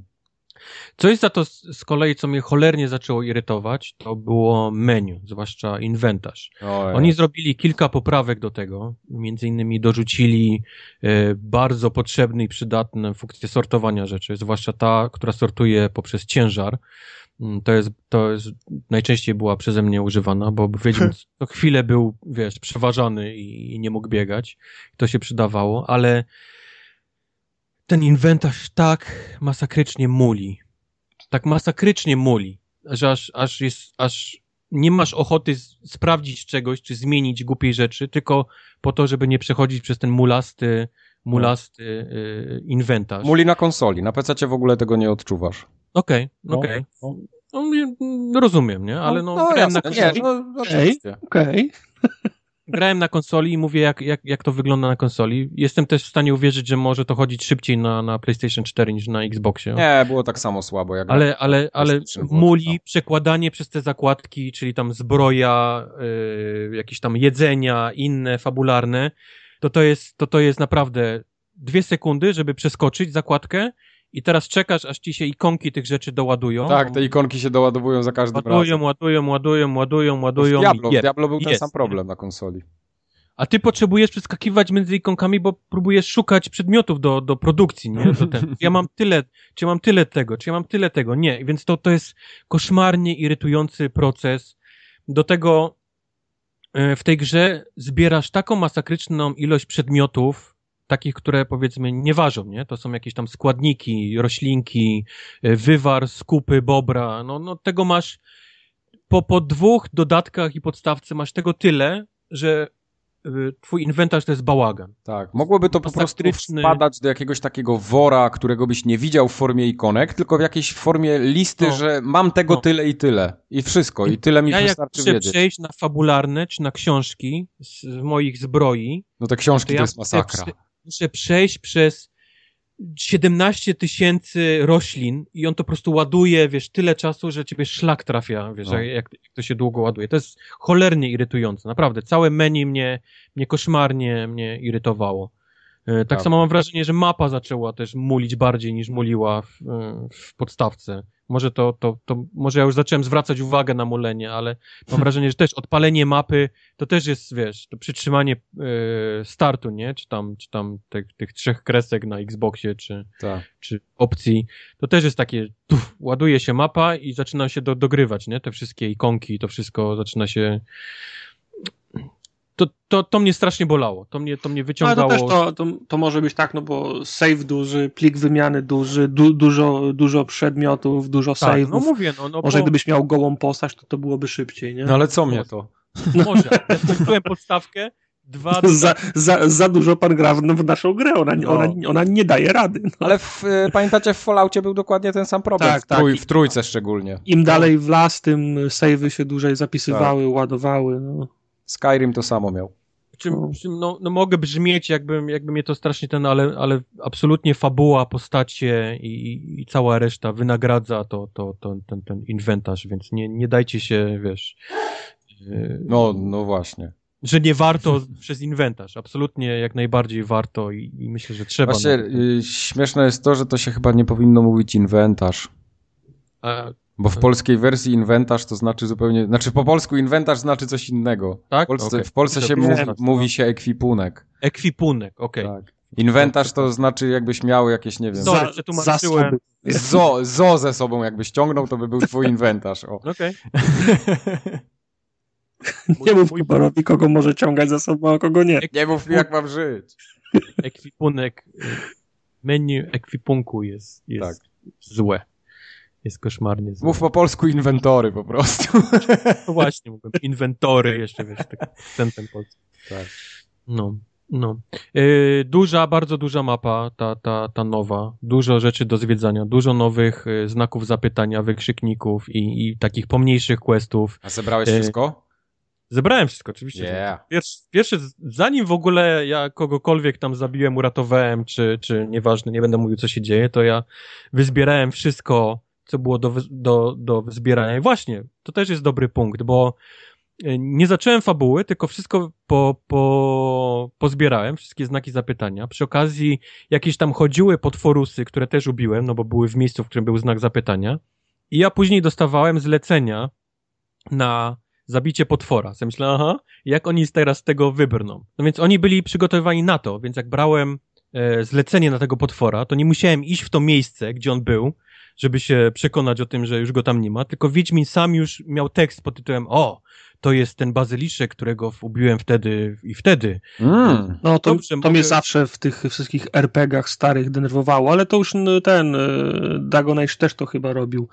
Coś za to z kolei, co mnie cholernie zaczęło irytować, to było menu, zwłaszcza inwentarz. Oni zrobili kilka poprawek do tego, między innymi dorzucili e, bardzo potrzebne i przydatne funkcje sortowania rzeczy, zwłaszcza ta, która sortuje poprzez ciężar. Mm, to jest, to jest, najczęściej była przeze mnie używana, bo Wiedźmin co chwilę był, wiesz, przeważany i, i nie mógł biegać. To się przydawało, ale ten inwentarz tak masakrycznie muli. Tak masakrycznie muli, że aż, aż jest, aż nie masz ochoty sprawdzić czegoś, czy zmienić głupiej rzeczy, tylko po to, żeby nie przechodzić przez ten mulasty, mulasty yy, inwentarz. Muli na konsoli, na PC w ogóle tego nie odczuwasz. Okej, okay, okej. Okay. No, no. no, rozumiem, nie? Ale no, no, no jasne, na konsoli. Nie, no, Okej, okay. Grałem na konsoli i mówię, jak, jak, jak to wygląda na konsoli. Jestem też w stanie uwierzyć, że może to chodzić szybciej na, na PlayStation 4 niż na Xboxie. Nie, było tak samo słabo. Jak ale ale, ale muli, przekładanie przez te zakładki, czyli tam zbroja, yy, jakieś tam jedzenia, inne, fabularne, to to jest, to to jest naprawdę dwie sekundy, żeby przeskoczyć zakładkę i teraz czekasz, aż ci się ikonki tych rzeczy doładują. Tak, te ikonki się doładowują za każdym ładują, razem. Ładują, ładują, ładują, ładują, Diablo, w Diablo był ten sam problem na konsoli. A ty potrzebujesz przeskakiwać między ikonkami, bo próbujesz szukać przedmiotów do, do produkcji, nie? Do ten. Ja mam tyle, czy ja mam tyle tego, czy ja mam tyle tego. Nie, więc to, to jest koszmarnie irytujący proces. Do tego e, w tej grze zbierasz taką masakryczną ilość przedmiotów, takich, które powiedzmy nie ważą, nie? To są jakieś tam składniki, roślinki, e, wywar, skupy, bobra, no, no tego masz po, po dwóch dodatkach i podstawce masz tego tyle, że e, twój inwentarz to jest bałagan. Tak, mogłoby to po prostu wpadać do jakiegoś takiego wora, którego byś nie widział w formie ikonek, tylko w jakiejś formie listy, no. że mam tego no. tyle i tyle. I wszystko, i tyle mi ja wystarczy jak wiedzieć. przejść na fabularne, czy na książki z moich zbroi, no te książki to, to ja jest masakra muszę przejść przez 17 tysięcy roślin i on to po prostu ładuje, wiesz, tyle czasu, że ciebie szlak trafia, wiesz, no. jak, jak, to się długo ładuje. To jest cholernie irytujące, naprawdę. Całe menu mnie, mnie koszmarnie mnie irytowało. E, tak samo mam wrażenie, że mapa zaczęła też mulić bardziej niż muliła w, e, w podstawce. Może to, to, to, może ja już zacząłem zwracać uwagę na mulenie, ale mam wrażenie, że też odpalenie mapy to też jest, wiesz, to przytrzymanie yy, startu, nie? Czy tam, czy tam te, tych trzech kresek na Xboxie, czy, tak. czy opcji. To też jest takie, tuf, ładuje się mapa i zaczyna się do, dogrywać, nie? Te wszystkie ikonki, to wszystko zaczyna się to, to, to mnie strasznie bolało. To mnie, to mnie wyciągało. Ale to też to, to, to może być tak, no bo save duży, plik wymiany duży, du, dużo, dużo przedmiotów, dużo tak, save'ów. No mówię, no, no Może bo... gdybyś miał gołą postać, to to byłoby szybciej, nie? No ale co mnie to? Może. Ja skończyłem podstawkę, Dwa, za, za, za dużo pan gra w, w naszą grę, ona, no. ona, ona nie daje rady. No. Ale w, y, pamiętacie, w Falloutie był dokładnie ten sam problem, tak, w, trój, tak. w trójce szczególnie. Im dalej w las, tym savey się dłużej zapisywały, tak. ładowały. No. Skyrim to samo miał. Czym, no. czym, no, no mogę brzmieć, jakby, jakby mnie to strasznie ten, ale, ale absolutnie fabuła, postacie i, i cała reszta wynagradza to, to, to, ten, ten inwentarz, więc nie, nie dajcie się, wiesz... Yy, no, no właśnie. Że nie warto przez inwentarz. Absolutnie jak najbardziej warto i, i myślę, że trzeba. Właśnie yy, śmieszne jest to, że to się chyba nie powinno mówić inwentarz. A, bo w polskiej wersji inwentarz to znaczy zupełnie, znaczy po polsku inwentarz znaczy coś innego. Tak? W Polsce, okay. w Polsce się mówi, mówi się ekwipunek. Ekwipunek, okej. Okay. Tak. Inwentarz to znaczy jakbyś miał jakieś, nie wiem... Sorry, przetłumaczyłem. Zo, zo ze sobą jakbyś ciągnął, to by był twój inwentarz. Okej. Okay. nie mów Kuborowi, kogo może ciągać za sobą, a kogo nie. Nie mów mi, jak mam żyć. Ekwipunek, menu ekwipunku jest, jest tak. złe. Jest koszmarnie. Mów po polsku inwentory po prostu. No właśnie, mówię, inwentory jeszcze, wiesz, tak, ten, ten polski. Tak. No. No. Yy, duża, bardzo duża mapa, ta, ta, ta nowa. Dużo rzeczy do zwiedzania, dużo nowych y, znaków zapytania, wykrzykników i, i takich pomniejszych questów. A zebrałeś yy, wszystko? Zebrałem wszystko, oczywiście. Yeah. Pierwszy, pierwszy, zanim w ogóle ja kogokolwiek tam zabiłem, uratowałem, czy, czy nieważne, nie będę mówił, co się dzieje, to ja wyzbierałem wszystko, co było do, do, do zbierania. I właśnie, to też jest dobry punkt, bo e, nie zacząłem fabuły, tylko wszystko po, po, pozbierałem, wszystkie znaki zapytania. Przy okazji jakieś tam chodziły potworusy, które też ubiłem, no bo były w miejscu, w którym był znak zapytania. I ja później dostawałem zlecenia na zabicie potwora. Ja myślę, aha, jak oni teraz tego wybrną? No więc oni byli przygotowani na to, więc jak brałem e, zlecenie na tego potwora, to nie musiałem iść w to miejsce, gdzie on był, żeby się przekonać o tym, że już go tam nie ma, tylko Wiedźmin sam już miał tekst pod tytułem o, to jest ten bazyliszek, którego ubiłem wtedy i wtedy. Mm. No to, Dobrze, to mogę... mnie zawsze w tych wszystkich RPGach starych denerwowało, ale to już ten y, Dragon Age też to chyba robił,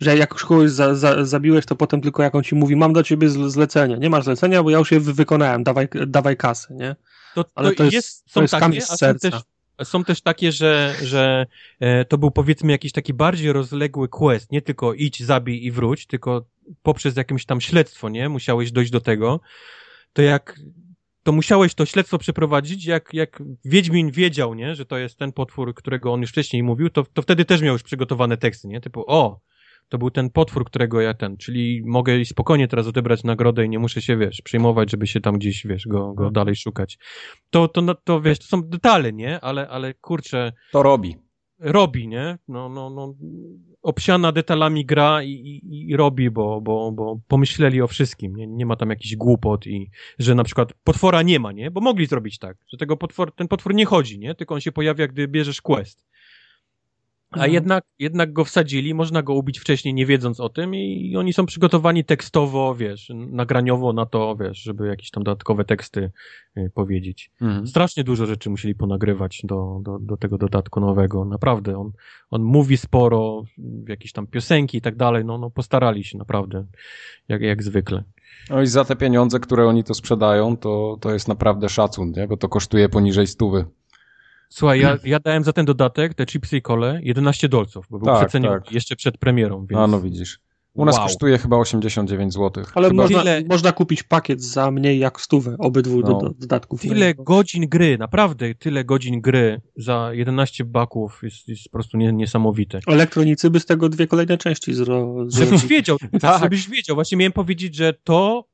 że jak już kogoś za, za, zabiłeś, to potem tylko jak on ci mówi, mam dla ciebie zlecenie. Nie masz zlecenia, bo ja już je wykonałem, dawaj, dawaj kasę, nie? To, to ale to jest, jest, są to jest takie, z serca. Też, są też takie, że, że e, to był powiedzmy jakiś taki bardziej rozległy quest, nie tylko idź, zabij i wróć, tylko poprzez jakieś tam śledztwo, nie? Musiałeś dojść do tego. To jak to musiałeś to śledztwo przeprowadzić, jak, jak Wiedźmin wiedział, nie, że to jest ten potwór, którego on już wcześniej mówił, to, to wtedy też miał już przygotowane teksty, nie? Typu, o, to był ten potwór, którego ja ten, czyli mogę spokojnie teraz odebrać nagrodę i nie muszę się, wiesz, przejmować, żeby się tam gdzieś, wiesz, go, go mhm. dalej szukać. To, to, no, to, wiesz, to są detale, nie? Ale, ale kurczę... To robi. Robi, nie? No, no, no, obsiana detalami gra i, i, i, robi, bo, bo, bo pomyśleli o wszystkim, nie? nie ma tam jakichś głupot i że na przykład potwora nie ma, nie? Bo mogli zrobić tak, że tego potwor, ten potwór nie chodzi, nie? Tylko on się pojawia, gdy bierzesz quest. A mhm. jednak, jednak go wsadzili, można go ubić wcześniej, nie wiedząc o tym i oni są przygotowani tekstowo, wiesz, nagraniowo na to, wiesz, żeby jakieś tam dodatkowe teksty y, powiedzieć. Mhm. Strasznie dużo rzeczy musieli ponagrywać do, do, do tego dodatku nowego, naprawdę. On, on mówi sporo, jakieś tam piosenki i tak dalej, no, no postarali się naprawdę, jak, jak zwykle. No i za te pieniądze, które oni to sprzedają, to, to jest naprawdę szacun, nie? bo to kosztuje poniżej stówy. Słuchaj, ja, ja dałem za ten dodatek, te chipsy i kole, 11 dolców, bo był tak, przeceniony tak. jeszcze przed premierą. Więc... A no widzisz. U nas wow. kosztuje chyba 89 zł. Ale można, Tyle... można kupić pakiet za mniej jak stówę, obydwu no. do, dodatków. Tyle godzin gry, naprawdę tyle godzin gry za 11 baków jest, jest po prostu nie, niesamowite. Elektronicy by z tego dwie kolejne części zrobili. Żebyś wiedział, tak. żebyś wiedział. Właśnie miałem powiedzieć, że to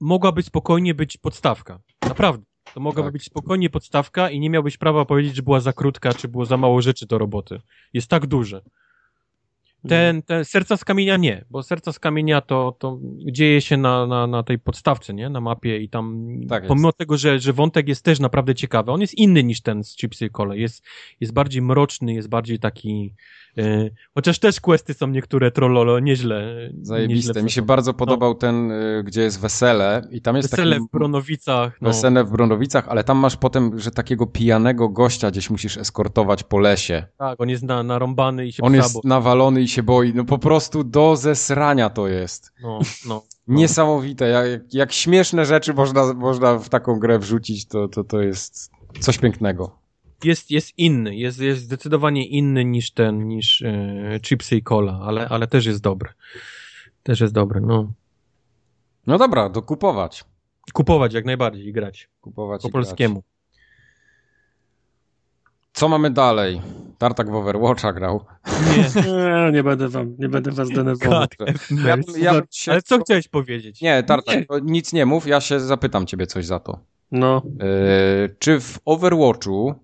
mogłaby spokojnie być podstawka. Naprawdę. To mogłaby tak. być spokojnie podstawka i nie miałbyś prawa powiedzieć, że była za krótka, czy było za mało rzeczy do roboty. Jest tak duże. Ten, ten serca z kamienia nie, bo serca z kamienia to, to dzieje się na, na, na tej podstawce, nie? Na mapie i tam, tak pomimo tego, że, że wątek jest też naprawdę ciekawy, on jest inny niż ten z Chipsy Cole. Jest, jest bardziej mroczny, jest bardziej taki, chociaż też questy są niektóre trollolo nieźle. Zajebiste. Nieźle Mi się bardzo podobał no. ten, e, gdzie jest wesele i tam jest Wesele taki... w Bronowicach. No. Wesele w Bronowicach, ale tam masz potem, że takiego pijanego gościa gdzieś musisz eskortować po lesie. Tak, on jest na, narąbany i się On jest nawalony i się boi. No po prostu do zesrania to jest. No, no. No. Niesamowite. Jak, jak śmieszne rzeczy można, można w taką grę wrzucić, to, to, to jest coś pięknego jest, jest inny, jest, jest zdecydowanie inny niż ten, niż e, Chipsy i Cola, ale, ale też jest dobry. Też jest dobry, no. No dobra, do kupować. Kupować jak najbardziej i grać. Kupować po polskiemu. Grać. Co mamy dalej? Tartak w Overwatcha grał. Nie, nie, nie będę wam, nie będę was denerwował. Ja, ja się... Ale co chciałeś powiedzieć? Nie, Tartak, nie. nic nie mów, ja się zapytam ciebie coś za to. No. Yy, czy w Overwatchu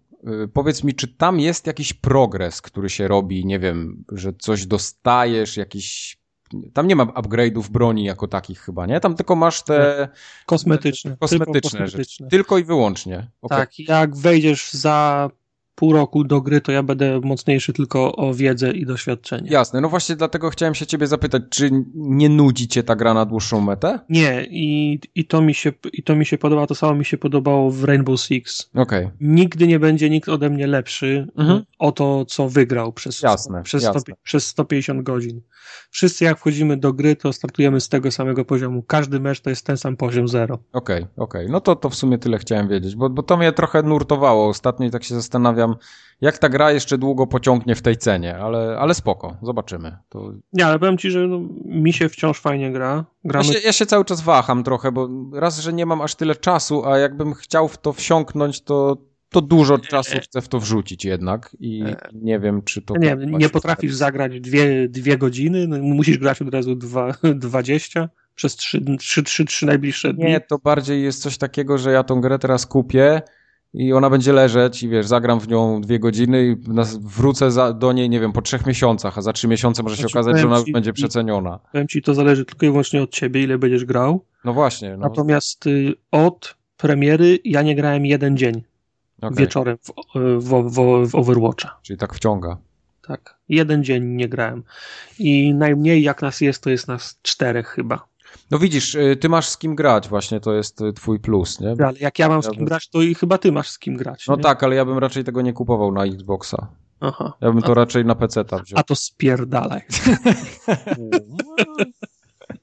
powiedz mi, czy tam jest jakiś progres, który się robi, nie wiem, że coś dostajesz, jakiś tam nie ma upgrade'ów broni jako takich chyba, nie? Tam tylko masz te... Kosmetyczne. Kosmetyczne, tylko, kosmetyczne. tylko i wyłącznie. Okay. Tak, jak wejdziesz za pół roku do gry, to ja będę mocniejszy tylko o wiedzę i doświadczenie. Jasne, no właśnie dlatego chciałem się ciebie zapytać, czy nie nudzi cię ta gra na dłuższą metę? Nie, i, i, to, mi się, i to mi się podoba, to samo mi się podobało w Rainbow Six. Okej. Okay. Nigdy nie będzie nikt ode mnie lepszy mhm. O to, co wygrał przez, jasne, przez, jasne. 100, przez 150 godzin. Wszyscy jak wchodzimy do gry, to startujemy z tego samego poziomu. Każdy mecz to jest ten sam poziom zero. Okej, okay, okej. Okay. No to, to w sumie tyle chciałem wiedzieć, bo, bo to mnie trochę nurtowało ostatnio i tak się zastanawiam, jak ta gra jeszcze długo pociągnie w tej cenie, ale, ale spoko, zobaczymy. To... Nie, ale powiem ci, że no, mi się wciąż fajnie gra. Gramy... Ja, się, ja się cały czas waham trochę, bo raz, że nie mam aż tyle czasu, a jakbym chciał w to wsiąknąć, to, to dużo czasu chcę w to wrzucić jednak i nie wiem, czy to... Nie, nie potrafisz zagrać dwie, dwie godziny, no, musisz grać od razu dwa, 20 przez trzy, trzy, trzy, trzy najbliższe dni. Nie, to bardziej jest coś takiego, że ja tą grę teraz kupię i ona będzie leżeć i wiesz, zagram w nią dwie godziny i wrócę za, do niej, nie wiem, po trzech miesiącach, a za trzy miesiące może znaczy, się okazać, że ona ci, będzie przeceniona. Powiem ci, to zależy tylko i wyłącznie od ciebie, ile będziesz grał. No właśnie. No. Natomiast y, od premiery ja nie grałem jeden dzień okay. wieczorem w, w, w, w Overwatcha. Czyli tak wciąga. Tak. Jeden dzień nie grałem. I najmniej jak nas jest, to jest nas czterech chyba. No widzisz, y, ty masz z kim grać, właśnie to jest y, twój plus, nie? Ale jak ja mam z kim grać, to i chyba ty masz z kim grać. No nie? tak, ale ja bym raczej tego nie kupował na Xboxa. Aha. Ja bym to a, raczej na PC-ta wziął. A to spierdalaj.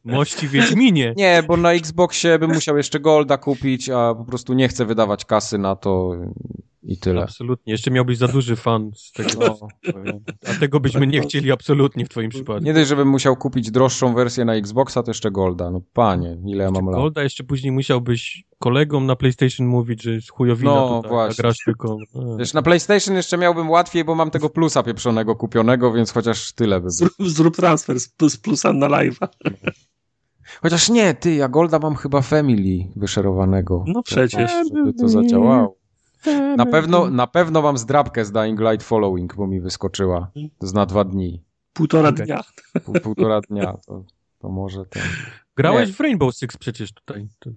Mości Wiedźminie. Nie, bo na Xboxie bym musiał jeszcze Golda kupić, a po prostu nie chcę wydawać kasy na to I tyle. Absolutnie. Jeszcze miałbyś za duży fan z tego. No, a tego byśmy nie chcieli absolutnie w twoim przypadku. Nie dość, żebym musiał kupić droższą wersję na Xboxa, to jeszcze Golda. No panie, ile ja mam lat. Golda jeszcze później musiałbyś kolegom na PlayStation mówić, że jest chujowina No, tutaj, właśnie. a grasz tylko... Wiesz, na PlayStation jeszcze miałbym łatwiej, bo mam tego plusa pieprzonego kupionego, więc chociaż tyle by było. Zrób, zrób transfer z, z plusa na live'a. Chociaż nie, ty, ja Golda mam chyba Family wyszerowanego. No przecież. Żeby to zadziałało. Na pewno, na pewno mam zdrabkę z Dying Light Following, bo mi wyskoczyła. To na dwa dni. Półtora dnia. Pół, półtora dnia. To, to może ten... Grałeś Nie. w Rainbow Six przecież tutaj, to,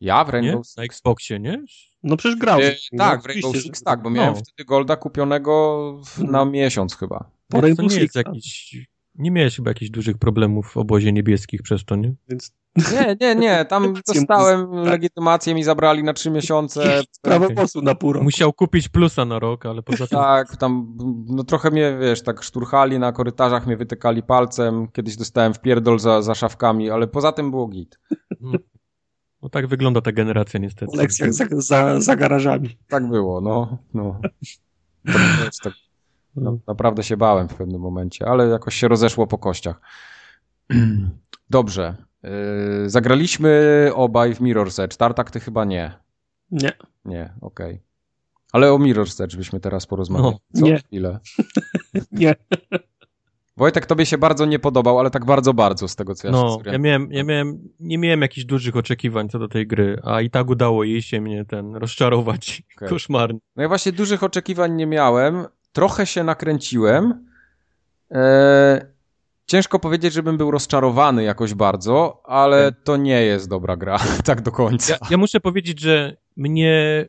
Ja w nie? Rainbow Six? Na Xboxie, nie? No przecież grał. E, No, tak, w oczywiście, Rainbow Six tak, bo miałem No. wtedy Golda kupionego w, na miesiąc chyba. Po to Rainbow nie jest Six, jakiś... Nie miałeś chyba jakichś dużych problemów w obozie niebieskich przez to, nie? Więc Nie, nie, nie, tam dostałem mu- legitymację, mi zabrali na trzy miesiące. prawo głosu na pół roku. Musiał kupić plusa na rok, ale poza tym... Tak, tam no trochę mnie, wiesz, tak szturchali na korytarzach, mnie wytykali palcem. Kiedyś dostałem w pierdol za, za szafkami, ale poza tym było git. No tak wygląda ta generacja niestety. W lekcjach za, za, za garażami. Tak było, no. no. Tak, no, naprawdę się bałem w pewnym momencie, ale jakoś się rozeszło po kościach. Dobrze. Yy, zagraliśmy obaj w Mirror's Edge. Tartak ty chyba nie. Nie. Nie, okej. Ale o Mirror's Edge byśmy teraz porozmawiali. No, Co nie. chwilę. Nie. Wojtek, tobie się bardzo nie podobał, ale tak bardzo, bardzo z tego, co ja się No, ja zorientowałem. miałem, ja miałem, nie miałem jakichś dużych oczekiwań co do tej gry, a i tak udało jej się mnie ten rozczarować Okej. koszmarnie. No ja właśnie dużych oczekiwań nie miałem. Trochę się nakręciłem. Eee, ciężko powiedzieć, żebym był rozczarowany jakoś bardzo, ale to nie jest dobra gra, tak do końca. Ja, ja muszę powiedzieć, że mnie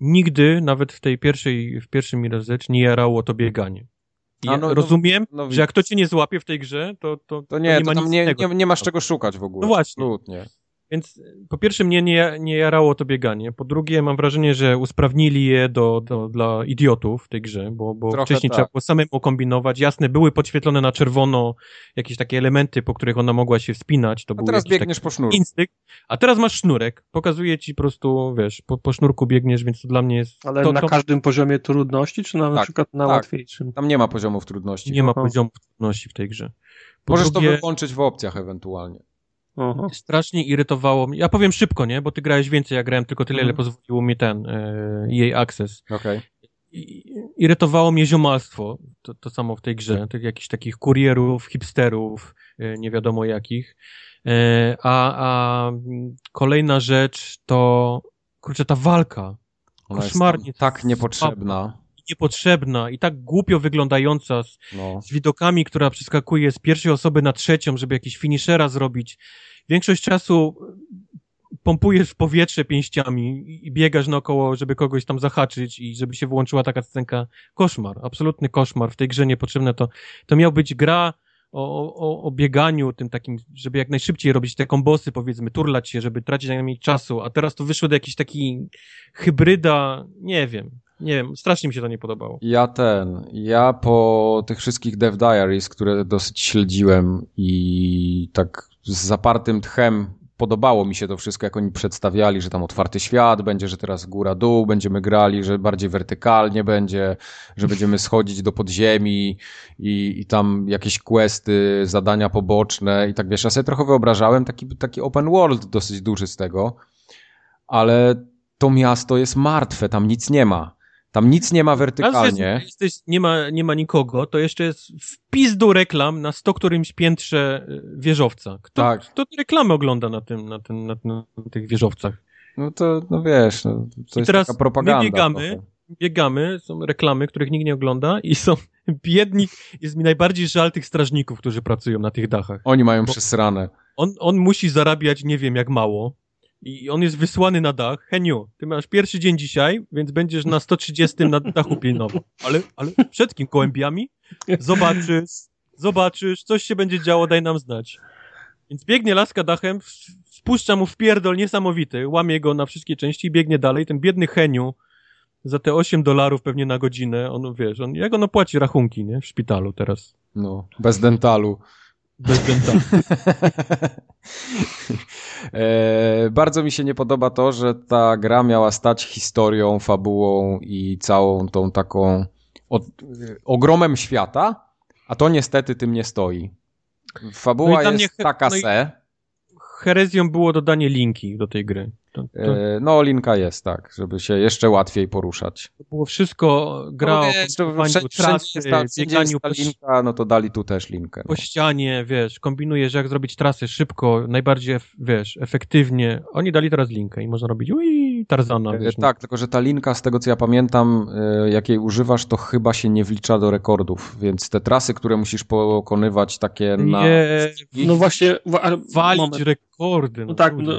nigdy, nawet w tej pierwszej, w pierwszym Mirror's nie jarało to bieganie. Ja no- no- rozumiem, no że jak to cię nie złapie w tej grze, to, to, To nie, to ma tam nic nie, nie, nie masz czego szukać w ogóle. No właśnie. Absolutnie. Więc po pierwsze mnie nie, nie jarało to bieganie, po drugie mam wrażenie, że usprawnili je do, do, dla idiotów w tej grze, bo, bo Trochę wcześniej tak. trzeba było samemu kombinować. Jasne, były podświetlone na czerwono jakieś takie elementy, po których ona mogła się wspinać. To A był teraz biegniesz po sznurku. instynkt, a teraz masz sznurek, pokazuje ci po prostu, wiesz, po, po sznurku biegniesz, więc to dla mnie jest... Ale to, na to każdym poziomie trudności, czy na, na Tak, przykład na tak. łatwiejszym? Tam nie ma poziomów trudności. nie ma Aha. poziomu trudności w tej grze. Po Możesz drugie, to wyłączyć w opcjach ewentualnie. Aha. strasznie irytowało mnie. Ja powiem szybko, nie? Bo ty grałeś więcej, ja grałem tylko tyle, ile Mhm. pozwoliło mi ten e, jej access. I- Irytowało mnie ziomalstwo, to, to samo w tej grze, tych jakichś takich kurierów, hipsterów, e, nie wiadomo jakich. E, A, a kolejna rzecz to, kurczę, ta walka, Koszmarnie tak niepotrzebna. Niepotrzebna i tak głupio wyglądająca, z, No. z widokami, która przeskakuje z pierwszej osoby na trzecią, żeby jakiś finishera zrobić. Większość czasu pompujesz w powietrze pięściami i- biegasz naokoło, żeby kogoś tam zahaczyć i żeby się wyłączyła taka scenka. Koszmar, absolutny koszmar. W tej grze niepotrzebne to. To miał być gra o, o, o bieganiu, tym takim, żeby jak najszybciej robić te kombosy, powiedzmy, turlać się, żeby tracić najmniej czasu, a teraz to wyszło do jakiś taki hybryda, nie wiem, nie wiem, strasznie mi się to nie podobało. Ja ten, ja po tych wszystkich Dev Diaries, które dosyć śledziłem i tak z zapartym tchem podobało mi się to wszystko, jak oni przedstawiali, że tam otwarty świat będzie, że teraz góra-dół będziemy grali, że bardziej wertykalnie będzie, że będziemy schodzić do podziemi i, i tam jakieś questy, zadania poboczne i tak wiesz, ja sobie trochę wyobrażałem taki, taki open world dosyć duży z tego, ale to miasto jest martwe, tam nic nie ma. Tam nic nie ma wertykalnie. jesteś, nie, ma, nie ma nikogo, to jeszcze jest wpis do reklam na sto którymś piętrze y, wieżowca. Kto, Tak. kto reklamy ogląda na, tym, na, tym, na, na tych wieżowcach? No to, no wiesz, no, to I jest teraz taka propaganda. my biegamy, trochę. biegamy, są reklamy, których nikt nie ogląda i są biedni, jest mi najbardziej żal tych strażników, którzy pracują na tych dachach. Oni mają Bo- przesrane. On, on musi zarabiać nie wiem jak mało i on jest wysłany na dach. Heniu, ty masz pierwszy dzień dzisiaj, więc będziesz na 130 na dachu pilnował. Ale, ale przed kim? Gołębiami? Zobaczysz, zobaczysz, coś się będzie działo, daj nam znać. Więc biegnie laska dachem, spuszcza mu w pierdol niesamowity, łamie go na wszystkie części i biegnie dalej. Ten biedny Heniu za te 8 dolarów pewnie na godzinę, on wiesz, on, jak on opłaci rachunki, nie? W szpitalu teraz. No, bez dentalu. Bez genta. e, bardzo mi się nie podoba to, że ta gra miała stać historią, fabułą i całą tą taką od, ogromem świata, a to niestety tym nie stoi. Fabuła no jest taka no se. Herezją było dodanie linki do tej gry. To, to... E, no, linka jest, tak, żeby się jeszcze łatwiej poruszać. To było wszystko, gra no, wiesz, o wszędzie, trasy, bieganiu po, linka, no to dali tu też linkę. Po no. ścianie, wiesz, kombinujesz jak zrobić trasy szybko, najbardziej, wiesz, efektywnie. Oni dali teraz linkę i można robić ui, Tarzana, e, wiesz. E, tak, tylko że ta linka, z tego co ja pamiętam, e, jakiej używasz, to chyba się nie wlicza do rekordów, więc te trasy, które musisz pokonywać takie na... Nie, no właśnie... Walić rekordy. No, no tak, no,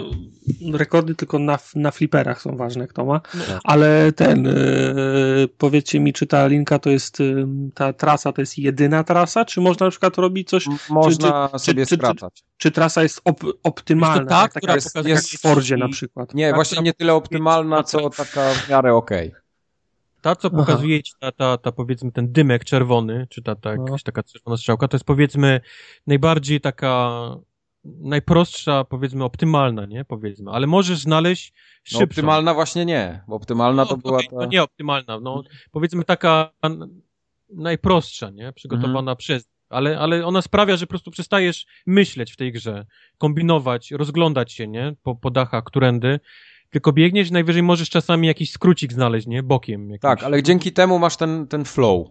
rekordy tylko na, na fliperach są ważne, kto ma. No. Ale ten, yy, powiedzcie mi, czy ta linka to jest, ta trasa to jest jedyna trasa, czy można na przykład robić coś... Można czy, sobie czy, skracać. Czy, czy, trasa jest op, optymalna? To ta, która jest, jest w Fordzie na przykład. Nie, ta, właśnie nie tyle optymalna, co taka w miarę okej. Okay. Ta, co pokazuje ci, ta, ta, ta powiedzmy ten dymek czerwony, czy ta, ta no. jakaś taka czerwona strzałka, to jest powiedzmy najbardziej taka najprostsza, powiedzmy, optymalna, nie? Powiedzmy, ale możesz znaleźć szybszą. No, optymalna właśnie nie. Optymalna no, to była okay, ta... No nie optymalna, no powiedzmy taka najprostsza, nie? Przygotowana mhm. przez ale, ale ona sprawia, że po prostu przestajesz myśleć w tej grze, kombinować, rozglądać się, nie? Po, po dachach, którędy, tylko biegniesz, najwyżej możesz czasami jakiś skrócik znaleźć, nie? Bokiem. Jakimś. Tak, ale dzięki temu masz ten, ten flow.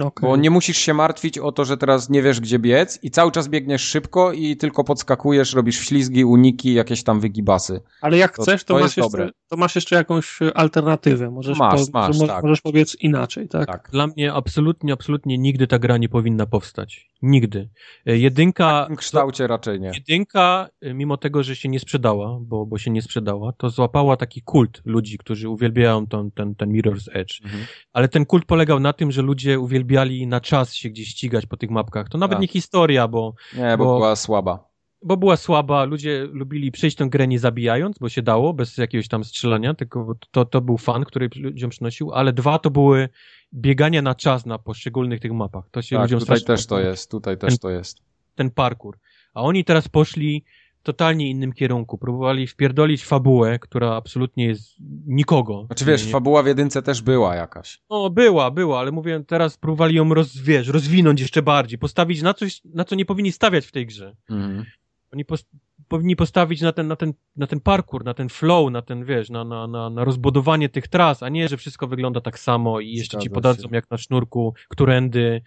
Okay. Bo nie musisz się martwić o to, że teraz nie wiesz, gdzie biec i cały czas biegniesz szybko i tylko podskakujesz, robisz ślizgi, uniki, jakieś tam wygibasy. Ale jak to, chcesz, to, to masz jeszcze, to masz jeszcze jakąś alternatywę. Możesz, masz, po, masz, tak. możesz inaczej, tak? tak? Dla mnie absolutnie, absolutnie nigdy ta gra nie powinna powstać. Nigdy. E, jedynka... W takim kształcie to, raczej nie. Jedynka, e, mimo tego, że się nie sprzedała, bo, bo się nie sprzedała, to złapała taki kult ludzi, którzy uwielbiają ten, ten, ten Mirror's Edge. Mhm. Ale ten kult polegał na tym, że ludzie uwielbiali na czas się gdzieś ścigać po tych mapkach. To nawet tak. nie historia, bo... Nie, bo, bo była słaba bo była słaba, ludzie lubili przejść tę grę nie zabijając, bo się dało, bez jakiegoś tam strzelania, tylko to, to był fan, który ludziom przynosił, ale dwa to były biegania na czas na poszczególnych tych mapach. To się tak, ludziom tutaj też to jest, tutaj też ten, to jest. Ten parkour. A oni teraz poszli totalnie innym kierunku. Próbowali wpierdolić fabułę, która absolutnie jest nikogo. Znaczy wiesz, nie, fabuła w jedynce też była jakaś. No, była, była, ale mówię, teraz próbowali ją roz, wiesz, rozwinąć jeszcze bardziej, postawić na coś, na co nie powinni stawiać w tej grze. Mhm. Oni post powinni postawić na ten, na, ten, na ten parkour, na ten flow, na ten, wiesz, na, na, na, na rozbudowanie tych tras, a nie, że wszystko wygląda tak samo i jeszcze Zgadza ci podadzą się. jak na sznurku, którędy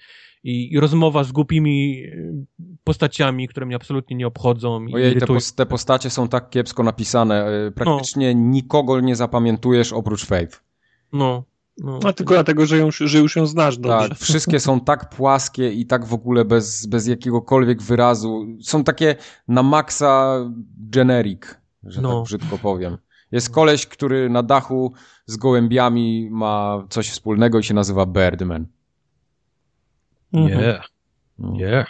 i, i, rozmowa z głupimi y, postaciami, które mnie absolutnie nie obchodzą. Ojej, te, pos te, postacie są tak kiepsko napisane. Y, praktycznie no. nikogo nie zapamiętujesz oprócz Faith. No. No, A tylko dlatego, że, ją, że już ją znasz dobrze. Tak, wszystkie są tak płaskie i tak w ogóle bez, bez jakiegokolwiek wyrazu. Są takie na maksa generic, że no. tak brzydko powiem. Jest koleś, który na dachu z gołębiami ma coś wspólnego i się nazywa Birdman. Nie. Yeah. Nie. Yeah.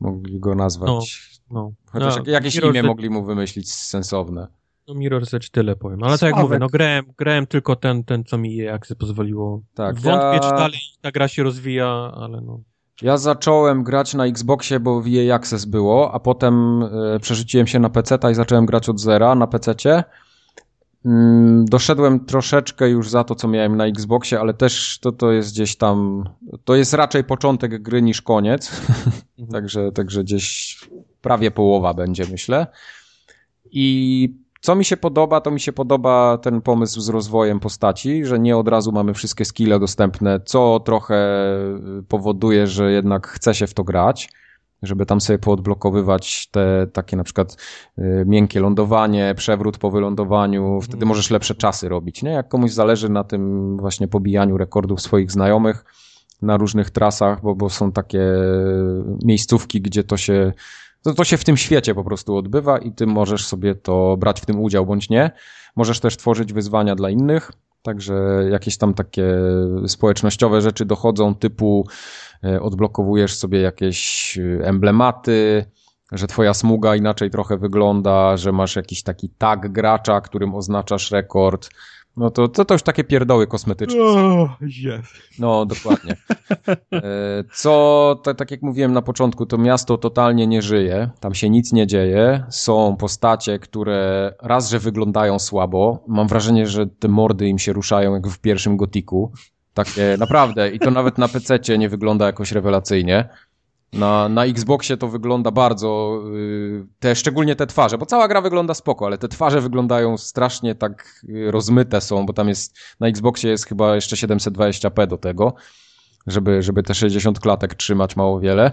Mogli go nazwać. No, no. Chociaż no, jakieś imię mogli mu wymyślić sensowne. No Mirror's Edge tyle powiem, ale tak jak mówię, no grałem, grałem tylko ten, ten co mi jak pozwoliło. Tak, Wątpię, ja... czy dalej ta gra się rozwija, ale no. Ja zacząłem grać na Xboxie, bo w EA Access było, a potem y, przerzuciłem się na PC i zacząłem grać od zera na. Mm, doszedłem troszeczkę już za to, co miałem na Xboxie, ale też to, to jest gdzieś tam, to jest raczej początek gry niż koniec, mhm. także, także gdzieś prawie połowa będzie, myślę. I co mi się podoba, to mi się podoba ten pomysł z rozwojem postaci, że nie od razu mamy wszystkie skille dostępne, co trochę powoduje, że jednak chce się w to grać, żeby tam sobie poodblokowywać te takie na przykład y, miękkie lądowanie, przewrót po wylądowaniu, wtedy mhm. możesz lepsze czasy robić, nie? Jak komuś zależy na tym właśnie pobijaniu rekordów swoich znajomych na różnych trasach, bo, bo są takie miejscówki, gdzie to się to, to się w tym świecie po prostu odbywa i ty możesz sobie to brać w tym udział bądź nie. Możesz też tworzyć wyzwania dla innych, także jakieś tam takie społecznościowe rzeczy dochodzą typu odblokowujesz sobie jakieś e, emblematy, że twoja smuga inaczej trochę wygląda, że masz jakiś taki tag gracza, którym oznaczasz rekord. No to, to, to już takie pierdoły kosmetyczne. Oh, yes. No, dokładnie. E, co, tak, tak jak mówiłem na początku, to miasto totalnie nie żyje, tam się nic nie dzieje. Są postacie, które raz, że wyglądają słabo. Mam wrażenie, że te mordy im się ruszają jak w pierwszym gotiku. Takie naprawdę. I to nawet na PC nie wygląda jakoś rewelacyjnie. Na, na Xboxie to wygląda bardzo, yy, te, szczególnie te twarze, bo cała gra wygląda spoko, ale te twarze wyglądają strasznie tak yy, rozmyte są, bo tam jest, na Xboxie jest chyba jeszcze 720p do tego, żeby, żeby te 60 klatek trzymać mało wiele.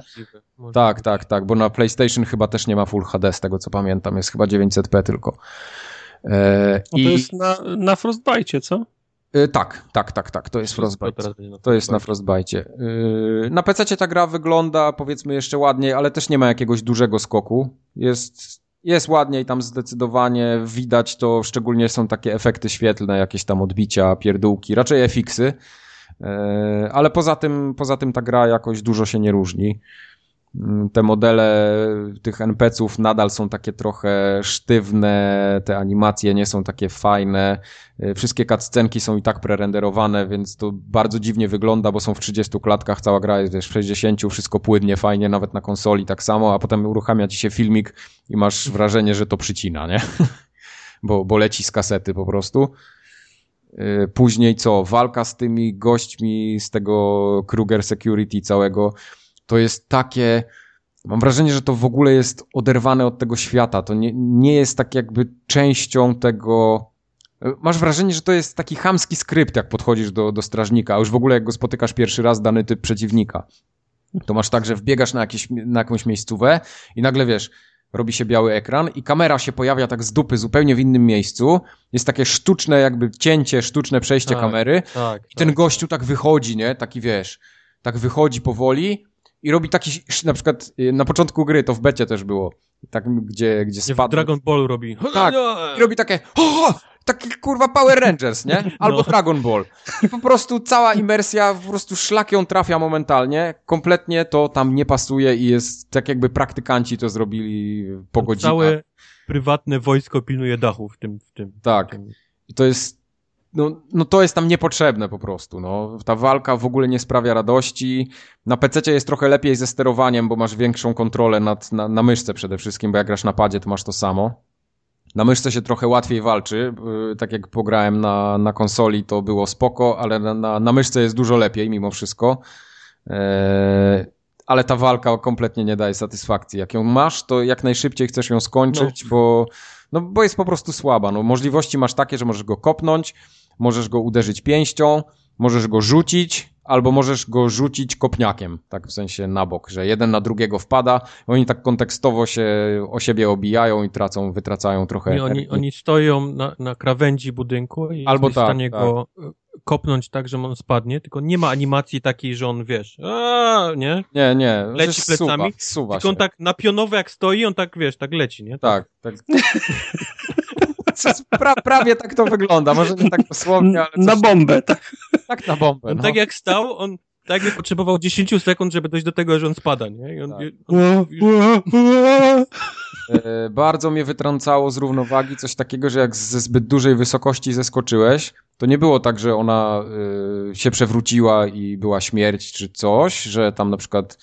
Może Tak, być. tak, tak, bo na PlayStation chyba też nie ma Full HD z tego co pamiętam, jest chyba 900p tylko. E, No to i, jest na, na Frostbite, co? E, tak, tak, tak, tak, to jest Frostbite. To jest na Frostbite. Yy, Na PC ta gra wygląda powiedzmy jeszcze ładniej, ale też nie ma jakiegoś dużego skoku. Jest, jest ładniej tam zdecydowanie, widać to, szczególnie są takie efekty świetlne, jakieś tam odbicia, pierdółki, raczej FX-y. Yy, Ale poza tym, poza tym ta gra jakoś dużo się nie różni. Yy, Te modele tych NPC-ów nadal są takie trochę sztywne, te animacje nie są takie fajne. Y, Wszystkie cutscenki są i tak prerenderowane, więc to bardzo dziwnie wygląda, bo są w 30 klatkach, cała gra jest wiesz, w 60, wszystko płynnie, fajnie, nawet na konsoli tak samo, a potem uruchamia ci się filmik i masz wrażenie, że to przycina, nie? bo, bo leci z kasety po prostu. Y, Później co? Walka z tymi gośćmi z tego Kruger Security całego, to jest takie... Mam wrażenie, że to w ogóle jest oderwane od tego świata. To nie, nie jest tak jakby częścią tego. Masz wrażenie, że to jest taki chamski skrypt, jak podchodzisz do, do strażnika, a już w ogóle jak go spotykasz pierwszy raz, dany typ przeciwnika. To masz tak, że wbiegasz na, jakieś, na jakąś miejscówę i nagle wiesz, robi się biały ekran i kamera się pojawia tak z dupy zupełnie w innym miejscu. Jest takie sztuczne jakby cięcie, sztuczne przejście Tak. kamery Tak, i ten tak. gościu tak wychodzi, nie? Taki wiesz, tak wychodzi powoli i robi taki, na przykład y, na początku gry, to w becie też było, tak gdzie, gdzie w spadł. Dragon Ball robi. Tak. I robi takie, o, taki kurwa Power Rangers, nie? Albo No. Dragon Ball. I po prostu cała imersja, po prostu szlak ją trafia momentalnie, kompletnie to tam nie pasuje i jest tak jakby praktykanci to zrobili po godzinach. Całe prywatne wojsko pilnuje dachu w tym. W tym Tak. w tym. I to jest. No, no to jest tam niepotrzebne po prostu. No. Ta walka w ogóle nie sprawia radości. Na PC jest trochę lepiej ze sterowaniem, bo masz większą kontrolę nad, na, na myszce przede wszystkim, bo jak grasz na padzie, to masz to samo. Na myszce się trochę łatwiej walczy. Yy, Tak jak pograłem na, na konsoli, to było spoko, ale na, na, na myszce jest dużo lepiej mimo wszystko. Eee, ale ta walka kompletnie nie daje satysfakcji. Jak ją masz, to jak najszybciej chcesz ją skończyć, bo, no, bo jest po prostu słaba. No, możliwości masz takie, że możesz go kopnąć, możesz go uderzyć pięścią, możesz go rzucić, albo możesz go rzucić kopniakiem, tak w sensie na bok, że jeden na drugiego wpada. Oni tak kontekstowo się o siebie obijają i tracą, wytracają trochę Nie, oni, oni stoją na, na krawędzi budynku i Albo tak, w stanie tak. go e, kopnąć tak, że on spadnie, tylko nie ma animacji takiej, że on, wiesz, a, nie? Nie, nie. Leci plecami, Zsuwa Tylko on się. tak na pionowo jak stoi, on tak, wiesz, tak leci, nie? Tak, tak. pra, prawie tak to wygląda. Może nie tak dosłownie, ale Na coś, bombę, tak. tak na bombę. On No. tak jak stał, on tak jakby potrzebował 10 sekund, żeby dojść do tego, że on spada, nie? I on, Tak. on E, Bardzo mnie wytrącało z równowagi coś takiego, że jak ze zbyt dużej wysokości zeskoczyłeś, to nie było tak, że ona y, się przewróciła i była śmierć czy coś, że tam na przykład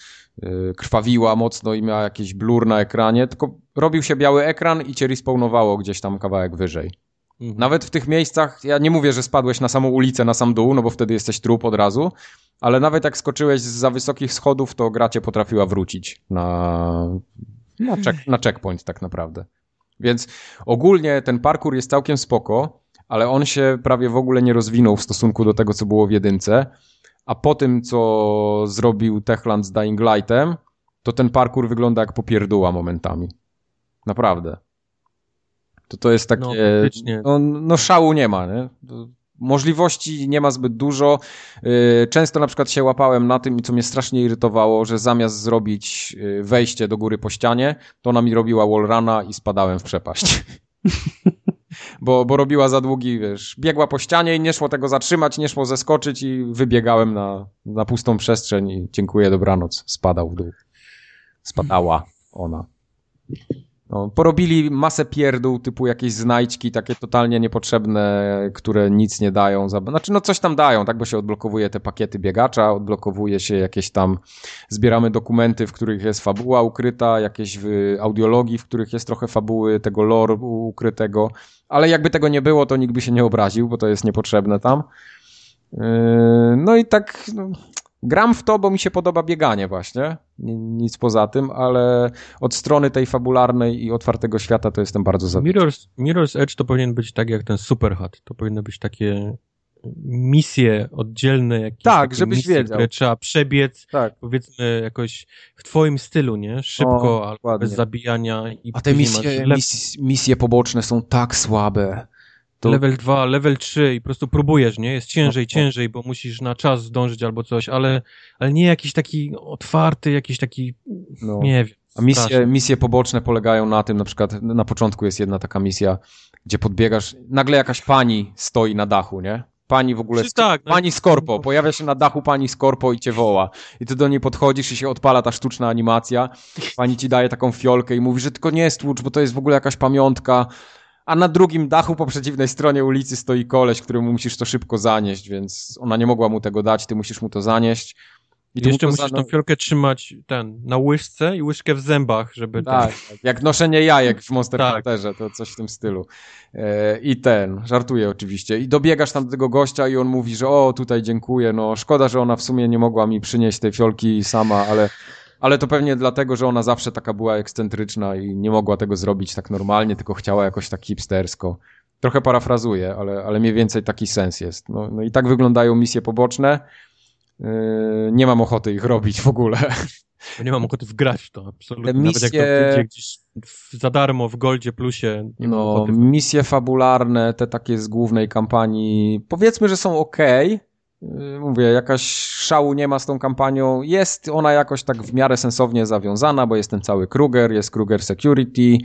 krwawiła mocno i miała jakiś blur na ekranie, tylko robił się biały ekran i cię respawnowało gdzieś tam kawałek wyżej. Mhm. Nawet w tych miejscach, ja nie mówię, że spadłeś na samą ulicę, na sam dół, no bo wtedy jesteś trup od razu, ale nawet jak skoczyłeś z za wysokich schodów, to gra cię potrafiła wrócić na, na, check, na checkpoint tak naprawdę. Więc ogólnie ten parkour jest całkiem spoko, ale on się prawie w ogóle nie rozwinął w stosunku do tego, co było w jedynce, a po tym, co zrobił Techland z Dying Lightem, to ten parkour wygląda jak popierdóła momentami. Naprawdę. To to jest takie... No. No, no szału nie ma, nie? Możliwości nie ma zbyt dużo. Yy, Często na przykład się łapałem na tym, co mnie strasznie irytowało, że zamiast zrobić yy, wejście do góry po ścianie, to ona mi robiła wallruna i spadałem w przepaść. bo, bo robiła za długi, wiesz, biegła po ścianie i nie szło tego zatrzymać, nie szło zeskoczyć i wybiegałem na, na pustą przestrzeń i dziękuję, dobranoc. Spadał w dół. Spadała ona. No, porobili masę pierdół, typu jakieś znajdźki, takie totalnie niepotrzebne, które nic nie dają. Znaczy, no coś tam dają, tak, bo się odblokowuje te pakiety biegacza, odblokowuje się jakieś tam, zbieramy dokumenty, w których jest fabuła ukryta, jakieś w audiologii, w których jest trochę fabuły, tego lore ukrytego, ale jakby tego nie było, to nikt by się nie obraził, bo to jest niepotrzebne tam. Yy, no i tak, no, Gram w to, bo mi się podoba bieganie właśnie, nic poza tym, ale od strony tej fabularnej i otwartego świata to jestem bardzo za. Mirror's, Mirror's Edge to powinien być tak jak ten Superhot, to powinny być takie misje oddzielne, jakieś tak, żebyś misje, wiedział. które trzeba przebiec, tak. powiedzmy jakoś w twoim stylu, nie? Szybko, o, albo bez zabijania. I A te misje, mis, misje poboczne są tak słabe. To... Level 2, level 3 i po prostu próbujesz, nie? Jest ciężej, no, ciężej, bo musisz na czas zdążyć albo coś, ale, ale nie jakiś taki otwarty, jakiś taki, no. nie wiem. A misje, misje poboczne polegają na tym, na przykład na początku jest jedna taka misja, gdzie podbiegasz, nagle jakaś pani stoi na dachu, nie? Pani w ogóle, tak, no. pani Skorpo, pojawia się na dachu pani Skorpo i cię woła. I ty do niej podchodzisz i się odpala ta sztuczna animacja. Pani ci daje taką fiolkę i mówi, że tylko nie stłucz, bo to jest w ogóle jakaś pamiątka a na drugim dachu po przeciwnej stronie ulicy stoi koleś, któremu musisz to szybko zanieść, więc ona nie mogła mu tego dać, ty musisz mu to zanieść. I jeszcze musisz tą fiolkę trzymać ten, na łyżce i łyżkę w zębach, żeby... Tak, ten... jak noszenie jajek w Monster tak. Hunterze, to coś w tym stylu. E, I ten, żartuję oczywiście. I dobiegasz tam do tego gościa i on mówi, że o, tutaj dziękuję, no szkoda, że ona w sumie nie mogła mi przynieść tej fiolki sama, ale ale to pewnie dlatego, że ona zawsze taka była ekscentryczna i nie mogła tego zrobić tak normalnie, tylko chciała jakoś tak hipstersko. Trochę parafrazuję, ale, ale mniej więcej taki sens jest. No, no i tak wyglądają misje poboczne. Yy, nie mam ochoty ich robić w ogóle. Ja nie mam ochoty wgrać to, absolutnie. Misje... Nawet jak to gdzieś za darmo w Goldzie Plusie. No, misje fabularne, te takie z głównej kampanii, powiedzmy, że są ok, mówię, jakaś szału nie ma z tą kampanią. Jest ona jakoś tak w miarę sensownie zawiązana, bo jest ten cały Kruger, jest Kruger Security,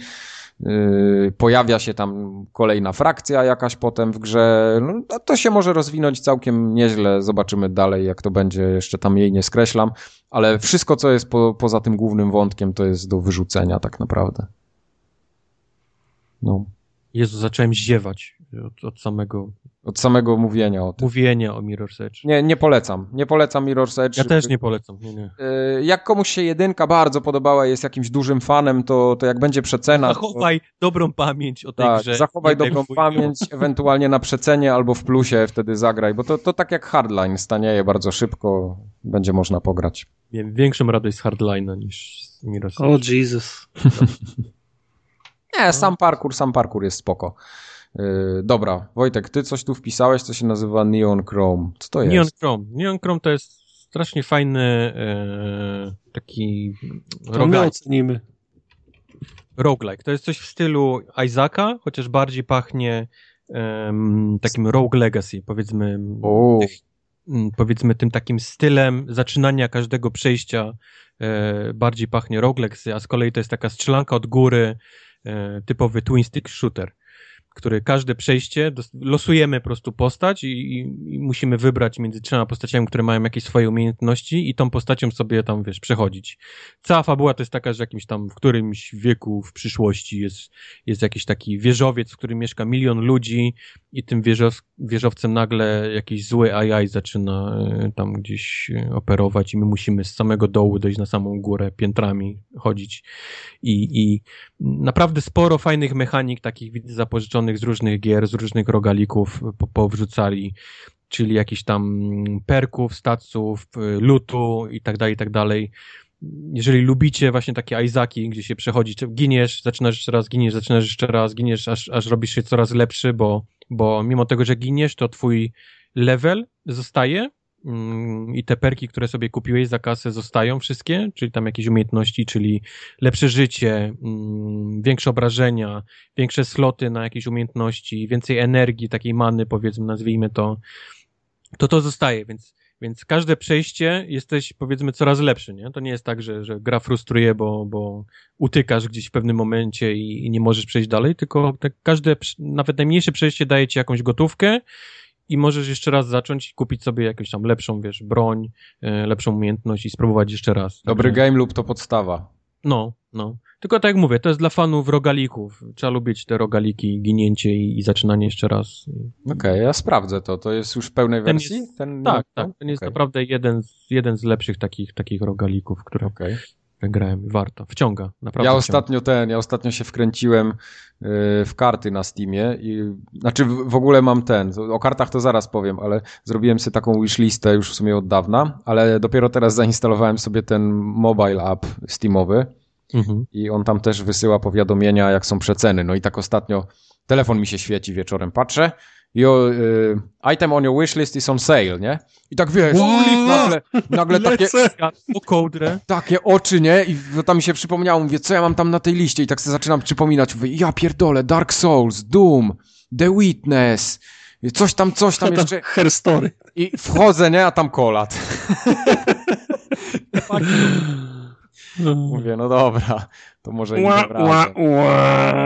yy, pojawia się tam kolejna frakcja jakaś potem w grze. No, to się może rozwinąć całkiem nieźle. Zobaczymy dalej, jak to będzie. Jeszcze tam jej nie skreślam, ale wszystko, co jest po, poza tym głównym wątkiem, to jest do wyrzucenia tak naprawdę. No. Jezu, zacząłem ziewać od, od samego od samego mówienia o tym. Mówienia o Mirror's Edge. Nie, nie polecam. Nie polecam Mirror's Edge. Ja też nie polecam. Nie, nie. Y, jak komuś się jedynka bardzo podobała, jest jakimś dużym fanem, to, to jak będzie przecena... Zachowaj to... dobrą pamięć o tej tak, grze. zachowaj dobrą pamięć, ewentualnie na przecenie albo w plusie wtedy zagraj, bo to, to tak jak Hardline stanieje bardzo szybko, będzie można pograć. Wiem, większą radość z Hardline'a niż z Mirror's Edge. O oh, Jesus. nie, sam parkour, sam parkour jest spoko. Yy, dobra, Wojtek, ty coś tu wpisałeś, co się nazywa Neon Chrome. Co to jest? Neon Chrome. Neon Chrome to jest strasznie fajny yy, taki roguelike. ocenimy. Roguelike. To jest coś w stylu Isaaca, chociaż bardziej pachnie takim Rogue Legacy, powiedzmy. Tych, powiedzmy tym takim stylem zaczynania każdego przejścia e, bardziej pachnie Rogue Legacy, a z kolei to jest taka strzelanka od góry, e, typowy twin stick shooter który każde przejście losujemy po prostu postać i, i, musimy wybrać między trzema postaciami, które mają jakieś swoje umiejętności i tą postacią sobie tam, wiesz, przechodzić. Cała fabuła to jest taka, że jakimś tam w którymś wieku w przyszłości jest, jest jakiś taki wieżowiec, w którym mieszka milion ludzi i tym wieżow, wieżowcem nagle jakiś zły AI zaczyna y, tam gdzieś y, operować i my musimy z samego dołu dojść na samą górę piętrami chodzić i, i naprawdę sporo fajnych mechanik takich widzę zapożyczonych z różnych gier, z różnych rogalików po, powrzucali, czyli jakichś tam perków, staców, lutu i tak dalej, i tak dalej. Jeżeli lubicie właśnie takie Izaki, gdzie się przechodzi, giniesz, zaczynasz jeszcze raz, giniesz, zaczynasz jeszcze raz, giniesz, aż, aż robisz się coraz lepszy, bo, bo mimo tego, że giniesz, to twój level zostaje, i te perki, które sobie kupiłeś za kasę zostają wszystkie, czyli tam jakieś umiejętności, czyli lepsze życie, mm, większe obrażenia, większe sloty na jakieś umiejętności, więcej energii, takiej many powiedzmy, nazwijmy to, to to zostaje, więc więc każde przejście jesteś, powiedzmy, coraz lepszy, nie? To nie jest tak, że, że gra frustruje, bo, bo utykasz gdzieś w pewnym momencie i, i nie możesz przejść dalej, tylko tak każde, nawet najmniejsze przejście daje ci jakąś gotówkę i możesz jeszcze raz zacząć i kupić sobie jakąś tam lepszą, wiesz, broń, e, lepszą umiejętność i spróbować jeszcze raz. Dobry Także... game lub to podstawa. No, No. Tylko tak jak mówię, to jest dla fanów rogalików. Trzeba lubić te rogaliki, ginięcie i, i zaczynanie jeszcze raz. Okej, okay, ja sprawdzę to. To jest już w pełnej ten wersji? Jest, ten tak, tak. Ten jest okay. naprawdę jeden z, jeden z lepszych takich, takich rogalików, które, okay. Grałem. Warto. Wciąga, naprawdę. Ja wciąga. ostatnio ten, ja ostatnio się wkręciłem w karty na Steamie i znaczy w ogóle mam ten, o kartach to zaraz powiem, ale zrobiłem sobie taką wishlistę już w sumie od dawna, ale dopiero teraz zainstalowałem sobie ten mobile app Steamowy mhm. i on tam też wysyła powiadomienia jak są przeceny. No i tak ostatnio telefon mi się świeci wieczorem, patrzę Your y, item on your wishlist is on sale, nie? I tak wiesz, nagle, nagle takie, takie oczy, nie? I tam mi się przypomniało, mówię, co ja mam tam na tej liście? I tak sobie zaczynam przypominać, mówię, ja pierdolę, Dark Souls, Doom, The Witness, coś tam, coś tam jeszcze. Herstory. I wchodzę, nie? A tam kolat. Mówię, no dobra, to może razem.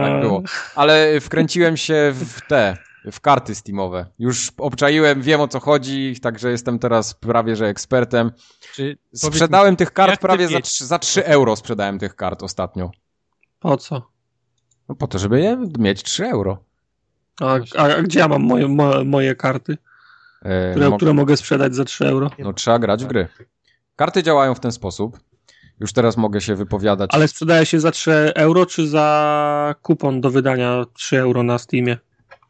Tak było. Ale wkręciłem się w te w karty Steamowe. Już obczaiłem, wiem o co chodzi, także jestem teraz prawie że ekspertem. Czy, sprzedałem mi, tych kart prawie za, za 3 euro sprzedałem tych kart ostatnio. Po co? No po to, żeby je mieć 3 euro. A, a, a gdzie ja mam moje, mo, moje karty? E, które, mo które mogę sprzedać za 3 euro? No trzeba grać w gry. Karty działają w ten sposób. Już teraz mogę się wypowiadać. Ale sprzedaje się za 3 euro, czy za kupon do wydania 3 euro na Steamie?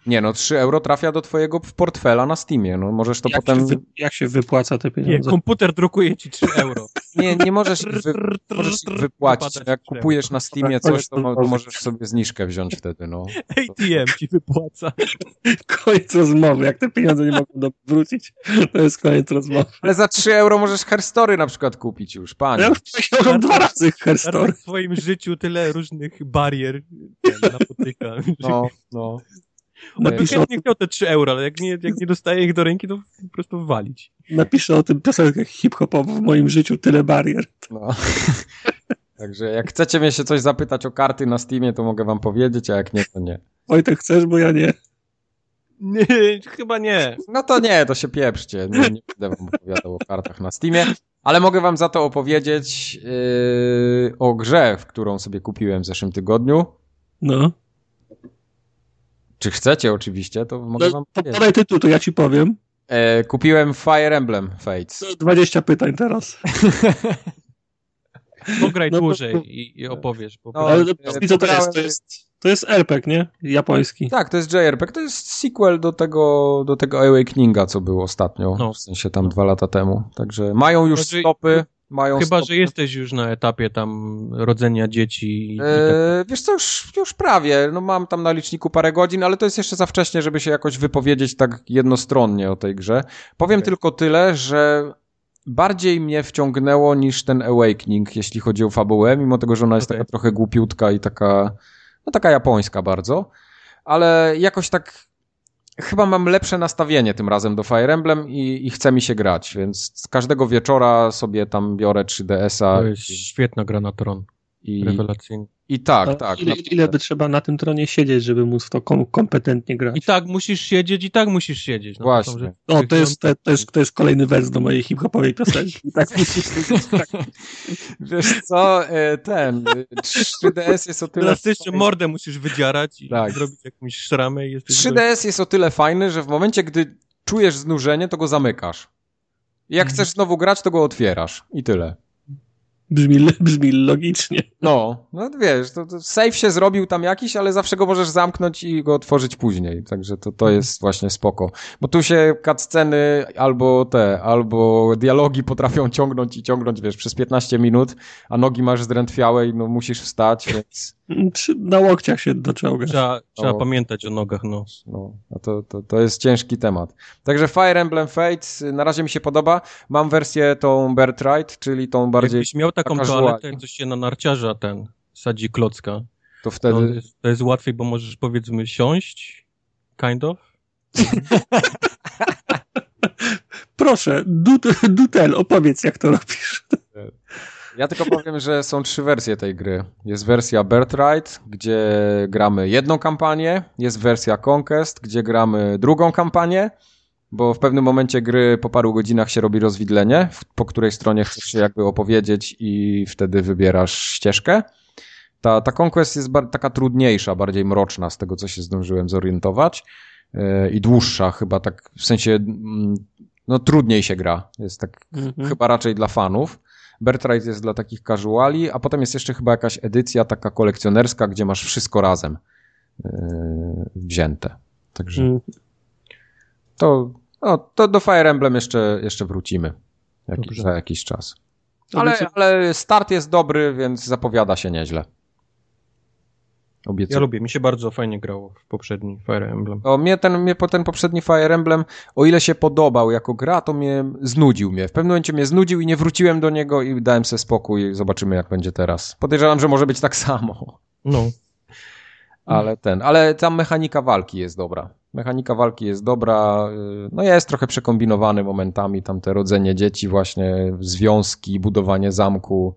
Nie no, 3 euro trafia do twojego portfela na Steamie, no możesz to jak potem... Się wy, jak się wypłaca te pieniądze? Nie, komputer drukuje ci 3 euro. nie, nie możesz wy, możesz wypłacić. Jak kupujesz na Steamie coś, to, to możesz sobie zniżkę wziąć wtedy, no. ATM ci wypłaca. Koniec rozmowy, jak te pieniądze nie mogą wrócić, to jest koniec rozmowy. Ale za 3 euro możesz herstory na przykład kupić już, panie. Ja już dwa razy herstory. W swoim życiu tyle różnych barier napotyka. No, no. Napiszę o tym... chciał te 3 euro, ale jak nie, jak nie dostaje ich do ręki, to po prostu walić. Napiszę o tym piosenkę hip-hopową w moim życiu, tyle barier. No. Także jak chcecie mnie się coś zapytać o karty na Steamie, to mogę wam powiedzieć, a jak nie, to nie. Wojtek, chcesz, bo ja nie. Nie, chyba nie. No to nie, to się pieprzcie. Nie, nie będę wam opowiadał o kartach na Steamie, ale mogę wam za to opowiedzieć yy, o grze, w którą sobie kupiłem w zeszłym tygodniu. No. Czy chcecie oczywiście, to mogę no, wam powiedzieć. Podaj tytuł, to ja ci powiem. E, kupiłem Fire Emblem Fates. 20 pytań teraz. Pograj no, dłużej no, i, i, opowiesz. Po no, ale to, to, jest, to, jest, to jest RPG, nie? Japoński. Tak, to jest JRPG. To jest sequel do tego, do tego Awakeninga, co było ostatnio. No. W sensie tam dwa lata temu. Także mają już znaczy, stopy mają Chyba, że jesteś już na etapie tam rodzenia dzieci. Tak. Wiesz co, już, już prawie. No mam tam na liczniku parę godzin, ale to jest jeszcze za wcześnie, żeby się jakoś wypowiedzieć tak jednostronnie o tej grze. Powiem okay. tylko tyle, że bardziej mnie wciągnęło niż ten Awakening, jeśli chodzi o fabułę, mimo tego, że ona jest okay. taka trochę głupiutka i taka, no taka japońska bardzo. Ale jakoś tak chyba mam lepsze nastawienie tym razem do Fire Emblem i, i chce mi się grać, więc z każdego wieczora sobie tam biorę 3DS-a. To jest świetna gra na tron. I, Rewelacyjnie. I tak, tak. Ile, ile, by trzeba na tym tronie siedzieć, żeby móc w to kom kompetentnie grać? I tak musisz siedzieć, i tak musisz siedzieć. No, Właśnie. To, są, o, to jest, to, to, jest, to jest kolejny wers do mojej hip-hopowej piosenki. I tak musisz siedzieć. Tak. Wiesz co, e, ten 3DS jest o tyle... Teraz jeszcze mordę musisz wydzierać i tak. zrobić jakąś szramę. I 3DS jest o tyle fajny, że w momencie, gdy czujesz znużenie, to go zamykasz. I jak mhm. chcesz znowu grać, to go otwierasz. I tyle. Brzmi, brzmi logicznie. No, no wiesz, to, to save się zrobił tam jakiś, ale zawsze go możesz zamknąć i go otworzyć później. Także to, to jest właśnie spoko. Bo tu się cutsceny albo te, albo dialogi potrafią ciągnąć i ciągnąć, wiesz, przez 15 minut, a nogi masz zdrętwiałe i no musisz wstać, więc na łokciach się doczołgasz. Trzeba, trzeba pamiętać o nogach, no. no a to, to, to jest ciężki temat. Także Fire Emblem Fates na razie mi się podoba. Mam wersję tą Birthright, czyli tą bardziej... Jakbyś miał taką toaletę, jak coś się na narciarza ten sadzi klocka, to wtedy... To jest, to jest łatwiej, bo możesz powiedzmy siąść, kind of. Proszę, Dutel, opowiedz jak to robisz. Ja tylko powiem, że są trzy wersje tej gry. Jest wersja Birthright, gdzie gramy jedną kampanię, jest wersja Conquest, gdzie gramy drugą kampanię, bo w pewnym momencie gry po paru godzinach się robi rozwidlenie, po której stronie chcesz się jakby opowiedzieć i wtedy wybierasz ścieżkę. Ta, ta Conquest jest taka trudniejsza, bardziej mroczna z tego, co się zdążyłem zorientować yy, i dłuższa chyba tak, w sensie mm, no trudniej się gra. Jest tak mhm. chyba raczej dla fanów. Bertrite jest dla takich casuali, a potem jest jeszcze chyba jakaś edycja taka kolekcjonerska, gdzie masz wszystko razem yy, wzięte. Także mhm. to, no, to do Fire Emblem jeszcze, jeszcze wrócimy jak, za jakiś czas. Ale, ale start jest dobry, więc zapowiada się nieźle. Obiecuję. Ja lubię, mi się bardzo fajnie grało w poprzedni Fire Emblem. O, mnie ten, mnie ten poprzedni Fire Emblem, o ile się podobał jako gra, to mnie znudził mnie. W pewnym momencie mnie znudził i nie wróciłem do niego i dałem sobie spokój i zobaczymy jak będzie teraz. Podejrzewam, że może być tak samo. No. Ale ten, ale tam mechanika walki jest dobra. Mechanika walki jest dobra, y, no jest trochę przekombinowany momentami, tam te rodzenie dzieci właśnie, związki, budowanie zamku,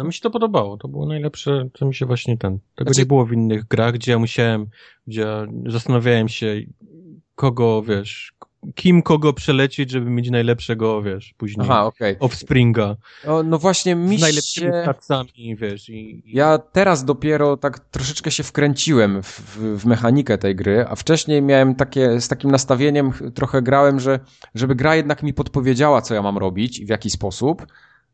a mi się to podobało. To było najlepsze, co mi się właśnie ten. Tego znaczy... nie było w innych grach, gdzie ja musiałem, gdzie ja zastanawiałem się, kogo, wiesz, kim kogo przelecieć, żeby mieć najlepszego, wiesz, później Aha, okay. Offspringa. No, no właśnie mi Z najlepszymi się... wiesz. I, Ja teraz dopiero tak troszeczkę się wkręciłem w, w, mechanikę tej gry, a wcześniej miałem takie, z takim nastawieniem trochę grałem, że żeby gra jednak mi podpowiedziała, co ja mam robić i w jaki sposób,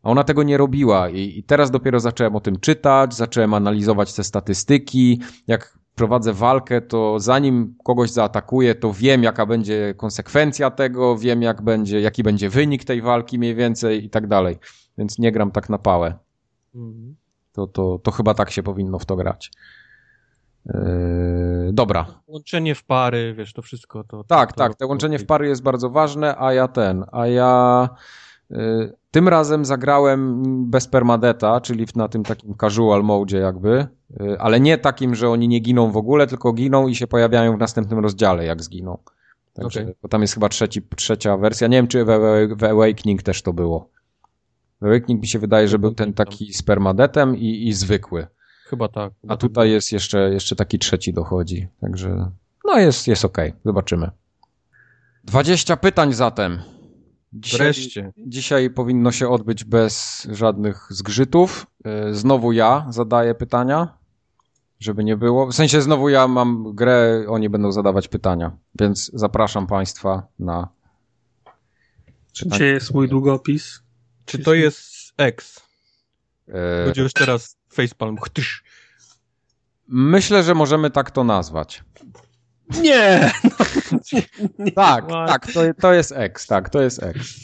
a ona tego nie robiła i, i teraz dopiero zacząłem o tym czytać, zacząłem analizować te statystyki. Jak prowadzę walkę, to zanim kogoś zaatakuję, to wiem, jaka będzie konsekwencja tego, wiem, jak będzie, jaki będzie wynik tej walki mniej więcej i tak dalej. Więc nie gram tak na pałę. Mhm. To, to, to chyba tak się powinno w to grać. Yy, dobra. Łączenie w pary, wiesz, to wszystko to. Tak, to, tak, to łączenie w pary jest bardzo ważne, a ja ten, a ja yy, tym razem zagrałem bez permadeta, czyli na tym takim casual mode jakby, y, ale nie takim, że oni nie giną w ogóle, tylko giną i się pojawiają w następnym rozdziale, jak zginą. Także, okay. Bo tam jest chyba trzeci, trzecia wersja. Nie wiem, czy w, w Awakening też to było. W Awakening mi się wydaje, że był ten taki z permadetem i, i zwykły. Chyba tak. Chyba A tutaj tak jest jeszcze, jeszcze taki trzeci dochodzi. Także no jest, jest okej. Okay. Zobaczymy. 20 pytań zatem. Dzisiaj, Wreszcie. Dzisiaj powinno się odbyć bez żadnych zgrzytów. E, znowu ja zadaję pytania, żeby nie było. W sensie znowu ja mam grę, oni będą zadawać pytania, więc zapraszam Państwa na. Gdzie jest mój długopis? Czy to jest X? E... Będzie już teraz facepalm. Myślę, że możemy tak to nazwać. Nie! No, nie. Tak, tak, to, to jest X, tak, to jest X.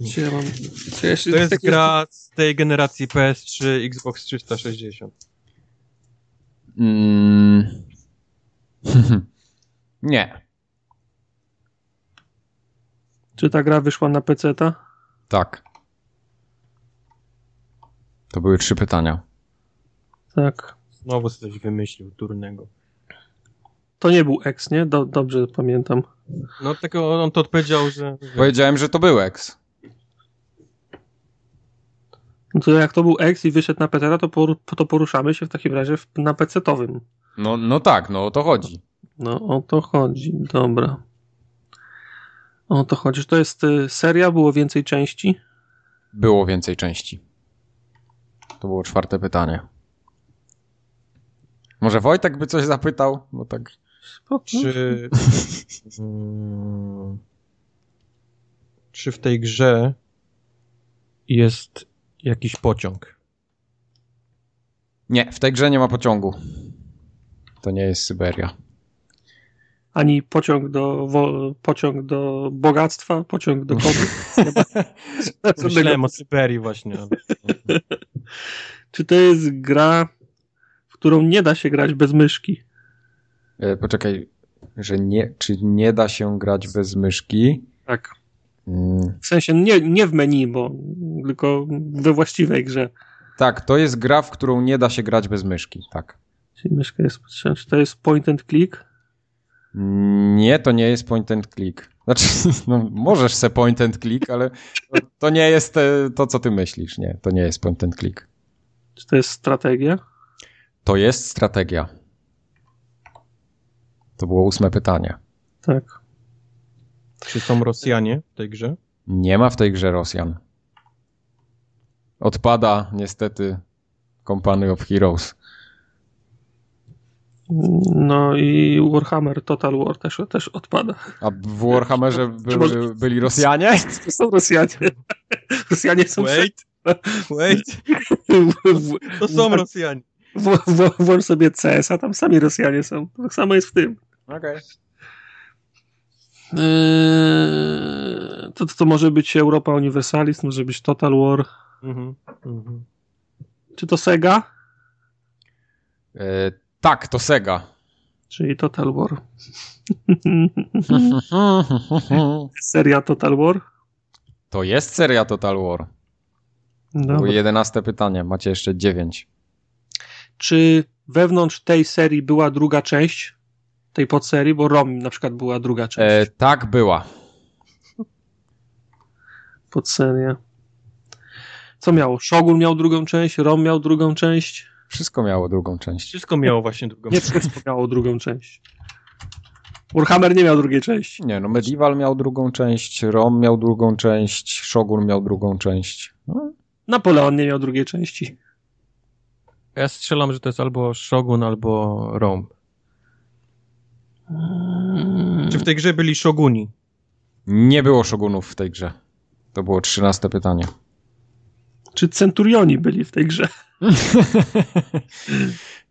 Gdzie mam... to jest gra z tej generacji PS3, Xbox 360. Mm. Nie. Czy ta gra wyszła na PC-ta? Tak. To były trzy pytania. Tak. Znowu coś wymyślił durnego. To nie był X, nie? Do, dobrze pamiętam. No tylko on to odpowiedział, że... Powiedziałem, że to był X. No to jak to był X i wyszedł na PC, to, por, to poruszamy się w takim razie w, na PC-towym. No, no tak, no o to chodzi. No o to chodzi, dobra. O to chodzi. To jest y, seria, było więcej części? Było więcej części. To było czwarte pytanie. Może Wojtek by coś zapytał? Bo tak. Czy. Hmm, czy w tej grze jest jakiś pociąg? Nie, w tej grze nie ma pociągu. To nie jest Syberia. Ani pociąg do, wo, pociąg do bogactwa, pociąg do kobiet. Myślałem o Syberii właśnie. Czy to jest gra którą nie da się grać bez myszki. E, poczekaj, że nie, czy nie da się grać bez myszki? Tak. Mm. W sensie nie, nie w menu, bo tylko we właściwej grze. Tak, to jest gra, w którą nie da się grać bez myszki, tak. Czyli myszka jest potrzebna. Czy to jest point and click? Nie, to nie jest point and click. Znaczy, no, możesz se point and click, ale to, to nie jest te, to, co ty myślisz. Nie, to nie jest point and click. Czy to jest strategia? To jest strategia. To było ósme pytanie. Tak. Czy są Rosjanie w tej grze? Nie ma w tej grze Rosjan. Odpada niestety Company of Heroes. No i Warhammer Total War też, też odpada. A w Warhammerze były, byli Rosjanie? To są Rosjanie. Rosjanie są... Wait, wait. To są Rosjanie. Włącz sobie CS, a tam sami Rosjanie są. Tak samo jest w tym. Okej. Okay. Eee, to, to może być Europa Universalis, może być Total War. Mhm, mhm. Czy to Sega? E, tak, to Sega. Czyli Total War. seria Total War? To jest seria Total War. Było jedenaste pytanie, macie jeszcze dziewięć. Czy wewnątrz tej serii była druga część? Tej podserii, bo ROM na przykład była druga część. E, tak, była. Podseria. Co miało? Shogun miał drugą część, ROM miał drugą część. Wszystko miało drugą część. Wszystko miało właśnie drugą część. Nie wszystko miało drugą część. Warhammer nie miał drugiej części. Nie, no Medieval miał drugą część, Rom miał drugą część, Shogun miał drugą część. No. Napoleon nie miał drugiej części. Ja strzelam, że to jest albo Shogun, albo Rom. Hmm. Czy w tej grze byli Shoguni? Nie było Shogunów w tej grze. To było trzynaste pytanie. Czy Centurioni byli w tej grze?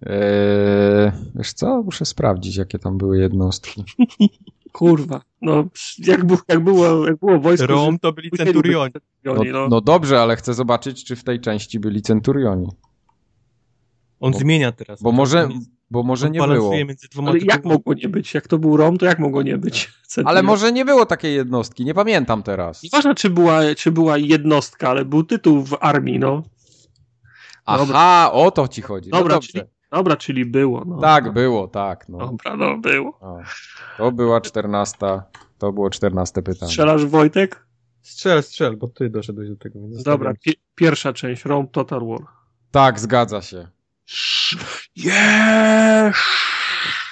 eee, wiesz co? Muszę sprawdzić, jakie tam były jednostki. Kurwa, no jak, było, jak, było, jak było wojsko... Rom to byli Centurioni. No, no. no dobrze, ale chcę zobaczyć, czy w tej części byli Centurioni. On bo, zmienia teraz. Bo może, bo może nie było. Między dwoma ale jak mogło nie być? Jak to był Rom, to jak mogło nie być? Ale może nie było takiej jednostki, nie pamiętam teraz. Nieważne, czy była, czy była jednostka, ale był tytuł w armii, no. Aha, dobra. o to ci chodzi. No dobra, no czyli, dobra czyli było. No. Tak, było, tak. No. Dobra, no było. O, to była czternasta, to było czternaste pytanie. Strzelasz Wojtek? Strzel, strzel, bo ty doszedłeś do tego. Dobra, pi pierwsza część, Rome Total War. Tak, zgadza się. Yes!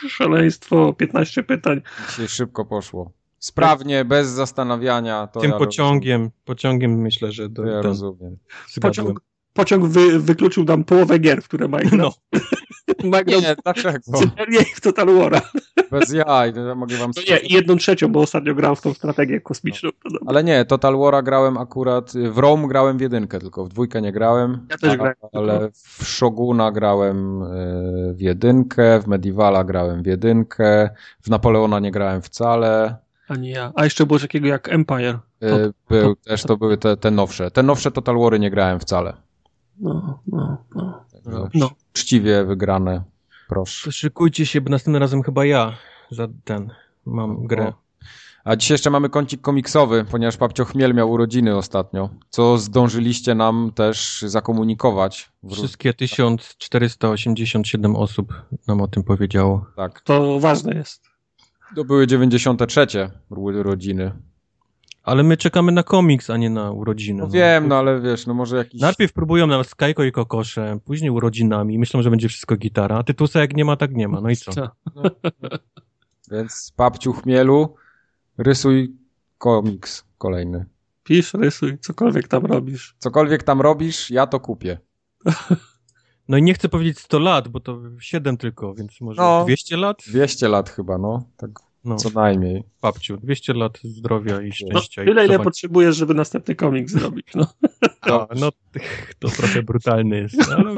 Szaleństwo, 15 pytań. Dzisiaj szybko poszło. Sprawnie, bez zastanawiania. To Tym ja pociągiem, rozumiem. pociągiem myślę, że do, ja rozumiem. Pociąg, pociąg wy, wykluczył nam połowę gier, które ma No. ma nie, dlaczego? Nie, w Total War. Bez jaj, ja mogę wam no Nie, jedną trzecią, bo ostatnio grałem w tą strategię kosmiczną. No. Ale nie, Total War grałem akurat, w Rome grałem w jedynkę tylko, w dwójkę nie grałem. Ja też grałem. Ale w Shoguna grałem e, w jedynkę, w Medievala grałem w jedynkę, w Napoleona nie grałem wcale. Ani ja. A jeszcze było takiego jak Empire. E, to, Był, to, też to były te, te nowsze. Te nowsze Total Wary nie grałem wcale. No, no, no. no. Czciwie wygrane. Proszę. To szykujcie się, bo następnym razem chyba ja za ten mam grę. A dzisiaj jeszcze mamy kącik komiksowy, ponieważ Papcio Chmiel miał urodziny ostatnio, co zdążyliście nam też zakomunikować. Wszystkie 1487 osób nam o tym powiedziało. Tak. To ważne jest. To były 93 urodziny. Ale my czekamy na komiks, a nie na urodziny. No, no. wiem, no ale wiesz, no może jakiś... Najpierw próbują nam Skajko i Kokosze, później urodzinami, myślą, że będzie wszystko gitara, a tytusa jak nie ma, tak nie ma, no i co? No, więc papciu chmielu, rysuj komiks kolejny. Pisz, rysuj, cokolwiek tam robisz. Cokolwiek tam robisz, ja to kupię. No i nie chcę powiedzieć 100 lat, bo to 7 tylko, więc może no, 200 lat? 200 lat chyba, no. Tak no. Co najmniej. Babciu, 200 lat zdrowia i no, szczęścia. No, tyle, ile potrzebujesz, żeby następny komik zrobić. No, no, no to trochę brutalny jest. Ale...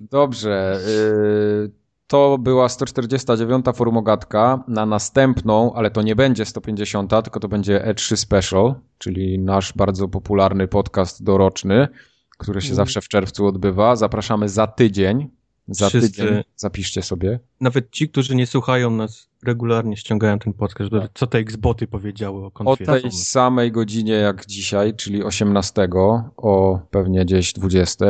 Dobrze. Y, to była 149. formogatka. Na następną, ale to nie będzie 150, tylko to będzie E3 Special, czyli nasz bardzo popularny podcast doroczny, który się mm. zawsze w czerwcu odbywa. Zapraszamy za tydzień. Za Wszyscy, tydzień zapiszcie sobie. Nawet ci, którzy nie słuchają nas regularnie, ściągają ten podcast, tak. co te Xboty powiedziały o konferencji. O tej samej godzinie jak dzisiaj, czyli 18, o pewnie gdzieś 20.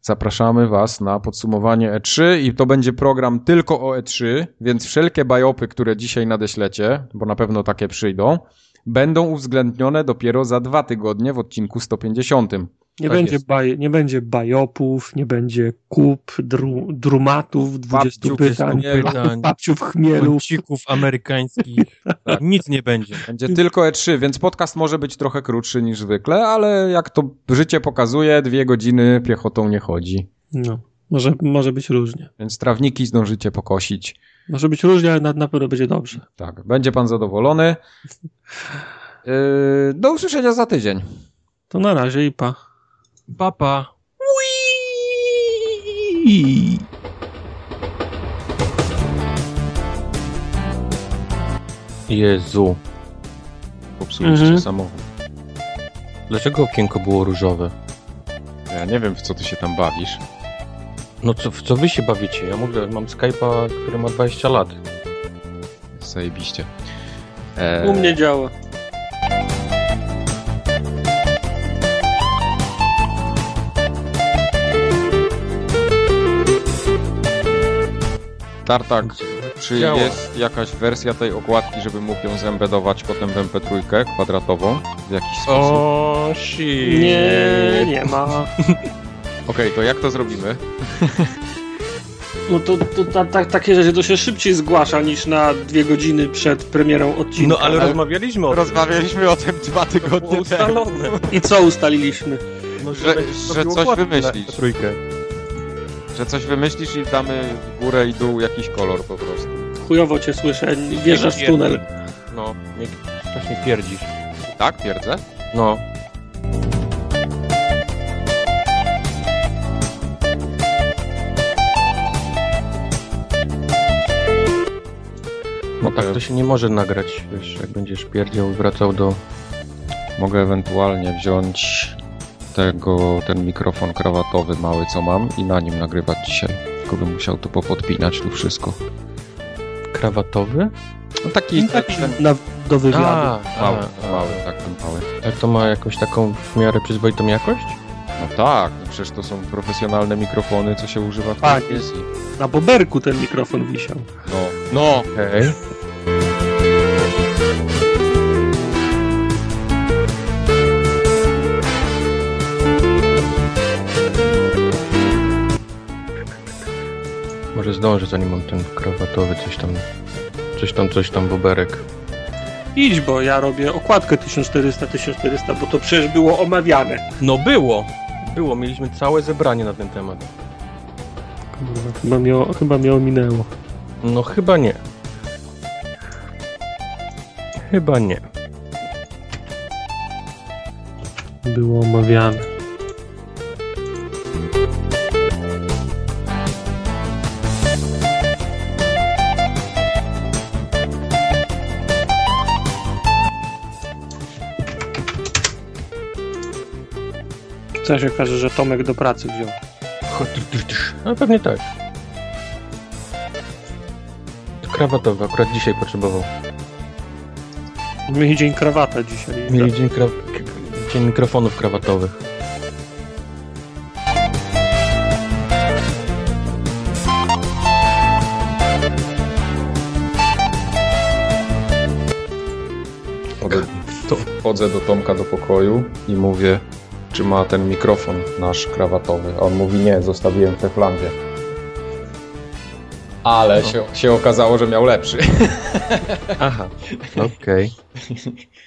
Zapraszamy Was na podsumowanie E3 i to będzie program tylko o E3, więc wszelkie bajopy, które dzisiaj nadeślecie, bo na pewno takie przyjdą, będą uwzględnione dopiero za dwa tygodnie w odcinku 150. Nie, tak będzie, baj, nie będzie bajopów, nie będzie kup, dru, drumatów, 20 pytań, pytań, babciów chmielu. Kącików amerykańskich. tak. Nic nie będzie. Będzie tylko E3, więc podcast może być trochę krótszy niż zwykle, ale jak to życie pokazuje, dwie godziny piechotą nie chodzi. No, może, może być różnie. Więc trawniki zdążycie pokosić. Może być różnie, ale na, na pewno będzie dobrze. Tak, będzie pan zadowolony. Yy, do usłyszenia za tydzień. To na razie i pa. Papa. Jezu. Popsuliście mhm. samochód. Dlaczego okienko było różowe? Ja nie wiem, w co ty się tam bawisz. No co, w co wy się bawicie? Ja mówię, mam Skype'a, który ma 20 lat. Zajebiście. Eee... U mnie działa. Tartak, czy Działa. jest jakaś wersja tej okładki, żeby mógł ją zembedować potem w MP3 kwadratową w jakiś sposób? O, shit. Nie, nie ma. Okej, okay, to jak to zrobimy? No to, to ta, ta, takie rzeczy to się szybciej zgłasza niż na dwie godziny przed premierą odcinka. No ale, ale... rozmawialiśmy o tym. Rozmawialiśmy o tym dwa tygodnie temu. I co ustaliliśmy? No, że, że, że coś wymyślić. Trójkę. Że coś wymyślisz i damy w górę i dół jakiś kolor po prostu. Chujowo cię słyszę, wjeżdżasz w tunel. No, strasznie pierdzisz. Tak, pierdzę? No. No tak to się nie może nagrać, wiesz, jak będziesz pierdział i wracał do... Mogę ewentualnie wziąć tego, ten mikrofon krawatowy mały, co mam i na nim nagrywać dzisiaj. Tylko bym musiał tu popodpinać tu wszystko. Krawatowy? No taki, no taki ten, na, do wywiadu. A, mały, a, mały, tak, ten mały. A to ma jakąś taką w miarę przyzwoitą jakość? No tak, no przecież to są profesjonalne mikrofony, co się używa w tak, telewizji. Na boberku ten mikrofon wisiał. No, no. Okej. Okay. Może zdążę, zanim mam ten krawatowy coś tam, coś tam, coś tam, boberek. Idź, bo ja robię okładkę 1400-1400, bo to przecież było omawiane. No było, było, mieliśmy całe zebranie na ten temat. Kurwa, chyba mnie, chyba mnie ominęło. No chyba nie. Chyba nie. Było omawiane. Co się okaże, że Tomek do pracy wziął. No pewnie tak. Krawatowy, akurat dzisiaj potrzebował. Mieli dzień krawata dzisiaj. Mieli dzień, kra... dzień mikrofonów krawatowych. Wchodzę do Tomka do pokoju i mówię czy ma ten mikrofon nasz krawatowy. A on mówi, nie, zostawiłem w Teflandzie. Ale no. się, się okazało, że miał lepszy. Aha, okej. Okay.